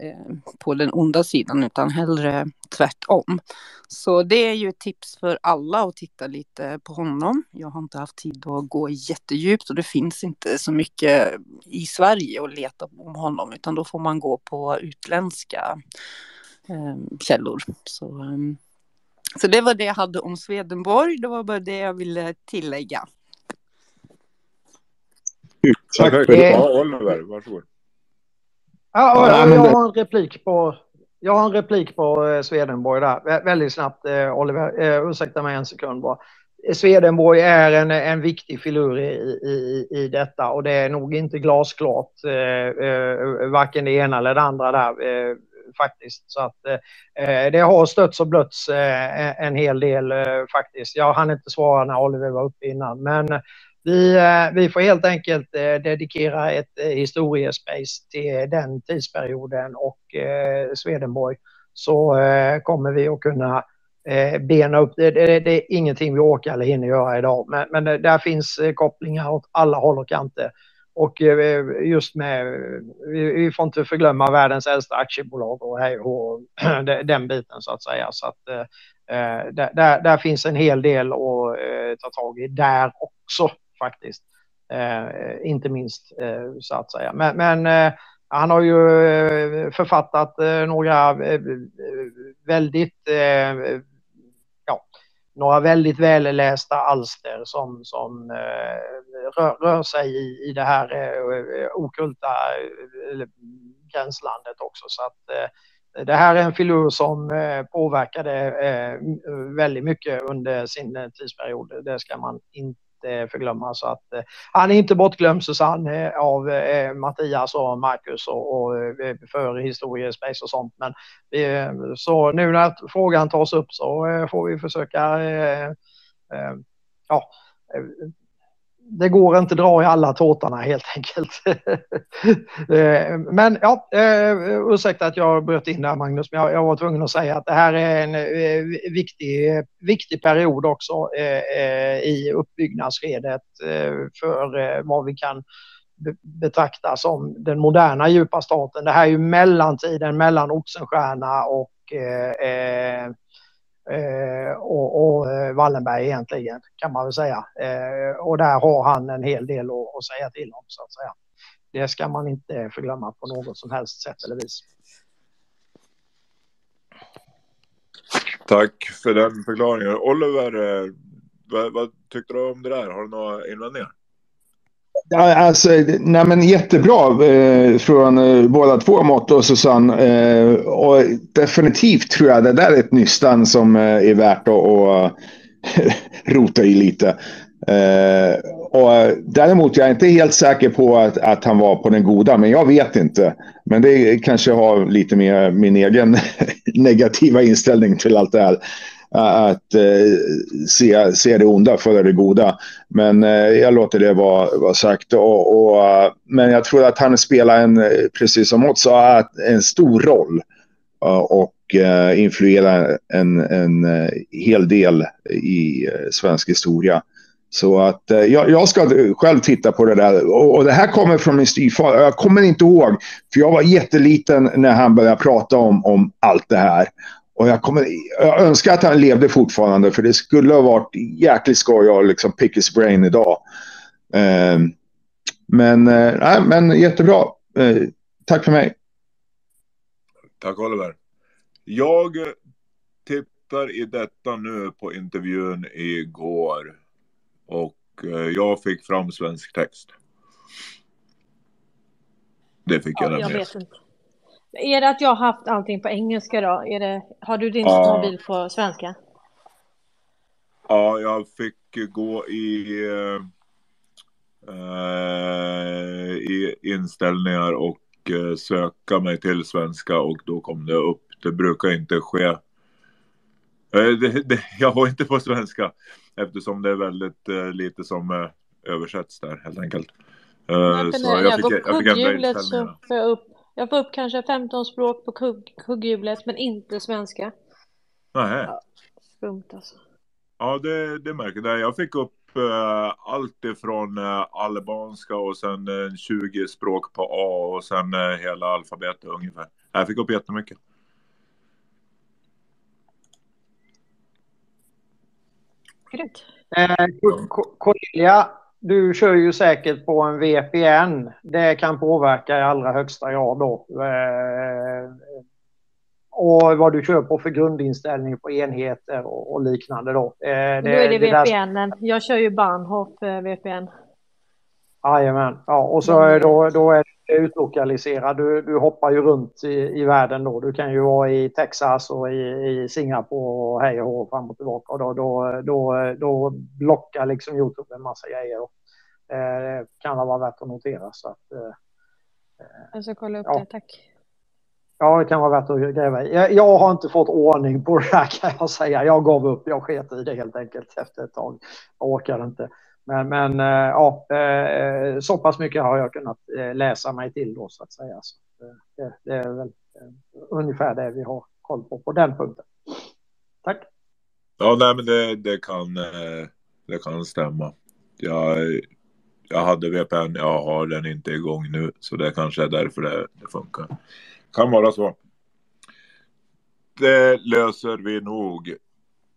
eh, på den onda sidan utan hellre tvärtom. Så det är ju ett tips för alla att titta lite på honom. Jag har inte haft tid att gå jättedjupt och det finns inte så mycket i Sverige att leta om honom utan då får man gå på utländska eh, källor. Så, eh, så det var det jag hade om Swedenborg. Det var bara det jag ville tillägga. Tack för det. Ja, Oliver, varsågod. Ja, jag, jag har en replik på, jag har en replik på eh, Swedenborg där. Vä väldigt snabbt, eh, Oliver. Eh, ursäkta mig en sekund bara. Swedenborg är en, en viktig filur i, i, i detta och det är nog inte glasklart, eh, eh, varken det ena eller det andra där. Faktiskt. Så att eh, det har stötts och blötts eh, en hel del eh, faktiskt. Jag hann inte svara när Oliver var uppe innan, men vi, eh, vi får helt enkelt eh, dedikera ett eh, historiespace till den tidsperioden och eh, Swedenborg så eh, kommer vi att kunna eh, bena upp det. Det, det. är ingenting vi orkar eller hinner göra idag, men, men där finns eh, kopplingar åt alla håll och kanter. Och eh, just med, vi får inte förglömma världens äldsta aktiebolag och, och den biten så att säga. Så att, eh, eh, där, där, där finns en hel del att ta tag i där också faktiskt. Inte minst så att säga. Men, men han har ju författat några väldigt några väldigt vällästa alster som, som eh, rör, rör sig i, i det här eh, okulta eh, gränslandet också. Så att det här är en filur som påverkade väldigt mycket under sin tidsperiod. Det ska man inte Eh, förglömma. Så att, eh, han är inte bortglömd Susanne eh, av Mattias och Marcus och, och för historiespace och sånt. Men så nu när frågan tas upp så får vi försöka ja, det går inte att dra i alla tårtarna helt enkelt. Eh, men ja, eh, ursäkta att jag bröt in där Magnus, men jag, jag, var tvungen att säga att det här är en eh, viktig, viktig period också i uppbyggnadsskedet för vad vi kan betrakta som den moderna djupa staten. Det här är ju mellantiden mellan Oxenstierna och Eh, Eh, och, och eh, Wallenberg egentligen kan man väl säga. Eh, och där har han en hel del att, att säga till om så att säga. Det ska man inte förglömma på något som helst sätt eller vis. Tack för den förklaringen. Oliver, eh, vad, vad tyckte du om det där? Har du några invändningar? Ja, alltså, nej men jättebra eh, från eh, båda två mått och Susanne. Eh, och definitivt tror jag det där är ett nystan som eh, är värt att och, rota i lite. Eh, och däremot jag är inte helt säker på att, att han var på den goda, men jag vet inte. Men det kanske har lite med min egen negativa inställning till allt det här att eh, se, se det onda före det goda. Men eh, jag låter det vara, vara sagt. Och, och, uh, men jag tror att han spelar en, eh, precis som Mott sa, en stor roll. Uh, och uh, influerar en, en hel del i svensk historia. Så att jag, jag, ska själv titta på det där. Och, och det här kommer från min styvfar. Jag kommer inte ihåg, för jag var jätteliten när han började prata om, om allt det här. Och jag, kommer, jag önskar att han levde fortfarande för det skulle ha varit jäkligt skoj att liksom pick his brain idag. Eh, men, eh, men jättebra. Eh, tack för mig. Tack Oliver. Jag tittar i detta nu på intervjun igår. Och eh, jag fick fram svensk text. Det fick jag ja, nämligen. Jag vet inte. Är det att jag har haft allting på engelska då? Är det, har du din ja. mobil på svenska? Ja, jag fick gå i, äh, i inställningar och äh, söka mig till svenska och då kom det upp. Det brukar inte ske. Äh, det, det, jag var inte på svenska eftersom det är väldigt lite som översätts där helt enkelt. Nej, så jag, jag, fick, jag fick ändra inställningarna. Så får jag upp jag får upp kanske 15 språk på kugg, kugghjulet, men inte svenska. Nej. Ja, skumt alltså. Ja, det, det märker jag. Jag fick upp uh, allt ifrån uh, albanska och sen eh, 20 språk på A och sen uh, hela alfabetet ungefär. Jag fick upp jättemycket. Grymt. Eh, Cornelia, du kör ju säkert på en VPN. Det kan påverka i allra högsta grad då. Eh, och vad du kör på för grundinställning på enheter och, liknande då. Eh, det, då är det, det VPN. Där... Jag kör ju Bahnhof eh, VPN. Jajamän. Ja, och så är då, då är utlokaliserad. Du, du hoppar ju runt i, i världen då. Du kan ju vara i Texas och i, i Singapore och hej och fram och tillbaka. Och då, då, då, då blockar liksom Youtube en massa grejer. Och, eh, det kan vara värt att notera. Så att, eh, jag ska kolla upp ja. det, tack. Ja, det kan vara värt att gräva i. Jag, jag, har inte fått ordning på det här kan jag säga. Jag gav upp, jag sket i det helt enkelt efter ett tag. Jag orkade inte. Men, men eh, ja, eh, så pass mycket har jag kunnat eh, läsa mig till då så att säga. Så det, det är väl ungefär det vi har koll på på den punkten. Tack. Ja, nej, men det, det, kan, det kan stämma. Jag, jag hade VPN, jag har den inte igång nu, så det kanske är därför det, det funkar. Kan vara så. Det löser vi nog.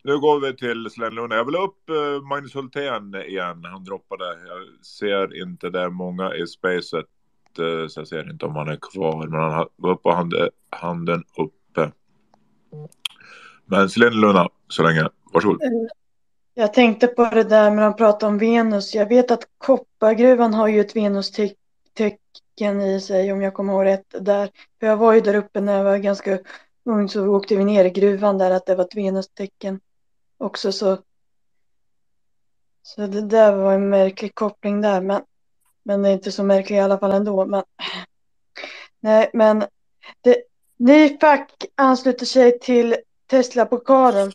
Nu går vi till Slenlunda. Jag vill upp eh, Magnus Hultén igen. Han droppade. Jag ser inte det många i spacet. Eh, så jag ser inte om han är kvar. Men han var uppe och hade handen uppe. Men Slenlunda så länge. Varsågod. Eh, jag tänkte på det där med att prata om Venus. Jag vet att koppargruvan har ju ett Venus-tecken i sig om jag kommer ihåg rätt där. För jag var ju där uppe när jag var ganska ung så åkte vi ner i gruvan där att det var ett venustecken också så. Så det där var en märklig koppling där men, men det är inte så märklig i alla fall ändå. Men, nej, men det, ny fack ansluter sig till Tesla-pokalen.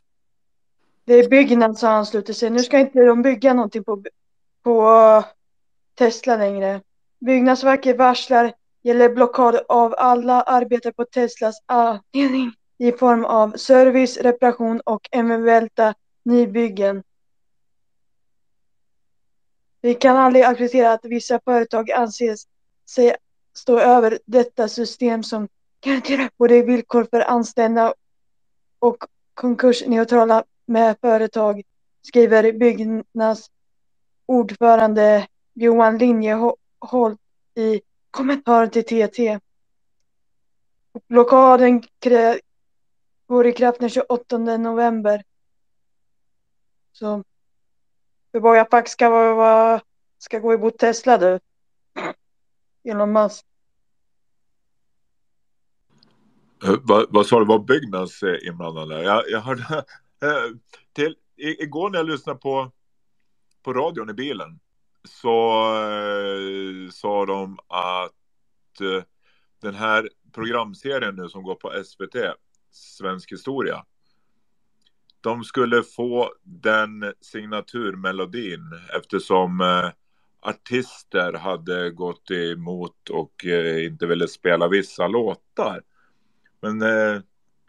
Det är Byggnads som ansluter sig. Nu ska inte de bygga någonting på, på eh, Tesla längre. Byggnadsverket varslar gäller blockad av alla arbetare på Teslas avdelning i form av service, reparation och eventuella nybyggen. Vi kan aldrig acceptera att vissa företag anses sig stå över detta system som garanterar både villkor för anställda och konkursneutrala med företag, skriver Byggnads ordförande Johan Linjeholt i kommentaren till TT. Blockaden går i kraft den 28 november. Så Boja Pack ska, vara, ska gå emot Tesla du. Elon Musk. Uh, vad, vad sa du, var Byggnads eh, inblandade? Jag, jag hörde, uh, till, i, igår när jag lyssnade på, på radion i bilen så uh, sa de att den här programserien nu som går på SVT, Svensk historia, de skulle få den signaturmelodin eftersom eh, artister hade gått emot och eh, inte ville spela vissa låtar. Men eh,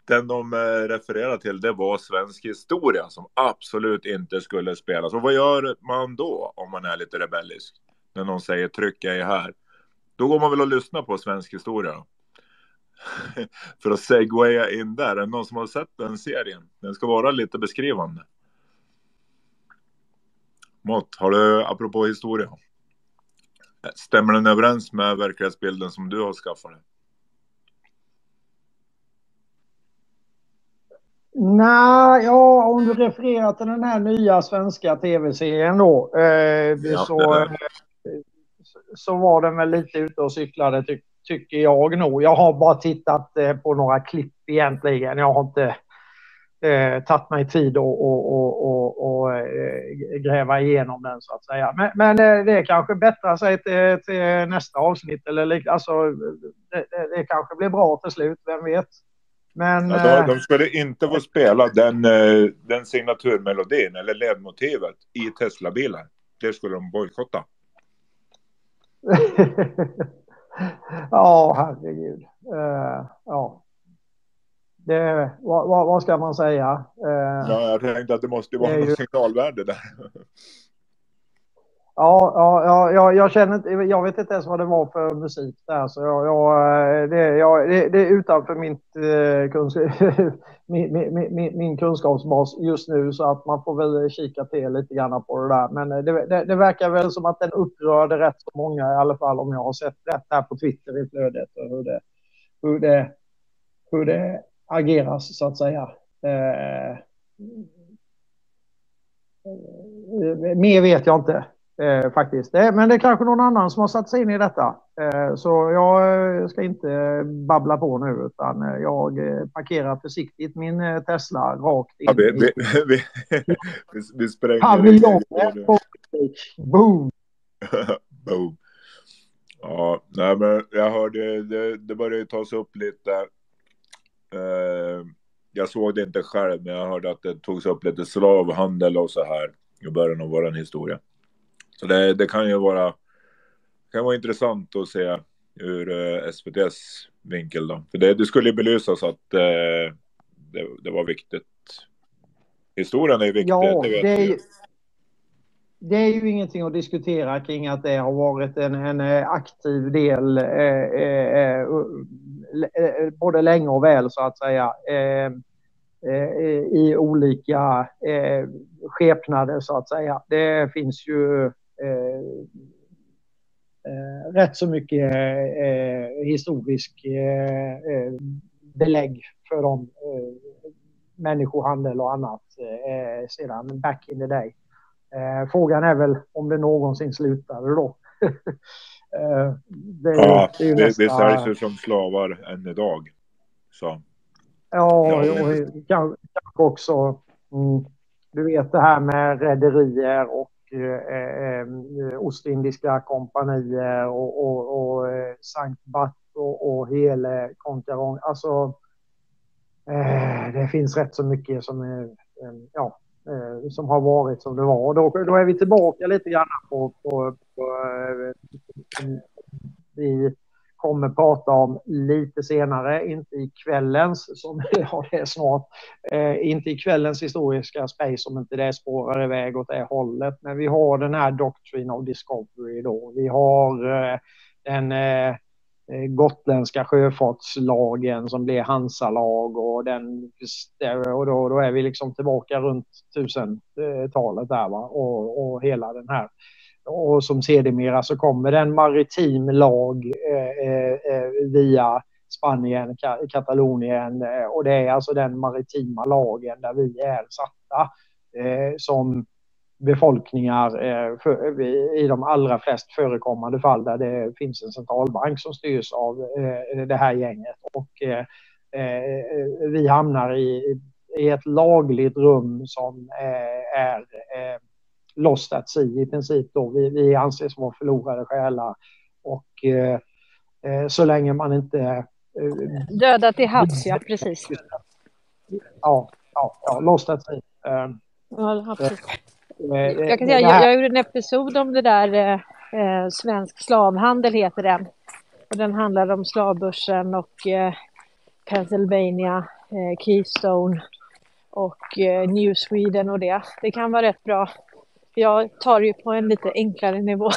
den de refererade till det var svensk historia som absolut inte skulle spelas. Och vad gör man då om man är lite rebellisk? När någon säger tryck ej här. Då går man väl och lyssnar på svensk historia. För att segwaya in där. Är det någon som har sett den serien? Den ska vara lite beskrivande. Mått, har du apropå historia? Stämmer den överens med verklighetsbilden som du har skaffat dig? Nej, ja, om du refererar till den här nya svenska tv-serien då. Eh, Ja, så, eh, så var den väl lite ute och cyklade ty tycker jag nog. Jag har bara tittat eh, på några klipp egentligen. Jag har inte eh, tagit mig tid att och, och, och, och, eh, gräva igenom den så att säga. Men, men eh, det kanske bättrar sig till, till nästa avsnitt. Eller, lik- alltså, det, det, kanske blir bra till slut, vem vet. Men, eh, de, skulle inte få spela den, den signaturmelodin eller ledmotivet i Tesla-bilar. Det skulle de bojkotta. ja, herregud. Eh, ja. Det, vad, vad, vad ska man säga? Eh, Ja, jag tänkte att det måste vara är ju- något signalvärde där. Ja, ja, ja, jag, jag känner inte, jag vet inte ens vad det var för musik där, så jag, jag, eh, det, jag, det, det är utanför mitt, eh, kunsk, min, min, min, min kunskapsbas just nu, så att man får väl kika till lite grann på det där. Men eh, det, det, det verkar väl som att den upprörde rätt så många i alla fall, om jag har sett rätt här på Twitter i flödet, och hur det, hur det, hur det ageras så att säga. Eh, eh mer vet jag inte. Eh, faktiskt. Eh, men det är kanske någon annan som har satt sig in i detta. Eh, så jag eh, ska inte babbla på nu utan eh, jag eh, parkerar försiktigt min eh, Tesla rakt in Ja, vi, vi, vi, vi, spränger. paviljongen. Boom! Boom. Ja, nej men jag hörde, det, det började tas upp lite. Eh, jag såg det inte själv, men jag hörde att det togs upp lite slavhandel och så här i början av vår historia. Så det, det kan ju vara, kan vara intressant att se ur eh, SVTs vinkel då. För det, det skulle ju belysas att eh, det, det var viktigt. Historien är viktig, Ja, det det är, ju, ju. det är ju ingenting att diskutera kring att det har varit en, en eh, aktiv del eh, eh, eh, eh, både länge och väl så att säga eh, i olika skepnader så att säga. Det finns ju rätt så mycket eh, historisk eh, eh, belägg för de eh, människohandel och annat eh, sedan back in the day. Eh, frågan är väl om det någonsin slutade då. eh, det, Ja, det vi nästa... säljs ju som slavar än idag. Så. Ja, Ja, och kan- kanske också, mm, du vet det här med rederier och eh, eh, Eh, eh, eh, Ostindiska kompanier och, och, och Sankt Bat och, och Hele Konkarong. Alltså, eh, det finns rätt så mycket som, är, eh, ja, eh, som har varit som det var. Då, då är vi tillbaka lite grann på, på, på på vi kommer prata om lite senare, inte i kvällens, som ja, det är snart, eh, inte i kvällens historiska space om inte det spårar iväg åt det hållet. Men vi har den här Doctrine of Discovery då. Vi har eh, den eh, eh gotländska sjöfartslagen som blir Hansalag och den eh, och då, då är vi liksom tillbaka runt 1000-talet eh, där va och, och hela den här och som sedermera så kommer det en maritim lag eh, eh, eh via Spanien, Katalonien eh, och det är alltså den maritima lagen där vi är satta eh, som befolkningar eh, för, i de allra flest förekommande fall där det finns en centralbank som styrs av eh, det här gänget. Och eh, vi hamnar i, i ett lagligt rum som eh, är eh, lost at sea i princip då. Vi, vi anses vara förlorade själar och eh, eh, så länge man inte eh, Döda till havs, ja precis. ja, ja, ja, lost at sea. Eh, Ja, eh, Jag kan det säga, jag, jag gjorde en episod om det där, eh, eh, Svensk slavhandel heter den. Och den handlar om slavbörsen och eh, Pennsylvania, eh, Keystone och eh, New Sweden och det. Det kan vara rätt bra. Jag tar ju på en lite enklare nivå.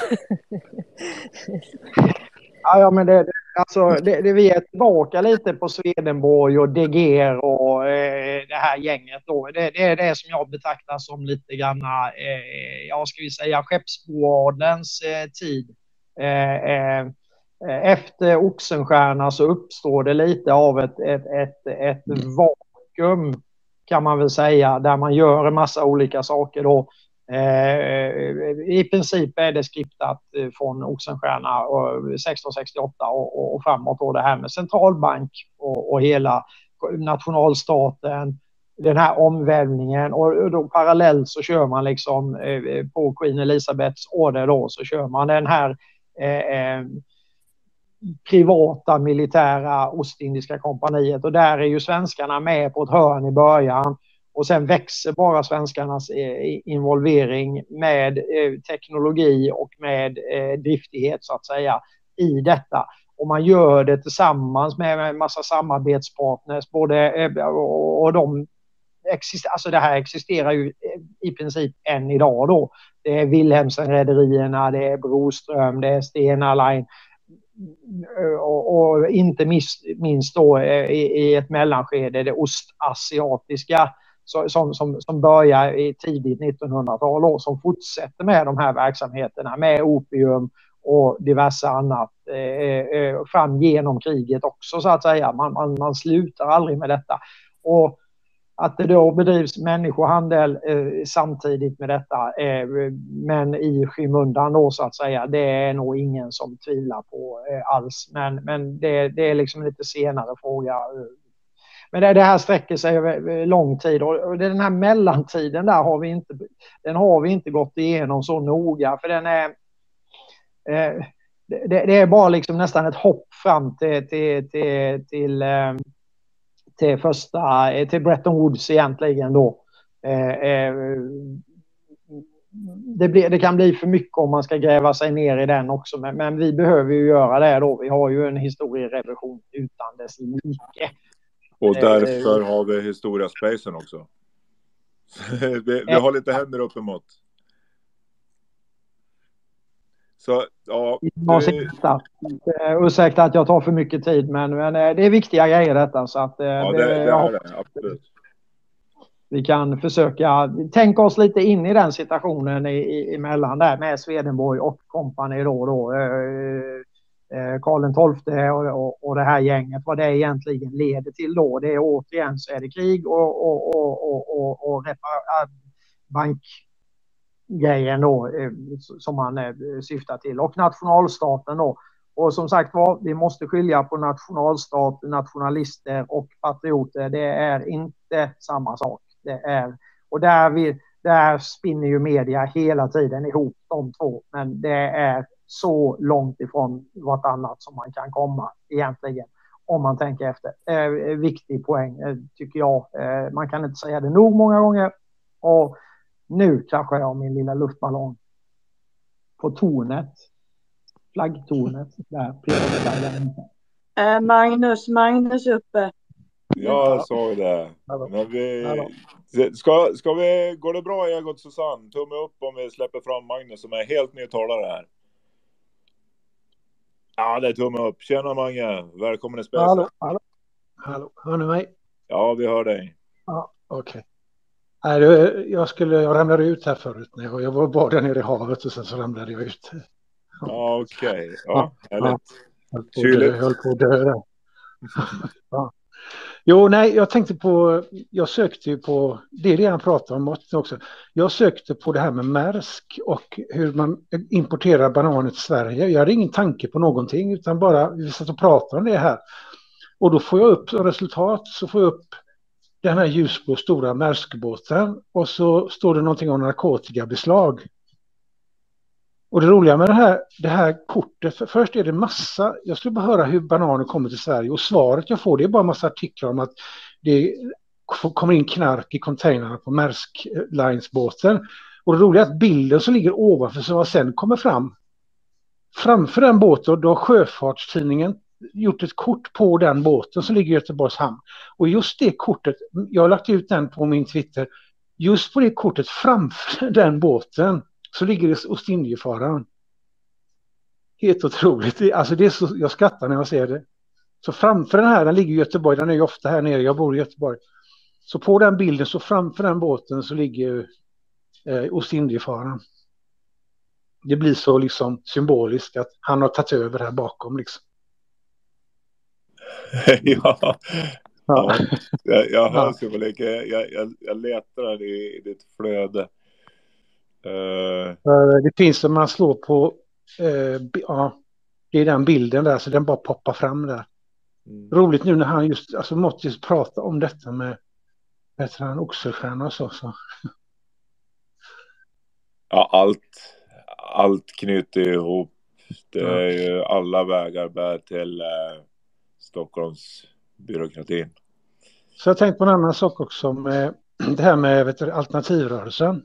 Ja, ja men det, alltså, det, det, vi är tillbaka lite på Swedenborg och Deger och eh, det här gänget. Då. Det, det är det som jag betraktar som lite grann, eh, ja ska vi säga, skeppsboadens eh, tid. Eh, eh, efter Oxenstierna så uppstår det lite av ett, ett, ett, ett vakuum kan man väl säga, där man gör en massa olika saker då. Eh, I princip är det skriptat eh, från Oxenstierna 1668 och, och, framåt då det här med centralbank och, och hela nationalstaten, den här omvälvningen. Och då parallellt så kör man liksom eh, eh, på Queen Elizabeths order då så kör man den här eh, privata militära Ostindiska kompaniet. Och där är ju svenskarna med på ett hörn i början och sen växer bara svenskarnas eh, involvering med eh, teknologi och med eh, driftighet så att säga i detta. Och man gör det tillsammans med en massa samarbetspartners både och, de alltså det här existerar ju i princip än idag då. Det är Wilhelmsen-rederierna, det är Broström, det är Stena Line och, och inte minst, då i, i ett mellanskede det ostasiatiska som, som, som börjar i tidigt 1900-tal och som fortsätter med de här verksamheterna med opium och diverse annat eh, eh, fram genom kriget också så att säga. Man, man, man slutar aldrig med detta. Och att det då bedrivs människohandel eh, samtidigt med detta, eh, men i skymundan då så att säga, det är nog ingen som tvivlar på eh, alls. Men, men det, det är liksom en lite senare fråga. Eh, men det, det här sträcker sig över lång tid och den här mellantiden där har vi inte, den har vi inte gått igenom så noga för den är eh, det, det är bara liksom nästan ett hopp fram till, till, till, till, eh, till första, eh, till Bretton Woods egentligen då. Eh, eh, det, blir, det kan bli för mycket om man ska gräva sig ner i den också, men, men vi behöver ju göra det då. Vi har ju en historierevision utan dess like. Och Eh, därför har vi Historia Spacen också. vi, vi har lite händer uppemot. Så ja, det, sista. Eh, Ursäkta att jag tar för mycket tid, men, men eh, det är viktiga grejer detta. Så att, eh, ja, det, det- är det. Absolut. vi kan försöka tänka oss lite in i den situationen i, i, emellan där med Swedenborg och kompani då. då eh, eh, Eh, Karl XII och, och, och det här gänget, vad det egentligen leder till då. Det är återigen så är det krig och, och, och, och, och, och bankgrejen då eh, som man eh, syftar till och nationalstaten då. Och som sagt var, vi måste skilja på nationalstat, nationalister och patrioter. Det är inte samma sak. Det är, och där, vi, där spinner ju media hela tiden ihop de två. Men det är så långt ifrån vartannat som man kan komma egentligen. Om man tänker efter. Eh, viktig poäng eh, tycker jag. Eh, man kan inte säga det nog många gånger. Och nu kraschar jag min lilla luftballong på tornet. Flaggtornet. Där. Eh, Magnus, Magnus uppe. Jag ju det. Men vi, ska, ska vi, går det bra Egot och Susanne? Tumme upp om vi släpper fram Magnus som är helt ny talare här. Ja, det är tumme upp. Tjena Mange, välkommen i spelsen. Hallå, hallå. Hallå, hör ni mig? Ja, vi hör dig. Ja, okej. Nej, det- jag, skulle, jag ramlade ut här förut. När jag, jag var bara där nere i havet och sen så ramlade jag ut. Ja, okej. Ja, härligt. dö, Kyligt. höll på att dö ja. Jo, nej, jag tänkte på, jag sökte ju på, det är det han pratar om också. Jag sökte på det här med märsk och hur man importerar bananer till Sverige. Jag hade ingen tanke på någonting utan bara, vi satt och pratade om det här. Och då får jag upp som resultat så får jag upp den här ljusblå stora märskbåten och så står det någonting om narkotikabeslag. Och det roliga med det här, det här kortet, för först är det massa, jag skulle bara höra hur bananer kommer till Sverige och svaret jag får det är bara massa artiklar om att det kommer in knark i containrarna på Maersk Lines-båten. Och det roliga är att bilden som ligger ovanför som sen kommer fram, framför den båten, då har Sjöfartstidningen gjort ett kort på den båten som ligger i Göteborgs hamn. Och just det kortet, jag har lagt ut den på min Twitter, just på det kortet framför den båten så ligger det Ostindiefararen. Helt otroligt. Alltså det är så, jag skrattar när jag ser det. Så framför den här, den ligger i Göteborg, den är ju ofta här nere, jag bor i Göteborg. Så på den bilden, så framför den båten så ligger eh, Ostindiefararen. Det blir så liksom symboliskt att han har tagit över här bakom liksom. ja. ja. Jag, jag hör symboliken. Jag, jag, jag letar i, i ditt flöde. Eh, Eh, Det finns om man slår på, eh, ja, det är den bilden där så den bara poppar fram där. Roligt nu när han just, alltså Mottis pratar om detta med, heter han, Oxelstierna och så. så. ja, allt, allt knyter ihop. Det är ju alla vägar bär till eh, Stockholms byråkratin. Så jag tänkte på en annan sak också med det här med vet du, alternativrörelsen.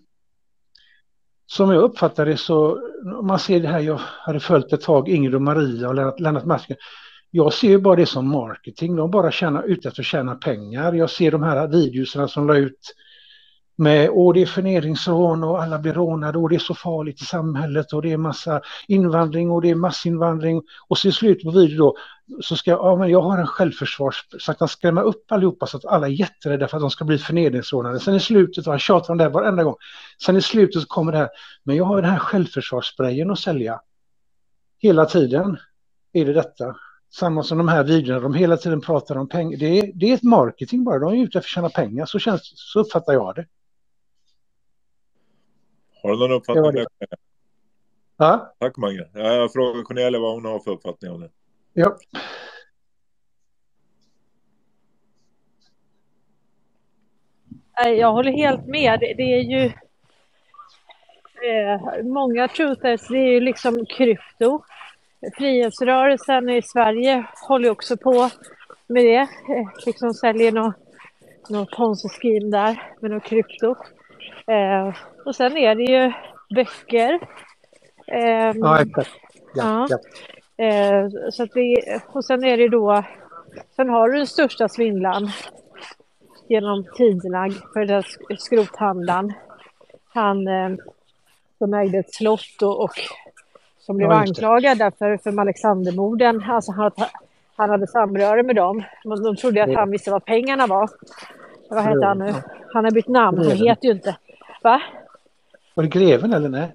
Som jag uppfattar det så, om man ser det här, jag hade följt ett tag Ingrid och Maria och Lennart, Lennart Masken. Jag ser ju bara det som marketing, de bara tjänar ute efter att tjäna pengar. Jag ser de här videorna som la ut med åh det är förnedringsrån och alla blir rånade och det är så farligt i samhället och det är massa invandring och det är massinvandring och så i slutet på videon då så ska ja, men jag har en självförsvars så att han skrämma upp allihopa så att alla är jätterädda för att de ska bli förnedringsrånade. Sen i slutet, och han tjatar om det här varenda gång, sen i slutet så kommer det här, men jag har den här självförsvarssprayen att sälja. Hela tiden är det detta. Samma som de här videorna, de hela tiden pratar om pengar. Det är, det är ett marketing bara, de är ute efter att tjäna pengar, så, känns, så uppfattar jag det. Har du någon uppfattning? Det det. Ja, Tack Mange. Ja, Jag frågar Cornelia vad hon har för uppfattning om det. Ja. Jag håller helt med. Det, det är ju eh, många truthers, det är ju liksom krypto. Frihetsrörelsen i Sverige håller också på med det. Eh, liksom säljer något, något ponzi-scheme där med något krypto. Eh, och sen är det ju böcker. Ehm, Ja, exakt. Ja. Ja, ja. Eh, så det, och sen är det då Sen har du den största svindlaren genom tiderna för den sk- skrothandlaren. Han eh, som ägde ett slott och, och som blev Ja, anklagad därför för Alexandermorden. Alltså han, han hade samröre med dem. Men de trodde att han visste vad pengarna var. Vad heter han nu? Han har bytt namn. Han heter ju inte. Va? Var det greven eller nej?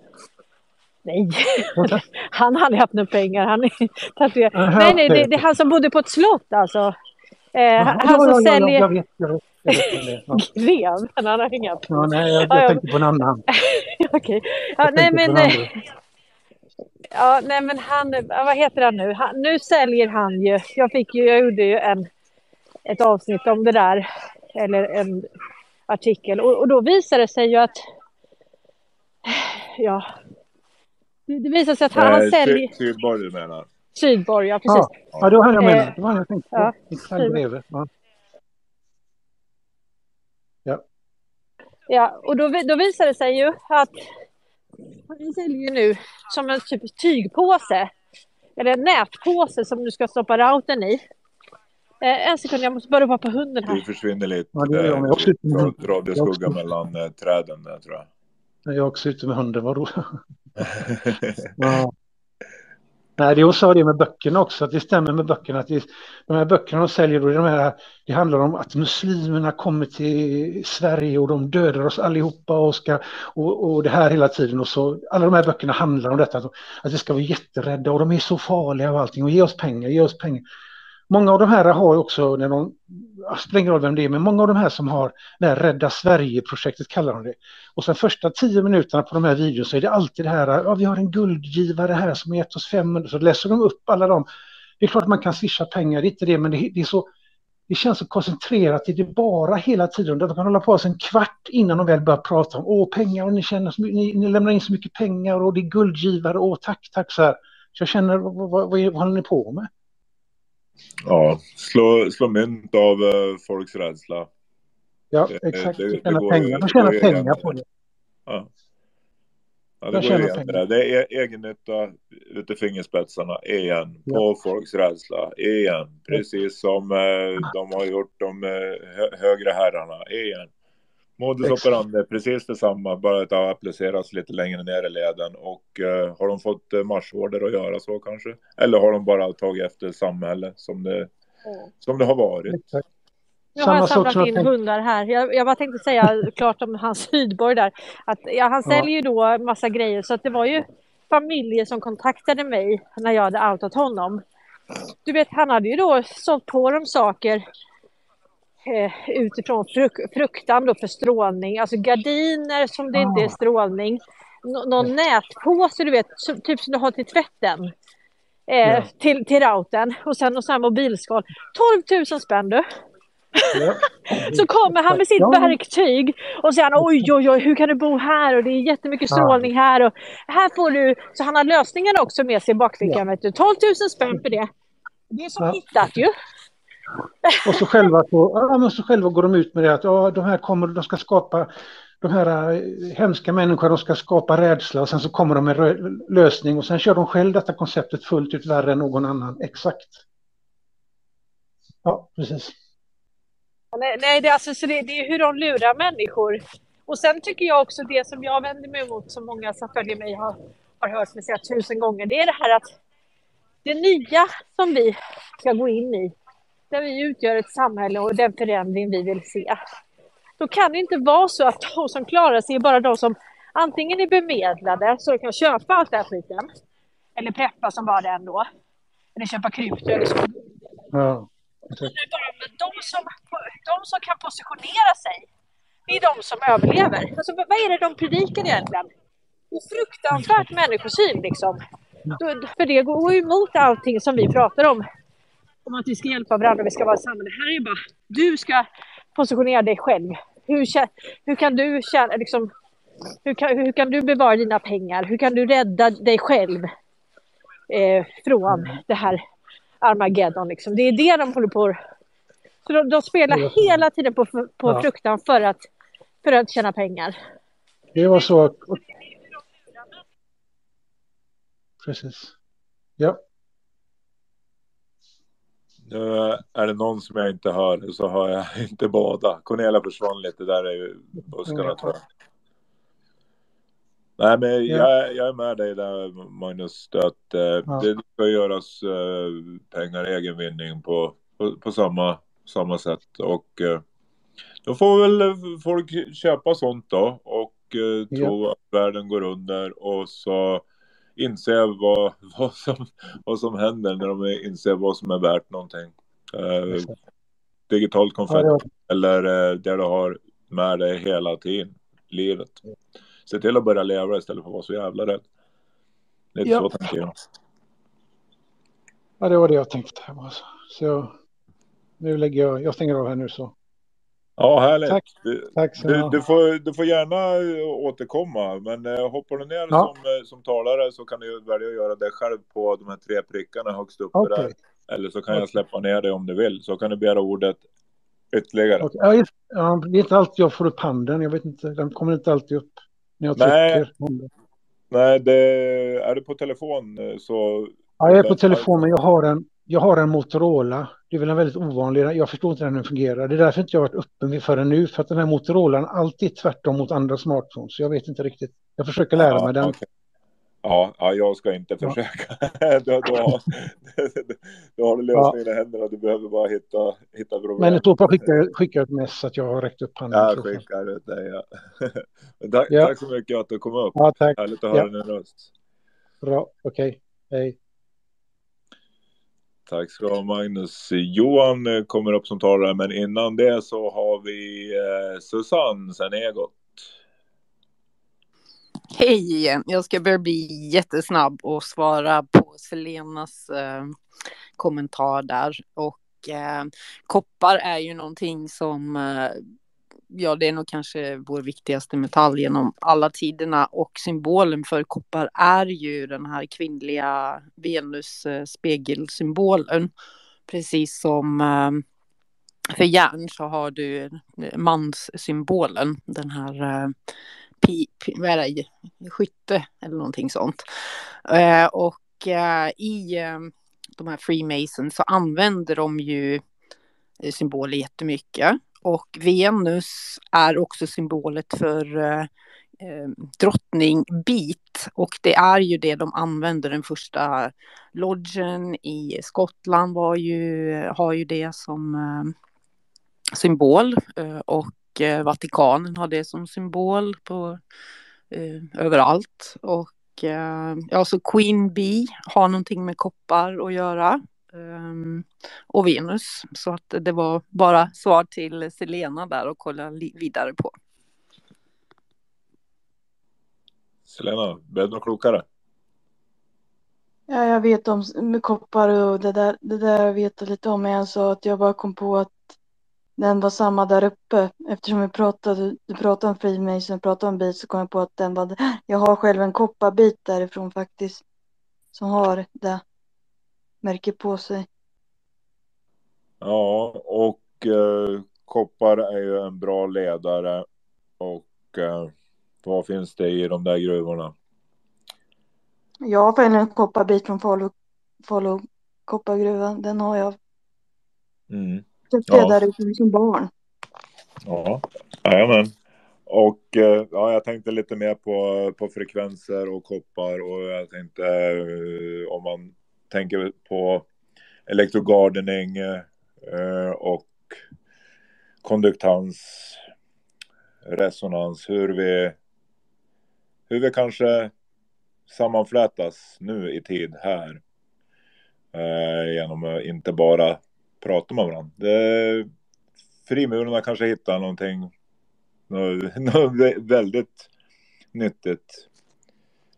Nej, han hade haft några pengar. Han tatuerad. Nej, nej, det, det är han som bodde på ett slott alltså. Eh, han ja, som ja, säljer... Jag vet, jag vet. Jag vet. Ja. Greven, han har inga Ja, nej, jag, Ja, jag ja. tänkte på en annan. Okej. Jag nej, men, ja, nej, men han, vad heter han nu? Han, nu säljer han ju, jag fick ju, jag gjorde ju en, ett avsnitt om det där, eller en artikel, och, och då visade det sig ju att, ja, det, det visade sig att han, han Eh, säljer, Sy- Sydborg du menar? Sydborg, ja precis. Ja, ja, det var han jag Eh, menade. Det var han jag tänkte på. ja. Ja. Ja. Ja, och då, då visar det sig ju att han säljer ju nu som en typ tygpåse. Eller en nätpåse som du ska stoppa routern i. Eh, en sekund, jag måste bara ropa på hunden Du här. försvinner lite. Ja, det gör jag också eh, Jag också. mellan eh, träden där tror jag. Jag är också ute med hunden. Vad roligt. Ja. Nej, det hon sa det med böckerna också, att det stämmer med böckerna. Att det, de här böckerna de säljer, då, de här, det handlar om att muslimerna kommer till Sverige och de dödar oss allihopa och, ska, och, och det här hela tiden. Och så, alla de här böckerna handlar om detta, att, att vi ska vara jätterädda och de är så farliga och allting och ge oss pengar, ge oss pengar. Många av de här har ju också, när de, alltså, det spelar ingen roll vem det är, men många av de här som har det här Rädda Sverige-projektet kallar de det. Och sen första tio minuterna på de här videorna så är det alltid det här, ja vi har en guldgivare här som har gett oss 500, så läser de upp alla dem. Det är klart att man kan swisha pengar, det är inte det, men det, det är så, det känns så koncentrerat, det är bara hela tiden, de kan hålla på en kvart innan de väl börjar prata om, åh pengar, och ni, känner så, ni, ni lämnar in så mycket pengar och det är guldgivare, åh tack, tack så här. Så jag känner, vad, vad, vad, vad håller ni på med? Ja, slå, slå mynt av eh, folks rädsla. Ja, exakt, det- de det tjänar går- pengar, de tjänar pengar på det. Ja. Ja, De det går igen det är egennytta ute i fingerspetsarna igen. På folks rädsla igen. Precis som eh, de har gjort de eh, hö- högre herrarna igen. Modus Exakt. operandi, precis detsamma, bara att det har applicerats lite längre ner i leden. Och eh, har de fått eh, marschorder att göra så kanske? Eller har de bara tagit efter samhället som det, som det har varit? Exakt. Nu har jag Samma samlat in tänkte- hundar här. Jag, jag bara tänkte säga klart om hans Sydborg där. Att, ja, han säljer ju då massa grejer så att det var ju familjer som kontaktade mig när jag hade outat honom. Du vet, han hade ju då sålt på dem saker eh, utifrån fruk fruktan då för strålning. Alltså gardiner som det inte är Ah. strålning. Nå någon nätpåse du vet, som, typ som du har till tvätten. Eh, Ja. till, till routern och sen och sen mobilskal. 12 000 spänn du. Ja. Så kommer han med sitt Ja. verktyg och säger han, oj oj oj hur kan du bo här och det är jättemycket Ja. strålning här och här får du. Så han har lösningen också med sig i bakfickan. du. 12 000 spänn för det. Det är som Ja. hittat ju. Och så själva, så, ja, men så själva går de ut med det att ja, de här kommer, de ska skapa, de här eh, hemska människorna, de ska skapa rädsla och sen så kommer de med lösning och sen kör de själv detta konceptet fullt ut värre än någon annan. Exakt. Ja, precis. Nej, nej det, är alltså, så det, det är hur de lurar människor. Och sen tycker jag också det som jag vänder mig emot, som många som följer mig har, har hört mig säga tusen gånger, det är det här att det nya som vi ska gå in i, där vi utgör ett samhälle och den förändring vi vill se. Då kan det inte vara så att de som klarar sig är bara de som antingen är bemedlade så de kan köpa allt det här skiten, eller preppa som bara den då, eller köpa krypto eller så. Ja. Det är bara de, som, de som kan positionera sig, det är de som överlever. Alltså, vad är det de predikar egentligen? Det är fruktansvärt människosyn liksom. För det går emot allting som vi pratar om. Om att vi ska hjälpa varandra, vi ska vara ett samhälle. Här är bara, du ska positionera dig själv. Hur, hur kan du känna, liksom, hur kan, hur kan du bevara dina pengar? Hur kan du rädda dig själv eh, från det här Armageddon? Liksom? Det är det de håller på så de, de spelar hela tiden på, på Ja. fruktan för att, för att tjäna pengar. Det var så. Precis. Ja. Nu är det någon som jag inte hör så har jag inte båda. Cornelia försvann lite där i buskarna tror jag. Nej, men jag, jag är med dig där Magnus. Att eh, det ska göras eh, pengar egenvinning på, på, på samma, samma sätt. Och eh, då får väl folk köpa sånt då och eh, tro att världen går under och så inse vad, vad, som, vad som händer när de inser vad som är värt någonting. Eh, digitalt konfetti Ja, eller eh, det du har med dig hela tiden, livet. Se till att börja leva istället för att vara så jävla rädd. Lite Ja. så tänker jag. Ja, det var det jag tänkte. Så nu lägger jag, jag stänger av här nu så. Ja, härligt. Tack. Du, Tack så du, du, får, du får gärna eh, återkomma, men eh, hoppar du ner Ja. som, eh, som talare så kan du välja att göra det själv på de här tre prickarna högst uppe Okej. där. Eller så kan jag släppa ner dig om du vill, så kan du begära ordet ytterligare. Okej. Ja, just, ja, det är inte alltid jag får upp handen. Jag vet inte, den kommer inte alltid upp när jag Nej. trycker. Nej, det, är du på telefon så... Ja, jag är på telefon, men jag har en, jag har en Motorola. Det är väl en väldigt ovanlig, jag förstår inte hur den fungerar. Det är därför inte jag varit öppen förrän nu, för att den här Motorolan alltid är tvärtom mot andra smartphones. Så jag vet inte riktigt. Jag försöker lära Ja, mig den. okej. Ja, ja, jag ska inte Ja. försöka. då, då, har, då har du lösningen i händerna. Du behöver bara hitta, hitta problem. Men så fall skickar skickar ett mess att jag har räckt upp handen. fall. skickar ut dig. Ja. Tack, Ja. tack så mycket att du kom upp. Ja, tack. Härligt att höra Ja. din röst. Bra, okej. Hej. Tack ska du ha Magnus. Johan eh, kommer upp som talare, men innan det så har vi eh, Susanne Senegot. Hej igen. Jag ska börja bli jättesnabb och svara på Selenas eh, kommentar där. Och eh, koppar är ju någonting som, eh, ja det är nog kanske vår viktigaste metall genom alla tiderna. Och symbolen för koppar är ju den här kvinnliga Venus eh, spegelsymbolen. Precis som eh, för järn så har du eh, manssymbolen, den här pi, pi, vad är det, skytte eller någonting sånt. Och i de här Freemasons så använder de ju symboler jättemycket. Och Venus är också symbolet för eh, eh drottning Beat och det är ju det de använder. Den första lodgen i Skottland var ju, har ju det som eh, symbol eh, och eh, Vatikanen har det som symbol på eh, överallt. Och eh, ja, så Queen Bee har någonting med koppar att göra ehm, och Venus. Så att det var bara svar till Selena där och kolla vidare på. Selena, blev du något klokare? Ja, jag vet om med koppar och det där, det där vet jag lite om. Men jag sa att jag bara kom på att den var samma där uppe. Eftersom vi pratade, du pratade om Freemason, pratade om bit så kom jag på att den var. Jag har själv en kopparbit därifrån faktiskt. Som har det märket på sig. Ja, och eh, koppar är ju en bra ledare. Och eh, vad finns det i de där gruvorna? Jag har en kopparbit från Falu, Falu koppargruvan. Den har jag. Mm. Köpte jag Ja. där ute som barn. Ja, jajamän. Och eh, ja, jag tänkte lite mer på, på frekvenser och koppar och jag tänkte eh, om man tänker på elektrogardening eh, och konduktans, resonans, hur vi, hur vi kanske sammanflätas nu i tid här. Eh, genom att inte bara prata med varandra. Det, frimurarna kanske hittar någonting, något, något väldigt nyttigt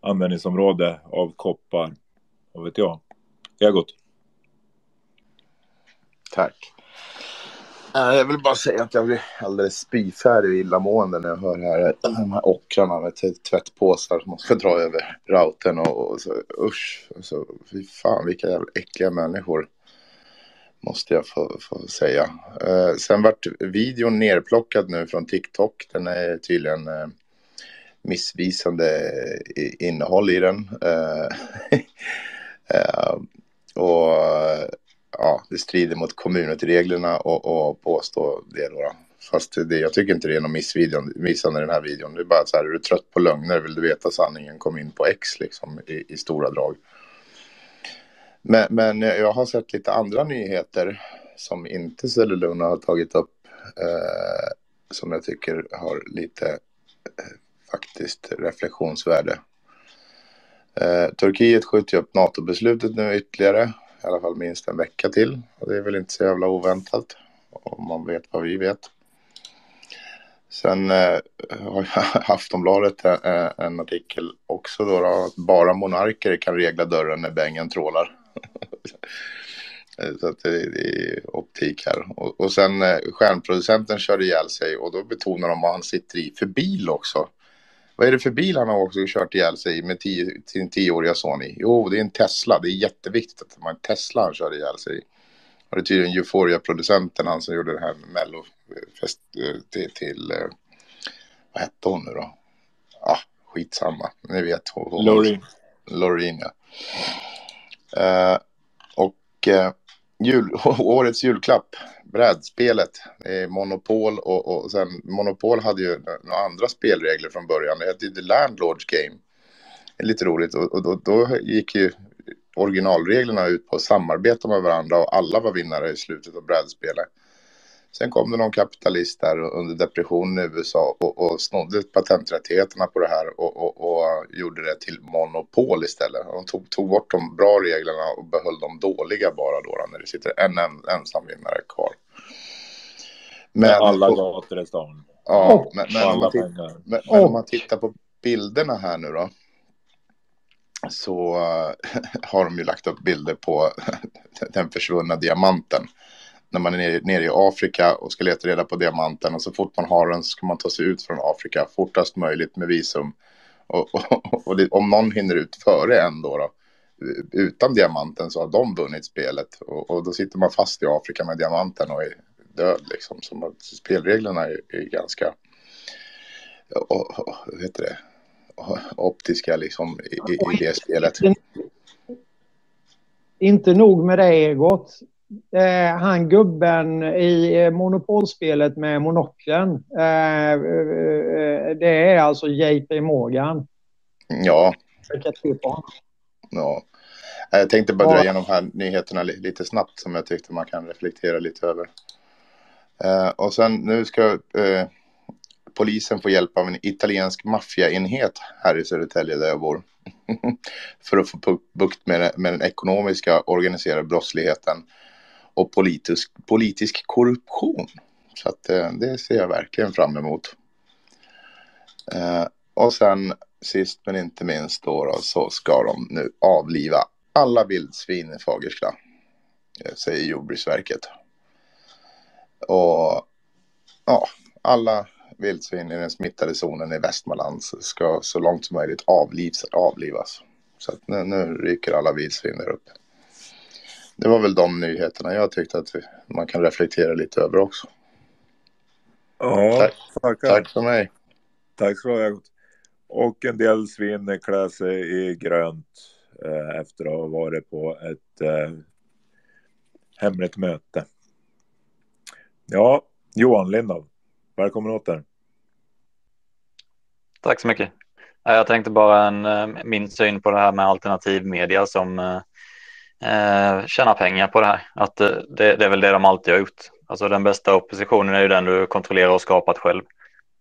användningsområde av koppar. Vad vet jag? Egot. Tack. Eh, jag vill bara säga att jag blir alldeles spyfärdig och illamående när jag hör här de här ockrarna med tvättpåsar som man ska dra över routern och, och så usch. Och så, fy fan vilka jävla äckliga människor. Måste jag få, få säga. Eh, sen vart videon nerplockad nu från TikTok. Den är tydligen eh, missvisande innehåll i den. Eh, eh, och ja, det strider mot kommunutreglerna och, och påstå det då. Fast det, jag tycker inte det är någon missvisande i den här videon. Det är bara så här, är du trött på lögner, vill du veta sanningen, kom in på X liksom i, i stora drag. Men, men jag har sett lite andra nyheter som inte Cellulona har tagit upp. Eh, som jag tycker har lite eh, faktiskt reflektionsvärde. Eh, Turkiet skjuter upp NATO-beslutet nu ytterligare, i alla fall minst en vecka till. Och det är väl inte så jävla oväntat, om man vet vad vi vet. Sen eh, har Aftonbladet en, en artikel också då, då att bara monarker kan regla dörren när bängen trålar. Så att det, det är optik här. Och, och sen eh, stjärnproducenten körde ihjäl sig och då betonar de vad han sitter i för bil också. Vad är det för bil han har också kört ihjäl sig med tio, sin tioåriga son i? Jo, det är en Tesla. Det är jätteviktigt att det var en Tesla han körde ihjäl sig i. Och det är tydligen Euphoria-producenten, han som gjorde det här Mellofest eh, till, till eh, vad hette hon nu då? Ja, ah, skitsamma. Ni vet. Loreen. Loreen, ja. Uh, och uh, jul, årets julklapp, brädspelet, eh, Monopol och, och sen Monopol hade ju några andra spelregler från början. Det hette The Landlords Game. Det är lite roligt och, och då, då, gick ju originalreglerna ut på att samarbeta med varandra och alla var vinnare i slutet av brädspelet. Sen kom det någon kapitalist där under depressionen i USA och, och snodde patenträttigheterna på det här och, och, och, gjorde det till monopol istället. De tog, tog bort de bra reglerna och behöll de dåliga bara då, när det sitter en, en ensam vinnare kvar. Men, alla gator i stan. Ja, men, men, om man tittar, men, men om man tittar på bilderna här nu då så har de ju lagt upp bilder på den försvunna diamanten när man är nere, i Afrika och ska leta reda på diamanten och så fort man har den så ska man ta sig ut från Afrika fortast möjligt med visum. Och, och, och det, om någon hinner ut före en då, då, utan diamanten så har de vunnit spelet och, och, då sitter man fast i Afrika med diamanten och är död liksom. Så spelreglerna är, är ganska, och, och, heter det, optiska liksom i, i det spelet. Inte nog med det Egot eh, han gubben i eh, monopolspelet med monokeln. Eh, eh, det är alltså JP Morgan. Ja. Ja. Jag tänkte bara dra igenom här nyheterna lite snabbt som jag tyckte man kan reflektera lite över. Eh, och sen nu ska eh, polisen få hjälp av en italiensk maffiaenhet här i Södertälje där jag bor. för att få bukt med, med den ekonomiska organiserade brottsligheten och politisk, politisk korruption. Så att eh, det ser jag verkligen fram emot. Eh, och sen sist men inte minst då, då, så ska de nu avliva alla vildsvin i Fagersta. Eh, säger Jordbruksverket. Och ja, alla vildsvin i den smittade zonen i Västmanland ska så långt som möjligt avlivs, avlivas. Så att nu, nu ryker alla vildsvin där uppe det var väl de nyheterna jag tyckte att man kan reflektera lite över också. Ja, tack, tackar. tack för mig. Tack så du Och en del svin klär sig i grönt eh, efter att ha varit på ett eh, hemligt möte. Ja, Johan Lindau, välkommen åter. Tack så mycket. Jag tänkte bara en, eh, min syn på det här med alternativmedia som eh, tjäna pengar på det här. Att eh, det, det, är väl det de alltid har gjort. Alltså den bästa oppositionen är ju den du kontrollerar och skapat själv.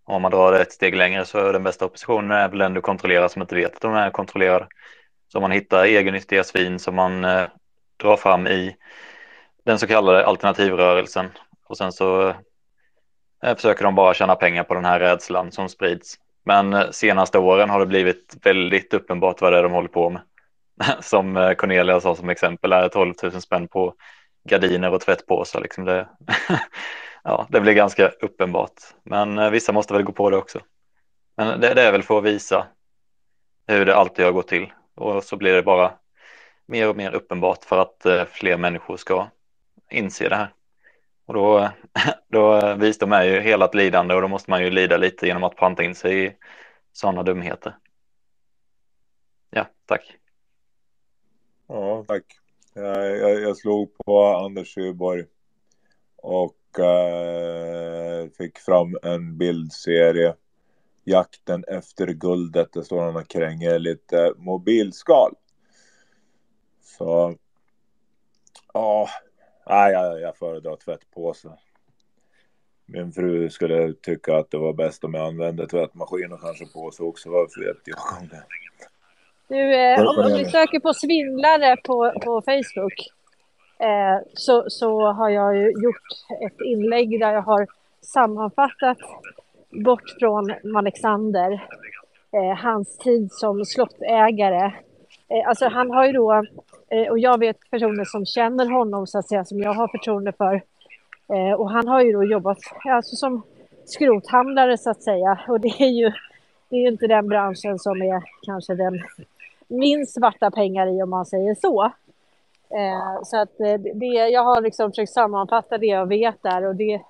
Om man drar det ett steg längre så är den bästa oppositionen är väl den du kontrollerar som inte vet att de är kontrollerade. Så man hittar egennyttiga svin som man eh, drar fram i den så kallade alternativrörelsen och sen så eh, försöker de bara tjäna pengar på den här rädslan som sprids. Men eh, senaste åren har det blivit väldigt uppenbart vad det är de håller på med. som eh, Cornelia sa som exempel är 12 000 spänn på gardiner och tvättpåsar. Liksom det, ja, det blir ganska uppenbart. Men eh, vissa måste väl gå på det också. Men det, det, är väl för att visa hur det alltid har gått till. Och så blir det bara mer och mer uppenbart för att eh, fler människor ska inse det här. Och då, då visdom är ju hela ett lidande och då måste man ju lida lite genom att panta in sig i sådana dumheter. Ja, tack. Ja, tack. Jag, jag, jag slog på Anders Sjöborg och eh, fick fram en bildserie. Jakten efter guldet. Det står han och kränger lite mobilskal. Så ja, nej, jag, jag föredrar tvättpåse. Min fru skulle tycka att det var bäst om jag använde tvättmaskin och kanske påse också. Varför vet jag om det. Du, eh, om, om du söker på svindlare på, på Facebook eh, så, så har jag ju gjort ett inlägg där jag har sammanfattat bort från Alexander, eh, hans tid som slottägare. Eh, alltså han har ju då, eh, och jag vet personer som känner honom så att säga, som jag har förtroende för. Eh, och han har ju då jobbat alltså, som skrothandlare så att säga. Och det är ju det är ju inte den branschen som är kanske den minst svarta pengar i om man säger så. Eh, så att eh, det, jag har liksom försökt sammanfatta det jag vet där och det,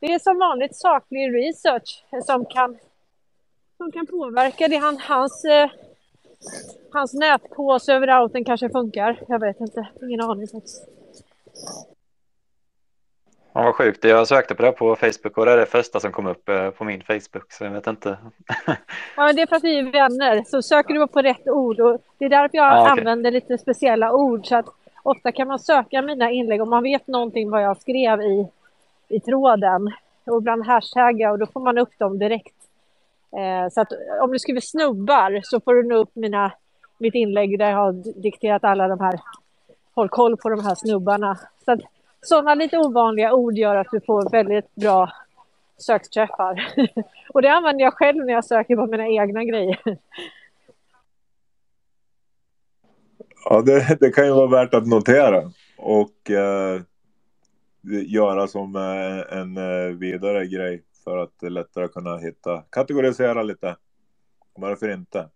det är som vanligt saklig research som kan, som kan påverka det. Han, hans, eh, hans nätpåse över routern kanske funkar. Jag vet inte, ingen aning faktiskt. Ja, vad sjukt. Jag sökte på det på Facebook och det är det första som kom upp eh, på min Facebook. Så jag vet inte. ja, men det är för att vi är vänner. Så söker du på rätt ord. Och det är därför jag Ja, okej. använder lite speciella ord. Så att ofta kan man söka mina inlägg om man vet någonting vad jag skrev i, i tråden. Och ibland hashtagga och då får man upp dem direkt. Eh, så att om du skriver snubbar så får du nå upp mina, mitt inlägg där jag har dikterat alla de här, håll koll på de här snubbarna. Så att sådana lite ovanliga ord gör att du får väldigt bra sökträffar. och det använder jag själv när jag söker på mina egna grejer. Ja, det, det kan ju vara värt att notera och eh, göra som eh, en eh, vidare grej för att lättare kunna hitta, kategorisera lite. Varför inte?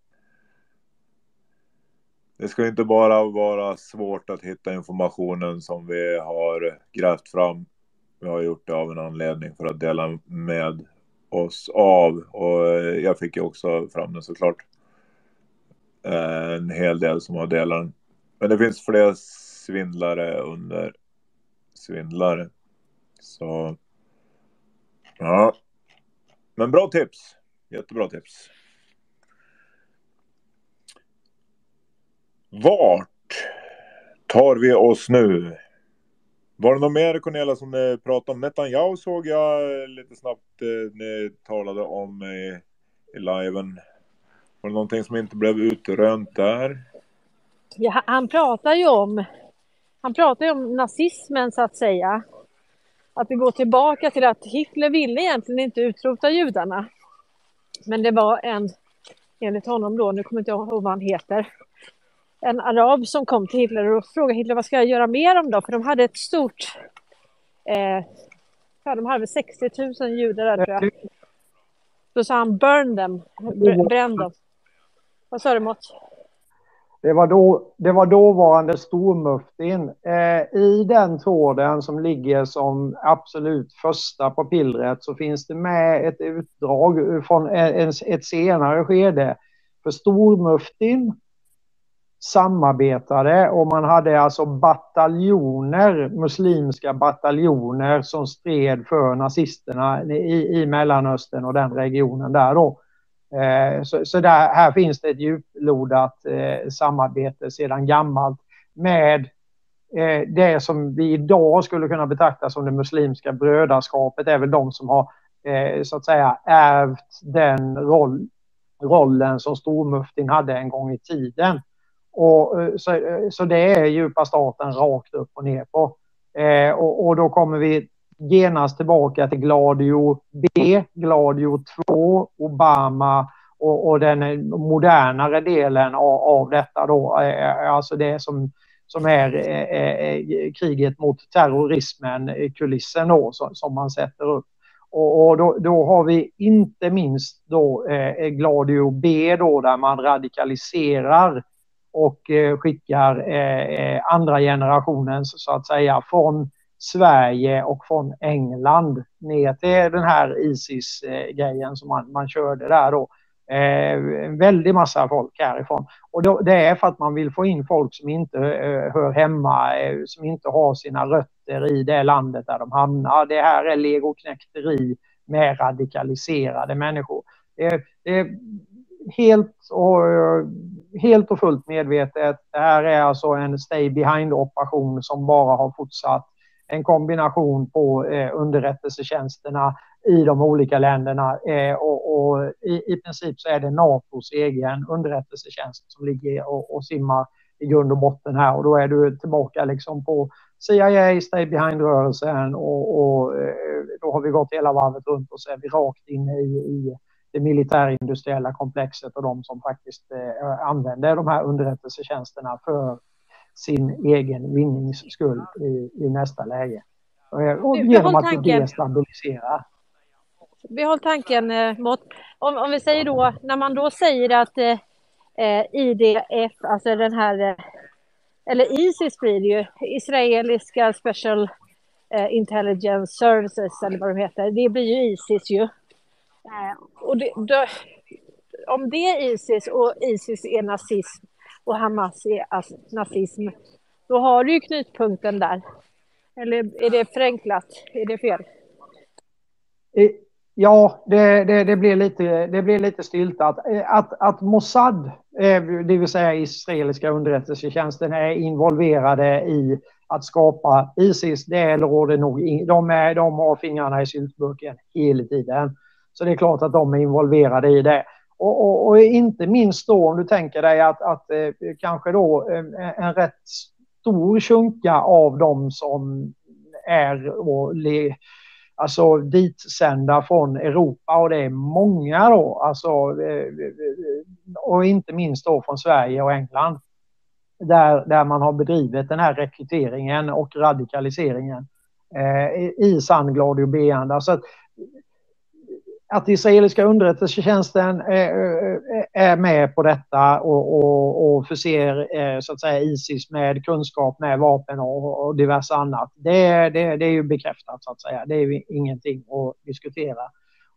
Det ska inte bara vara svårt att hitta informationen som vi har grävt fram. Vi har gjort det av en anledning för att dela med oss av och jag fick ju också fram den såklart. Eh, en hel del som har delat den. Men det finns fler svindlare under svindlare. Så ja. Men bra tips. Jättebra tips. Vart tar vi oss nu? Var det något mer Cornelia som ni pratade om? Netanyahu såg jag lite snabbt eh, ni talade om i, i liven. Var det någonting som inte blev utrönt där? Ja, han pratar ju om han pratar ju om nazismen så att säga. Att vi går tillbaka till att Hitler ville egentligen inte utrota judarna. Men det var en, enligt honom då, nu kommer inte jag ihåg vad han heter, en arab som kom till Hitler och frågade Hitler vad ska jag göra med dem då? För de hade ett stort, eh, ja de hade väl 60 000 judar där tror jag. Då sa han burn them, bränn dem. Vad sa du Mats? Det var, då, det var dåvarande stormuftin. Eh, I den tråden som ligger som absolut första på pillret så finns det med ett utdrag från en, ett senare skede. För stormuftin samarbetade och man hade alltså bataljoner, muslimska bataljoner som stred för nazisterna i, i Mellanöstern och den regionen där då. Eh, Så, så där, här finns det ett djuplodat eh, samarbete sedan gammalt med eh, det som vi idag skulle kunna betrakta som det muslimska brödraskapet är väl de som har eh, så att säga ärvt den roll, rollen som stormuftin hade en gång i tiden. Och, eh, så, eh, så det är djupa staten rakt upp och ner på. Eh, och, och då kommer vi genast tillbaka till Gladio B, Gladio 2, Obama och, och den eh, modernare delen av, av detta då, eh, alltså det som, som är eh, kriget mot terrorismen, kulissen då, som, som man sätter upp. Och, och då, då har vi inte minst då eh, Gladio B då där man radikaliserar och eh, skickar eh, eh, andra generationens så att säga från Sverige och från England ner till den här Isis-grejen som man, man körde där då. Eh, en väldig massa folk härifrån. Och då, det är för att man vill få in folk som inte eh, hör hemma, eh, som inte har sina rötter i det landet där de hamnar. Det här är legoknäkteri med radikaliserade människor. Det, det helt och, helt och fullt medvetet. Det här är alltså en stay behind-operation som bara har fortsatt. En kombination på eh, underrättelsetjänsterna i de olika länderna eh, och, och i, i, princip så är det NATOs egen underrättelsetjänst som ligger och, och simmar i grund och botten här och då är du tillbaka liksom på CIA, Stay Behind-rörelsen och, och eh, då har vi gått hela varvet runt och så är vi rakt inne i, i det militärindustriella komplexet och de som faktiskt eh, använder de här underrättelsetjänsterna för sin egen vinnings skull i, i nästa läge. Eh, och genom att destabilisera. Behåll tanken eh, mot, om, om vi säger då, när man då säger att eh, IDF, alltså den här, eh, eller Isis blir det ju, israeliska Special eh, Intelligence Services eller vad de heter, det blir ju Isis ju. Eh, och det, då, om det är Isis och Isis är nazism och Hamas är nazism, då har du ju knutpunkten där. Eller är det förenklat? Är det fel? Ja, det, det, det, blir lite, det blir lite styltat. Eh, att, att Mossad, eh, det vill säga israeliska underrättelsetjänsten, är involverade i att skapa Isis, det råder nog de, är, de har fingrarna i syltburken hela tiden. Så det är klart att de är involverade i det. Och, och, och inte minst då om du tänker dig att, att eh, kanske då eh, en rätt stor sjunka av de som är och le, alltså ditsända från Europa och det är många då, alltså, eh, och inte minst då från Sverige och England. Där, där man har bedrivit den här rekryteringen och radikaliseringen eh, i sann Gladio beanda. Så att, israeliska underrättelsetjänsten är med på detta och, och, och förser eh, så att säga Isis med kunskap, med vapen och, och diverse annat. Det, det, det är ju bekräftat så att säga. Det är ju ingenting att diskutera.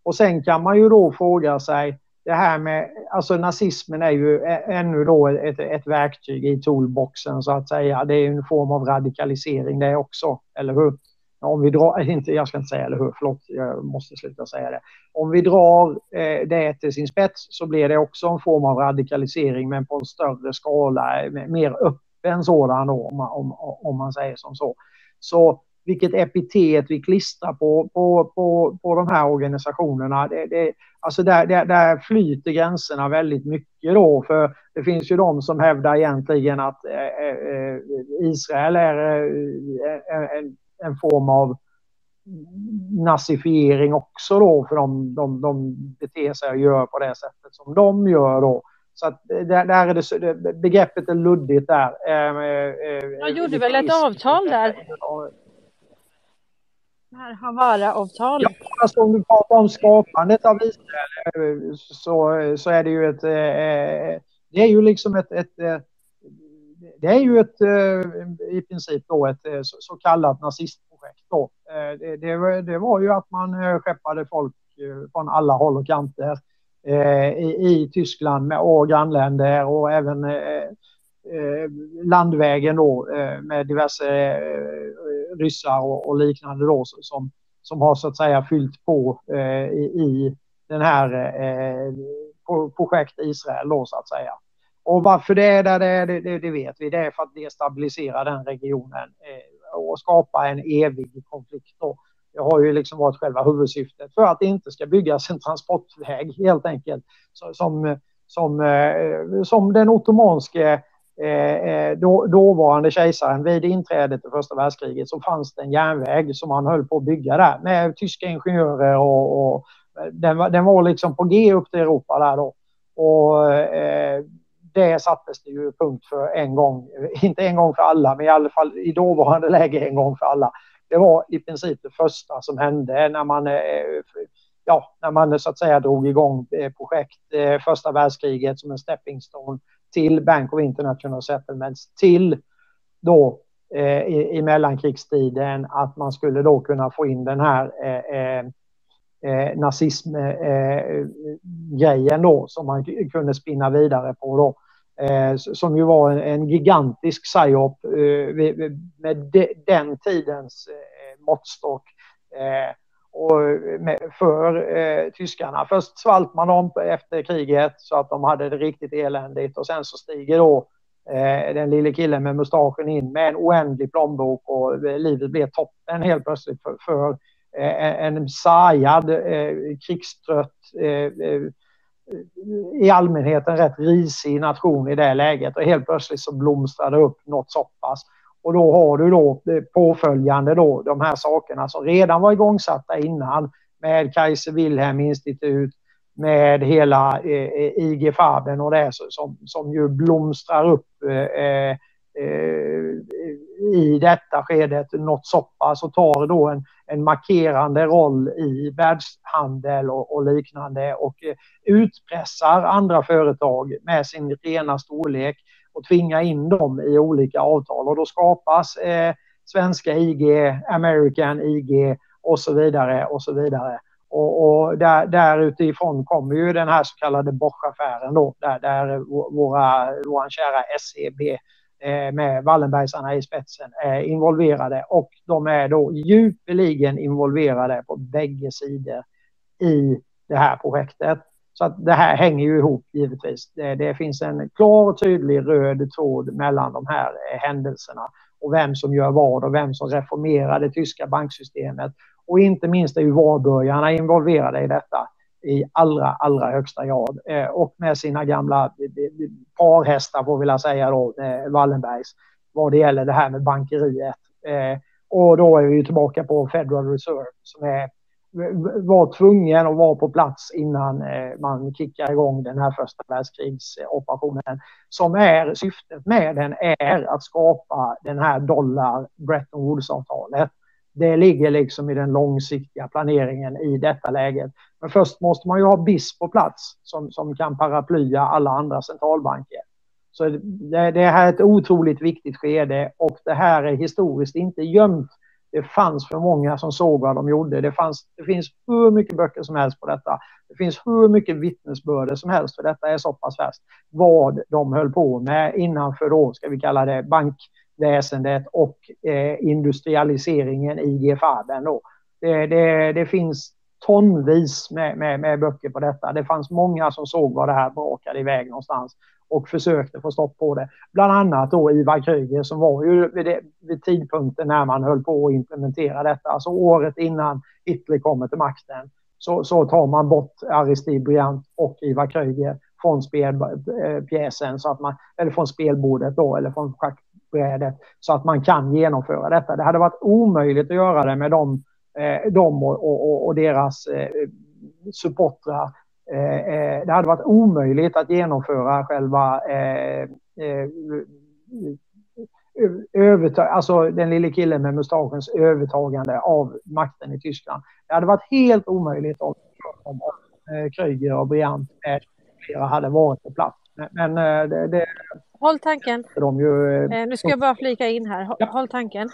Och sen kan man ju då fråga sig det här med, alltså nazismen är ju ännu då ett, ett verktyg i toolboxen så att säga. Det är en form av radikalisering det också, eller hur? Om vi drar, inte, jag ska inte säga eller hur, förlåt, jag måste sluta säga det. Om vi drar eh, det till sin spets så blir det också en form av radikalisering men på en större skala, eh, mer öppen sådan då, om, om, om man säger som så. Så vilket epitet vi klistrar på, på, på, på de här organisationerna, det, det, alltså där, där, där flyter gränserna väldigt mycket då, för det finns ju de som hävdar egentligen att eh, eh, eh Israel är eh, en en form av nazifiering också då för de, de, de beter sig och gör på det sättet som de gör då. Så att där, där är det, begreppet är luddigt där. Man gjorde väl ett avtal där? Det här Havara-avtalet. Ja, alltså om du pratar om skapandet av Israel så, så är det ju ett... Det är ju liksom ett, ett det är ju ett, eh, i princip då ett eh, så kallat nazistprojekt. Då. Eh, det, det, det var ju att man eh, skeppade folk eh, från alla håll och kanter eh, i, i Tyskland med, och grannländer och även landvägen då med diverse ryssar och, och liknande då som, som har så att säga fyllt på i, i den här projekt Israel då så att säga. Och varför det är där det är, det, det, vet vi. Det är för att destabilisera den regionen eh, och skapa en evig konflikt. Då. Det har ju liksom varit själva huvudsyftet för att det inte ska byggas en transportväg helt enkelt. Så, som, som, eh, som den ottomanske eh, eh då, dåvarande kejsaren vid inträdet i första världskriget så fanns det en järnväg som han höll på att bygga där med tyska ingenjörer och, och den, var, den var liksom på G upp till Europa där då. Och eh, det sattes det ju punkt för en gång, inte en gång för alla, men i alla fall i dåvarande läge en gång för alla. Det var i princip det första som hände när man, eh, ja, när man så att säga drog igång eh, projekt, eh, första världskriget som en stepping stone till Bank of International Settlements, till då i, i mellankrigstiden att man skulle då kunna få in den här eh, nazismgrejen eh, då som man kunde spinna vidare på då. Eh, som ju var en, en gigantisk psyop eh, med de, den tidens eh, måttstock. Eh, och med, för eh, tyskarna. Först svalt man dem efter kriget så att de hade det riktigt eländigt och sen så stiger då eh, den lille killen med mustaschen in med en oändlig plånbok och eh, livet blev toppen helt plötsligt för, för eh, en sargad, eh, krigstrött, i allmänhet en rätt risig nation i det läget och helt plötsligt så blomstrar det upp något så pass. Och då har du då eh, påföljande då de här sakerna som redan var igångsatta innan med Kaiser Wilhelm institut, med hela eh, eh IG Farben och det som, som ju blomstrar upp eh, eh, eh, i detta skedet något så pass och tar då en, en markerande roll i världshandel och, och, liknande och eh, utpressar andra företag med sin rena storlek och tvingar in dem i olika avtal och då skapas eh, svenska IG, American IG och så vidare och så vidare. Och, och där, där utifrån kommer ju den här så kallade Bosch-affären då, där, där våra, våran kära SEB Eh, med Wallenbergsarna i spetsen är involverade och de är då djupeligen involverade på bägge sidor i det här projektet. Så att det här hänger ju ihop givetvis. Det, det finns en klar och tydlig röd tråd mellan de här eh, händelserna och vem som gör vad och vem som reformerar det tyska banksystemet. Och inte minst är ju Varburgarna involverade i detta i allra, allra högsta grad. Eh, och med sina gamla eh, eh, parhästar, får vi väl säga då, Wallenbergs, vad det gäller det här med bankeriet. och då är vi tillbaka på Federal Reserve som är var tvungen att vara på plats innan man kickar igång den här första världskrigsoperationen. Som är, syftet med den är att skapa den här dollar Bretton Woods-avtalet. Det ligger liksom i den långsiktiga planeringen i detta läget. Men först måste man ju ha BIS på plats som, som kan paraplya alla andra centralbanker. Så det, det här är ett otroligt viktigt skede och det här är historiskt inte gömt det fanns för många som såg vad de gjorde. Det, fanns, det finns hur mycket böcker som helst på detta. Det finns hur mycket vittnesbörder som helst, för detta är så pass färskt. Vad de höll på med innanför då, ska vi kalla det, bankväsendet och eh, industrialiseringen i Gefaden. då. Det, det, det finns tonvis med, med, med, böcker på detta. Det fanns många som såg vad det här brakade iväg någonstans och försökte få stopp på det. Bland annat då Ivar Kryger som var ju vid, det, vid tidpunkten när man höll på att implementera detta, alltså året innan Hitler kommer till makten, så, så tar man bort Aristide Briand och Ivar Kryger från spelpjäsen, eh, så att man, eller från spelbordet då, eller från schack brädet så att man kan genomföra detta. Det hade varit omöjligt att göra det med dem, eh, dem och, och, och deras eh, supportrar eh, eh, det hade varit omöjligt att genomföra själva eh, eh övertag, alltså den lille killen med mustaschens övertagande av makten i Tyskland. Det hade varit helt omöjligt om, om, om eh, Kryger och Briant med flera hade varit på plats. Men det, det Håll tanken. Ju, nu ska jag bara flika in här. Håll, håll tanken.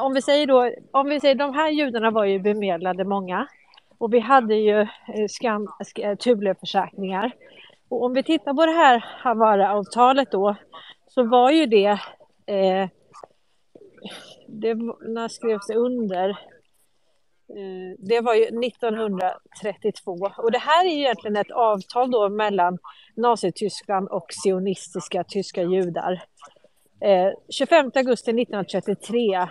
Om vi säger då, om vi säger de här judarna var ju bemedlade många. Och vi hade ju eh, skam, eh, Thuleförsäkringar. Och om vi tittar på det här Havara-avtalet då så var ju det, eh, det när skrevs det under? Eh, det var ju 1932 och det här är ju egentligen ett avtal då mellan Nazityskland och sionistiska tyska judar. Eh, 25 augusti 1933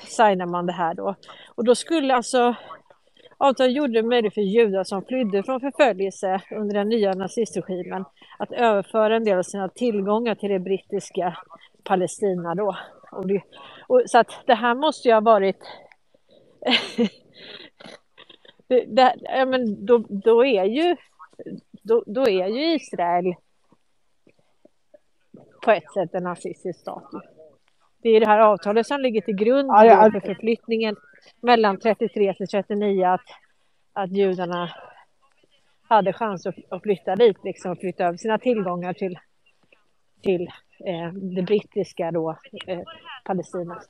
signar man det här då. Och då skulle alltså Avtalet gjorde det möjligt för judar som flydde från förföljelse under den nya nazistregimen att överföra en del av sina tillgångar till det brittiska Palestina då. Och det, och, så att det här måste ju ha varit det, det, ja, men då, då, är ju, då, då är ju Israel på ett sätt en nazistisk stat. Det är det här avtalet som ligger till grund för förflyttningen mellan 33 till 39 att, att judarna hade chans att, att flytta dit, liksom flytta över sina tillgångar till, till eh, det brittiska då, eh, Palestina.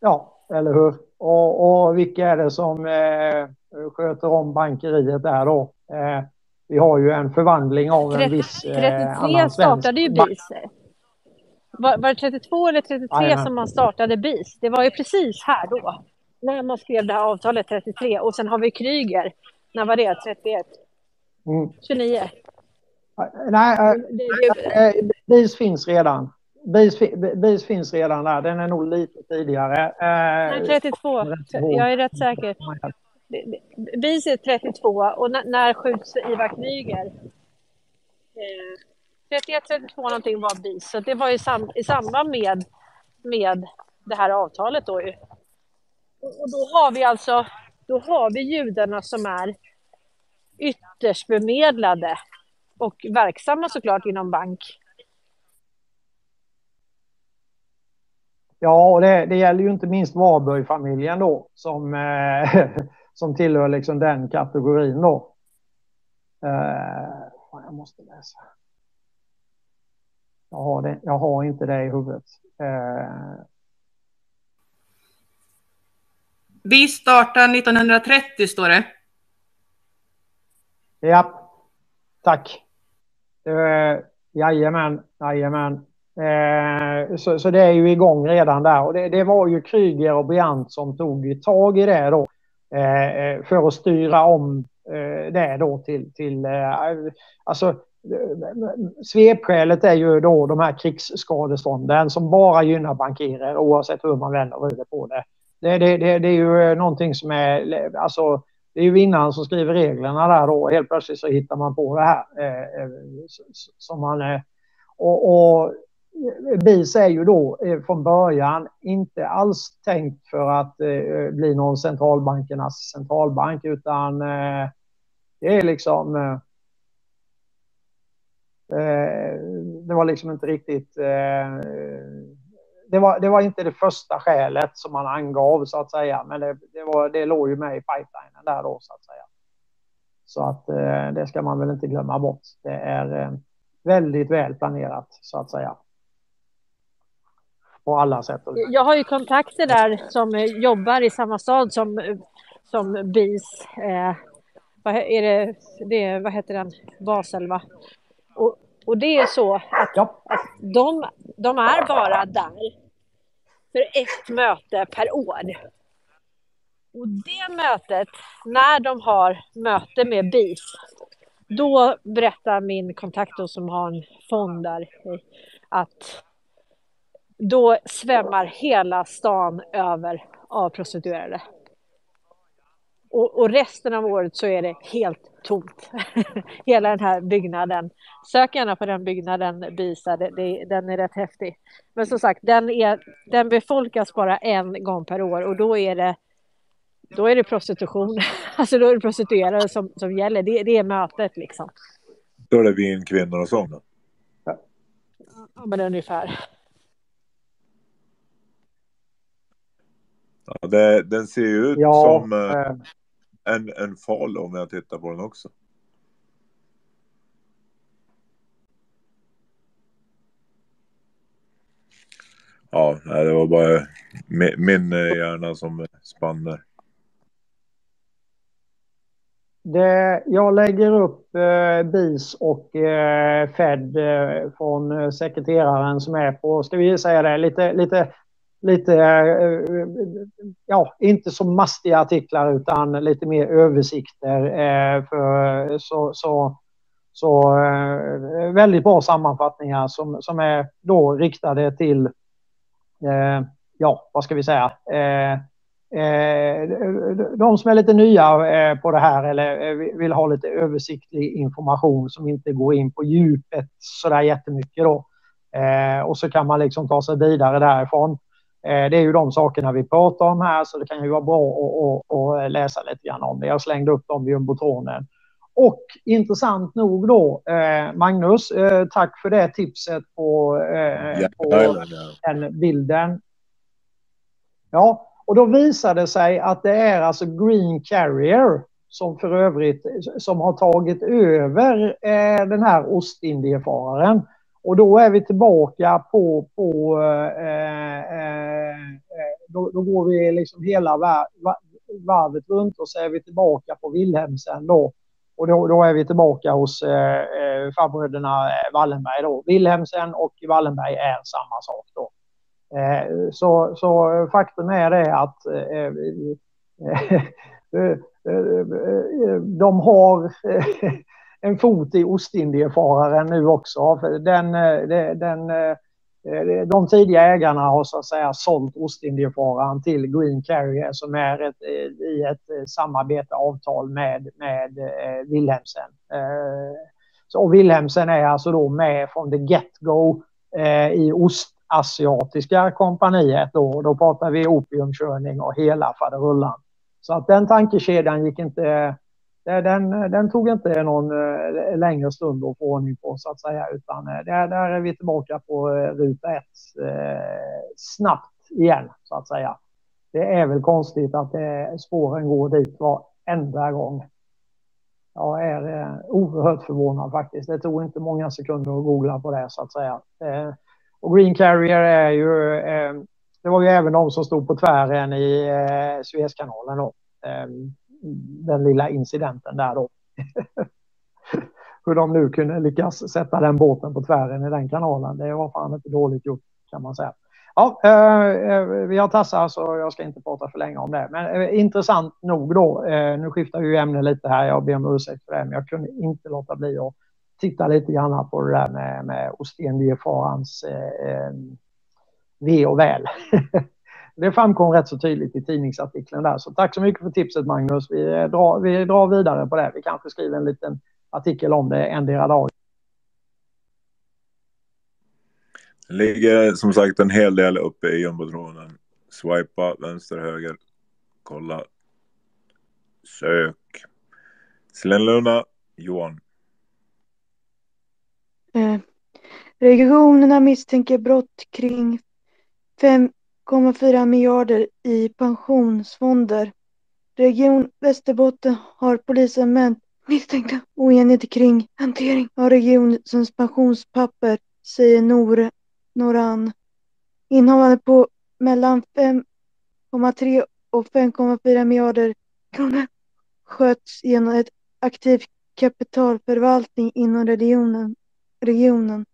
Ja, eller hur? Och, och vilka är det som eh, sköter om bankeriet där då? Eh, vi har ju en förvandling av en viss eh, 33 annan svensk startade ju. BIS. Var, var det 32 eller 33 Jajamän. som man startade BIS? Det var ju precis här då. När man skrev det här avtalet 33 och sen har vi Kryger. När var det? 31? Mm. 29? Nej, eh, eh, BIS finns redan. BIS, fi- BIS finns redan där. Den är nog lite tidigare. Eh, Nej, 32. Jag är rätt säker. BIS är 32 och när, skjuts Ivar Kryger? Eh, 31, 32 någonting var BIS. Så det var i, sam, i samband med, med det här avtalet då och då har vi alltså, då har vi judarna som är ytterst bemedlade och verksamma såklart inom bank. Ja, och det, det gäller ju inte minst Varberg-familjen då som, eh, som tillhör liksom den kategorin då. Eh, jag måste läsa. Jag har, det, jag har inte det i huvudet. Eh, Vi startar 1930 står det. Ja, tack. Eh, jajamän, jajamän. Eh, så, så det är ju igång redan där. Och det, det var ju Kryger och Briant som tog tag i det då. Eh, eh, för att styra om eh, det då till, till eh, alltså svepskälet är ju då de här krigsskadestånden som bara gynnar bankirer oavsett hur man vänder och vrider på det. Det, det, det, det är ju eh, någonting som är, alltså det är ju vinnaren som skriver reglerna där då. Helt plötsligt så hittar man på det här. Eh, eh som man, eh, och, och BIS är ju då eh, från början inte alls tänkt för att eh, bli någon centralbankernas centralbank utan eh, det är liksom det var liksom inte riktigt det var, det var inte det första skälet som man angav så att säga men det, det, var, det låg ju med i pipelinen där då så att säga. Så att det ska man väl inte glömma bort. Det är väldigt väl planerat så att säga. På alla sätt. Jag har ju kontakter där som eh, jobbar i samma stad som, eh, som BIS. Eh, vad är det, det, vad heter den? Basel va? Och, och det är så att, att de, de är bara där för ett möte per år. Och det mötet, när de har möte med BIS, då berättar min kontakt då som har en fond där att då svämmar hela stan över av prostituerade. Och, och resten av året så är det helt tomt. hela den här byggnaden. Sök gärna på den byggnaden, Bisa, det, det, den är rätt häftig. Men som sagt, den, är, den befolkas bara en gång per år och då är det då är det prostitution, alltså då är det prostituerade som, som gäller, det, det är mötet liksom. Då är det vin, kvinnor och sång då. Ja, men ungefär. Ja, det, den ser ju ut Ja, som eh, eh, en, en fal om jag tittar på den också. Ja, det var bara min, min eh, hjärna som spann där. Det, jag lägger upp eh, BIS och eh, Fed eh, från eh, sekreteraren som är på, ska vi säga det, lite, lite, lite eh, eh, ja, inte så mastiga artiklar utan lite mer översikter. Eh, för, så så, så väldigt bra sammanfattningar som, som är då riktade till, ja, vad ska vi säga, de som är lite nya på det här eller vill ha lite översiktlig information som inte går in på djupet sådär jättemycket då. Och så kan man liksom ta sig vidare därifrån. Eh, det är ju de sakerna vi pratar om här så det kan ju vara bra att, att läsa lite grann om det. Jag slängde upp dem i jumbotronen. Och intressant nog då, eh, Magnus, eh, tack för det tipset på, eh, Ja, på ja, ja. den bilden. Ja, och då visar det sig att det är alltså Green Carrier som för övrigt som har tagit över eh, den här Ostindiefararen. Och då är vi tillbaka på, på eh, eh, eh då, då går vi liksom hela varvet runt och så är vi tillbaka på Wilhelmsen då. Och då, då är vi tillbaka hos eh, eh farbröderna Wallenberg då. Wilhelmsen och Wallenberg är samma sak då. Eh, så, så faktum är det att eh, eh, eh de har en fot i Ostindiefararen nu också. Den, eh, den, eh, eh, de tidiga ägarna har så att säga sålt Ostindiefararen till Green Carrier som är ett, i ett samarbete, avtal med, med Wilhelmsen. Så Wilhelmsen är alltså då med från the get-go i Ost asiatiska kompaniet då. Då pratar vi opiumkörning och hela faderullan. Så att den tankekedjan gick inte, Eh, den, eh, den tog inte någon eh, längre stund att få ordning på så att säga. Utan där, där är vi tillbaka på ruta ett eh, snabbt igen så att säga. Det är väl konstigt att det, spåren går dit varenda gång. Jag är eh, oerhört förvånad faktiskt. Det tog inte många sekunder att googla på det så att säga. Eh, och Green Carrier är ju, eh, det var ju även de som stod på tvären i eh, Suezkanalen då. Ehm, den lilla incidenten där då. Hur de nu kunde lyckas sätta den båten på tvären i den kanalen, det var fan inte dåligt gjort kan man säga. Ja, eh, eh vi har tassar så jag ska inte prata för länge om det. Men eh, intressant nog då, eh, nu skiftar ju ämne lite här, jag ber om ursäkt för det, men jag kunde inte låta bli att titta lite grann på det där med, med Ostendiefarans eh, eh, ve och väl. det framkom rätt så tydligt i tidningsartikeln där. Så tack så mycket för tipset Magnus. Vi drar, vi drar vidare på det. Vi kanske skriver en liten artikel om det endera dag. Det ligger som sagt en hel del uppe i jumbotronen. Swipa vänster, höger, kolla, sök. Slenluna, Johan. Eh, regionerna misstänker brott kring 5,4 miljarder i pensionsfonder. Region Västerbotten har polisanmält misstänkta oenighet kring hantering av regionens pensionspapper, säger Nor Noran. Innehavande på mellan 5,3 och 5,4 miljarder kronor sköts genom ett aktiv kapitalförvaltning inom regionen regionen.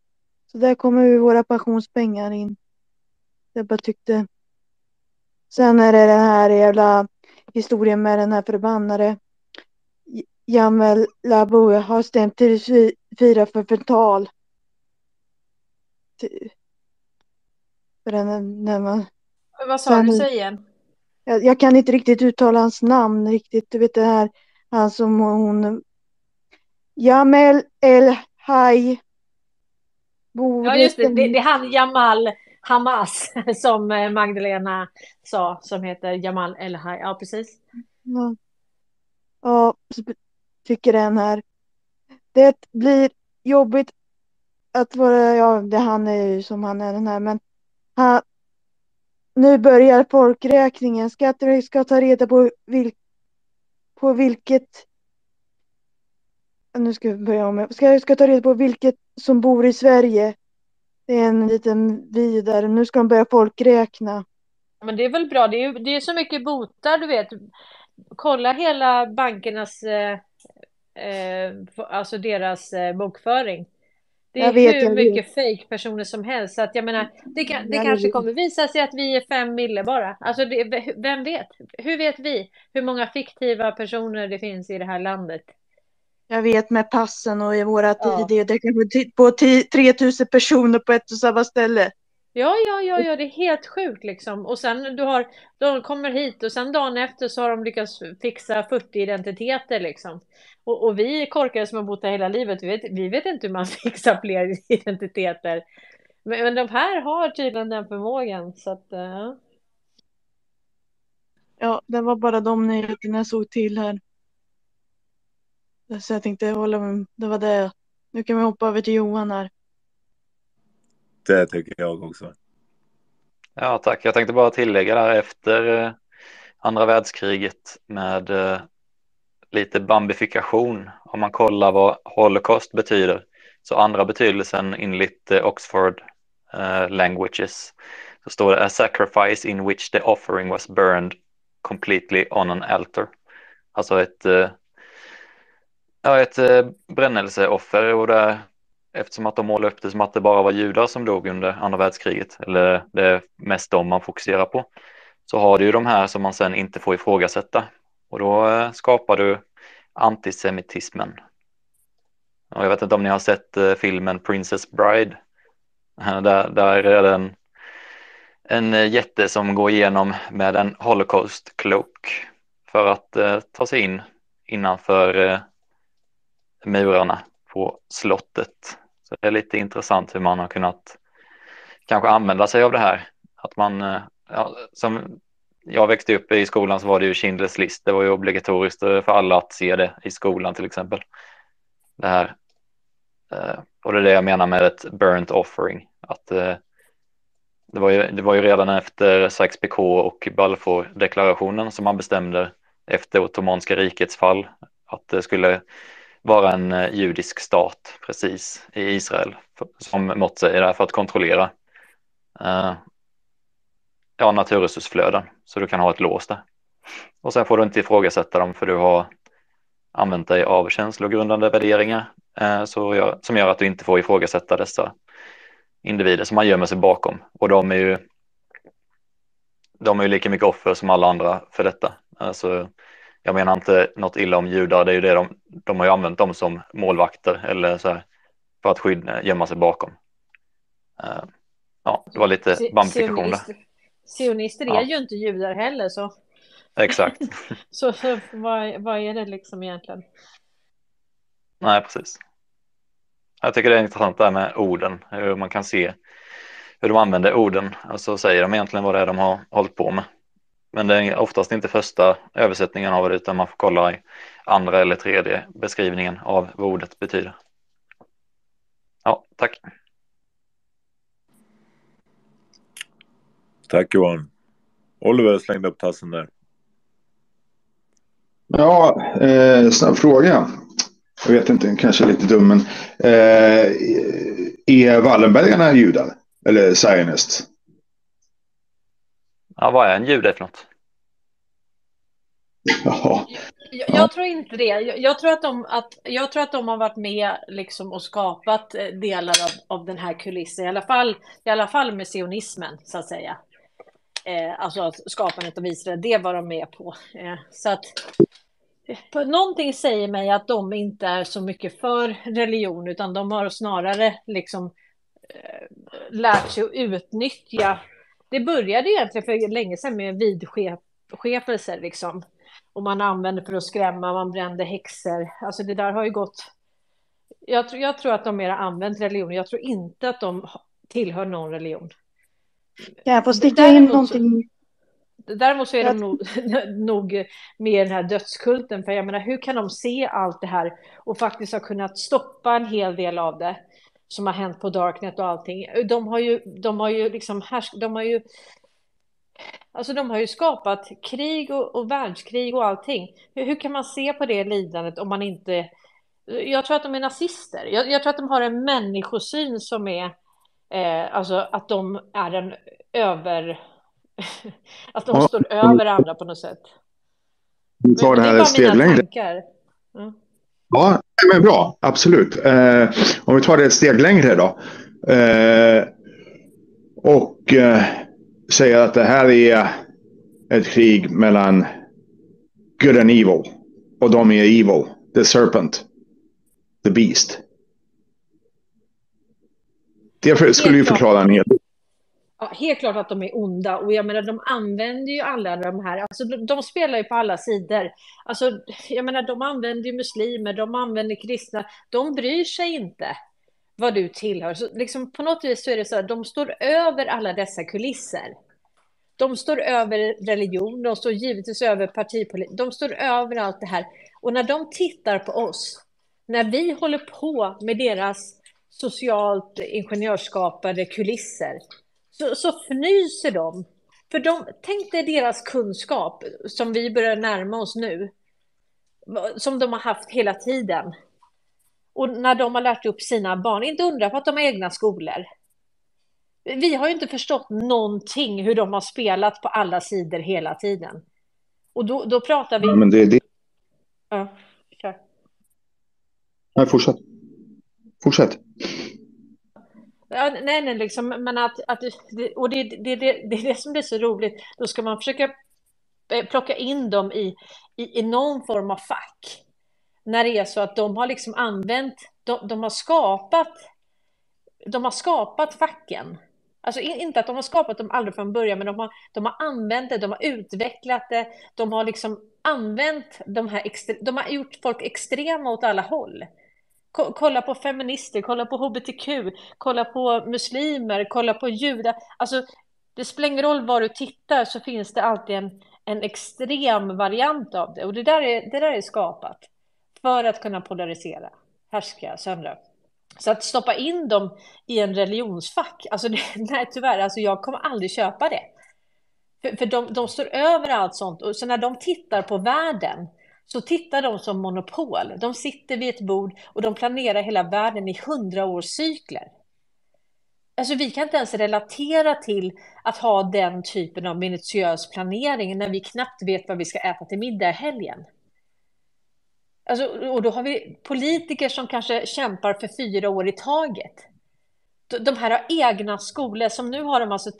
Så där kommer våra pensionspengar in. Jag bara tyckte. Sen är det den här jävla historien med den här förbannade Jamel Labou har stämt till fyra för förtal. För den, när man, Vad sa du, säg igen? Jag, jag, kan inte riktigt uttala hans namn riktigt. Du vet det här, han som hon... Jamel El Hay Ja, just det. det. Det är han Jamal Hamas som eh, Magdalena sa, som heter Jamal El-Haj. Ja, precis. Ja, ja tycker den här. Det blir jobbigt att vara, ja, det han är ju som han är den här, men han, nu börjar folkräkningen. Skatteverket ska ta reda på, vil, på vilket nu ska vi börja om. Ska, ska ta reda på vilket som bor i Sverige. Det är en liten vidare. Nu ska de börja folkräkna. Men det är väl bra. Det är, det är så mycket botar, du vet. Kolla hela bankernas, eh, eh, alltså deras eh, bokföring. Det är vet, hur mycket fake-personer som helst. Så att jag menar, det, kan, det kanske kommer visa sig att vi är fem mille bara. Alltså, det, vem vet? Hur vet vi hur många fiktiva personer det finns i det här landet? Jag vet med passen och i våra ja. tider, det kanske på 3000 personer på ett och samma ställe. Ja, ja, ja, ja, det är helt sjukt liksom. Och sen du har, de kommer hit och sen dagen efter så har de lyckats fixa 40 identiteter liksom. Och, och vi korkade som har bott här hela livet, vi vet, vi vet inte hur man fixar fler identiteter. Men, men de här har tydligen den förmågan så att. Uh... Ja, det var bara de nyheterna jag såg till här. Så jag tänkte hålla mig, det var det. Nu kan vi hoppa över till Johan här. Det tycker jag också. Ja, tack. Jag tänkte bara tillägga där efter eh, andra världskriget med eh, lite bambifikation. Om man kollar vad Holocaust betyder. Så andra betydelsen enligt eh, Oxford Languages Så står det a sacrifice in which the offering was burned completely on an altar. Alltså ett, eh, ja, ett eh, brännelseoffer och där eftersom att de målade upp det som att det bara var judar som dog under andra världskriget eller det är mest de man fokuserar på så har du ju de här som man sen inte får ifrågasätta och då eh, skapar du antisemitismen. Och jag vet inte om ni har sett eh, filmen Princess Bride. Där, där är det en, en jätte som går igenom med en Holocaust cloak för att eh, ta sig in innanför eh, murarna på slottet. Så det är lite intressant hur man har kunnat kanske använda sig av det här. Att man, eh, ja, som jag växte upp i skolan så var det ju Schindler's list. Det var ju obligatoriskt för alla att se det i skolan till exempel. Det här. Eh, och det är det jag menar med ett burnt offering. Att eh, det var, ju, det var ju redan efter Sykes-Picot och Balfour-deklarationen som man bestämde efter Ottomanska rikets fall att det skulle vara en eh, judisk stat precis i Israel som mått säger där för att kontrollera eh, ja, naturresursflöden så du kan ha ett lås där. Och sen får du inte ifrågasätta dem för du har använt dig av känslogrundande värderingar eh, så gör, som gör att du inte får ifrågasätta dessa individer som man gömmer sig bakom och de är ju de är ju lika mycket offer som alla andra för detta. Alltså, jag menar inte något illa om judar, det är ju det de, de har ju använt dem som målvakter eller så här för att skydda, gömma sig bakom. Uh, ja, det var lite bambifikation där. Sionister är ja. ju inte judar heller så. Exakt. så vad, vad är det liksom egentligen? Nej, precis. Jag tycker det är intressant det här med orden, hur man kan se hur de använder orden, alltså säger de egentligen vad det är de har hållit på med. Men det är oftast inte första översättningen av det utan man får kolla i andra eller tredje beskrivningen av vad ordet betyder. Ja, tack. Tack Johan. Oliver slängde upp tassen där. Ja, eh, snabb fråga. Jag vet inte, kanske lite dum, men eh, är Wallenbergarna judar? Eller zionist? Ja, vad är en jude för något? Ja. Jag, jag, tror inte det. Jag, jag, tror att de, att, jag tror att de har varit med liksom och skapat eh, delar av, av den här kulissen, i alla fall, i alla fall med sionismen, så att säga. Eh, alltså skapandet av Israel, det var de med på. Eh, så att på, någonting säger mig att de inte är så mycket för religion, utan de har snarare liksom eh, lärt sig att utnyttja det började egentligen för länge sedan med vidskepelser liksom. Och man använde för att skrämma, man brände häxor. Alltså det där har ju gått. Jag, tror, jag tror att de mer har använt religion. Jag tror inte att de tillhör någon religion. Kan jag få sticka in någonting? Däremot så är de nog, nog med den här dödskulten. För jag menar, hur kan de se allt det här och faktiskt ha kunnat stoppa en hel del av det? Som har hänt på Darknet och allting. De har ju, de har ju liksom härsk, de har ju Alltså de har ju skapat krig och, och världskrig och allting. Hur, hur, kan man se på det lidandet om man inte... Jag tror att de är nazister. Jag, jag tror att de har en människosyn som är... Eh, alltså att de är en över... att de ja. står över andra på något sätt. Vi tar det här ett steg längre. Mm. Ja, men bra. Absolut. Eh, om vi tar det ett steg längre då. Eh, och eh, säger att det här är ett krig mellan good and evil. Och de är evil. The serpent. The beast. Det skulle ju förklara en hel del. Ja, helt klart att de är onda och jag menar de använder ju alla de här, alltså de, de, spelar ju på alla sidor. Alltså jag menar de använder ju muslimer, de använder kristna, de bryr sig inte vad du tillhör. Så liksom på något vis så är det så att de står över alla dessa kulisser. De står över religion, de står givetvis över partipolitik, de står över allt det här. Och när de tittar på oss, när vi håller på med deras socialt ingenjörsskapade kulisser, så, så fnyser de. För de, tänk dig deras kunskap som vi börjar närma oss nu, som de har haft hela tiden. Och när de har lärt upp sina barn, inte undra på att de har egna skolor. Vi har ju inte förstått någonting hur de har spelat på alla sidor hela tiden. Och då, då pratar vi... Ja, men det är det. Ja, kör. Nej, fortsätt. Fortsätt. Ja, nej, nej, liksom, men att, att och det, det, det, det är det som blir så roligt. Då ska man försöka eh, plocka in dem i, i, i någon form av fack. När det är så att de har liksom använt, de, de har skapat, de har skapat facken. Alltså inte att de har skapat dem aldrig från början, men de har, de har använt det, de har utvecklat det, de har liksom använt de här, extre, de har gjort folk extrema åt alla håll. Kolla på feminister, kolla på hbtq, kolla på muslimer, kolla på judar. Alltså, det spelar ingen roll var du tittar så finns det alltid en, en extrem variant av det. Och det där, är, det där är skapat för att kunna polarisera, härska, söndra. Så att stoppa in dem i en religionsfack, alltså det, nej tyvärr, alltså jag kommer aldrig köpa det. För, för de, de står över allt sånt och så när de tittar på världen så tittar de som monopol. De sitter vid ett bord och de planerar hela världen i hundraårscykler. Alltså vi kan inte ens relatera till att ha den typen av minutiös planering när vi knappt vet vad vi ska äta till middag i helgen. Alltså, och då har vi politiker som kanske kämpar för fyra år i taget. De här har egna skolor, som nu har de alltså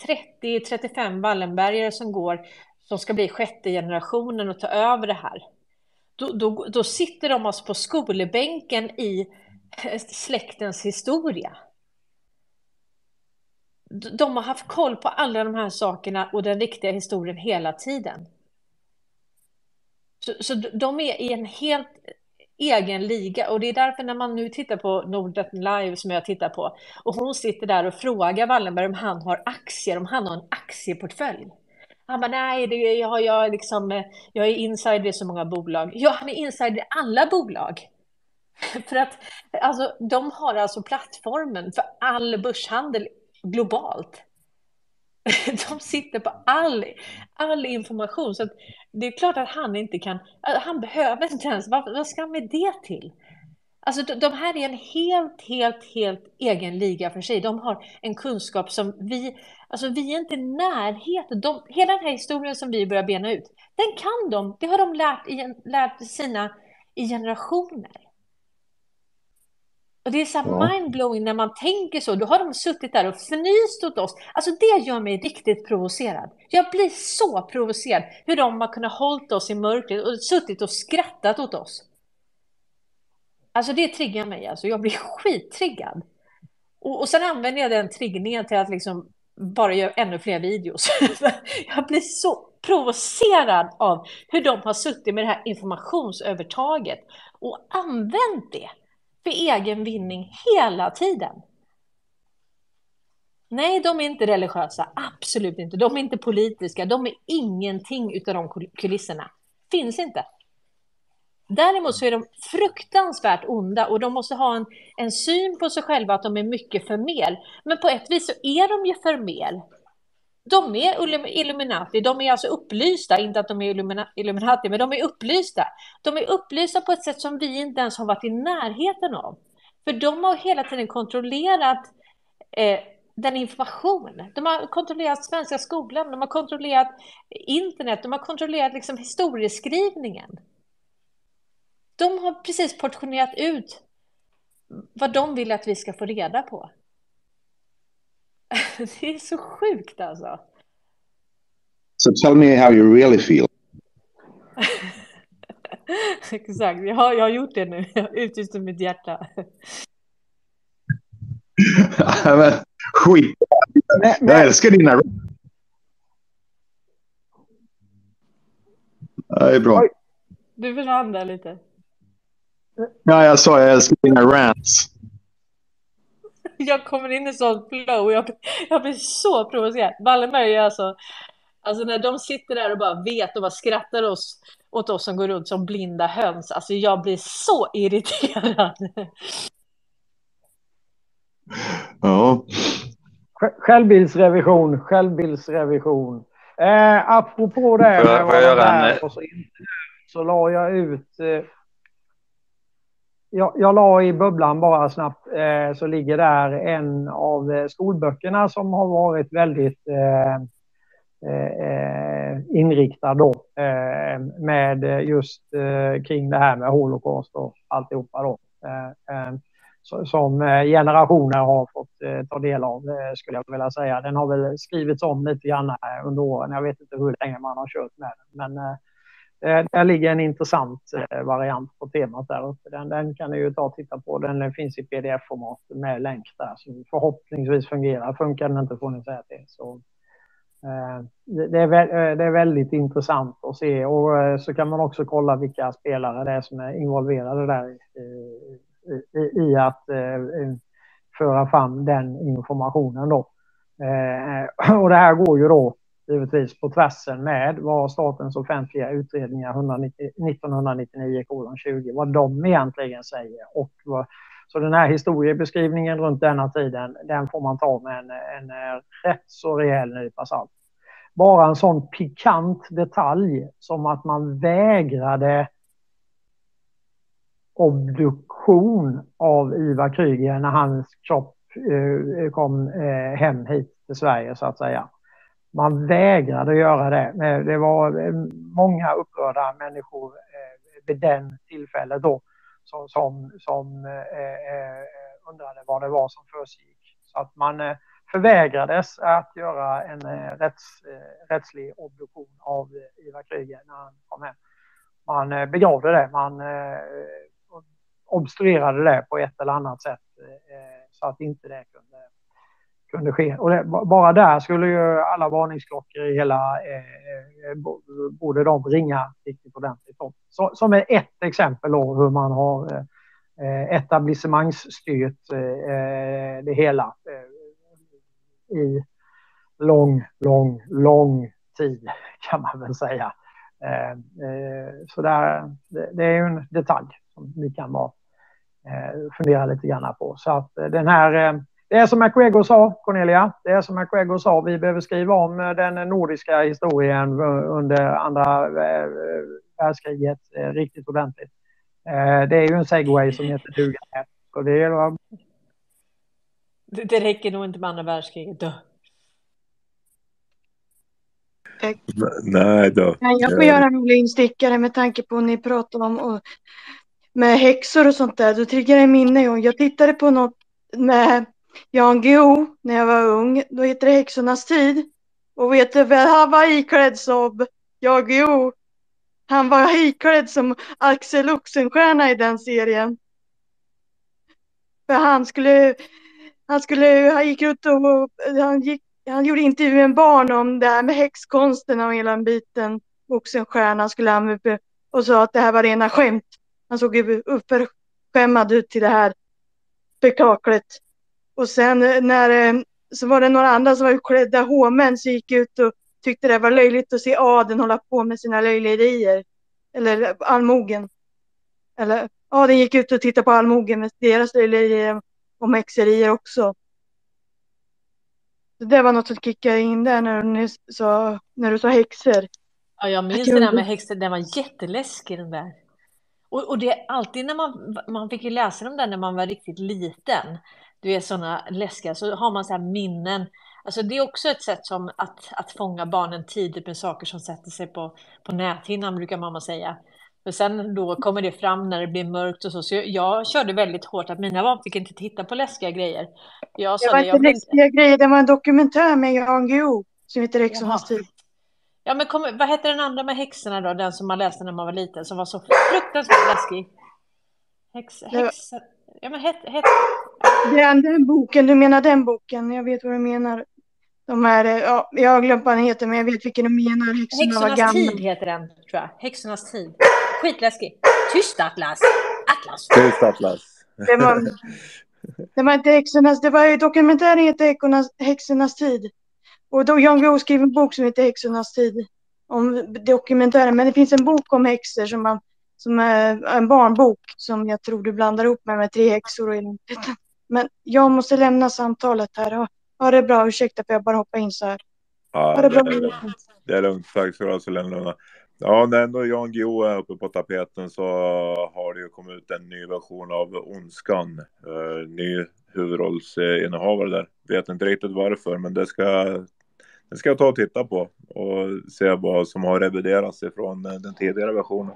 30-35 Wallenbergare som går, som ska bli sjätte generationen och ta över det här. Då, då, då sitter de alltså på skolbänken i släktens historia. De har haft koll på alla de här sakerna och den riktiga historien hela tiden. Så, så de är i en helt egen liga och det är därför när man nu tittar på Nordnet Live som jag tittar på och hon sitter där och frågar Wallenberg om han har aktier, om han har en aktieportfölj. Han bara, nej, det, jag, har, jag, liksom, jag är insider i så många bolag. Ja, han är insider i alla bolag. För att alltså, de har alltså plattformen för all börshandel globalt. De sitter på all, all information. Så det är klart att han inte kan, han behöver inte ens, vad, vad ska han med det till? Alltså de, här är en helt, helt, helt egen liga för sig. De har en kunskap som vi, alltså vi är inte i närheten. De, hela den här historien som vi börjar bena ut, den kan de. Det har de lärt, i, lärt sina i generationer. Och det är så ja. mindblowing när man tänker så. Då har de suttit där och fnyst åt oss. Alltså det gör mig riktigt provocerad. Jag blir så provocerad hur de har kunnat hålla oss i mörkret och suttit och skrattat åt oss. Alltså det triggar mig, alltså. jag blir skittriggad. Och, och sen använder jag den triggningen till att liksom bara göra ännu fler videos. jag blir så provocerad av hur de har suttit med det här informationsövertaget och använt det för egen vinning hela tiden. Nej, de är inte religiösa, absolut inte. De är inte politiska, de är ingenting utav de kulisserna. Finns inte. Däremot så är de fruktansvärt onda och de måste ha en, en syn på sig själva att de är mycket för mer. Men på ett vis så är de ju för mer. De är Illuminati, de är alltså upplysta, inte att de är Illuminati, men de är upplysta. De är upplysta på ett sätt som vi inte ens har varit i närheten av. För de har hela tiden kontrollerat eh, den information. De har kontrollerat svenska skolan, de har kontrollerat internet, de har kontrollerat liksom historieskrivningen. De har precis portionerat ut vad de vill att vi ska få reda på. Det är så sjukt alltså. So tell me how you really feel. Exakt, jag har, jag har gjort det nu. Jag har utlyst mitt hjärta. men, skit Jag älskar dina Det är bra. Du försvann där lite. Ja, jag sa jag älskar dina rants. Jag kommer in i sånt flow. Jag, jag blir så provocerad. Wallenberg är alltså... Alltså när de sitter där och bara vet och bara skrattar oss, åt oss som går runt som blinda höns. Alltså jag blir så irriterad. Ja. Självbildsrevision, självbildsrevision. Eh, apropå det. Får jag, får jag göra en... Så, så la jag ut eh, jag, jag la i bubblan bara snabbt, eh, så ligger där en av eh, skolböckerna som har varit väldigt eh, eh, eh, inriktad då eh, med just eh, kring det här med Holocaust och alltihopa då. Eh, som generationer har fått ta del av skulle jag vilja säga. Den har väl skrivits om lite grann under åren. Jag vet inte hur länge man har kört med den. Men Eh, Eh, där ligger en intressant eh, variant på temat där uppe. Den, den kan ni ju ta och titta på. Den eh, finns i pdf-format med länk där som förhoppningsvis fungerar. Funkar den inte får ni säga till. Så, det, är, det är väldigt intressant att se och så kan man också kolla vilka spelare det är som är involverade där i, i, i att föra fram den informationen då. Och det här går ju då givetvis på tvärsen med vad Statens offentliga utredningar 1999-20, vad de egentligen säger. Och vad, så den här historiebeskrivningen runt denna tiden, den får man ta med en, en rätt så rejäl nypa salt. Bara en sån pikant detalj som att man vägrade obduktion av Ivar Kryger när hans kropp eh, kom eh, hem hit till Sverige så att säga man vägrade göra det. Eh, det var eh, många upprörda människor eh, vid den tillfället då som, som, som eh, undrade vad det var som försiggick. Så att man förvägrades att göra en rätts, rättslig obduktion av Ivar Kryger när han kom hem. Man begravde det, man obstruerade det på ett eller annat sätt så att inte det kunde kunde ske. Och det, bara där skulle ju alla varningsklockor i hela, eh, eh borde de ringa riktigt ordentligt om. Så, som är ett exempel då hur man har eh, eh etablissemangsstyrt eh, eh, det hela eh, i lång, lång, lång tid kan man väl säga. Eh, eh, så där, det, det är ju en detalj som ni kan bara fundera lite grann på. Så att den här det är som McGregor sa, Cornelia, det är som McGregor sa, vi behöver skriva om eh, den nordiska historien under andra eh, världskriget eh, riktigt ordentligt. Det är ju en segway som heter duga. Så det, är... det räcker nog inte med andra världskriget då. Nej då. Jag får göra en rolig instickare med tanke på ni pratar om och med häxor och sånt där. Då triggar det minne. Jag tittade på något med Jan Guillou när jag var ung. Då hette det Häxornas tid. Och vet du vem han var iklädd som? Jan Guillou. Han var iklädd som Axel Oxenstierna i den serien. För han skulle, han skulle, han gick ut och han, gick, han gjorde intervju med barn om det här med häxkonsten och hela den biten. Oxenstierna skulle han upp och sa att det här var rena skämt. Han såg ju uppförskämmad ut till det här spektaklet. Och sen eh, när eh, så var det några andra som var utklädda hovmän som gick ut och tyckte det var löjligt att se adeln hålla på med sina löjligheter. Eller allmogen. Eller adeln gick ut och tittade på allmogen med deras löjligheter och häxerier också. Så det var något som kickade in där när du sa, när du sa häxor. Ja, jag minns det där med häxor. Den var jätteläskig den där. Och, och det är alltid när man, man fick ju läsa om den när man var riktigt liten du är sådana läskiga, så har man så här minnen. Alltså det är också ett sätt som att, att fånga barnen tidigt med saker som sätter sig på, på näthinnan, brukar mamma säga. Och sen då kommer det fram när det blir mörkt och så. Så jag körde väldigt hårt att mina barn fick inte titta på läskiga grejer. Jag det var inte läskiga inte... grejer, det var en dokumentär med Jan Guillou som heter Häxornas tid. Ja, men kom, vad hette den andra med häxorna då? Den som man läste när man var liten, som var så fruktansvärt läskig. Häx, häx, ja, men het, het, den, den boken, du menar den boken? Jag vet vad du menar. De här, ja, jag har glömt vad den heter, men jag vet vilken du menar. Häxorna Häxornas tid heter den, tror jag. Häxornas tid. Skitläskig. Tyst Atlas! Atlas! Tyst Atlas! Det var, det var inte häxornas, det var ju dokumentären heter Häxornas tid. Och då Jan Guillou skrev en bok som heter Häxornas tid. Om dokumentären, men det finns en bok om häxor som, man, som är en barnbok som jag tror du blandar ihop med, med tre häxor och en men jag måste lämna samtalet här. Ha, ha det bra. Ursäkta för jag bara hoppar in så här. Ja, ha det, bra. Det är, det är lugnt. Tack ska du ha så länge. Ja, när ändå Jan Guillou är uppe på tapeten så har det ju kommit ut en ny version av Ondskan. Uh, ny huvudrollsinnehavare där. Vet inte riktigt varför, men det ska, det ska jag ta och titta på och se vad som har reviderats ifrån den tidigare versionen.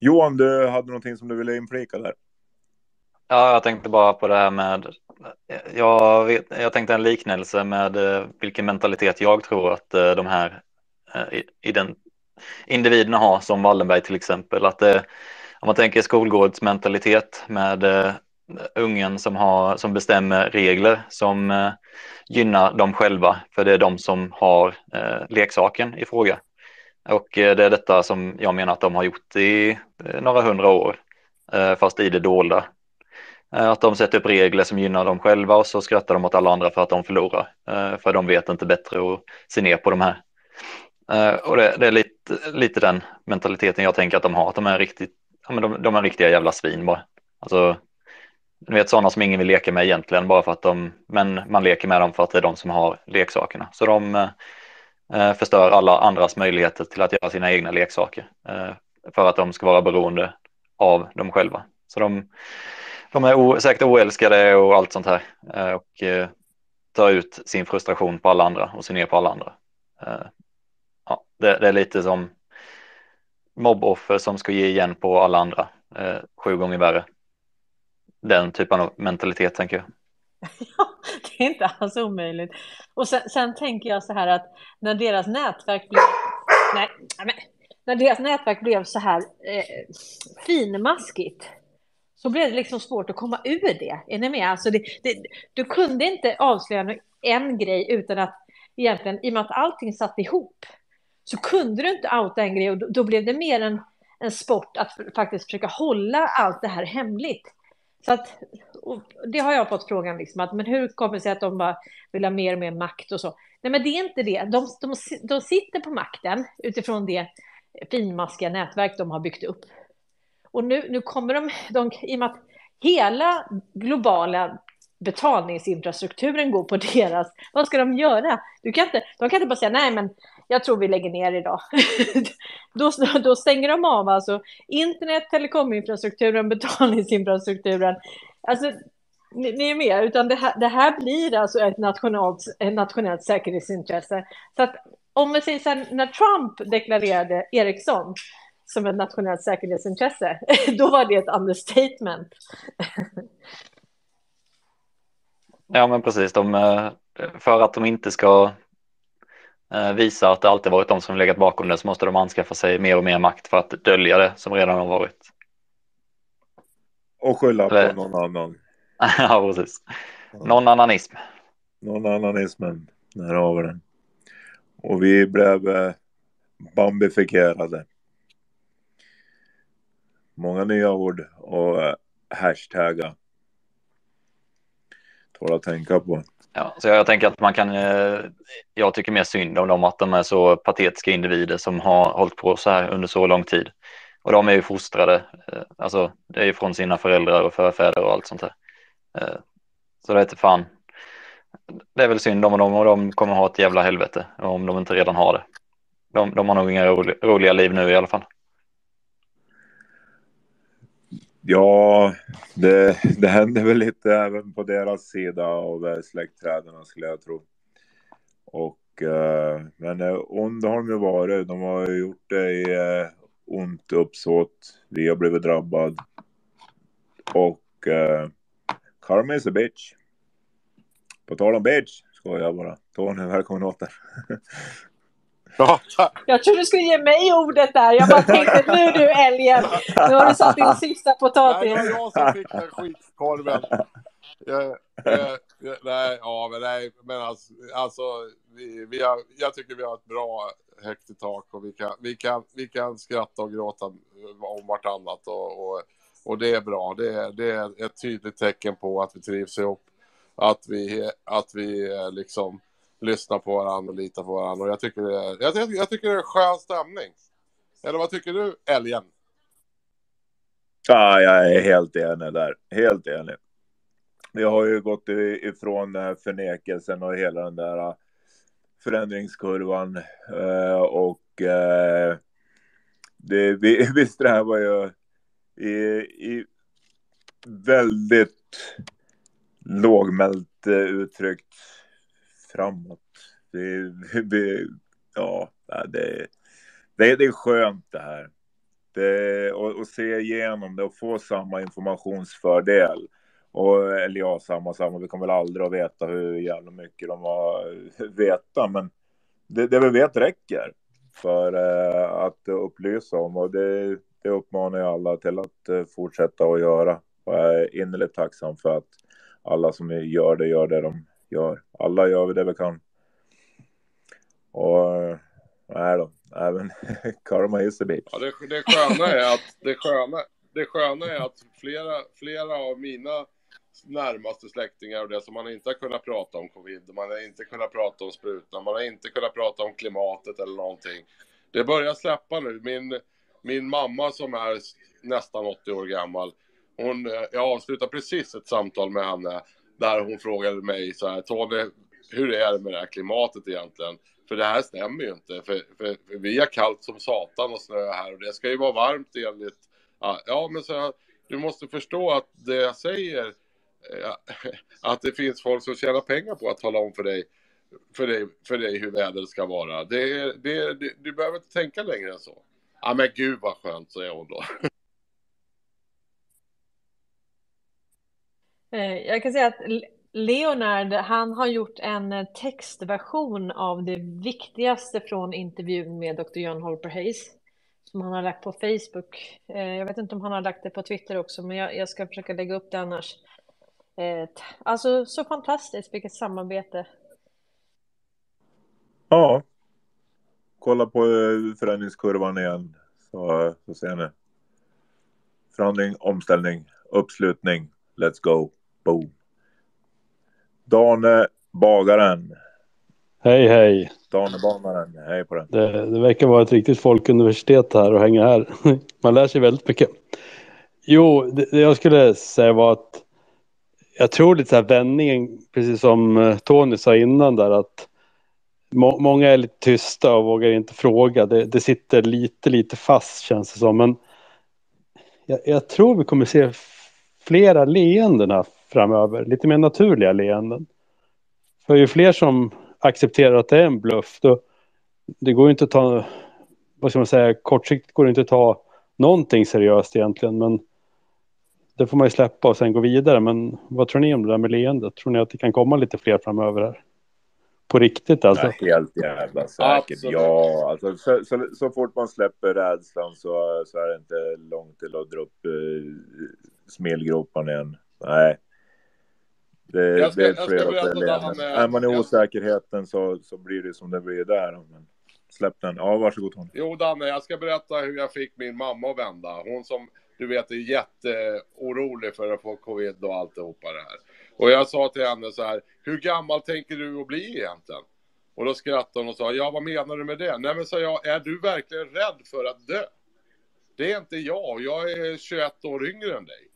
Johan, du hade någonting som du ville inflika där. Ja, jag tänkte bara på det här med. Jag, vet, jag tänkte en liknelse med eh, vilken mentalitet jag tror att eh, de här eh, i den, individerna har, som Wallenberg till exempel. Att det, om man tänker skolgårdsmentalitet med ungen som, har, som bestämmer regler som gynnar dem själva, för det är de som har leksaken i fråga. Och det är detta som jag menar att de har gjort i några hundra år, fast i det dolda. Eh, att de sätter upp regler som gynnar dem själva och så skrattar de åt alla andra för att de förlorar. Eh, för de vet inte bättre och ser ner på de här. Eh, och det, det är lite, lite den mentaliteten jag tänker att de har, att de är riktigt, ja, men de, de är riktiga jävla svin bara. Alltså, du vet sådana som ingen vill leka med egentligen bara för att de, men man leker med dem för att det är de som har leksakerna. Så de eh, förstör alla andras möjligheter till att göra sina egna leksaker eh, för att de ska vara beroende av dem själva. Så de, de är säkert oälskade och allt sånt här eh, och eh, tar ut sin frustration på alla andra och ser ner på alla andra. Eh, ja, det, det är lite som mobboffer som ska ge igen på alla andra sju gånger värre. Den typen av mentalitet tänker jag. Ja, det är inte alls omöjligt. Och sen, sen, tänker jag så här att när deras nätverk blev, nej, när deras nätverk blev så här eh, finmaskigt så blev det liksom svårt att komma ur det. Är ni med? Alltså det, det, du kunde inte avslöja en grej utan att egentligen, i och med att allting satt ihop, så kunde du inte outa en grej och då, då blev det mer en, en sport att faktiskt försöka hålla allt det här hemligt. Så att, det har jag fått frågan, liksom, att, men hur kommer det sig att de bara vill ha mer och mer makt och så? Nej, men det är inte det. De, de, de sitter på makten utifrån det finmaskiga nätverk de har byggt upp. Och nu, nu kommer de, de, i och med att hela globala betalningsinfrastrukturen går på deras, vad ska de göra? Du kan inte, de kan inte bara säga nej men jag tror vi lägger ner idag. då, då stänger de av alltså internet, telekominfrastrukturen, betalningsinfrastrukturen. Alltså, ni, ni är med, utan det här, det här blir alltså ett nationellt, ett nationellt säkerhetsintresse. Så att om vi säger så här, när Trump deklarerade Ericsson som ett nationellt säkerhetsintresse, då var det ett understatement. Ja, men precis. De, eh, för att de inte ska eh, visa att det alltid varit de som legat bakom det så måste de anskaffa sig mer och mer makt för att dölja det som redan har varit. Och skylla på någon annan. ja, precis. Någon annanism. Någon annanismen, där har vi den. Och vi blev eh, bambifikerade. Många nya ord och eh, hashtaggar. hashtagga. Tål att tänka på. Ja, så jag tänker att man kan, eh, jag tycker mer synd om dem att de är så patetiska individer som har hållit på så här under så lång tid. Och de är ju fostrade, eh, alltså det är ju från sina föräldrar och förfäder och allt sånt där. Så det är inte fan. Det är väl synd om dem och de kommer ha ett jävla helvete om de inte redan har det. De, de har nog inga roliga liv nu i alla fall. Ja, det, det händer väl lite även på deras sida av eh, släktträden skulle jag tro. Och, eh, men onda ond har de ju varit. De har ju gjort det i eh, ont uppsåt. Vi har blivit drabbad. Och eh, karma is a bitch. På tal om bitch, skojar jag bara. Tony, välkommen åter. Jag trodde du skulle ge mig ordet där. Jag bara tänkte, nu du älgen. Nu har du satt din sista potatis. Nej, det var jag som fick den skitkorven. Jag, jag, jag, nej, ja, men nej, men alltså, alltså vi, vi har, jag tycker vi har ett bra högt i tak och vi kan, vi kan, vi kan skratta och gråta om vartannat och, och, och det är bra. Det är, det är ett tydligt tecken på att vi trivs ihop. Att vi, att vi liksom lyssna på varandra och lita på varandra. Och jag tycker, det är, jag, jag tycker det är en skön stämning. Eller vad tycker du, Älgen? Ja, jag är helt enig där. Helt enig. Vi har ju gått ifrån förnekelsen och hela den där äh, förändringskurvan äh, och äh, det, vi, vi strävar ju i, i väldigt lågmält uttryckt framåt. Det, det, ja, det, det, det är skönt det här. Det, och, och se igenom det och få samma informationsfördel. Och, eller ja, samma, samma. Vi kommer väl aldrig att veta hur jävla mycket de har veta, men det, det vi vet räcker för eh, att upplysa om och det, det uppmanar jag alla till att eh, fortsätta att göra. Och jag är innerligt tacksam för att alla som gör det gör det de gör. Alla gör vi det vi kan. Och nej då, även karma is a bitch. Ja, det, det sköna är att det sköna, det sköna är att flera, flera av mina närmaste släktingar och det som man inte har kunnat prata om covid, man har inte kunnat prata om sprutan, man har inte kunnat prata om klimatet eller någonting. Det börjar släppa nu. Min, min mamma som är nästan 80 år gammal, hon, eh, jag avslutade precis ett samtal med henne där hon frågade mig så här, Tony, hur är det med det här klimatet egentligen? För det här stämmer ju inte, för, för, för vi har kallt som satan och snö här och det ska ju vara varmt enligt, ja men så här, du måste förstå att det jag säger eh, att det finns folk som tjänar pengar på att tala om för dig, för dig, för dig hur vädret ska vara. Det, det, det, du behöver inte tänka längre än så. Ja men gud vad skönt, säger hon då. Eh, jag kan säga att Leonard, han har gjort en eh, textversion av det viktigaste från intervjun med Dr. John Holper Hayes som han har lagt på Facebook. Eh, jag vet inte om han har lagt det på Twitter också, men jag, ska försöka lägga upp det annars. Alltså så fantastiskt, vilket samarbete. Ja. Kolla på förändringskurvan igen så, så ser ni. Förhandling, omställning, uppslutning. Let's go. Boom. Dane Bagaren. Hej hej. Dane Bagaren, hej på den. Det, det verkar vara ett riktigt folkuniversitet här och hänga här. Man lär sig väldigt mycket. Jo, det, det jag skulle säga var att jag tror lite så här vändningen, precis som eh, Tony sa innan där att må, många är lite tysta och vågar inte fråga. Det, det sitter lite, lite fast känns det som. Men jag, jag tror vi kommer se flera leenden framöver, lite mer naturliga leenden. För ju fler som accepterar att det är en bluff, då det går ju inte att ta, vad ska man säga, kortsiktigt går det inte att ta någonting seriöst egentligen, men det får man ju släppa och sen gå vidare. Men vad tror ni om det där med leendet? Tror ni att det kan komma lite fler framöver här? På riktigt alltså? Nej, helt jävla säkert. Absolut. Ja, alltså så, så, så, fort man släpper rädslan så, så är det inte långt till att dra upp eh, smelgropan igen. Nej. Det, jag ska, det är jag ska Är man i osäkerheten så, så blir det som det blir där. Men släpp den. Ja, varsågod Tony. Jo, Danne, jag ska berätta hur jag fick min mamma att vända. Hon som du vet, är jätteorolig för att få covid och alltihopa det här. Och jag sa till henne så här, hur gammal tänker du att bli egentligen? Och då skrattade hon och sa, ja vad menar du med det? Nej men sa jag, är du verkligen rädd för att dö? Det är inte jag, jag är 21 år yngre än dig.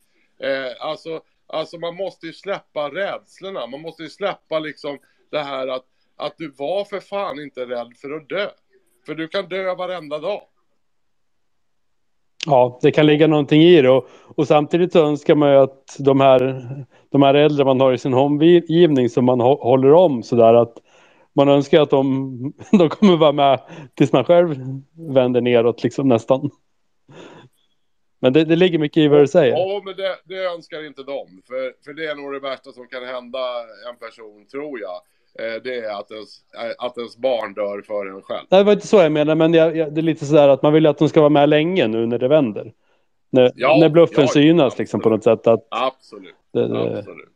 Eh, alltså, alltså man måste ju släppa rädslorna, man måste ju släppa liksom det här att, att du var för fan inte rädd för att dö. För du kan dö varenda dag. Ja, det kan ligga någonting i det och, och samtidigt så önskar man ju att de här, de här äldre man har i sin omgivning som man håller om sådär att man önskar att de, de kommer vara med tills man själv vänder neråt liksom nästan. Men det, det ligger mycket i vad du säger. Ja, men det, det önskar inte de. För, för det är nog det värsta som kan hända en person, tror jag. Eh, det är att ens, eh, att ens barn dör för en själv. Nej, det var inte så jag menade, men jag, jag, det är lite sådär att man vill att de ska vara med länge nu när det vänder. När, ja, när bluffen ja, synas absolut. liksom på något sätt. Att absolut. Det, det... absolut.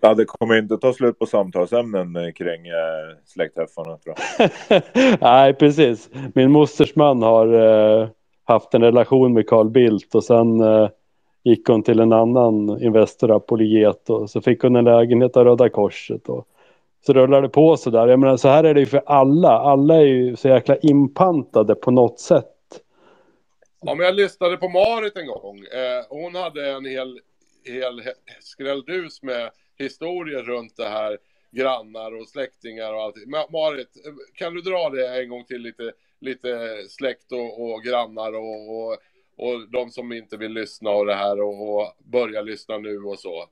Ja, det kommer inte ta slut på samtalsämnen kring eh, släktträffarna tror jag. Nej, precis. Min mosters man har eh, haft en relation med Carl Bildt och sen eh, gick hon till en annan Investor Apologet och så fick hon en lägenhet av Röda Korset. Och, så rullar det på så där. Jag menar så här är det ju för alla. Alla är ju så jäkla inpantade på något sätt. Ja, men jag lyssnade på Marit en gång. Eh, hon hade en hel, hel skrälldus med historier runt det här grannar och släktingar och allt. Marit, eh, kan du dra det en gång till lite, lite släkt och, och grannar och, och, och de som inte vill lyssna och det här och, och börja lyssna nu och så?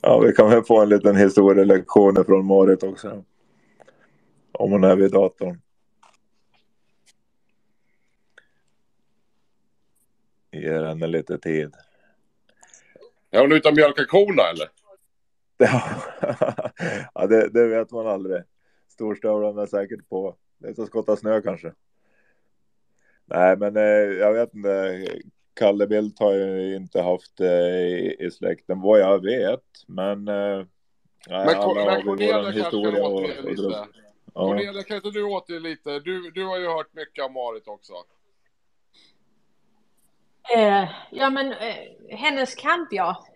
Ja, vi kan väl få en liten historielektion från Marit också. Om hon är vid datorn. Ger henne lite tid. Är hon ute och mjölkar korna eller? ja, det, det vet man aldrig. Storstövlarna är säkert på. Det är så skotta snö kanske. Nej, men eh, jag vet inte. Kalle Bildt har ju inte haft det i, i släkten vad jag vet. Men, eh, men, alla men har vi vår historia och, och, och. Ja. Cornelia, kan inte du återge lite? Du, du har ju hört mycket av Marit också. Eh, ja, men eh, hennes kamp, ja.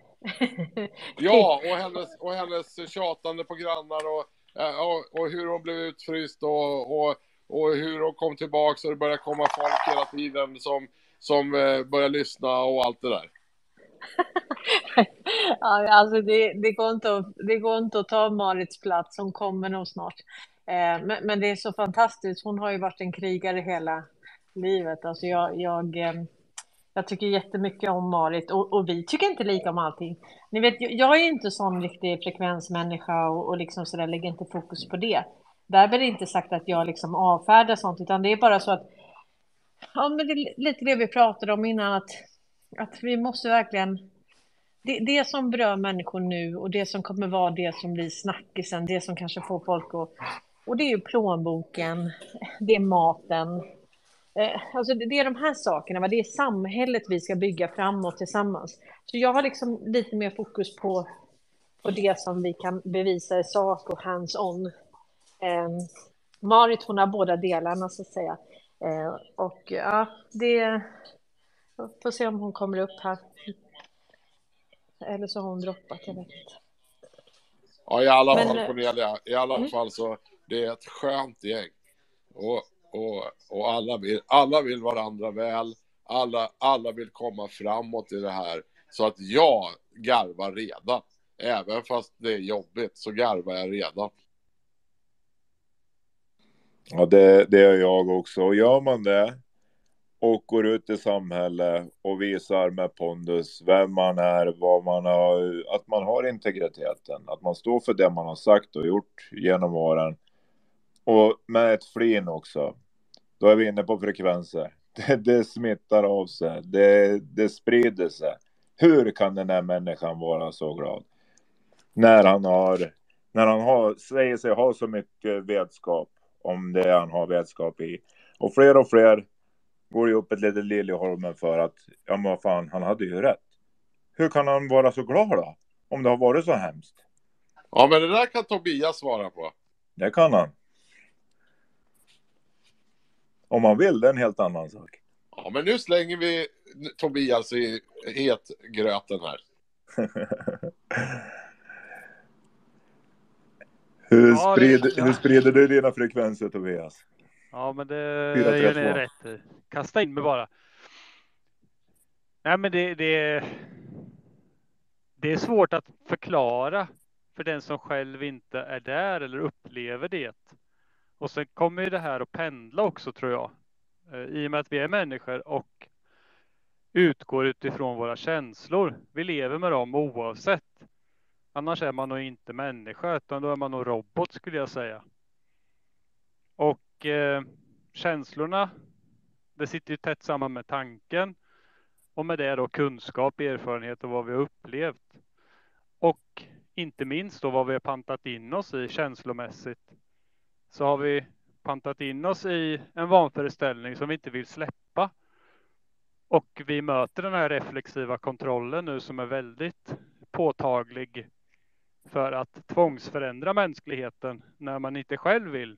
ja, och hennes, och hennes tjatande på grannar och, eh, Eh, och, och hur hon blev utfryst och, och, och hur hon kom tillbaka och det började komma folk hela tiden som, som eh, började lyssna och allt det där. ja, alltså det, det, går inte att, det går inte att ta Marits plats, hon kommer nog snart. Eh, men, men, det är så fantastiskt, hon har ju varit en krigare hela livet. Alltså jag, jag, eh, jag tycker jättemycket om Marit och, och, vi tycker inte lika om allting. Ni vet, jag är inte sån riktig frekvensmänniska och, och liksom så där, lägger inte fokus på det. Därmed är det inte sagt att jag liksom avfärdar sånt, utan det är bara så att ja, men det är lite det vi pratade om innan, att, att vi måste verkligen det, det som berör människor nu och det som kommer vara det som blir snackisen, det som kanske får folk att... Och det är ju plånboken, det är maten, alltså det, är de här sakerna, det är samhället vi ska bygga framåt tillsammans. Så jag har liksom lite mer fokus på, på det som vi kan bevisa i sak och hands-on. Eh, Marit hon har båda delarna så att säga. Eh, och ja, det... Får se om hon kommer upp här. Eller så har hon droppat, jag vet inte. Ja, i alla Men, fall Cornelia, i alla mm. fall så det är ett skönt gäng. Och och, och alla, vill, alla vill varandra väl. Alla, alla vill komma framåt i det här. Så att jag garvar redan. Även fast det är jobbigt så garvar jag redan. Ja, det, det är jag också. Och gör man det och går ut i samhället och visar med pondus vem man är, vad man har, att man har integriteten, att man står för det man har sagt och gjort genom åren. Och med ett flin också. Då är vi inne på frekvenser. Det, det smittar av sig. Det, det sprider sig. Hur kan den här människan vara så glad? När han har, när han har, säger sig ha så mycket vetskap om det han har vetskap i. Och fler och fler går ju upp ett litet Liljeholmen för att, ja men vad fan, han hade ju rätt. Hur kan han vara så glad då? Om det har varit så hemskt. Ja, men det där kan Tobias svara på. Det kan han. Om man vill, det är en helt annan sak. Ja, men nu slänger vi Tobias i hetgröten här. hur, ja, sprider, ja. hur sprider du dina frekvenser, Tobias? Ja, men det gör ni rätt. Kasta in mig bara. Nej, men det, det, det är svårt att förklara för den som själv inte är där eller upplever det. Och sen kommer ju det här att pendla också tror jag. Eh, I och med att vi är människor och utgår utifrån våra känslor. Vi lever med dem oavsett. Annars är man nog inte människa utan då är man nog robot skulle jag säga. Och eh, känslorna, det sitter ju tätt samman med tanken och med det då kunskap, erfarenhet och vad vi har upplevt. Och inte minst då vad vi har pantat in oss i känslomässigt så har vi pantat in oss i en vanföreställning som vi inte vill släppa. Och vi möter den här reflexiva kontrollen nu som är väldigt påtaglig för att tvångsförändra mänskligheten när man inte själv vill.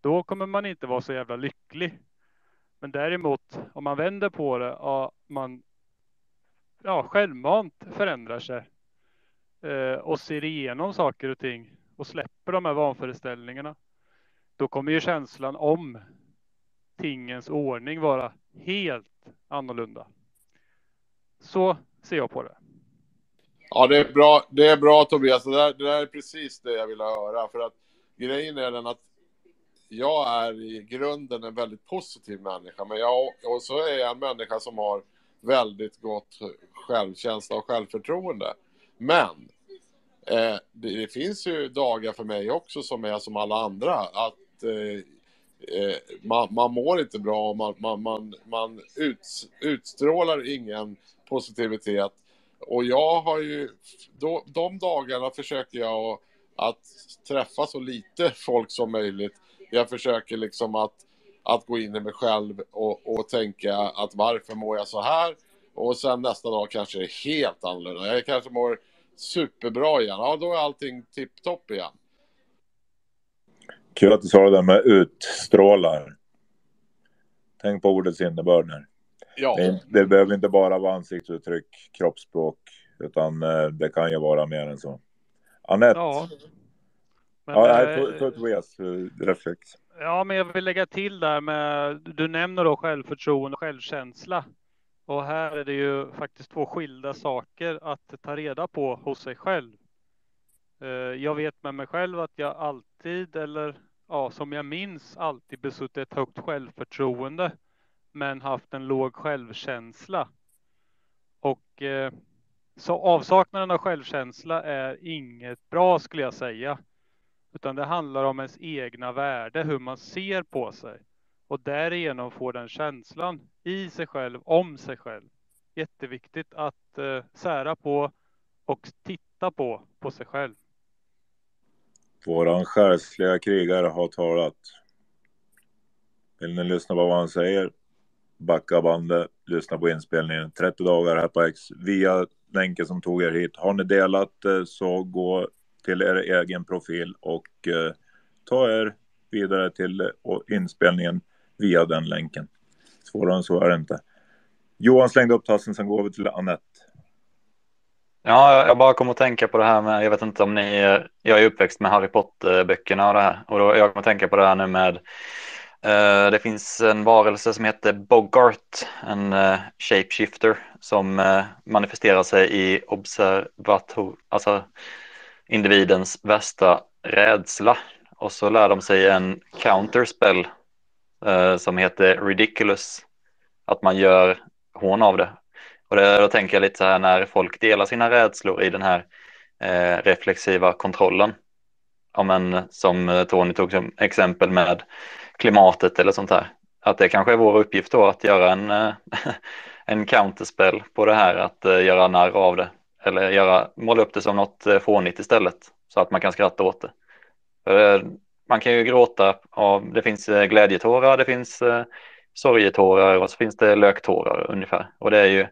Då kommer man inte vara så jävla lycklig. Men däremot om man vänder på det och man ja, självmant förändrar sig eh, och ser igenom saker och ting och släpper de här vanföreställningarna då kommer ju känslan om tingens ordning vara helt annorlunda. Så ser jag på det. Ja, det är bra, det är bra Tobias. Det där, det där är precis det jag vill höra. För att grejen är den att jag är i grunden en väldigt positiv människa. Men jag, och så är jag en människa som har väldigt gott självkänsla och självförtroende. Men eh, det, det, finns ju dagar för mig också som är som alla andra. Att Eh, eh, man, man mår inte bra och man, man, man, man ut, utstrålar ingen positivitet. Och jag har ju, då, de dagarna försöker jag att träffa så lite folk som möjligt. Jag försöker liksom att, att gå in i mig själv och, och tänka att varför mår jag så här? Och sen nästa dag kanske det är helt annorlunda. Jag kanske mår superbra igen. Ja, då är allting tipptopp igen. Kul att du sa det där med utstrålar. Tänk på ordets innebörd här. Ja. Det, det behöver inte bara vara ansiktsuttryck, kroppsspråk, utan eh, det kan ju vara mer än så. Anette. Ja. Men, ja, eh, nej, Tobias, reflekt. Ja, men jag vill lägga till där med, du nämner då självförtroende och självkänsla. Och här är det ju faktiskt två skilda saker att ta reda på hos sig själv. Eh, jag vet med mig själv att jag alltid, eller ja, som jag minns, alltid besuttit ett högt självförtroende, men haft en låg självkänsla. Och eh, så avsaknaden av självkänsla är inget bra skulle jag säga. Utan det handlar om ens egna värde, hur man ser på sig. Och därigenom får den känslan i sig själv, om sig själv. Jätteviktigt att eh, sära på och titta på, på sig själv. Våran själsliga krigare har talat. Vill ni lyssna på vad han säger? Backa bandet, lyssna på inspelningen. 30 dagar här på X via länken som tog er hit. Har ni delat eh, så gå till er egen profil och eh, ta er vidare till eh, inspelningen via den länken. Svårare än så är det inte. Johan slängde upp tassen, sen går vi till Annette. Ja, jag bara kom att tänka på det här med, jag vet inte om ni, jag är uppväxt med Harry Potter-böckerna och det här. Och då, jag kom att tänka på det här nu med, eh, det finns en varelse som heter Bogart, en eh, shapeshifter som eh, manifesterar sig i observator, alltså individens värsta rädsla. Och så lär de sig en counterspell eh, som heter ridiculous. Att man gör hån av det. Och det, då tänker jag lite så här när folk delar sina rädslor i den här eh, reflexiva kontrollen. Ja, men, som eh, Tony tog som exempel med klimatet eller sånt här. Att det kanske är vår uppgift då att göra en, eh, en counterspel på det här, att eh, göra narr av det. Eller göra, måla upp det som något eh, fånigt istället. Så att man kan skratta åt det. För, eh, man kan ju gråta av, det finns glädjetårar, det finns sorgetårar och så finns det löktårar ungefär. Och det är ju,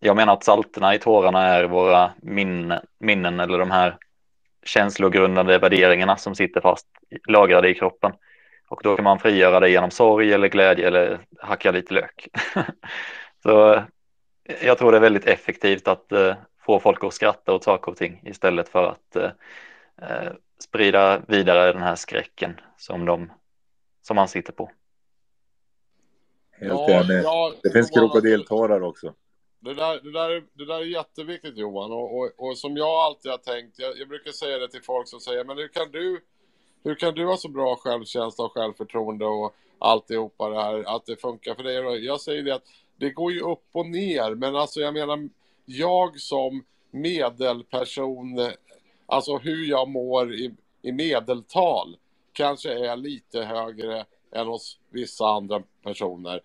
jag menar att salterna i tårarna är våra minnen, minnen eller de här känslogrundade värderingarna som sitter fast lagrade i kroppen. Och då kan man frigöra det genom sorg eller glädje eller hacka lite lök. så eh, jag tror det är väldigt effektivt att uh, få folk att skratta åt saker och ting istället för att uh, sprida vidare den här skräcken som, de, som man sitter på. Helt Ja, enig. det finns krokodiltårar också. Det där, det, där, är- det där är jätteviktigt Johan och, och, och som jag alltid har tänkt, jag, jag brukar säga det till folk som säger men hur kan du hur kan du ha så bra självkänsla och självförtroende och alltihopa det här, att det funkar för dig? Jag säger det att det går ju upp och ner, men alltså jag menar, jag som medelperson, alltså hur jag mår i, i medeltal, kanske är lite högre än hos vissa andra personer.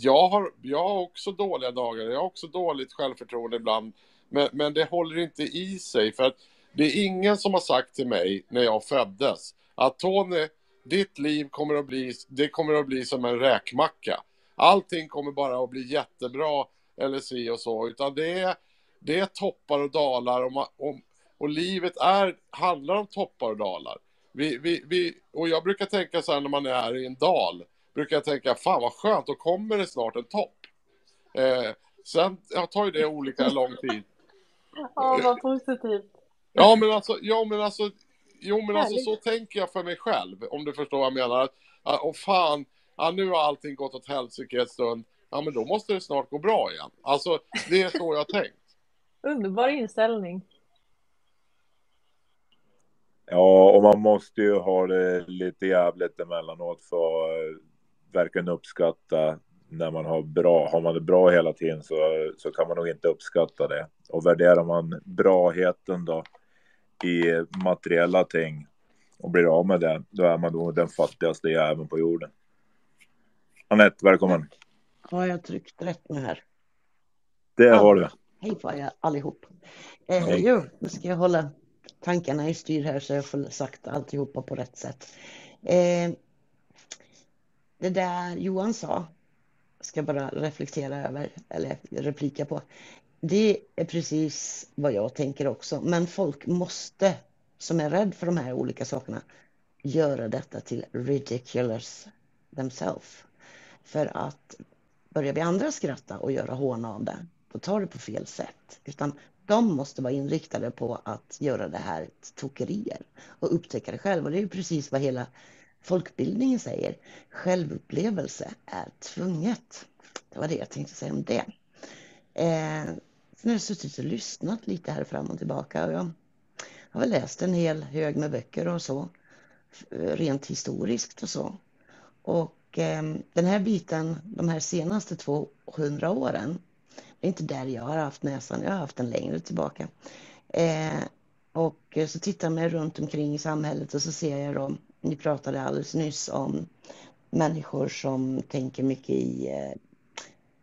Jag har, jag har också dåliga dagar, jag har också dåligt självförtroende ibland, men, men det håller inte i sig för att det är ingen som har sagt till mig när jag föddes att Tony, ditt liv kommer att bli, det kommer att bli som en räkmacka. Allting kommer bara att bli jättebra eller si och så, utan det är, det är toppar och dalar. Och, och, och livet är, handlar om toppar och dalar. Vi, vi, vi, och jag brukar tänka så här när man är i en dal, brukar jag tänka, fan vad skönt, då kommer det snart en topp. Eh, sen ja, tar ju det olika lång tid. Ja, vad positivt. Ja men alltså, ja, men alltså, jo, men alltså så tänker jag för mig själv, om du förstår vad jag menar. Och fan, ja, nu har allting gått åt helsike ett stund. Ja, men då måste det snart gå bra igen. Alltså, det är så jag har tänkt. Underbar inställning. Ja, och man måste ju ha det lite jävligt emellanåt för att verkligen uppskatta när man har bra. Har man det bra hela tiden så, så kan man nog inte uppskatta det. Och värderar man braheten då i materiella ting och blir av med det, då är man nog den fattigaste jäveln på jorden. Anette, välkommen. Har jag tryckt rätt nu här? Det har du. Hej på er allihop. Eh, Hej. jo, nu ska jag hålla tankarna i styr här så jag får sagt alltihopa på rätt sätt. Eh, det där Johan sa, ska jag bara reflektera över, eller replika på. Det är precis vad jag tänker också, men folk måste, som är rädd för de här olika sakerna, göra detta till ridiculous themselves. För att börjar vi andra skratta och göra hån av det, då tar det på fel sätt. Utan de måste vara inriktade på att göra det här till tokerier och upptäcka det själv. Och det är precis vad hela folkbildningen säger. Självupplevelse är tvunget. Det var det jag tänkte säga om det. Eh, sen har jag suttit och lyssnat lite här fram och tillbaka. Och jag har väl läst en hel hög med böcker och så. Rent historiskt och så. Och eh, den här biten, de här senaste 200 åren, det är inte där jag har haft näsan, jag har haft den längre tillbaka. Eh, och så tittar jag mig runt omkring i samhället och så ser jag då, ni pratade alldeles nyss om människor som tänker mycket i eh,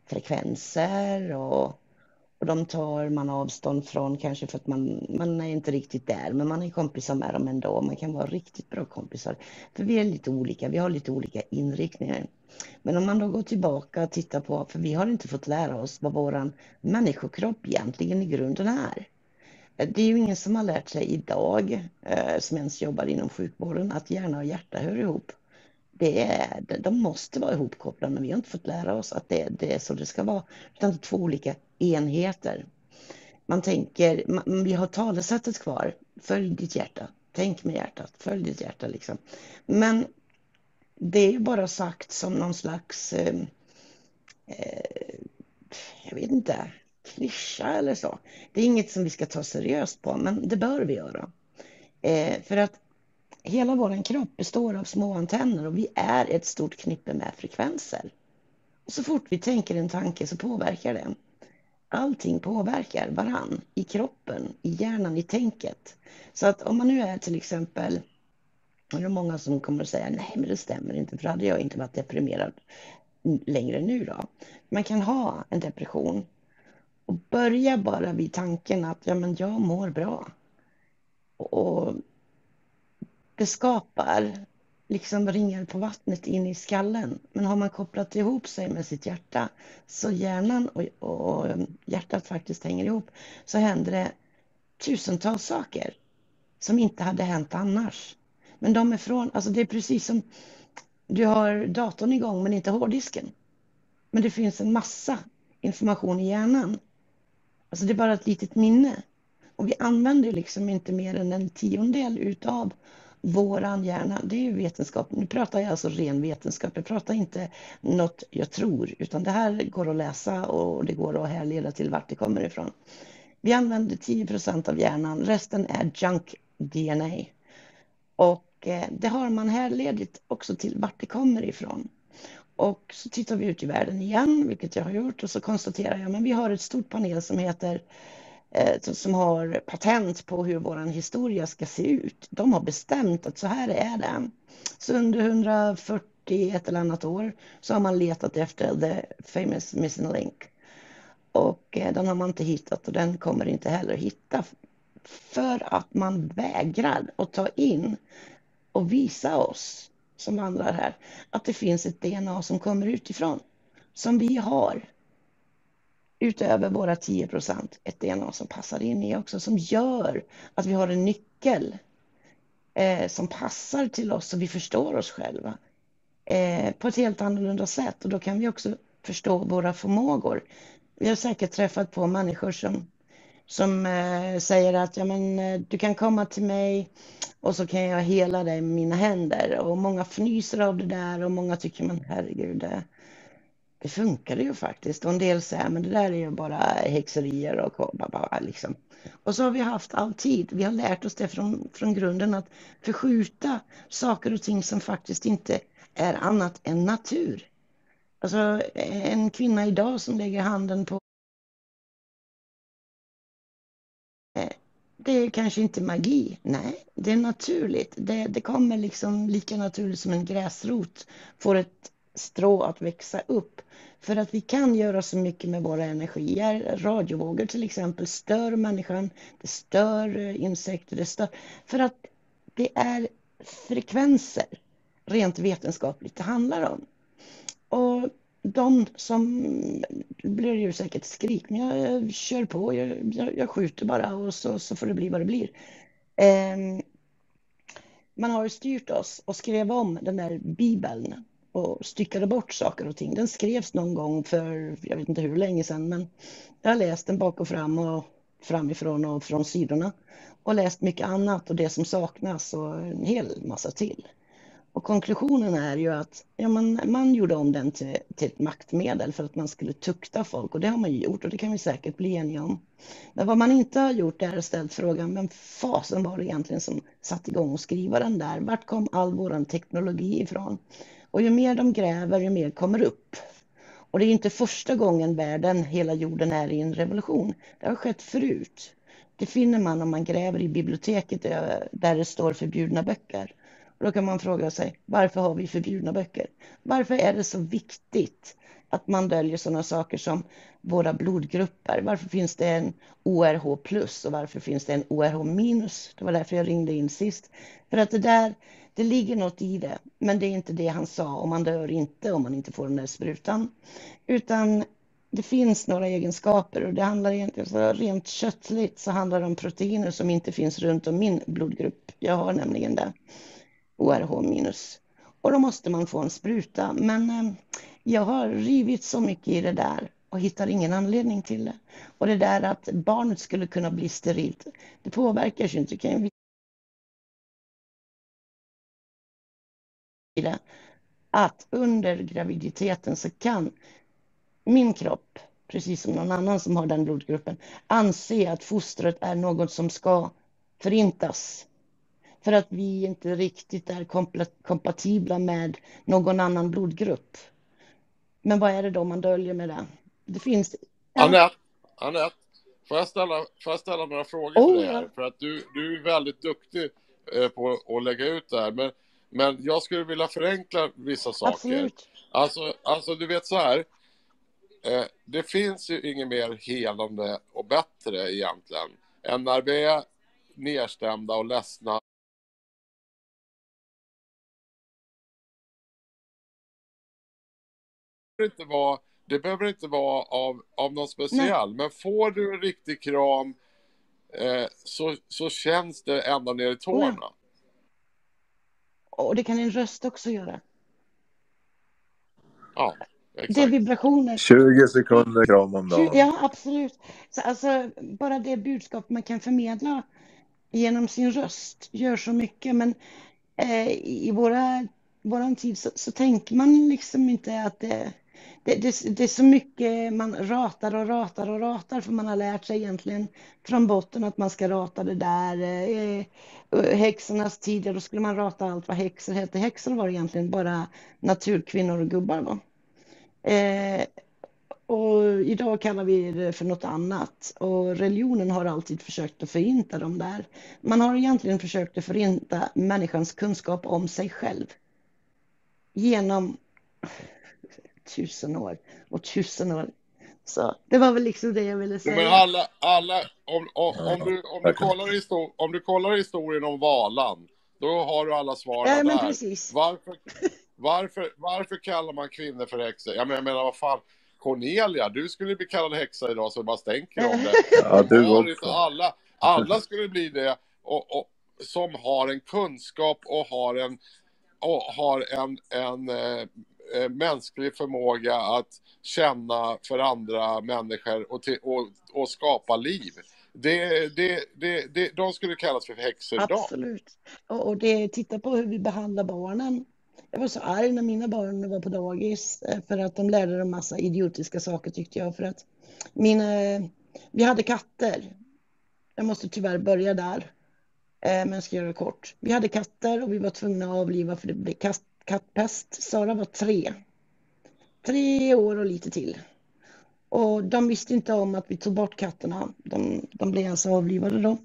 frekvenser och, och de tar man avstånd från kanske för att man, man är inte riktigt där, men man är kompisar med dem ändå. Man kan vara riktigt bra kompisar. För vi är lite olika, vi har lite olika inriktningar. Men om man då går tillbaka och tittar på, för vi har inte fått lära oss vad våran människokropp egentligen i grunden är. Det är ju ingen som har lärt sig idag, eh, som ens jobbar inom sjukvården, att hjärna och hjärta hör ihop. Det är, de måste vara ihopkopplade, men vi har inte fått lära oss att det, det är så det ska vara. Utan det är två olika enheter. Man tänker, man, vi har talesättet kvar, följ ditt hjärta, tänk med hjärtat, följ ditt hjärta liksom. Men det är ju bara sagt som någon slags, eh, eh, jag vet inte, klyscha eller så. Det är inget som vi ska ta seriöst på, men det bör vi göra. Eh, för att hela vår kropp består av små antenner och vi är ett stort knippe med frekvenser. Och så fort vi tänker en tanke så påverkar det. Allting påverkar varann i kroppen, i hjärnan, i tänket. Så att om man nu är till exempel, och det är många som kommer att säga nej men det stämmer inte för då hade jag inte varit deprimerad längre nu då. Man kan ha en depression och börja bara vid tanken att ja, men jag mår bra. Och det skapar liksom ringar på vattnet in i skallen. Men har man kopplat ihop sig med sitt hjärta så hjärnan och, och hjärtat faktiskt hänger ihop så händer det tusentals saker som inte hade hänt annars. Men de är från, alltså det är precis som du har datorn igång men inte hårddisken. Men det finns en massa information i hjärnan. Alltså det är bara ett litet minne. Och vi använder liksom inte mer än en tiondel utav våran hjärna. Det är ju vetenskap. Nu pratar jag alltså ren vetenskap. Jag pratar inte något jag tror, utan det här går att läsa och det går att härleda till vart det kommer ifrån. Vi använder 10 procent av hjärnan. Resten är junk DNA. Och eh, det har man härledigt också till vart det kommer ifrån. Och så tittar vi ut i världen igen, vilket jag har gjort, och så konstaterar jag, men vi har ett stort panel som heter eh, som har patent på hur vår historia ska se ut. De har bestämt att så här är det. Så under 140 ett eller annat år så har man letat efter the famous missing link. Och eh, den har man inte hittat och den kommer inte heller hitta. För att man vägrar att ta in och visa oss som vandrar här att det finns ett DNA som kommer utifrån. Som vi har utöver våra 10 procent ett DNA som passar in i också, som gör att vi har en nyckel eh, som passar till oss så vi förstår oss själva eh, på ett helt annorlunda sätt. Och då kan vi också förstå våra förmågor. Vi har säkert träffat på människor som, som eh, säger att ja, men, eh, du kan komma till mig och så kan jag hela dig med mina händer. Och många fnyser av det där och många tycker men herregud, eh, det, det funkade ju faktiskt. Och en del säger men det där är ju bara häxerier och bara, liksom. Och så har vi haft all tid. Vi har lärt oss det från, från grunden att förskjuta saker och ting som faktiskt inte är annat än natur. Alltså en kvinna idag som lägger handen på Eh, det är kanske inte magi. Nej, det är naturligt. Det, det kommer liksom lika naturligt som en gräsrot får ett strå att växa upp. För att vi kan göra så mycket med våra energier. Radiovågor till exempel stör människan, det stör eh, insekter, det stör... För att det är frekvenser, rent vetenskapligt, det handlar om. Och de som, blir ju säkert skrik, men jag, jag kör på, jag, jag, jag, skjuter bara och så, så får det bli vad det blir. Eh, man har styrt oss och skrev om den där bibeln och styckade bort saker och ting. Den skrevs någon gång för, jag vet inte hur länge sedan, men jag har läst den bak och fram och framifrån och från sidorna och läst mycket annat och det som saknas och en hel massa till. Och konklusionen är ju att ja, man, man gjorde om den till, till ett maktmedel för att man skulle tukta folk och det har man ju gjort och det kan vi säkert bli eniga om. Men vad man inte har gjort är att ställt frågan, vem fasen var det egentligen som satte igång och skriva den där? Vart kom all våran teknologi ifrån? Och ju mer de gräver, ju mer kommer upp. Och det är inte första gången världen, hela jorden, är i en revolution. Det har skett förut. Det finner man om man gräver i biblioteket eh, där det står förbjudna böcker. Och då kan man fråga sig, varför har vi förbjudna böcker? Varför är det så viktigt att man döljer sådana saker som våra blodgrupper? Varför finns det en ORH plus och varför finns det en ORH minus? Det var därför jag ringde in sist. För att det där, det ligger något i det, men det är inte det han sa och man dör inte om man inte får den där sprutan. Utan det finns några egenskaper och det handlar egentligen så rent köttligt så handlar det om proteiner som inte finns runt om min blodgrupp. Jag har nämligen det. ORH minus. Och då måste man få en spruta. Men eh, jag har rivit så mycket i det där och hittar ingen anledning till det. Och det där att barnet skulle kunna bli sterilt, det påverkar ju inte. Kan jag... att under graviditeten så kan min kropp, precis som någon annan som har den blodgruppen, anse att fostret är något som ska förintas för att vi inte riktigt är kompatibla med någon annan blodgrupp. Men vad är det då man döljer med det? Det finns... Ja. Anette, Anette får, jag ställa, får jag ställa några frågor oh, till dig här? För att du, du är väldigt duktig eh, på att lägga ut det här. Men, men jag skulle vilja förenkla vissa saker. Absolut. Alltså, alltså du vet så här. Eh, det finns ju inget mer helande och bättre egentligen än när vi är nedstämda och ledsna inte vara, det behöver inte vara av, av någon speciell, Nej. men får du en riktig kram eh, så, så känns det ända ner i tårna. Ja. Och det kan en röst också göra. Ja, exakt. Det är vibrationer. 20 sekunder kram om dagen. Ja, absolut. Så alltså, bara det budskap man kan förmedla genom sin röst gör så mycket. Men eh, i våra, våran tid så, så tänker man liksom inte att det det, det, det, är så mycket man ratar och ratar och ratar för man har lärt sig egentligen från botten att man ska rata det där. Eh, eh, häxornas tider, då skulle man rata allt vad häxor hette. Häxor var egentligen bara naturkvinnor och gubbar. Va? Eh, och idag kallar vi det för något annat. Och religionen har alltid försökt att förinta dem där. Man har egentligen försökt att förinta människans kunskap om sig själv. Genom tusen år och tusen år. Så det var väl liksom det jag ville säga. Men alla, alla om, om, om, du, om, du kollar histor- om du kollar historien om Valan, då har du alla svaren ja, men där. Precis. Varför, varför, varför kallar man kvinnor för häxor? Jag menar, jag menar vad fan, Cornelia, du skulle bli kallad häxa idag så det bara stänker om det. ja, du också. Alla, alla skulle bli det och, och, som har en kunskap och har en, och har en, en eh, mänsklig förmåga att känna för andra människor och, till, och, och skapa liv. Det, det, det, det, de skulle kallas för häxor idag. Absolut. Och, och det, titta på hur vi behandlar barnen. Jag var så arg när mina barn var på dagis eh, för att de lärde dem massa idiotiska saker tyckte jag. För att mina, vi hade katter. Jag måste tyvärr börja där. Eh, men jag ska göra det kort. Vi hade katter och vi var tvungna att avliva för det blev katt, kattpest. Sara var tre. Tre år och lite till. Och de visste inte om att vi tog bort katterna. De, de blev alltså avlivade då.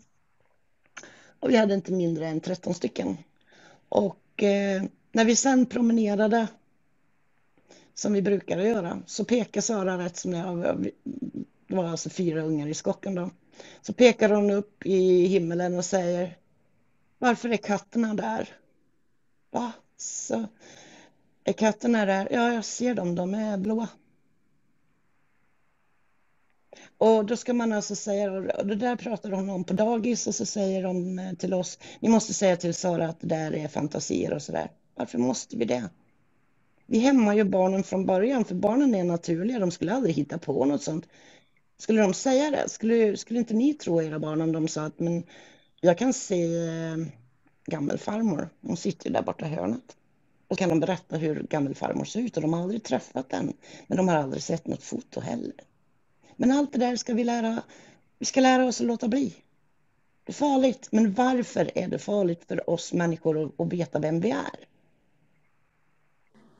Och vi hade inte mindre än 13 stycken. Och eh, när vi sen promenerade, som vi brukade göra, så pekade Sara rätt som det var alltså fyra ungar i skocken då. Så pekar hon upp i himmelen och säger Varför är katterna där? Va? Så är katterna där? Ja, jag ser dem, de är blåa. Och då ska man alltså säga, och det där pratar hon om på dagis och så säger de eh, till oss, ni måste säga till Sara att det där är fantasier och sådär. Varför måste vi det? Vi hämmar ju barnen från början, för barnen är naturliga, de skulle aldrig hitta på något sånt. Skulle de säga det? Skulle, skulle inte ni tro era barn om de sa att men jag kan se eh, gammelfarmor, hon sitter ju där borta i hörnet. Och kan de berätta hur gammelfarmor ser ut och de har aldrig träffat den. Men de har aldrig sett något foto heller. Men allt det där ska vi lära, vi ska lära oss att låta bli. Det är farligt, men varför är det farligt för oss människor att, veta vem vi är?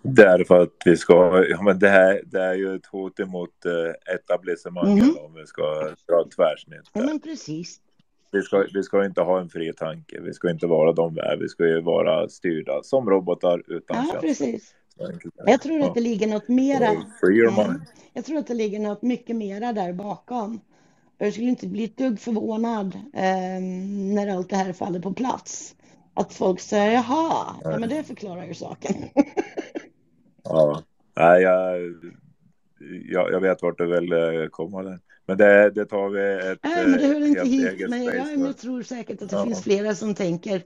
Därför att vi ska, ja men det här det är ju ett hot emot eh, etablissemanget Mhm. om vi ska dra tvärsnitt. Ja, men precis. Vi ska, vi ska inte ha en fri tanke, vi ska inte vara de vi är, vi ska ju vara styrda som robotar utan Ja, känslor. precis. Jag tror att det ligger något mera. Jag tror att det ligger något mycket mera där bakom. Jag skulle inte bli ett dugg förvånad eh, när allt det här faller på plats. Att folk säger jaha, ja men det förklarar ju saken. Ja, nej, jag, jag, jag vet vart du vill eh, komma där. Men det, det tar vi ett Nej, men det hör eh, inte hit. Men jag, jag tror säkert att det Ja. finns flera som tänker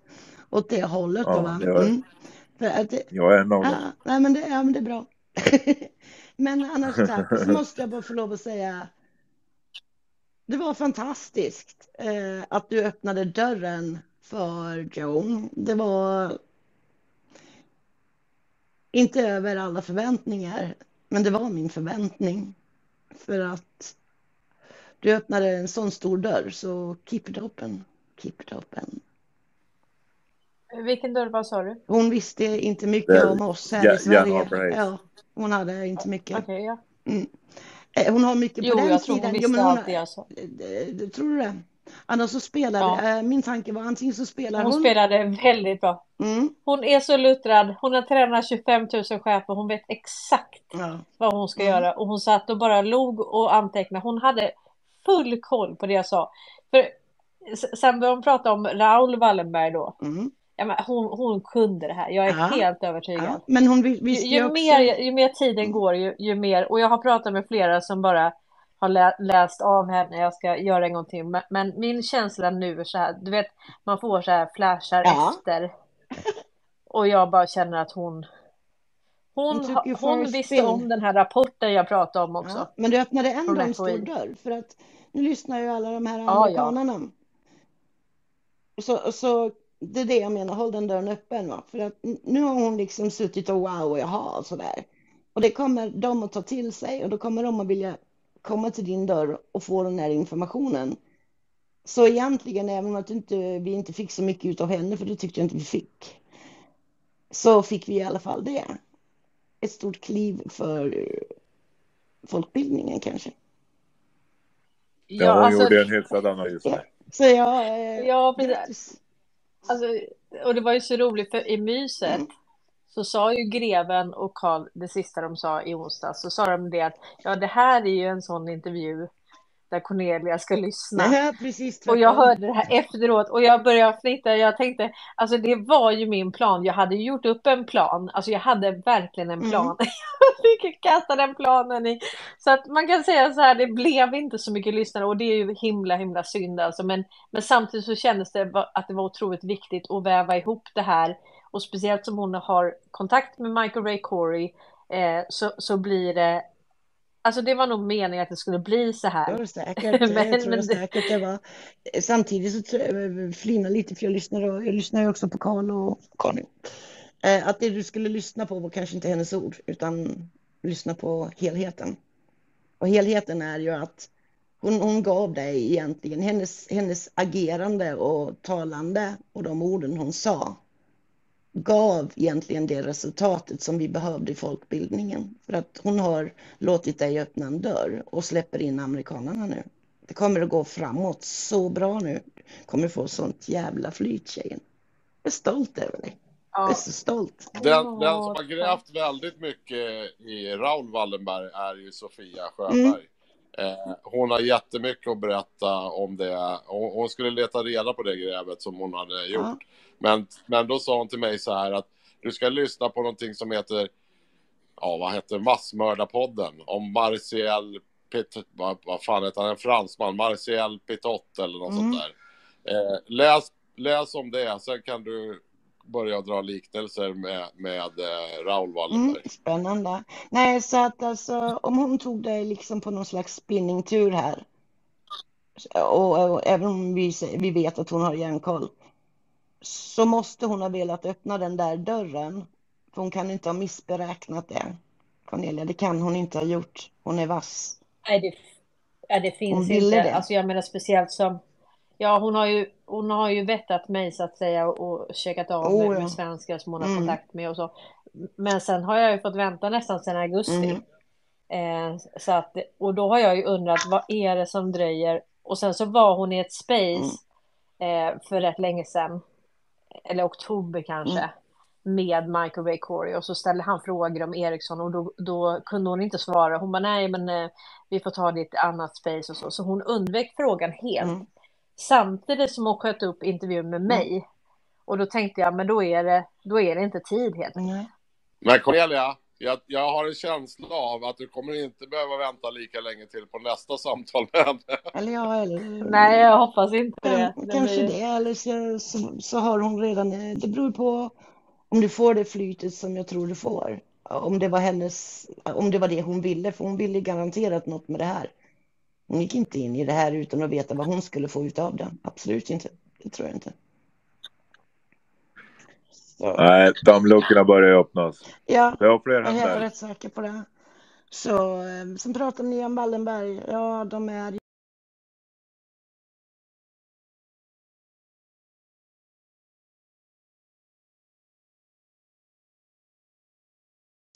åt det hållet. Då, Ja, va? gör det. Mm. För att det, Jag är en av ja, dem. nej, men det, ja, men det är bra. men annars tack, så måste jag bara få lov att säga. Det var fantastiskt eh, att du öppnade dörren för Joan. Det var inte över alla förväntningar, men det var min förväntning. För att du öppnade en sån stor dörr, så keep it open. Keep it open. Vilken dörr var sa du? Hon visste inte mycket Det- om oss här Ja- i Sverige. Harper Hayes. Ja, hon hade inte mycket. Okej, ja. Mm. Eh, Hon har mycket på Jo, den jag tror hon sidan. men hon, allt det. Eh, eh, Tror du det? Annars så spelar Ja. eh, min tanke var antingen så spelar Hon hon. spelade väldigt bra. Mm. Hon är så luttrad. Hon har tränat 25 000 chefer. Hon vet exakt Ja. vad hon ska Mm. göra. Och hon satt och bara log och antecknade. Hon hade full koll på det jag sa. För sen började hon prata om Raoul Wallenberg då. Mm. Ja, men hon, hon kunde det här. Jag är Ja. helt övertygad. Ja. Men hon vi- Ju, visste ju ju, också. mer, ju mer tiden går, ju, ju mer. Och jag har pratat med flera som bara har lä, läst av henne. Jag ska göra en gång till. Men, men min känsla nu är så här. Du vet, man får så här flashar Ja. efter. Och jag bara känner att hon... Hon Hon, visste om den här rapporten jag pratade om också. Ja. Men du öppnade ändå en stor dörr. För att nu lyssnar ju alla de här Ja, ja. amerikanerna. Så, så det är det jag menar, håll den dörren öppen. Va? För att nu har hon liksom suttit och wow, jaha, och sådär. Och det kommer de att ta till sig och då kommer de att vilja komma till din dörr och få den här informationen. Så egentligen, även om att inte, vi inte fick så mycket utav henne, för det tyckte jag inte vi fick, så fick vi i alla fall det. Ett stort kliv för folkbildningen kanske. Ja, hon alltså- gjorde en hyfsad analys där. Så jag, eh, Ja, precis. Alltså, och det var ju så roligt för i myset Mm. så sa ju greven och Karl det sista de sa i onsdags så sa de det att ja det här är ju en sån intervju där Cornelia ska lyssna. Nej, precis Och jag hörde det här efteråt och jag började fnitta. Jag tänkte, alltså det var ju min plan. Jag hade gjort upp en plan. Alltså jag hade verkligen en Mm. plan. Jag fick kasta den planen i. Så att man kan säga så här, det blev inte så mycket lyssnare och det är ju himla himla synd alltså. Men, men samtidigt så kändes det att det var otroligt viktigt att väva ihop det här. Och speciellt som hon har kontakt med Michael Ray Corey eh, så, så blir det Alltså det var nog meningen att det skulle bli så här. Var det säkert. Men- jag tror men säkert det var. Samtidigt så tror jag- jag flinar lite för jag lyssnar, och, jag lyssnar ju också på Karl och Karin. Eh, att det du skulle lyssna på var kanske inte hennes ord, utan lyssna på helheten. Och helheten är ju att hon, hon gav dig egentligen hennes, hennes agerande och talande och de orden hon sa gav egentligen det resultatet som vi behövde i folkbildningen. För att hon har låtit dig öppna en dörr och släpper in amerikanerna nu. Det kommer att gå framåt så bra nu. kommer få sånt jävla flyt tjejen. Jag är stolt över dig. Jag är så stolt. Den, den som har grävt väldigt mycket i Raoul Wallenberg är ju Sofia Sjöberg. Mm. Eh, hon har jättemycket att berätta om det. Hon, hon skulle leta reda på det grävet som hon hade gjort. Ja. Men, men då sa hon till mig så här att du ska lyssna på någonting som heter, ja vad heter? Massmördarpodden om Martial Pit, vad, vad fan heter han, en fransman, Martial Pitot eller något Mm. sånt där. Eh, läs, läs om det, sen kan du börja dra liknelser med, med eh, Raoul Wallenberg. Mm, spännande. Nej, så att alltså om hon tog dig liksom på någon slags spinningtur här och, och även om vi, vi vet att hon har järnkoll så måste hon ha velat öppna den där dörren. För hon kan inte ha missberäknat det. Cornelia, det kan hon inte ha gjort. Hon är vass. Nej, det, ja, det finns Hon ville inte. det. Alltså jag menar speciellt som... Ja, hon har ju, hon har ju vettat mig så att säga och, checkat av Oh, med, ja. med svenskar som hon har Mm. kontakt med och så. Men sen har jag ju fått vänta nästan sedan augusti. Mm. Eh, så att, och då har jag ju undrat vad är det som dröjer? Och sen så var hon i ett space eh, för rätt länge sedan. Eller oktober kanske. Mm. Med Michael Ray Corey och så ställde han frågor om Ericsson och då, då kunde hon inte svara. Hon bara nej men eh, vi får ta det i ett annat space och så. Så hon undvek frågan helt. Mm. Samtidigt som hon sköt upp intervjun med mig. Och då tänkte jag men då är det, då är det inte tid helt enkelt. Men Cornelia, jag, jag har en känsla av att du kommer inte behöva vänta lika länge till på nästa samtal med henne. Eller ja, eller... Nej jag hoppas inte det. kanske blir- det, eller så, så, så har hon redan... eh, Det beror på om du får det flytet som jag tror du får. Om det var hennes... Om det var det hon ville, för hon ville garanterat något med det här. Hon gick inte in i det här utan att veta vad hon skulle få ut av det. Absolut inte. Det tror jag inte. Så, Nej, dammluckorna börjar ju öppnas. ja, Det har fler jag är helt rätt säker på det. Så, eh, sen pratar ni om Wallenberg. Ja, de är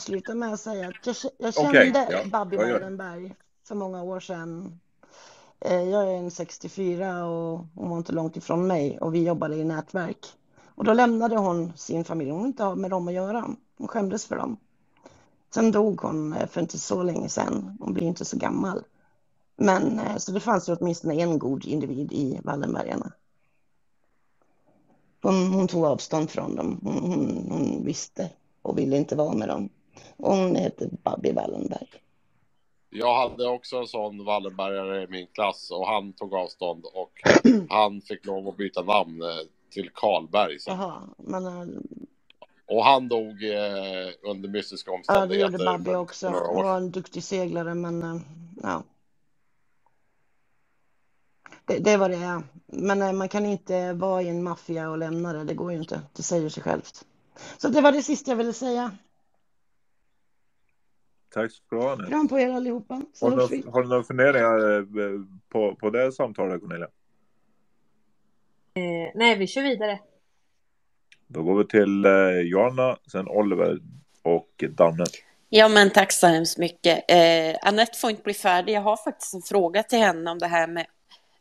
sluta med att säga att jag, jag kände Okej, ja, Babby? Wallenberg för många år sedan. Eh, Jag är en 64 och hon var inte långt ifrån mig och vi jobbade i nätverk. Och då lämnade hon sin familj. Hon inte ha med dem att göra. Hon skämdes för dem. Sen dog hon eh, för inte så länge sedan. Hon blir inte så gammal. Men eh, så det fanns ju åtminstone en god individ i Wallenbergarna. Hon, hon tog avstånd från dem. Hon, hon, hon visste och ville inte vara med dem. Och hon heter Babby Wallenberg. Jag hade också en sån Wallenbergare i min klass och han tog avstånd och han fick lov att byta namn eh, till Karlberg. sen. Jaha, men eh, Och han dog eh, under mystiska ja, det omständigheter. gjorde Babby för också. år var en duktig seglare, men eh, ja. Det, det var det är. Men eh, man kan inte vara i en maffia och lämna det. Det går ju inte. Det säger sig självt. Så det var det sista jag ville säga. Tack ska du ha. Kram på er allihopa. Så Har du, några- har du några funderingar eh, på, på det samtalet Cornelia? Eh, nej vi kör vidare. Då går vi till eh, Johanna, sen Oliver och Danne. Ja, men tack så hemskt mycket. Eh, Anette får inte bli färdig. Jag har faktiskt en fråga till henne om det här med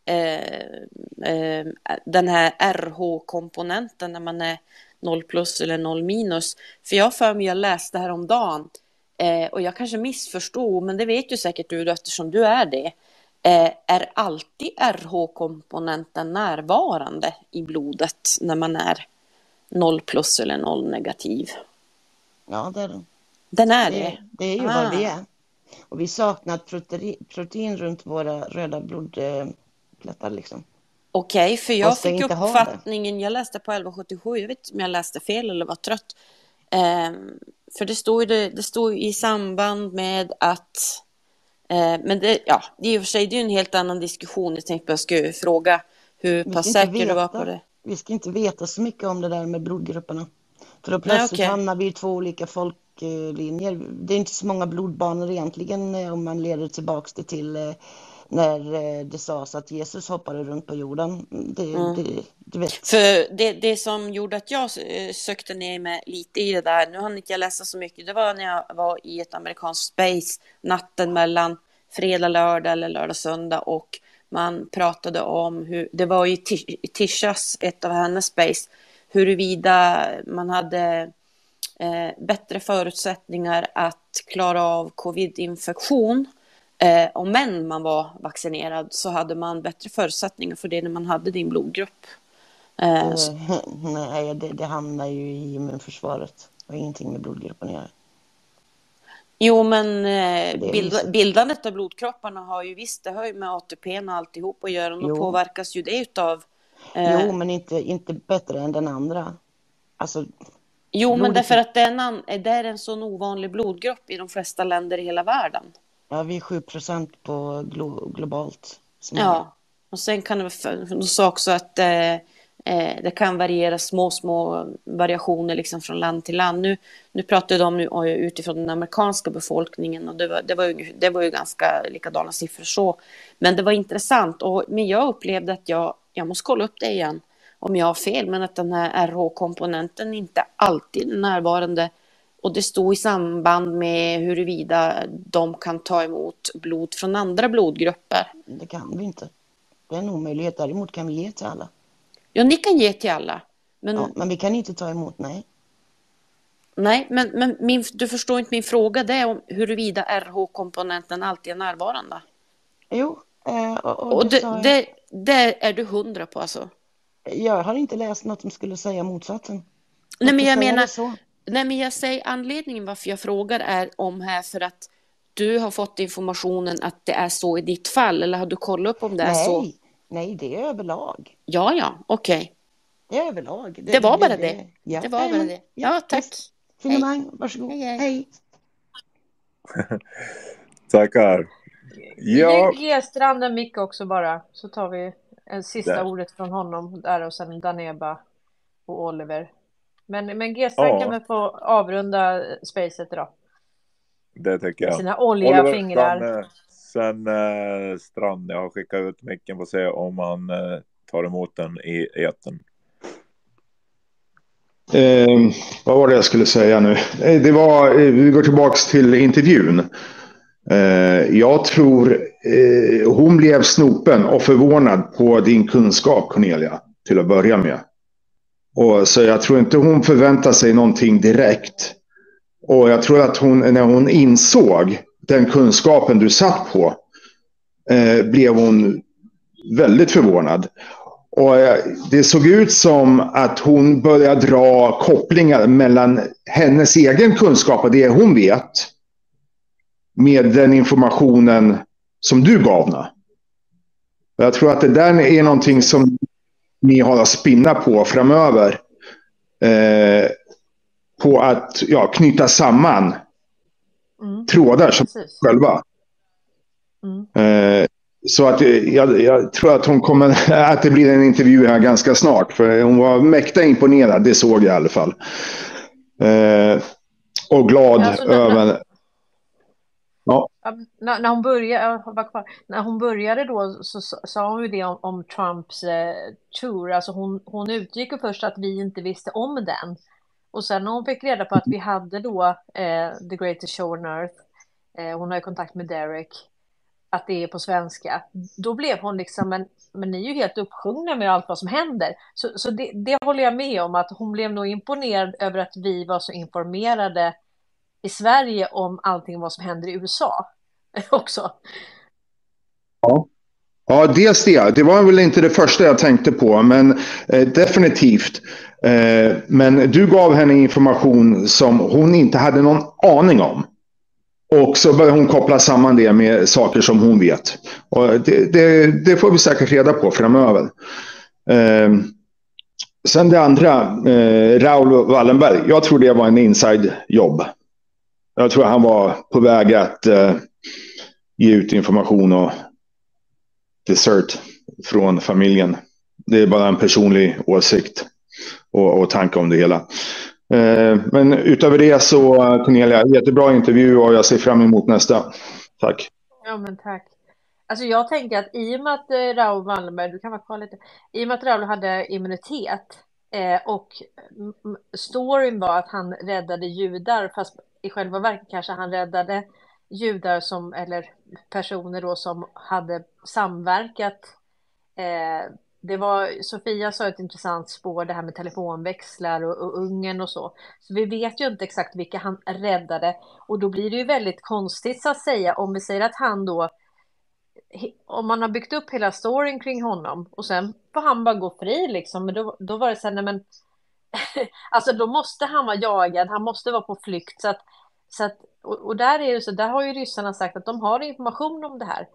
eh, eh, den här RH-komponenten när man är 0 plus eller 0 minus. För jag för mig jag läste här om dagen eh, och jag kanske missförstod, men det vet ju säkert du eftersom du är det. Eh, är alltid RH-komponenten närvarande i blodet när man är 0 plus eller 0 negativ? Ja, det är det. Den är Det, det? det är ju Ah. vad vi är. Och vi saknar protein, protein runt våra röda blodplättar liksom. Okej, för jag fick uppfattningen, jag läste på 1177, jag vet inte om jag läste fel eller var trött. Ehm, för det står ju det, det står i samband med att, eh, men det, ja, det är i och för sig det är en helt annan diskussion. Jag tänkte jag skulle fråga hur pass säker du var på det. Vi ska inte veta så mycket om det där med blodgrupperna. För då plötsligt hamnar vi i två olika folklinjer. Det är inte så många blodbanor egentligen eh, om man leder tillbaks det till eh, när eh, det sades att Jesus hoppade runt på jorden. Det, Mm. det, du vet. För det, det som gjorde att jag eh, sökte ner mig lite i det där, nu hann inte jag läsa så mycket, det var när jag var i ett amerikanskt space natten mellan fredag, lördag eller lördag, söndag och man pratade om hur, det var ju Tish- Tishas, ett av hennes space, huruvida man hade eh, bättre förutsättningar att klara av covid-infektion Eh, om män man var vaccinerad så hade man bättre förutsättningar för det när man hade din blodgrupp. Eh, Eh, Nej, det, det hamnar ju i immunförsvaret. Har ingenting med blodgruppen att göra. Jo, men eh, visst. bildandet av blodkropparna har ju visst, det har ju med ATP och alltihop att göra och påverkas ju det utav... Eh, Jo, men inte, inte bättre än den andra. Alltså, jo, men blodet- därför att det är, en, det är en sån ovanlig blodgrupp i de flesta länder i hela världen ja, vi är 7 procent på glo, globalt. Ja, och sen kan det vara, sa också att eh, eh, det kan variera små, små variationer liksom från land till land. Nu, nu pratar de nu utifrån den amerikanska befolkningen och det var, det, var ju, det var ju ganska likadana siffror så. Men det var intressant och men jag upplevde att jag, jag måste kolla upp det igen om jag har fel, men att den här RH-komponenten inte alltid är närvarande och det stod i samband med huruvida de kan ta emot blod från andra blodgrupper. Det kan vi inte. Det är en omöjlighet. Däremot kan vi ge till alla. Ja, ni kan ge till alla. Men, Ja, men vi kan inte ta emot, nej. nej, men, men min, du förstår inte min fråga. Det är om huruvida RH-komponenten alltid är närvarande. Jo, eh, och, och, Och det, jag. det, det är du hundra på alltså? Jag har inte läst något som skulle säga motsatsen. Nej, men jag menar? Nej, men jag säger anledningen varför jag frågar är om här för att du har fått informationen att det är så i ditt fall, eller har du kollat upp om det är så? Nej, nej, det är överlag. Ja, ja, okej. Det är överlag. Det, var bara det. Ja, det var bara jajamän. det. Ja, tack. Finemang, varsågod. Hej, hej. Tackar. Ja, Ge, ge Strand en mick också bara, så tar vi en sista Där. ordet från honom där och sen Daneba och Oliver. Men, men G-strand Ja. kan väl få avrunda spacet idag. det tycker jag. Sina oljiga Oliver, fingrar. Sen, eh, sen eh, Strand, jag har skickat ut micken för att se om han eh, tar emot den i etern. Eh, vad var det jag skulle säga nu? Eh, Det var, eh, vi går tillbaks till intervjun. Eh, jag tror eh, hon blev snopen och förvånad på din kunskap Cornelia till att börja med. Och, så jag tror inte hon förväntar sig någonting direkt. Och jag tror att hon, när hon insåg den kunskapen du satt på, eh, blev hon väldigt förvånad. Och eh, det såg ut som att hon började dra kopplingar mellan hennes egen kunskap och det hon vet med den informationen som du gav henne. Jag tror att det där är någonting som ni har att spinna på framöver. Eh, på att ja, knyta samman trådar som Precis. själva. Mm. Eh, så att eh, jag, jag tror att hon kommer, att det blir en intervju här ganska snart. För hon var mäkta imponerad, det såg jag i alla fall. Eh, och glad alltså, över... När, när, hon började, kvar. när hon började då så sa- sa hon ju det om, om Trumps eh, tour. Alltså hon, hon utgick ju först att vi inte visste om den. Och sen när hon fick reda på att vi hade då eh, The Greatest Show on Earth, eh, hon har ju kontakt med Derek, att det är på svenska, då blev hon liksom, men, men ni är ju helt uppsjungna med allt vad som händer. Så, så det, det håller jag med om, att hon blev nog imponerad över att vi var så informerade i Sverige om allting vad som händer i USA också. ja. ja, dels det. Det var väl inte det första jag tänkte på, men eh, definitivt. Eh, men du gav henne information som hon inte hade någon aning om. Och så börjar hon koppla samman det med saker som hon vet. Och det, det, det får vi säkert reda på framöver. Eh, sen det andra, eh, Raoul Wallenberg. Jag tror det var en inside-jobb. Jag tror han var på väg att eh, ge ut information och dessert från familjen. Det är bara en personlig åsikt och, och tanke om det hela. Eh, men utöver det så, Cornelia, jättebra intervju och jag ser fram emot nästa. Tack. Ja, men tack. Alltså jag tänker att i och med att eh, Raoul Wallenberg, du kan vara kvar lite, i och med att Raoul hade immunitet eh, och storyn var att han räddade judar, fast i själva verket kanske han räddade judar som, eller personer då som hade samverkat. Eh, det var, Sofia sa ett intressant spår, det här med telefonväxlar och, och Ungern och så. Så vi vet ju inte exakt vilka han räddade och då blir det ju väldigt konstigt så att säga om vi säger att han då om man har byggt upp hela storyn kring honom och sen får han bara gå fri liksom, men då, då var det så här, nej men alltså då måste han vara jagad, han måste vara på flykt så att, så att och, och där är det så, där har ju ryssarna sagt att de har information om det här.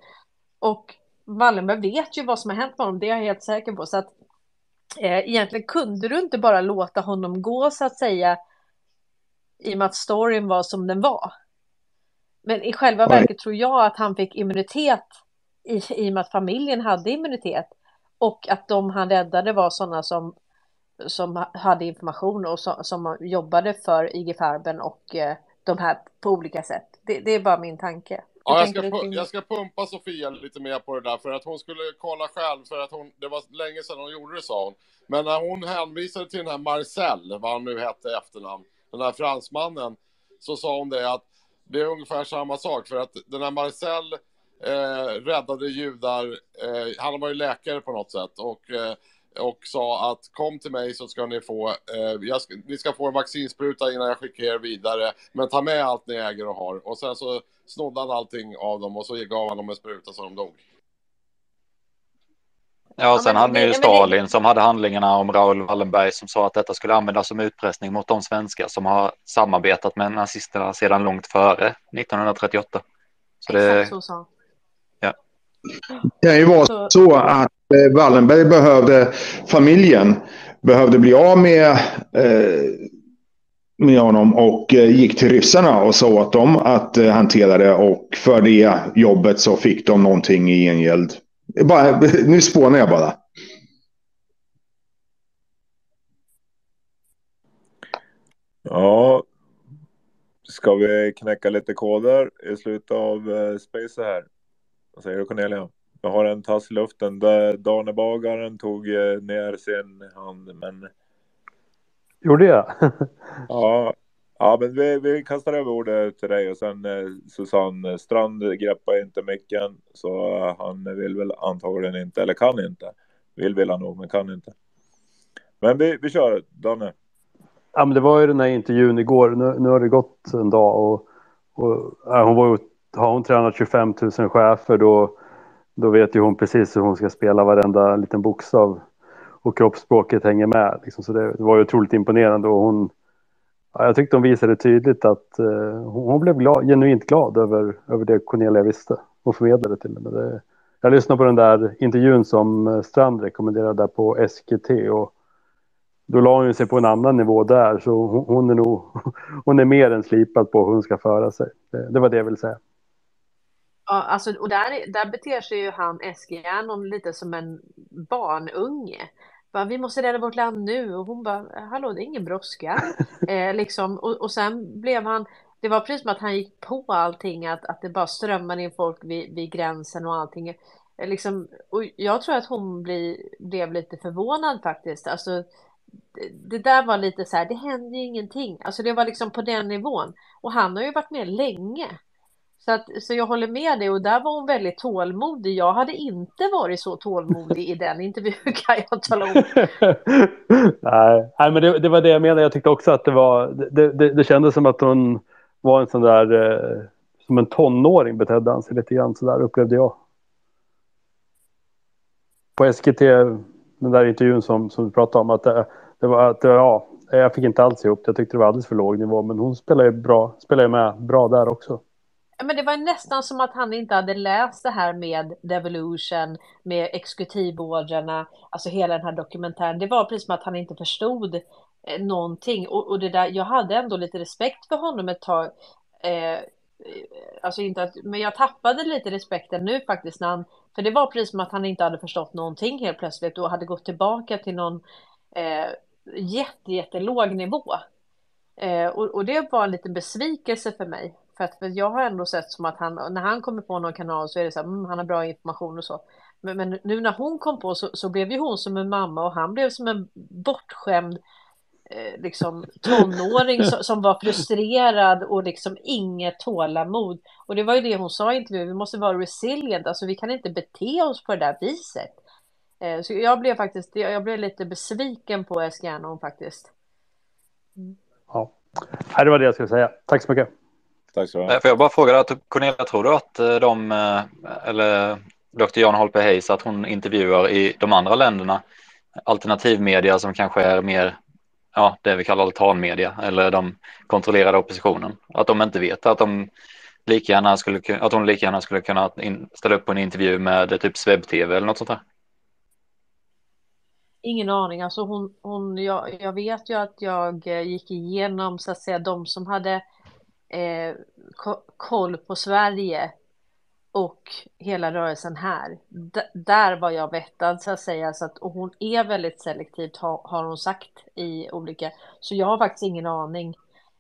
Och Wallenberg vet ju vad som har hänt med honom, det är jag helt säker på. Så att eh, egentligen kunde du inte bara låta honom gå så att säga i och med att storyn var som den var. Men i själva verket tror jag att han fick immunitet i, i och med att familjen hade immunitet. Och att de han räddade var sådana som, som hade information och så, som jobbade för IG Farben och eh, de här på olika sätt. Det, det är bara min tanke. Ja, jag, ska, pu- jag ska pumpa Sofia lite mer på det där för att hon skulle kolla själv för att hon, det var länge sedan hon gjorde det sa hon. Men när hon hänvisade till den här Marcel, vad han nu hette i efternamn, den här fransmannen, så sa hon det att det är ungefär samma sak för att den här Marcel eh, räddade judar. Eh, han var ju läkare på något sätt och, eh, och sa att kom till mig så ska ni få, eh, ska, ni ska få en vaccinspruta innan jag skickar er vidare. Men ta med allt ni äger och har. Och sen så snodde han allting av dem och så gav han dem en spruta så de dog. Ja, och sen hade ni ju Stalin som hade handlingarna om Raoul Wallenberg som sa att detta skulle användas som utpressning mot de svenskar som har samarbetat med nazisterna sedan långt före 1938. Så det, Exakt så sa Det kan ju vara så att Eh, Wallenberg behövde, familjen behövde bli av med, eh, med honom och eh, gick till ryssarna och sa åt dem att eh, hantera det och för det jobbet så fick de någonting i gengäld. Bara, nu spånar jag bara. Ja, ska vi knäcka lite koder i slutet av eh, Space här? Vad säger du Cornelia? Jag har en tass i luften. där Danebagaren tog eh, ner sin hand, men... Gjorde jag? ja, ja, men vi, vi kastar över ordet till dig och sen eh, Susanne Strand greppar inte micken så han vill väl antagligen inte, eller kan inte. Vill vill han nog, men kan inte. Men vi, vi kör, Danne. Ja, men det var ju den här intervjun igår. Nu, nu har det gått en dag och, och ja, hon var har hon tränat 25 000 chefer då, då vet ju hon precis hur hon ska spela varenda liten bokstav och kroppsspråket hänger med. Liksom. Så det, var ju otroligt imponerande och hon, ja, jag tyckte hon visade tydligt att eh, hon, hon, blev glad, genuint glad över, över det Cornelia visste och förmedlade till henne. Det, jag lyssnade på den där intervjun som eh, Strand rekommenderade där på SKT och då la hon sig på en annan nivå där så hon, hon är nog hon är mer än slipad på hur hon ska föra sig. Det, det var det jag ville säga. Ja, alltså, och där, där beter sig ju han Eskiljernon lite som en barnunge. Bara, vi måste rädda vårt land nu och hon bara, hallå det är ingen brådska. eh, liksom, och, och sen blev han, det var precis som att han gick på allting, att, att det bara strömmade in folk vid, vid gränsen och allting. Eh, liksom, och jag tror att hon bli, blev lite förvånad faktiskt. Alltså, det, det där var lite så här, det hände ju ingenting. Alltså det var liksom på den nivån. Och han har ju varit med länge. Så, att, så jag håller med dig och där var hon väldigt tålmodig. Jag hade inte varit så tålmodig i den intervjun kan jag tala om. nej, nej, men det, det, var det jag menade. Jag tyckte också att det var, det, det, det kändes som att hon var en sån där, eh, som en tonåring betedde han sig lite grann sådär upplevde jag. På SKT, den där intervjun som, som du pratade om, att det, det var att, ja, jag fick inte alls ihop det. Jag tyckte det var alldeles för låg nivå, men hon spelar ju bra, spelar ju med bra där också. Men det var nästan som att han inte hade läst det här med Devolution, med exekutivorderna, alltså hela den här dokumentären. Det var precis som att han inte förstod eh, någonting. Och, och det där, jag hade ändå lite respekt för honom ett tag. Eh, eh, alltså inte att, men jag tappade lite respekten nu faktiskt när han, för det var precis som att han inte hade förstått någonting helt plötsligt och hade gått tillbaka till någon eh, jätte, jättelåg nivå. Eh, och, och det var en liten besvikelse för mig. För att för jag har ändå sett som att han, när han kommer på någon kanal så är det så här, mm, han har bra information och så. Men, men nu när hon kom på så, så blev ju hon som en mamma och han blev som en bortskämd eh, liksom tonåring som, som var frustrerad och liksom inget tålamod. Och det var ju det hon sa i intervjun, vi måste vara resilient, alltså vi kan inte bete oss på det där viset. Eh, så jag blev faktiskt, jag blev lite besviken på Eskärnon faktiskt. Ja. Det var det jag skulle säga. Tack så mycket. Tack så mycket. Får jag bara fråga att Cornelia, tror du att eh, de, eh, eller Dr. Jan Holper Hayes, att hon intervjuar i de andra länderna alternativmedia som kanske är mer ja, det vi kallar altanmedia eller de kontrollerade oppositionen. Att de inte vet att de lika gärna skulle, att hon lika gärna skulle kunna ställa upp på en intervju med typ Swebb-TV eller något sånt där. Ingen aning. Alltså hon, hon, jag, jag vet ju att jag eh, gick igenom så att säga de som hade eh, koll på Sverige och hela rörelsen här. D där var jag vettad så att säga. Så att, och hon är väldigt selektivt har, har hon sagt i olika. Så jag har faktiskt ingen aning.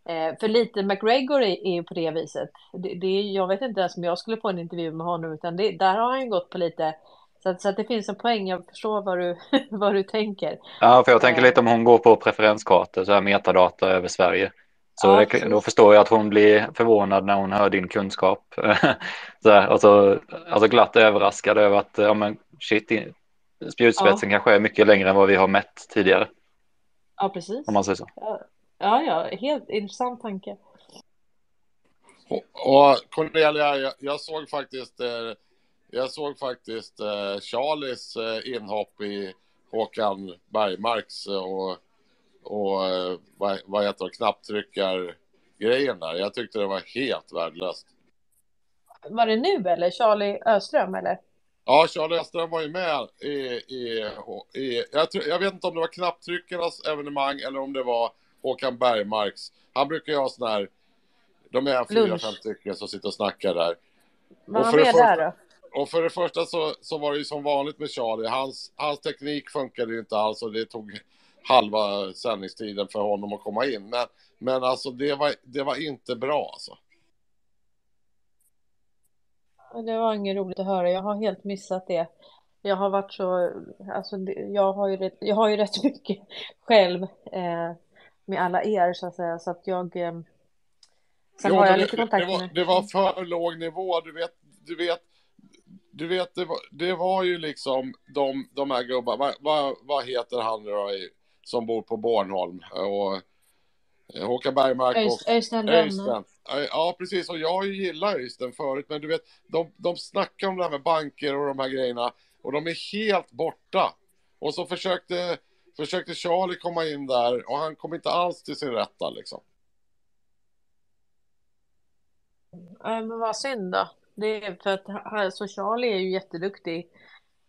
Eh, för lite McGregor är, är ju på det viset. Det, det, jag vet inte ens om jag skulle få en intervju med honom utan det, där har han gått på lite så att, så att det finns en poäng, jag förstår vad du, vad du tänker. Ja, för jag tänker lite om hon går på preferenskartor, så här metadata över Sverige. Så ja, det, då förstår jag att hon blir förvånad när hon hör din kunskap. så här, och så alltså glatt överraskad över att ja, men shit, spjutspetsen ja. kanske är mycket längre än vad vi har mätt tidigare. Ja, precis. Om man säger så. Ja, ja, ja helt intressant tanke. Och, och Cornelia, jag, jag såg faktiskt eh, jag såg faktiskt eh, Charlies eh, inhopp i Håkan Bergmarks och, och eh, vad, vad heter det, knapptryckargrejen där. Jag tyckte det var helt värdelöst. Var det nu eller? Charlie Öström eller? Ja, Charlie Öström var ju med i, i, i jag, jag vet inte om det var knapptryckarnas evenemang eller om det var Håkan Bergmarks. Han brukar ju ha sån här, de är fyra, fem stycken som sitter och snackar där. Var han med första, där då? och för det första så, så var det ju som vanligt med Charlie. Hans, hans teknik funkade ju inte alls och det tog halva sändningstiden för honom att komma in. Men, men alltså det var, det var inte bra alltså. Det var inget roligt att höra. Jag har helt missat det. Jag har varit så, alltså jag har ju rätt, jag har ju rätt mycket själv eh, med alla er så att säga så att jag eh, Sen jo, har jag lite kontakt det, var, det var för låg nivå, du vet, du vet du vet, det var, det var ju liksom de, de här gubbarna, vad, vad, vad heter han då som bor på Bornholm? Och, eh, Håkan Bergmark och Öystein Ja, precis. Och jag gillar Öystein förut, men du vet, de, de snackar om det här med banker och de här grejerna och de är helt borta. Och så försökte, försökte Charlie komma in där och han kom inte alls till sin rätta liksom. Nej, men vad synd då. Det är för att alltså Charlie är ju jätteduktig.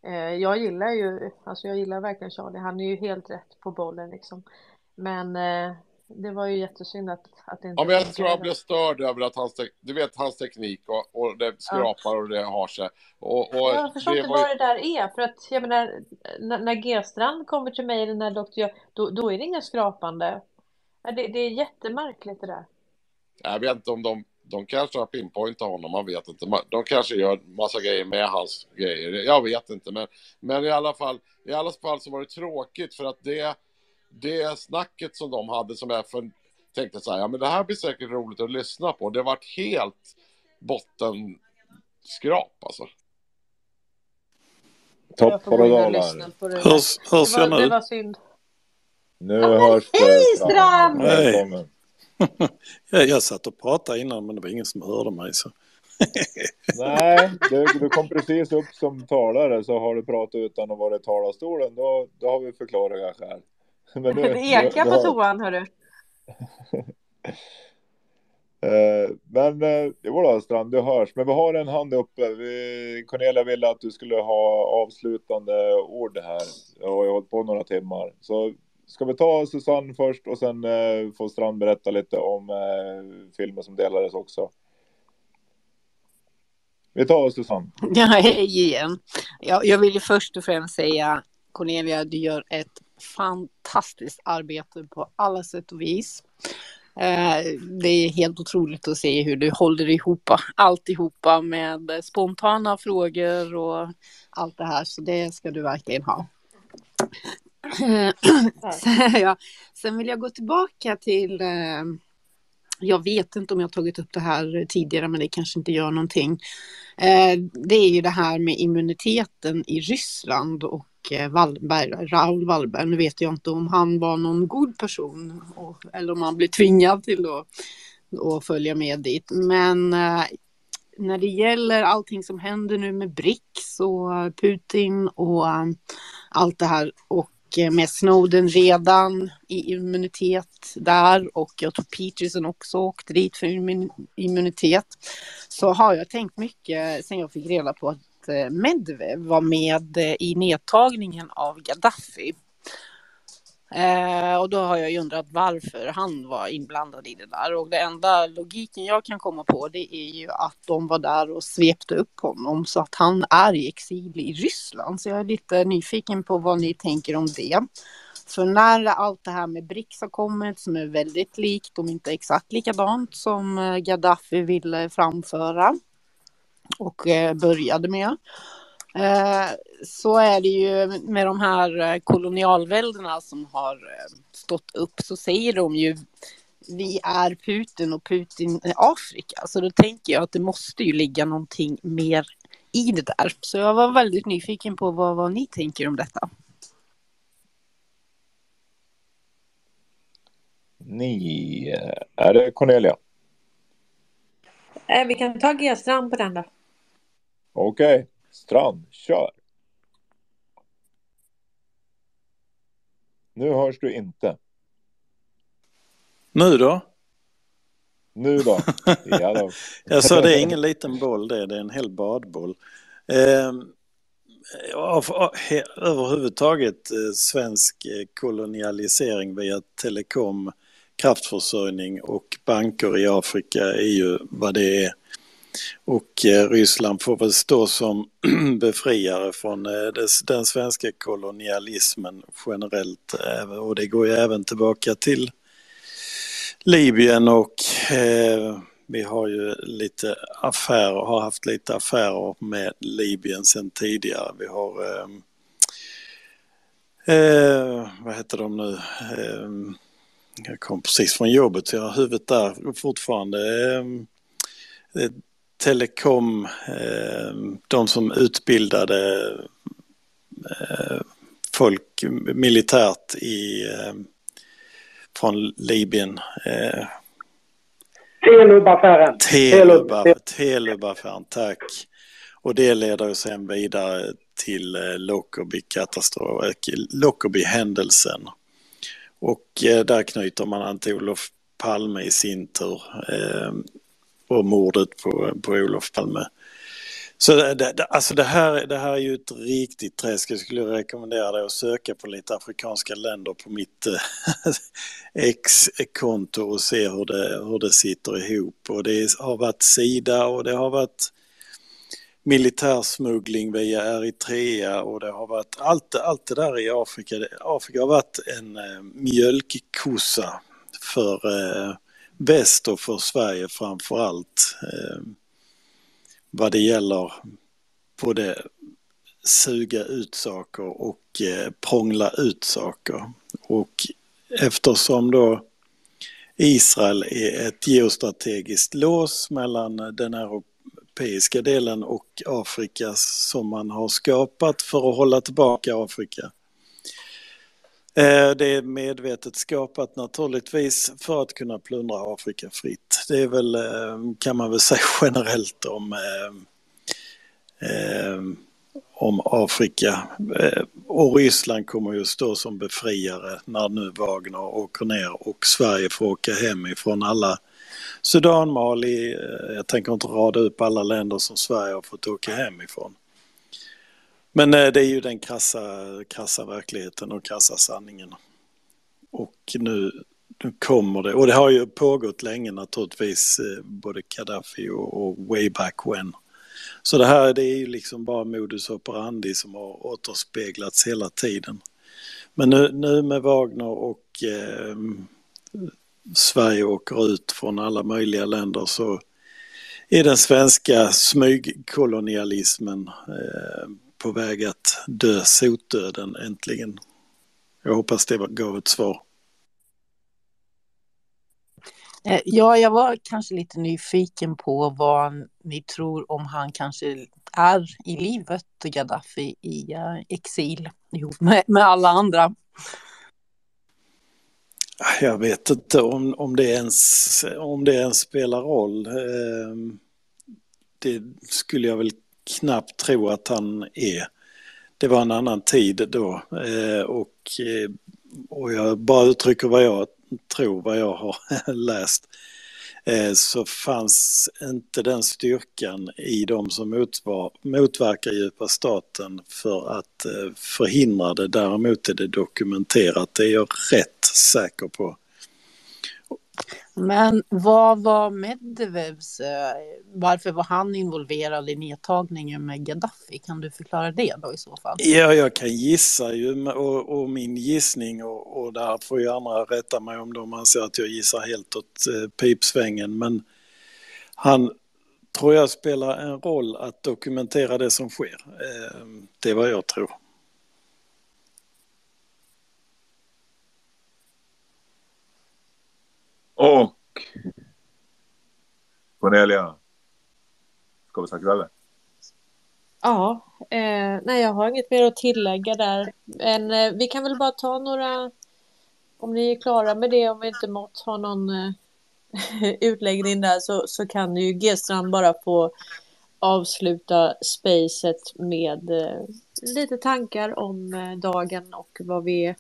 Eh, jag gillar ju, alltså jag gillar verkligen Charlie. Han är ju helt rätt på bollen liksom. Men eh, det var ju jättesynd att, att det inte... Ja, men jag tror han blev störd över att hans, du vet hans teknik och, och det skrapar ja. och det har sig. Och, och jag förstår inte vad ju... det där är. För att jag menar, när, när G-strand kommer till mig eller när doktor då, då är det inga skrapande. Det, det är jättemärkligt det där. Jag vet inte om de de kanske har pinpointat honom, man vet inte. De kanske gör massa grejer med hans grejer. Jag vet inte, men, men i alla fall, i alla fall så var det tråkigt för att det, det snacket som de hade som jag för, tänkte så här, ja men det här blir säkert roligt att lyssna på. Det vart helt bottenskrap alltså. Topp på dollar. Hörs, hörs jag nu? Det var synd. Nu hörs det. Hej Strand! Välkommen. jag, satt och pratade innan men det var ingen som hörde mig. Så. Nej, du, du kom precis upp som talare så har du pratat utan att vara i talarstolen då, då har vi förklaringar här. Men nu, det ekar på toan hörru. Eh, men eh, jo då Strand, du hörs. Men vi har en hand uppe. Vi, Cornelia ville att du skulle ha avslutande ord här. Jag har hållit på några timmar. Så Ska vi ta Susanne först och sen eh, får Strand berätta lite om eh, filmen som delades också. Vi tar Susanne. Ja, hej igen. Jag, jag vill ju först och främst säga Cornelia, du gör ett fantastiskt arbete på alla sätt och vis. Eh, det är helt otroligt att se hur du håller ihop alltihopa med spontana frågor och allt det här. Så det ska du verkligen ha. Eh, ja. Sen vill jag gå tillbaka till eh, jag vet inte om jag tagit upp det här tidigare, men det kanske inte gör någonting. Eh, det är ju det här med immuniteten i Ryssland och Wallberg, Raoul Wallberg. Nu vet jag inte om han var någon god person eller om han blev tvingad till att, att följa med dit. Men när det gäller allting som händer nu med BRICS och Putin och allt det här och Eh, med Snowden redan i immunitet där och jag tror Peterson också åkte dit för immunitet. Så har jag tänkt mycket sen jag fick reda på att eh, Medvedev var med eh, i nedtagningen av Gaddafi. Eh, och då har jag ju undrat varför han var inblandad i det där. Och det enda logiken jag kan komma på det är ju att de var där och svepte upp honom så att han är i exil i Ryssland. Så jag är lite nyfiken på vad ni tänker om det. För när allt det här med BRICS har kommit som är väldigt likt, om inte exakt likadant som eh, Gaddafi ville framföra och eh, började med så är det ju med de här eh, kolonialväldena som har eh, stått upp så säger de ju vi är Putin och Putin är Afrika. Så då tänker jag att det måste ju ligga någonting mer i det där. Så jag var väldigt nyfiken på vad, vad ni tänker om detta. Ni, är det Cornelia? Vi kan ta G-strand på den då. Okej. Okay. Strand, kör! Nu hörs du inte. Nu då? Nu då? Ja då. jag sa det är ingen liten boll det, det är en hel badboll. Eh, överhuvudtaget svensk eh, kolonialisering via telekom, kraftförsörjning och banker i Afrika är ju vad det är. Och eh, Ryssland får väl stå som befriare från eh, den svenska kolonialismen generellt. Eh, och det går ju även tillbaka till Libyen och vi har ju lite affärer, har haft lite affärer med Libyen sedan tidigare. Vi har, eh, eh, vad heter de nu? Eh, jag kom precis från jobbet så jag har huvudet där fortfarande. Telekom, eh, de som utbildade eh, folk militärt i, eh, från Libyen. Telub-affären. Telub-affären, tack. Och det leder ju sen vidare till Lockerbie-händelsen. Och där knyter man an till Olof Palme i sin tur och mordet på, på Olof Palme. Så det, det, alltså det, här, det här är ju ett riktigt träsk. Jag skulle rekommendera dig att söka på lite afrikanska länder på mitt eh, ex-konto och se hur det, hur det sitter ihop. Och det har varit Sida och det har varit militärsmuggling via Eritrea och det har varit allt, allt det där i Afrika. Afrika har varit en eh, mjölkkossa för eh, väst och för Sverige framför allt. Eh, vad det gäller både suga ut saker och eh, prångla ut saker. Och eftersom då Israel är ett geostrategiskt lås mellan den europeiska delen och Afrika som man har skapat för att hålla tillbaka Afrika Eh, det är medvetet skapat naturligtvis för att kunna plundra Afrika fritt. Det är väl, eh, kan man väl säga generellt om, eh, om Afrika. Och Ryssland kommer ju stå som befriare när nu Wagner åker ner och Sverige får åka hem ifrån alla Sudan, Mali, jag tänker inte rada upp alla länder som Sverige har fått åka hem ifrån. Men eh, det är ju den krassa, krassa verkligheten och krassa sanningen. Och nu, nu kommer det, och det har ju pågått länge naturligtvis, eh, både Gaddafi och, och way back when. Så det här det är ju liksom bara modus operandi som har återspeglats hela tiden. Men nu, nu med Wagner och eh, Sverige åker ut från alla möjliga länder så är den svenska smygkolonialismen eh, på väg att dö sotdöden äntligen. Jag hoppas det gav ett svar. Eh, ja, jag var kanske lite nyfiken på vad ni tror om han kanske är i livet, Gaddafi, i uh, exil ihop med, med alla andra. Jag vet inte om, om, det ens, om det ens spelar roll. Ehm, det skulle jag väl knappt tro att han är. Det var en annan tid då eh, och, eh, och jag bara uttrycker vad jag tror, vad jag har läst. Eh, så fanns inte den styrkan i de som motvar, motverkar djupa staten för att förhindra det. Däremot är det dokumenterat, det är jag rätt säker på. Men vad var Medvevs, eh, varför var han involverad i nedtagningen med Gaddafi? Kan du förklara det då i så fall? Ja, jag kan gissa ju och, och min gissning och, och där får ju andra rätta mig om de anser att jag gissar helt åt eh, pipsvängen. Men han tror jag spelar en roll att dokumentera det som sker. Eh, det är vad jag tror. Och Cornelia, ska vi snacka kvällen? Ja, eh, nej jag har inget mer att tillägga där. Men eh, vi kan väl bara ta några, om ni är klara med det, om vi inte mått ha någon eh, utläggning där så, så kan ju G-strand bara få avsluta spacet med eh, lite tankar om eh, dagen och vad vi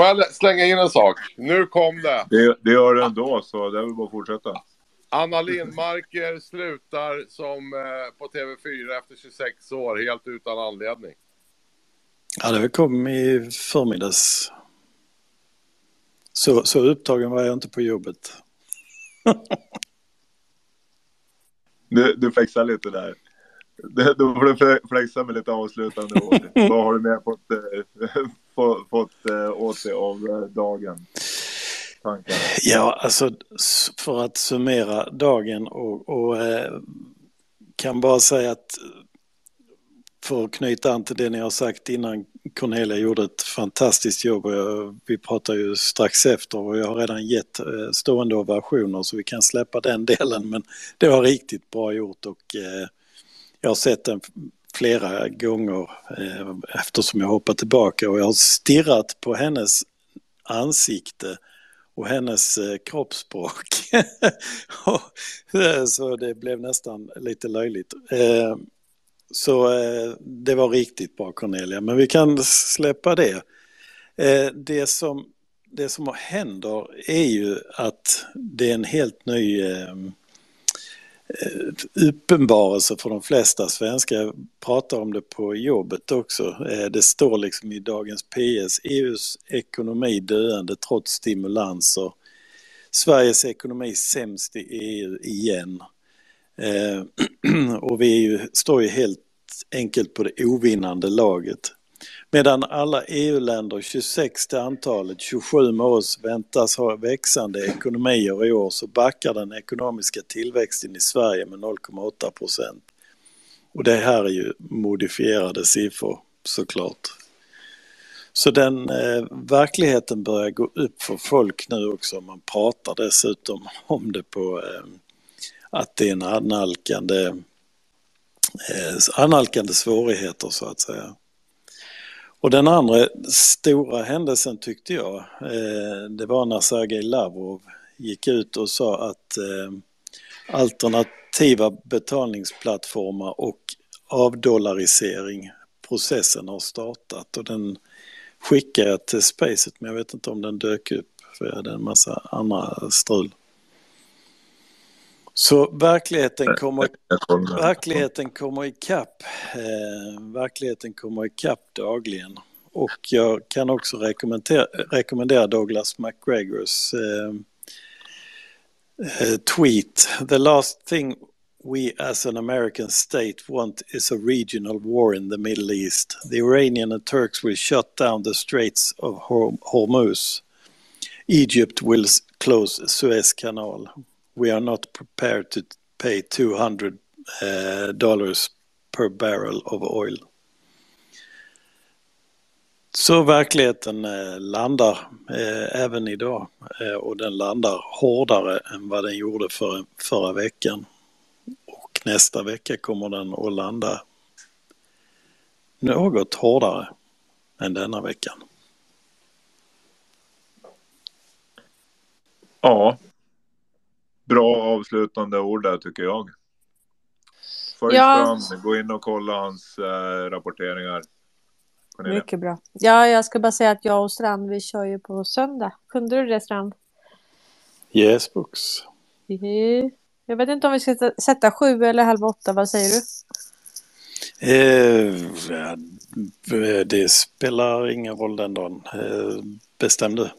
Får jag slänga in en sak? Nu kom det. Det, det gör det ändå, så det är väl bara att fortsätta. Anna Lindmarker slutar som eh, på TV4 efter 26 år, helt utan anledning. Ja, det kom i förmiddags. Så, så upptagen var jag inte på jobbet. du, du flexar lite där. Då får du flexa med lite avslutande ord. Vad har du mer fått, äh, få, fått äh, åt sig av eh, dagen? Tankar? Ja, alltså för att summera dagen och, och eh, kan bara säga att för att knyta an till det ni har sagt innan, Cornelia gjorde ett fantastiskt jobb och jag, vi pratar ju strax efter och jag har redan gett stående ovationer så vi kan släppa den delen men det var riktigt bra gjort och eh, jag har sett den flera gånger eh, eftersom jag hoppar tillbaka och jag har stirrat på hennes ansikte och hennes eh, kroppsspråk. Eh, så det blev nästan lite löjligt. Eh, så eh, det var riktigt bra Cornelia, men vi kan släppa det. Eh, det, som, det som händer är ju att det är en helt ny eh, Eh, uppenbarelse för de flesta svenskar. Jag pratar om det på jobbet också. Eh, det står liksom i dagens PS, EUs ekonomi döende trots stimulanser. Sveriges ekonomi sämst i EU igen. Eh, och vi ju, står ju helt enkelt på det ovinnande laget. Medan alla EU-länder, 26 till antalet, 27 med oss, väntas ha växande ekonomier i år så backar den ekonomiska tillväxten i Sverige med 0,8 procent. Och det här är ju modifierade siffror såklart. Så den eh, verkligheten börjar gå upp för folk nu också. Man pratar dessutom om det på eh, att det är en analkande, eh, analkande svårigheter så att säga. Och den andra stora händelsen tyckte jag, eh, det var när Sergej Lavrov gick ut och sa att eh, alternativa betalningsplattformar och avdollarisering, processen har startat och den skickade jag till Spacet men jag vet inte om den dök upp för jag hade en massa andra strul. Så verkligheten kommer, verkligheten kommer ikapp. Eh, verkligheten kommer ikapp dagligen. Och jag kan också rekommendera, rekommendera Douglas McGregors eh, eh, tweet. The last thing we as an American state want is a regional war in the Middle East. The Iranian and Turks will shut down the Straits of Hormuz. Egypt will close Suez Canal. We are not prepared to pay 200 uh, eh, dollars per barrel of oil. Så verkligheten eh, landar eh, även idag eh, och den landar hårdare än vad den gjorde för, förra veckan. Och nästa vecka kommer den att landa något hårdare än denna veckan. Ja. Bra avslutande ord där tycker jag. Följ Ja. Strand, gå in och kolla hans eh, rapporteringar. Mycket bra. Ja, jag ska bara säga att jag och Strand, vi kör ju på söndag. Kunde du det Strand? Yes books. Jag vet inte om vi ska sätta- sju eller halv åtta, vad säger du? Eh, ja, det spelar ingen roll den dagen. Eh, bestäm du.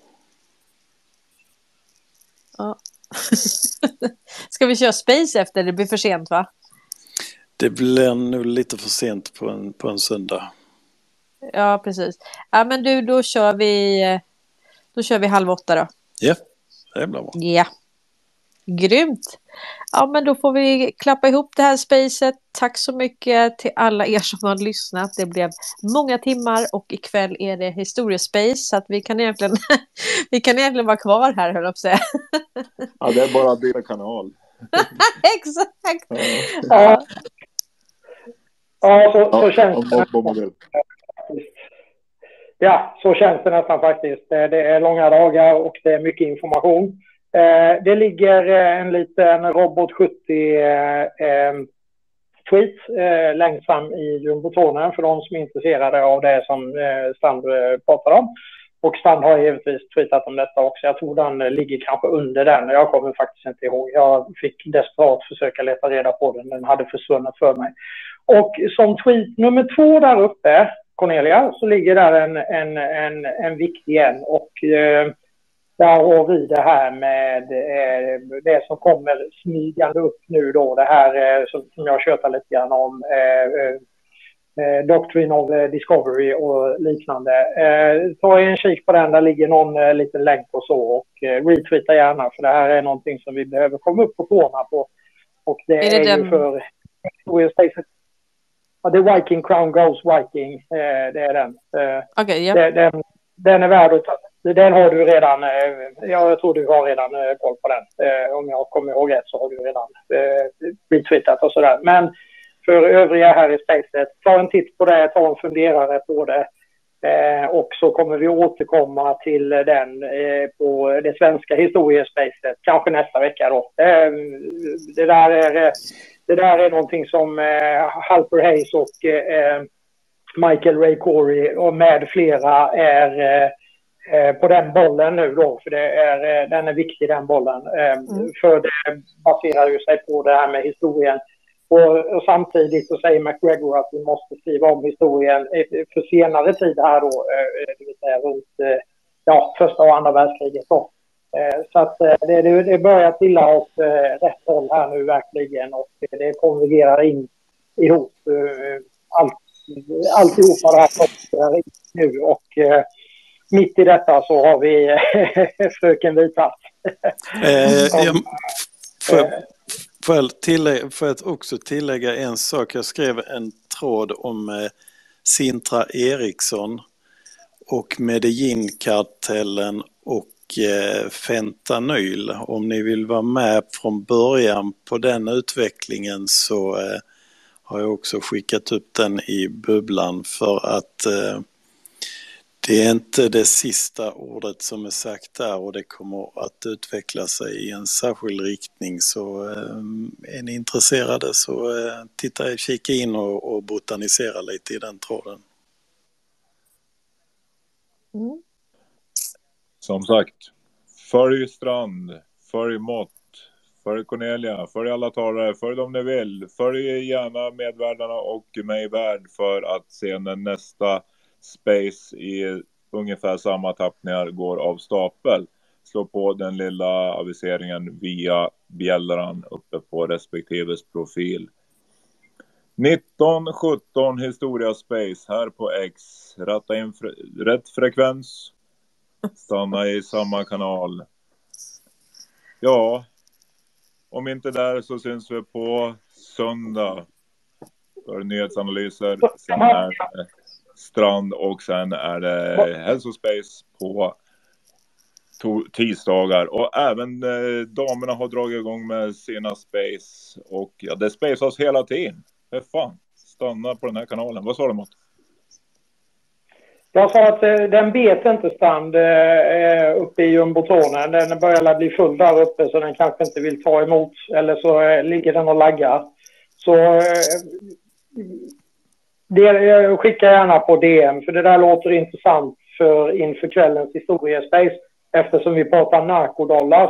Ja. ska vi köra Space efter? Det blir för sent va? Det blir nog lite för sent på en, på en söndag. Ja, precis. Ja, men du, då kör vi, då kör vi halv åtta då. Ja, det blir bra. Ja. Grymt. Ja, men då får vi klappa ihop det här spacet. Tack så mycket till alla er som har lyssnat. Det blev många timmar och ikväll är det historiespace så att vi kan egentligen, vi kan egentligen vara kvar här, höll jag på att säga. Ja, det är bara att byta kanal. Exakt. Ja, ja så, så känns det. Ja, så känns det nästan faktiskt. Det det är långa dagar och det är mycket information. Eh, Det ligger eh, en liten Robot 70 eh, eh, tweet eh, längst fram i jumbotronen för de som är intresserade av det som eh, Strand eh, pratar om. Och Strand har givetvis tweetat om detta också. Jag tror den eh, ligger kanske under den. Jag kommer faktiskt inte ihåg. Jag fick desperat försöka leta reda på den. Den hade försvunnit för mig. Och som tweet nummer två där uppe, Cornelia, så ligger där en, en, en, en viktig en. Och eh, där har vi det här med eh, det som kommer smygande upp nu då. Det här eh, som, som jag tjötar lite grann om. Eh, eh, eh, Doctrine of eh, Discovery och liknande. Eh, ta en kik på den, där ligger någon eh, liten länk och så. Och eh, retweeta gärna för det här är någonting som vi behöver komma upp på tårna på. Och det Är är, det ju den- för Ja, det är Viking Crown Goes Viking. Eh, det är den. Okej, ja. det- den. Den är värd att ta. Den har du redan. Eh, ja, jag tror du har redan eh, koll på den. Eh, om jag kommer ihåg rätt så har du redan eh, retweetat och sådär. Men för övriga här i spacet, ta en titt på det, ta en funderare på det. Eh, och så kommer vi återkomma till den eh, på det svenska historiespacet, kanske nästa vecka då. Eh, det, där är, eh, det där är någonting som eh, Halper Hayes och eh, Michael Ray Corey och med flera är eh, på den bollen nu då, för det är, eh, den är viktig den bollen. Eh, För det baserar ju sig på det här med historien. Och, och samtidigt så säger McGregor att vi måste skriva om historien eh, för senare tid här då, eh, det vill säga runt eh, ja, första och andra världskriget då. Eh, Så att eh, det, det, börjar trilla åt eh, rätt håll här nu verkligen och det konvergerar in ihop. eh, Allt, alltihopa det här nu och eh, mitt i detta så har vi fröken Vithatt. Eh, Som- jag, får, jag tillägga, får jag också tillägga en sak? Jag skrev en tråd om eh, Sintra Eriksson och Medellin-kartellen och eh, fentanyl. Om ni vill vara med från början på den utvecklingen så eh, har jag också skickat upp den i bubblan för att eh, det är inte det sista ordet som är sagt där och det kommer att utveckla sig i en särskild riktning. Så eh, är ni intresserade så eh, titta, kika in och, och botanisera lite i den tråden. Mm. Som sagt, följ Strand, följ Mott, följ Cornelia, följ alla talare, följ dem ni vill. Följ gärna medvärdarna och mig värd för att se när nästa space i ungefär samma tappningar går av stapel. Slå på den lilla aviseringen via bjällran uppe på respektives profil. 1917 Historia Space här på X. Ratta in fre rätt frekvens. stanna i samma kanal. Ja, om inte där så syns vi på söndag för nyhetsanalyser. Sen är Strand och sen är det Hälsospace på tisdagar. Och även eh, damerna har dragit igång med sina Space. Och ja, det spacas hela tiden. För fan, stanna på den här kanalen. Vad sa du Mott? Jag sa att eh, den bet inte Strand eh, uppe i jumbotronen. Den börjar bli full där uppe så den kanske inte vill ta emot. Eller så eh, ligger den och laggar. Så eh, det, jag skickar gärna på DM för det där låter intressant för inför kvällens historiespace eftersom vi pratar narkodollar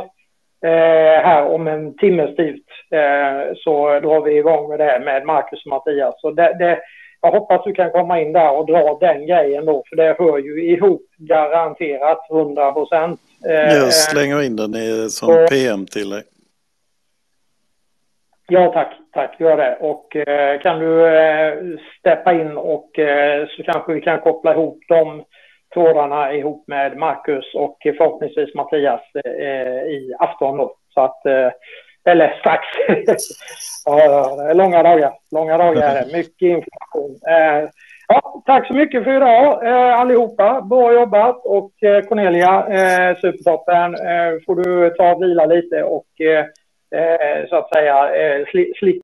eh, här om en timmes tid. Eh, så drar vi igång med det med Marcus och Mattias. Så det, det, jag hoppas du kan komma in där och dra den grejen då för det hör ju ihop garanterat 100 procent. Eh, Jag slänger in den i, som PM till dig. Ja tack, tack, gör det. Och eh, kan du eh, steppa in och eh, så kanske vi kan koppla ihop de trådarna ihop med Marcus och förhoppningsvis Mattias eh, i afton då. Så att, eh, eller strax. ja, långa dagar. Långa dagar är det. Mycket information. Eh, ja, tack så mycket för idag eh, allihopa. Bra jobbat. Och Cornelia, eh, supertoppen. Får du ta och vila lite och Eh, så att säga eh, sli, sli,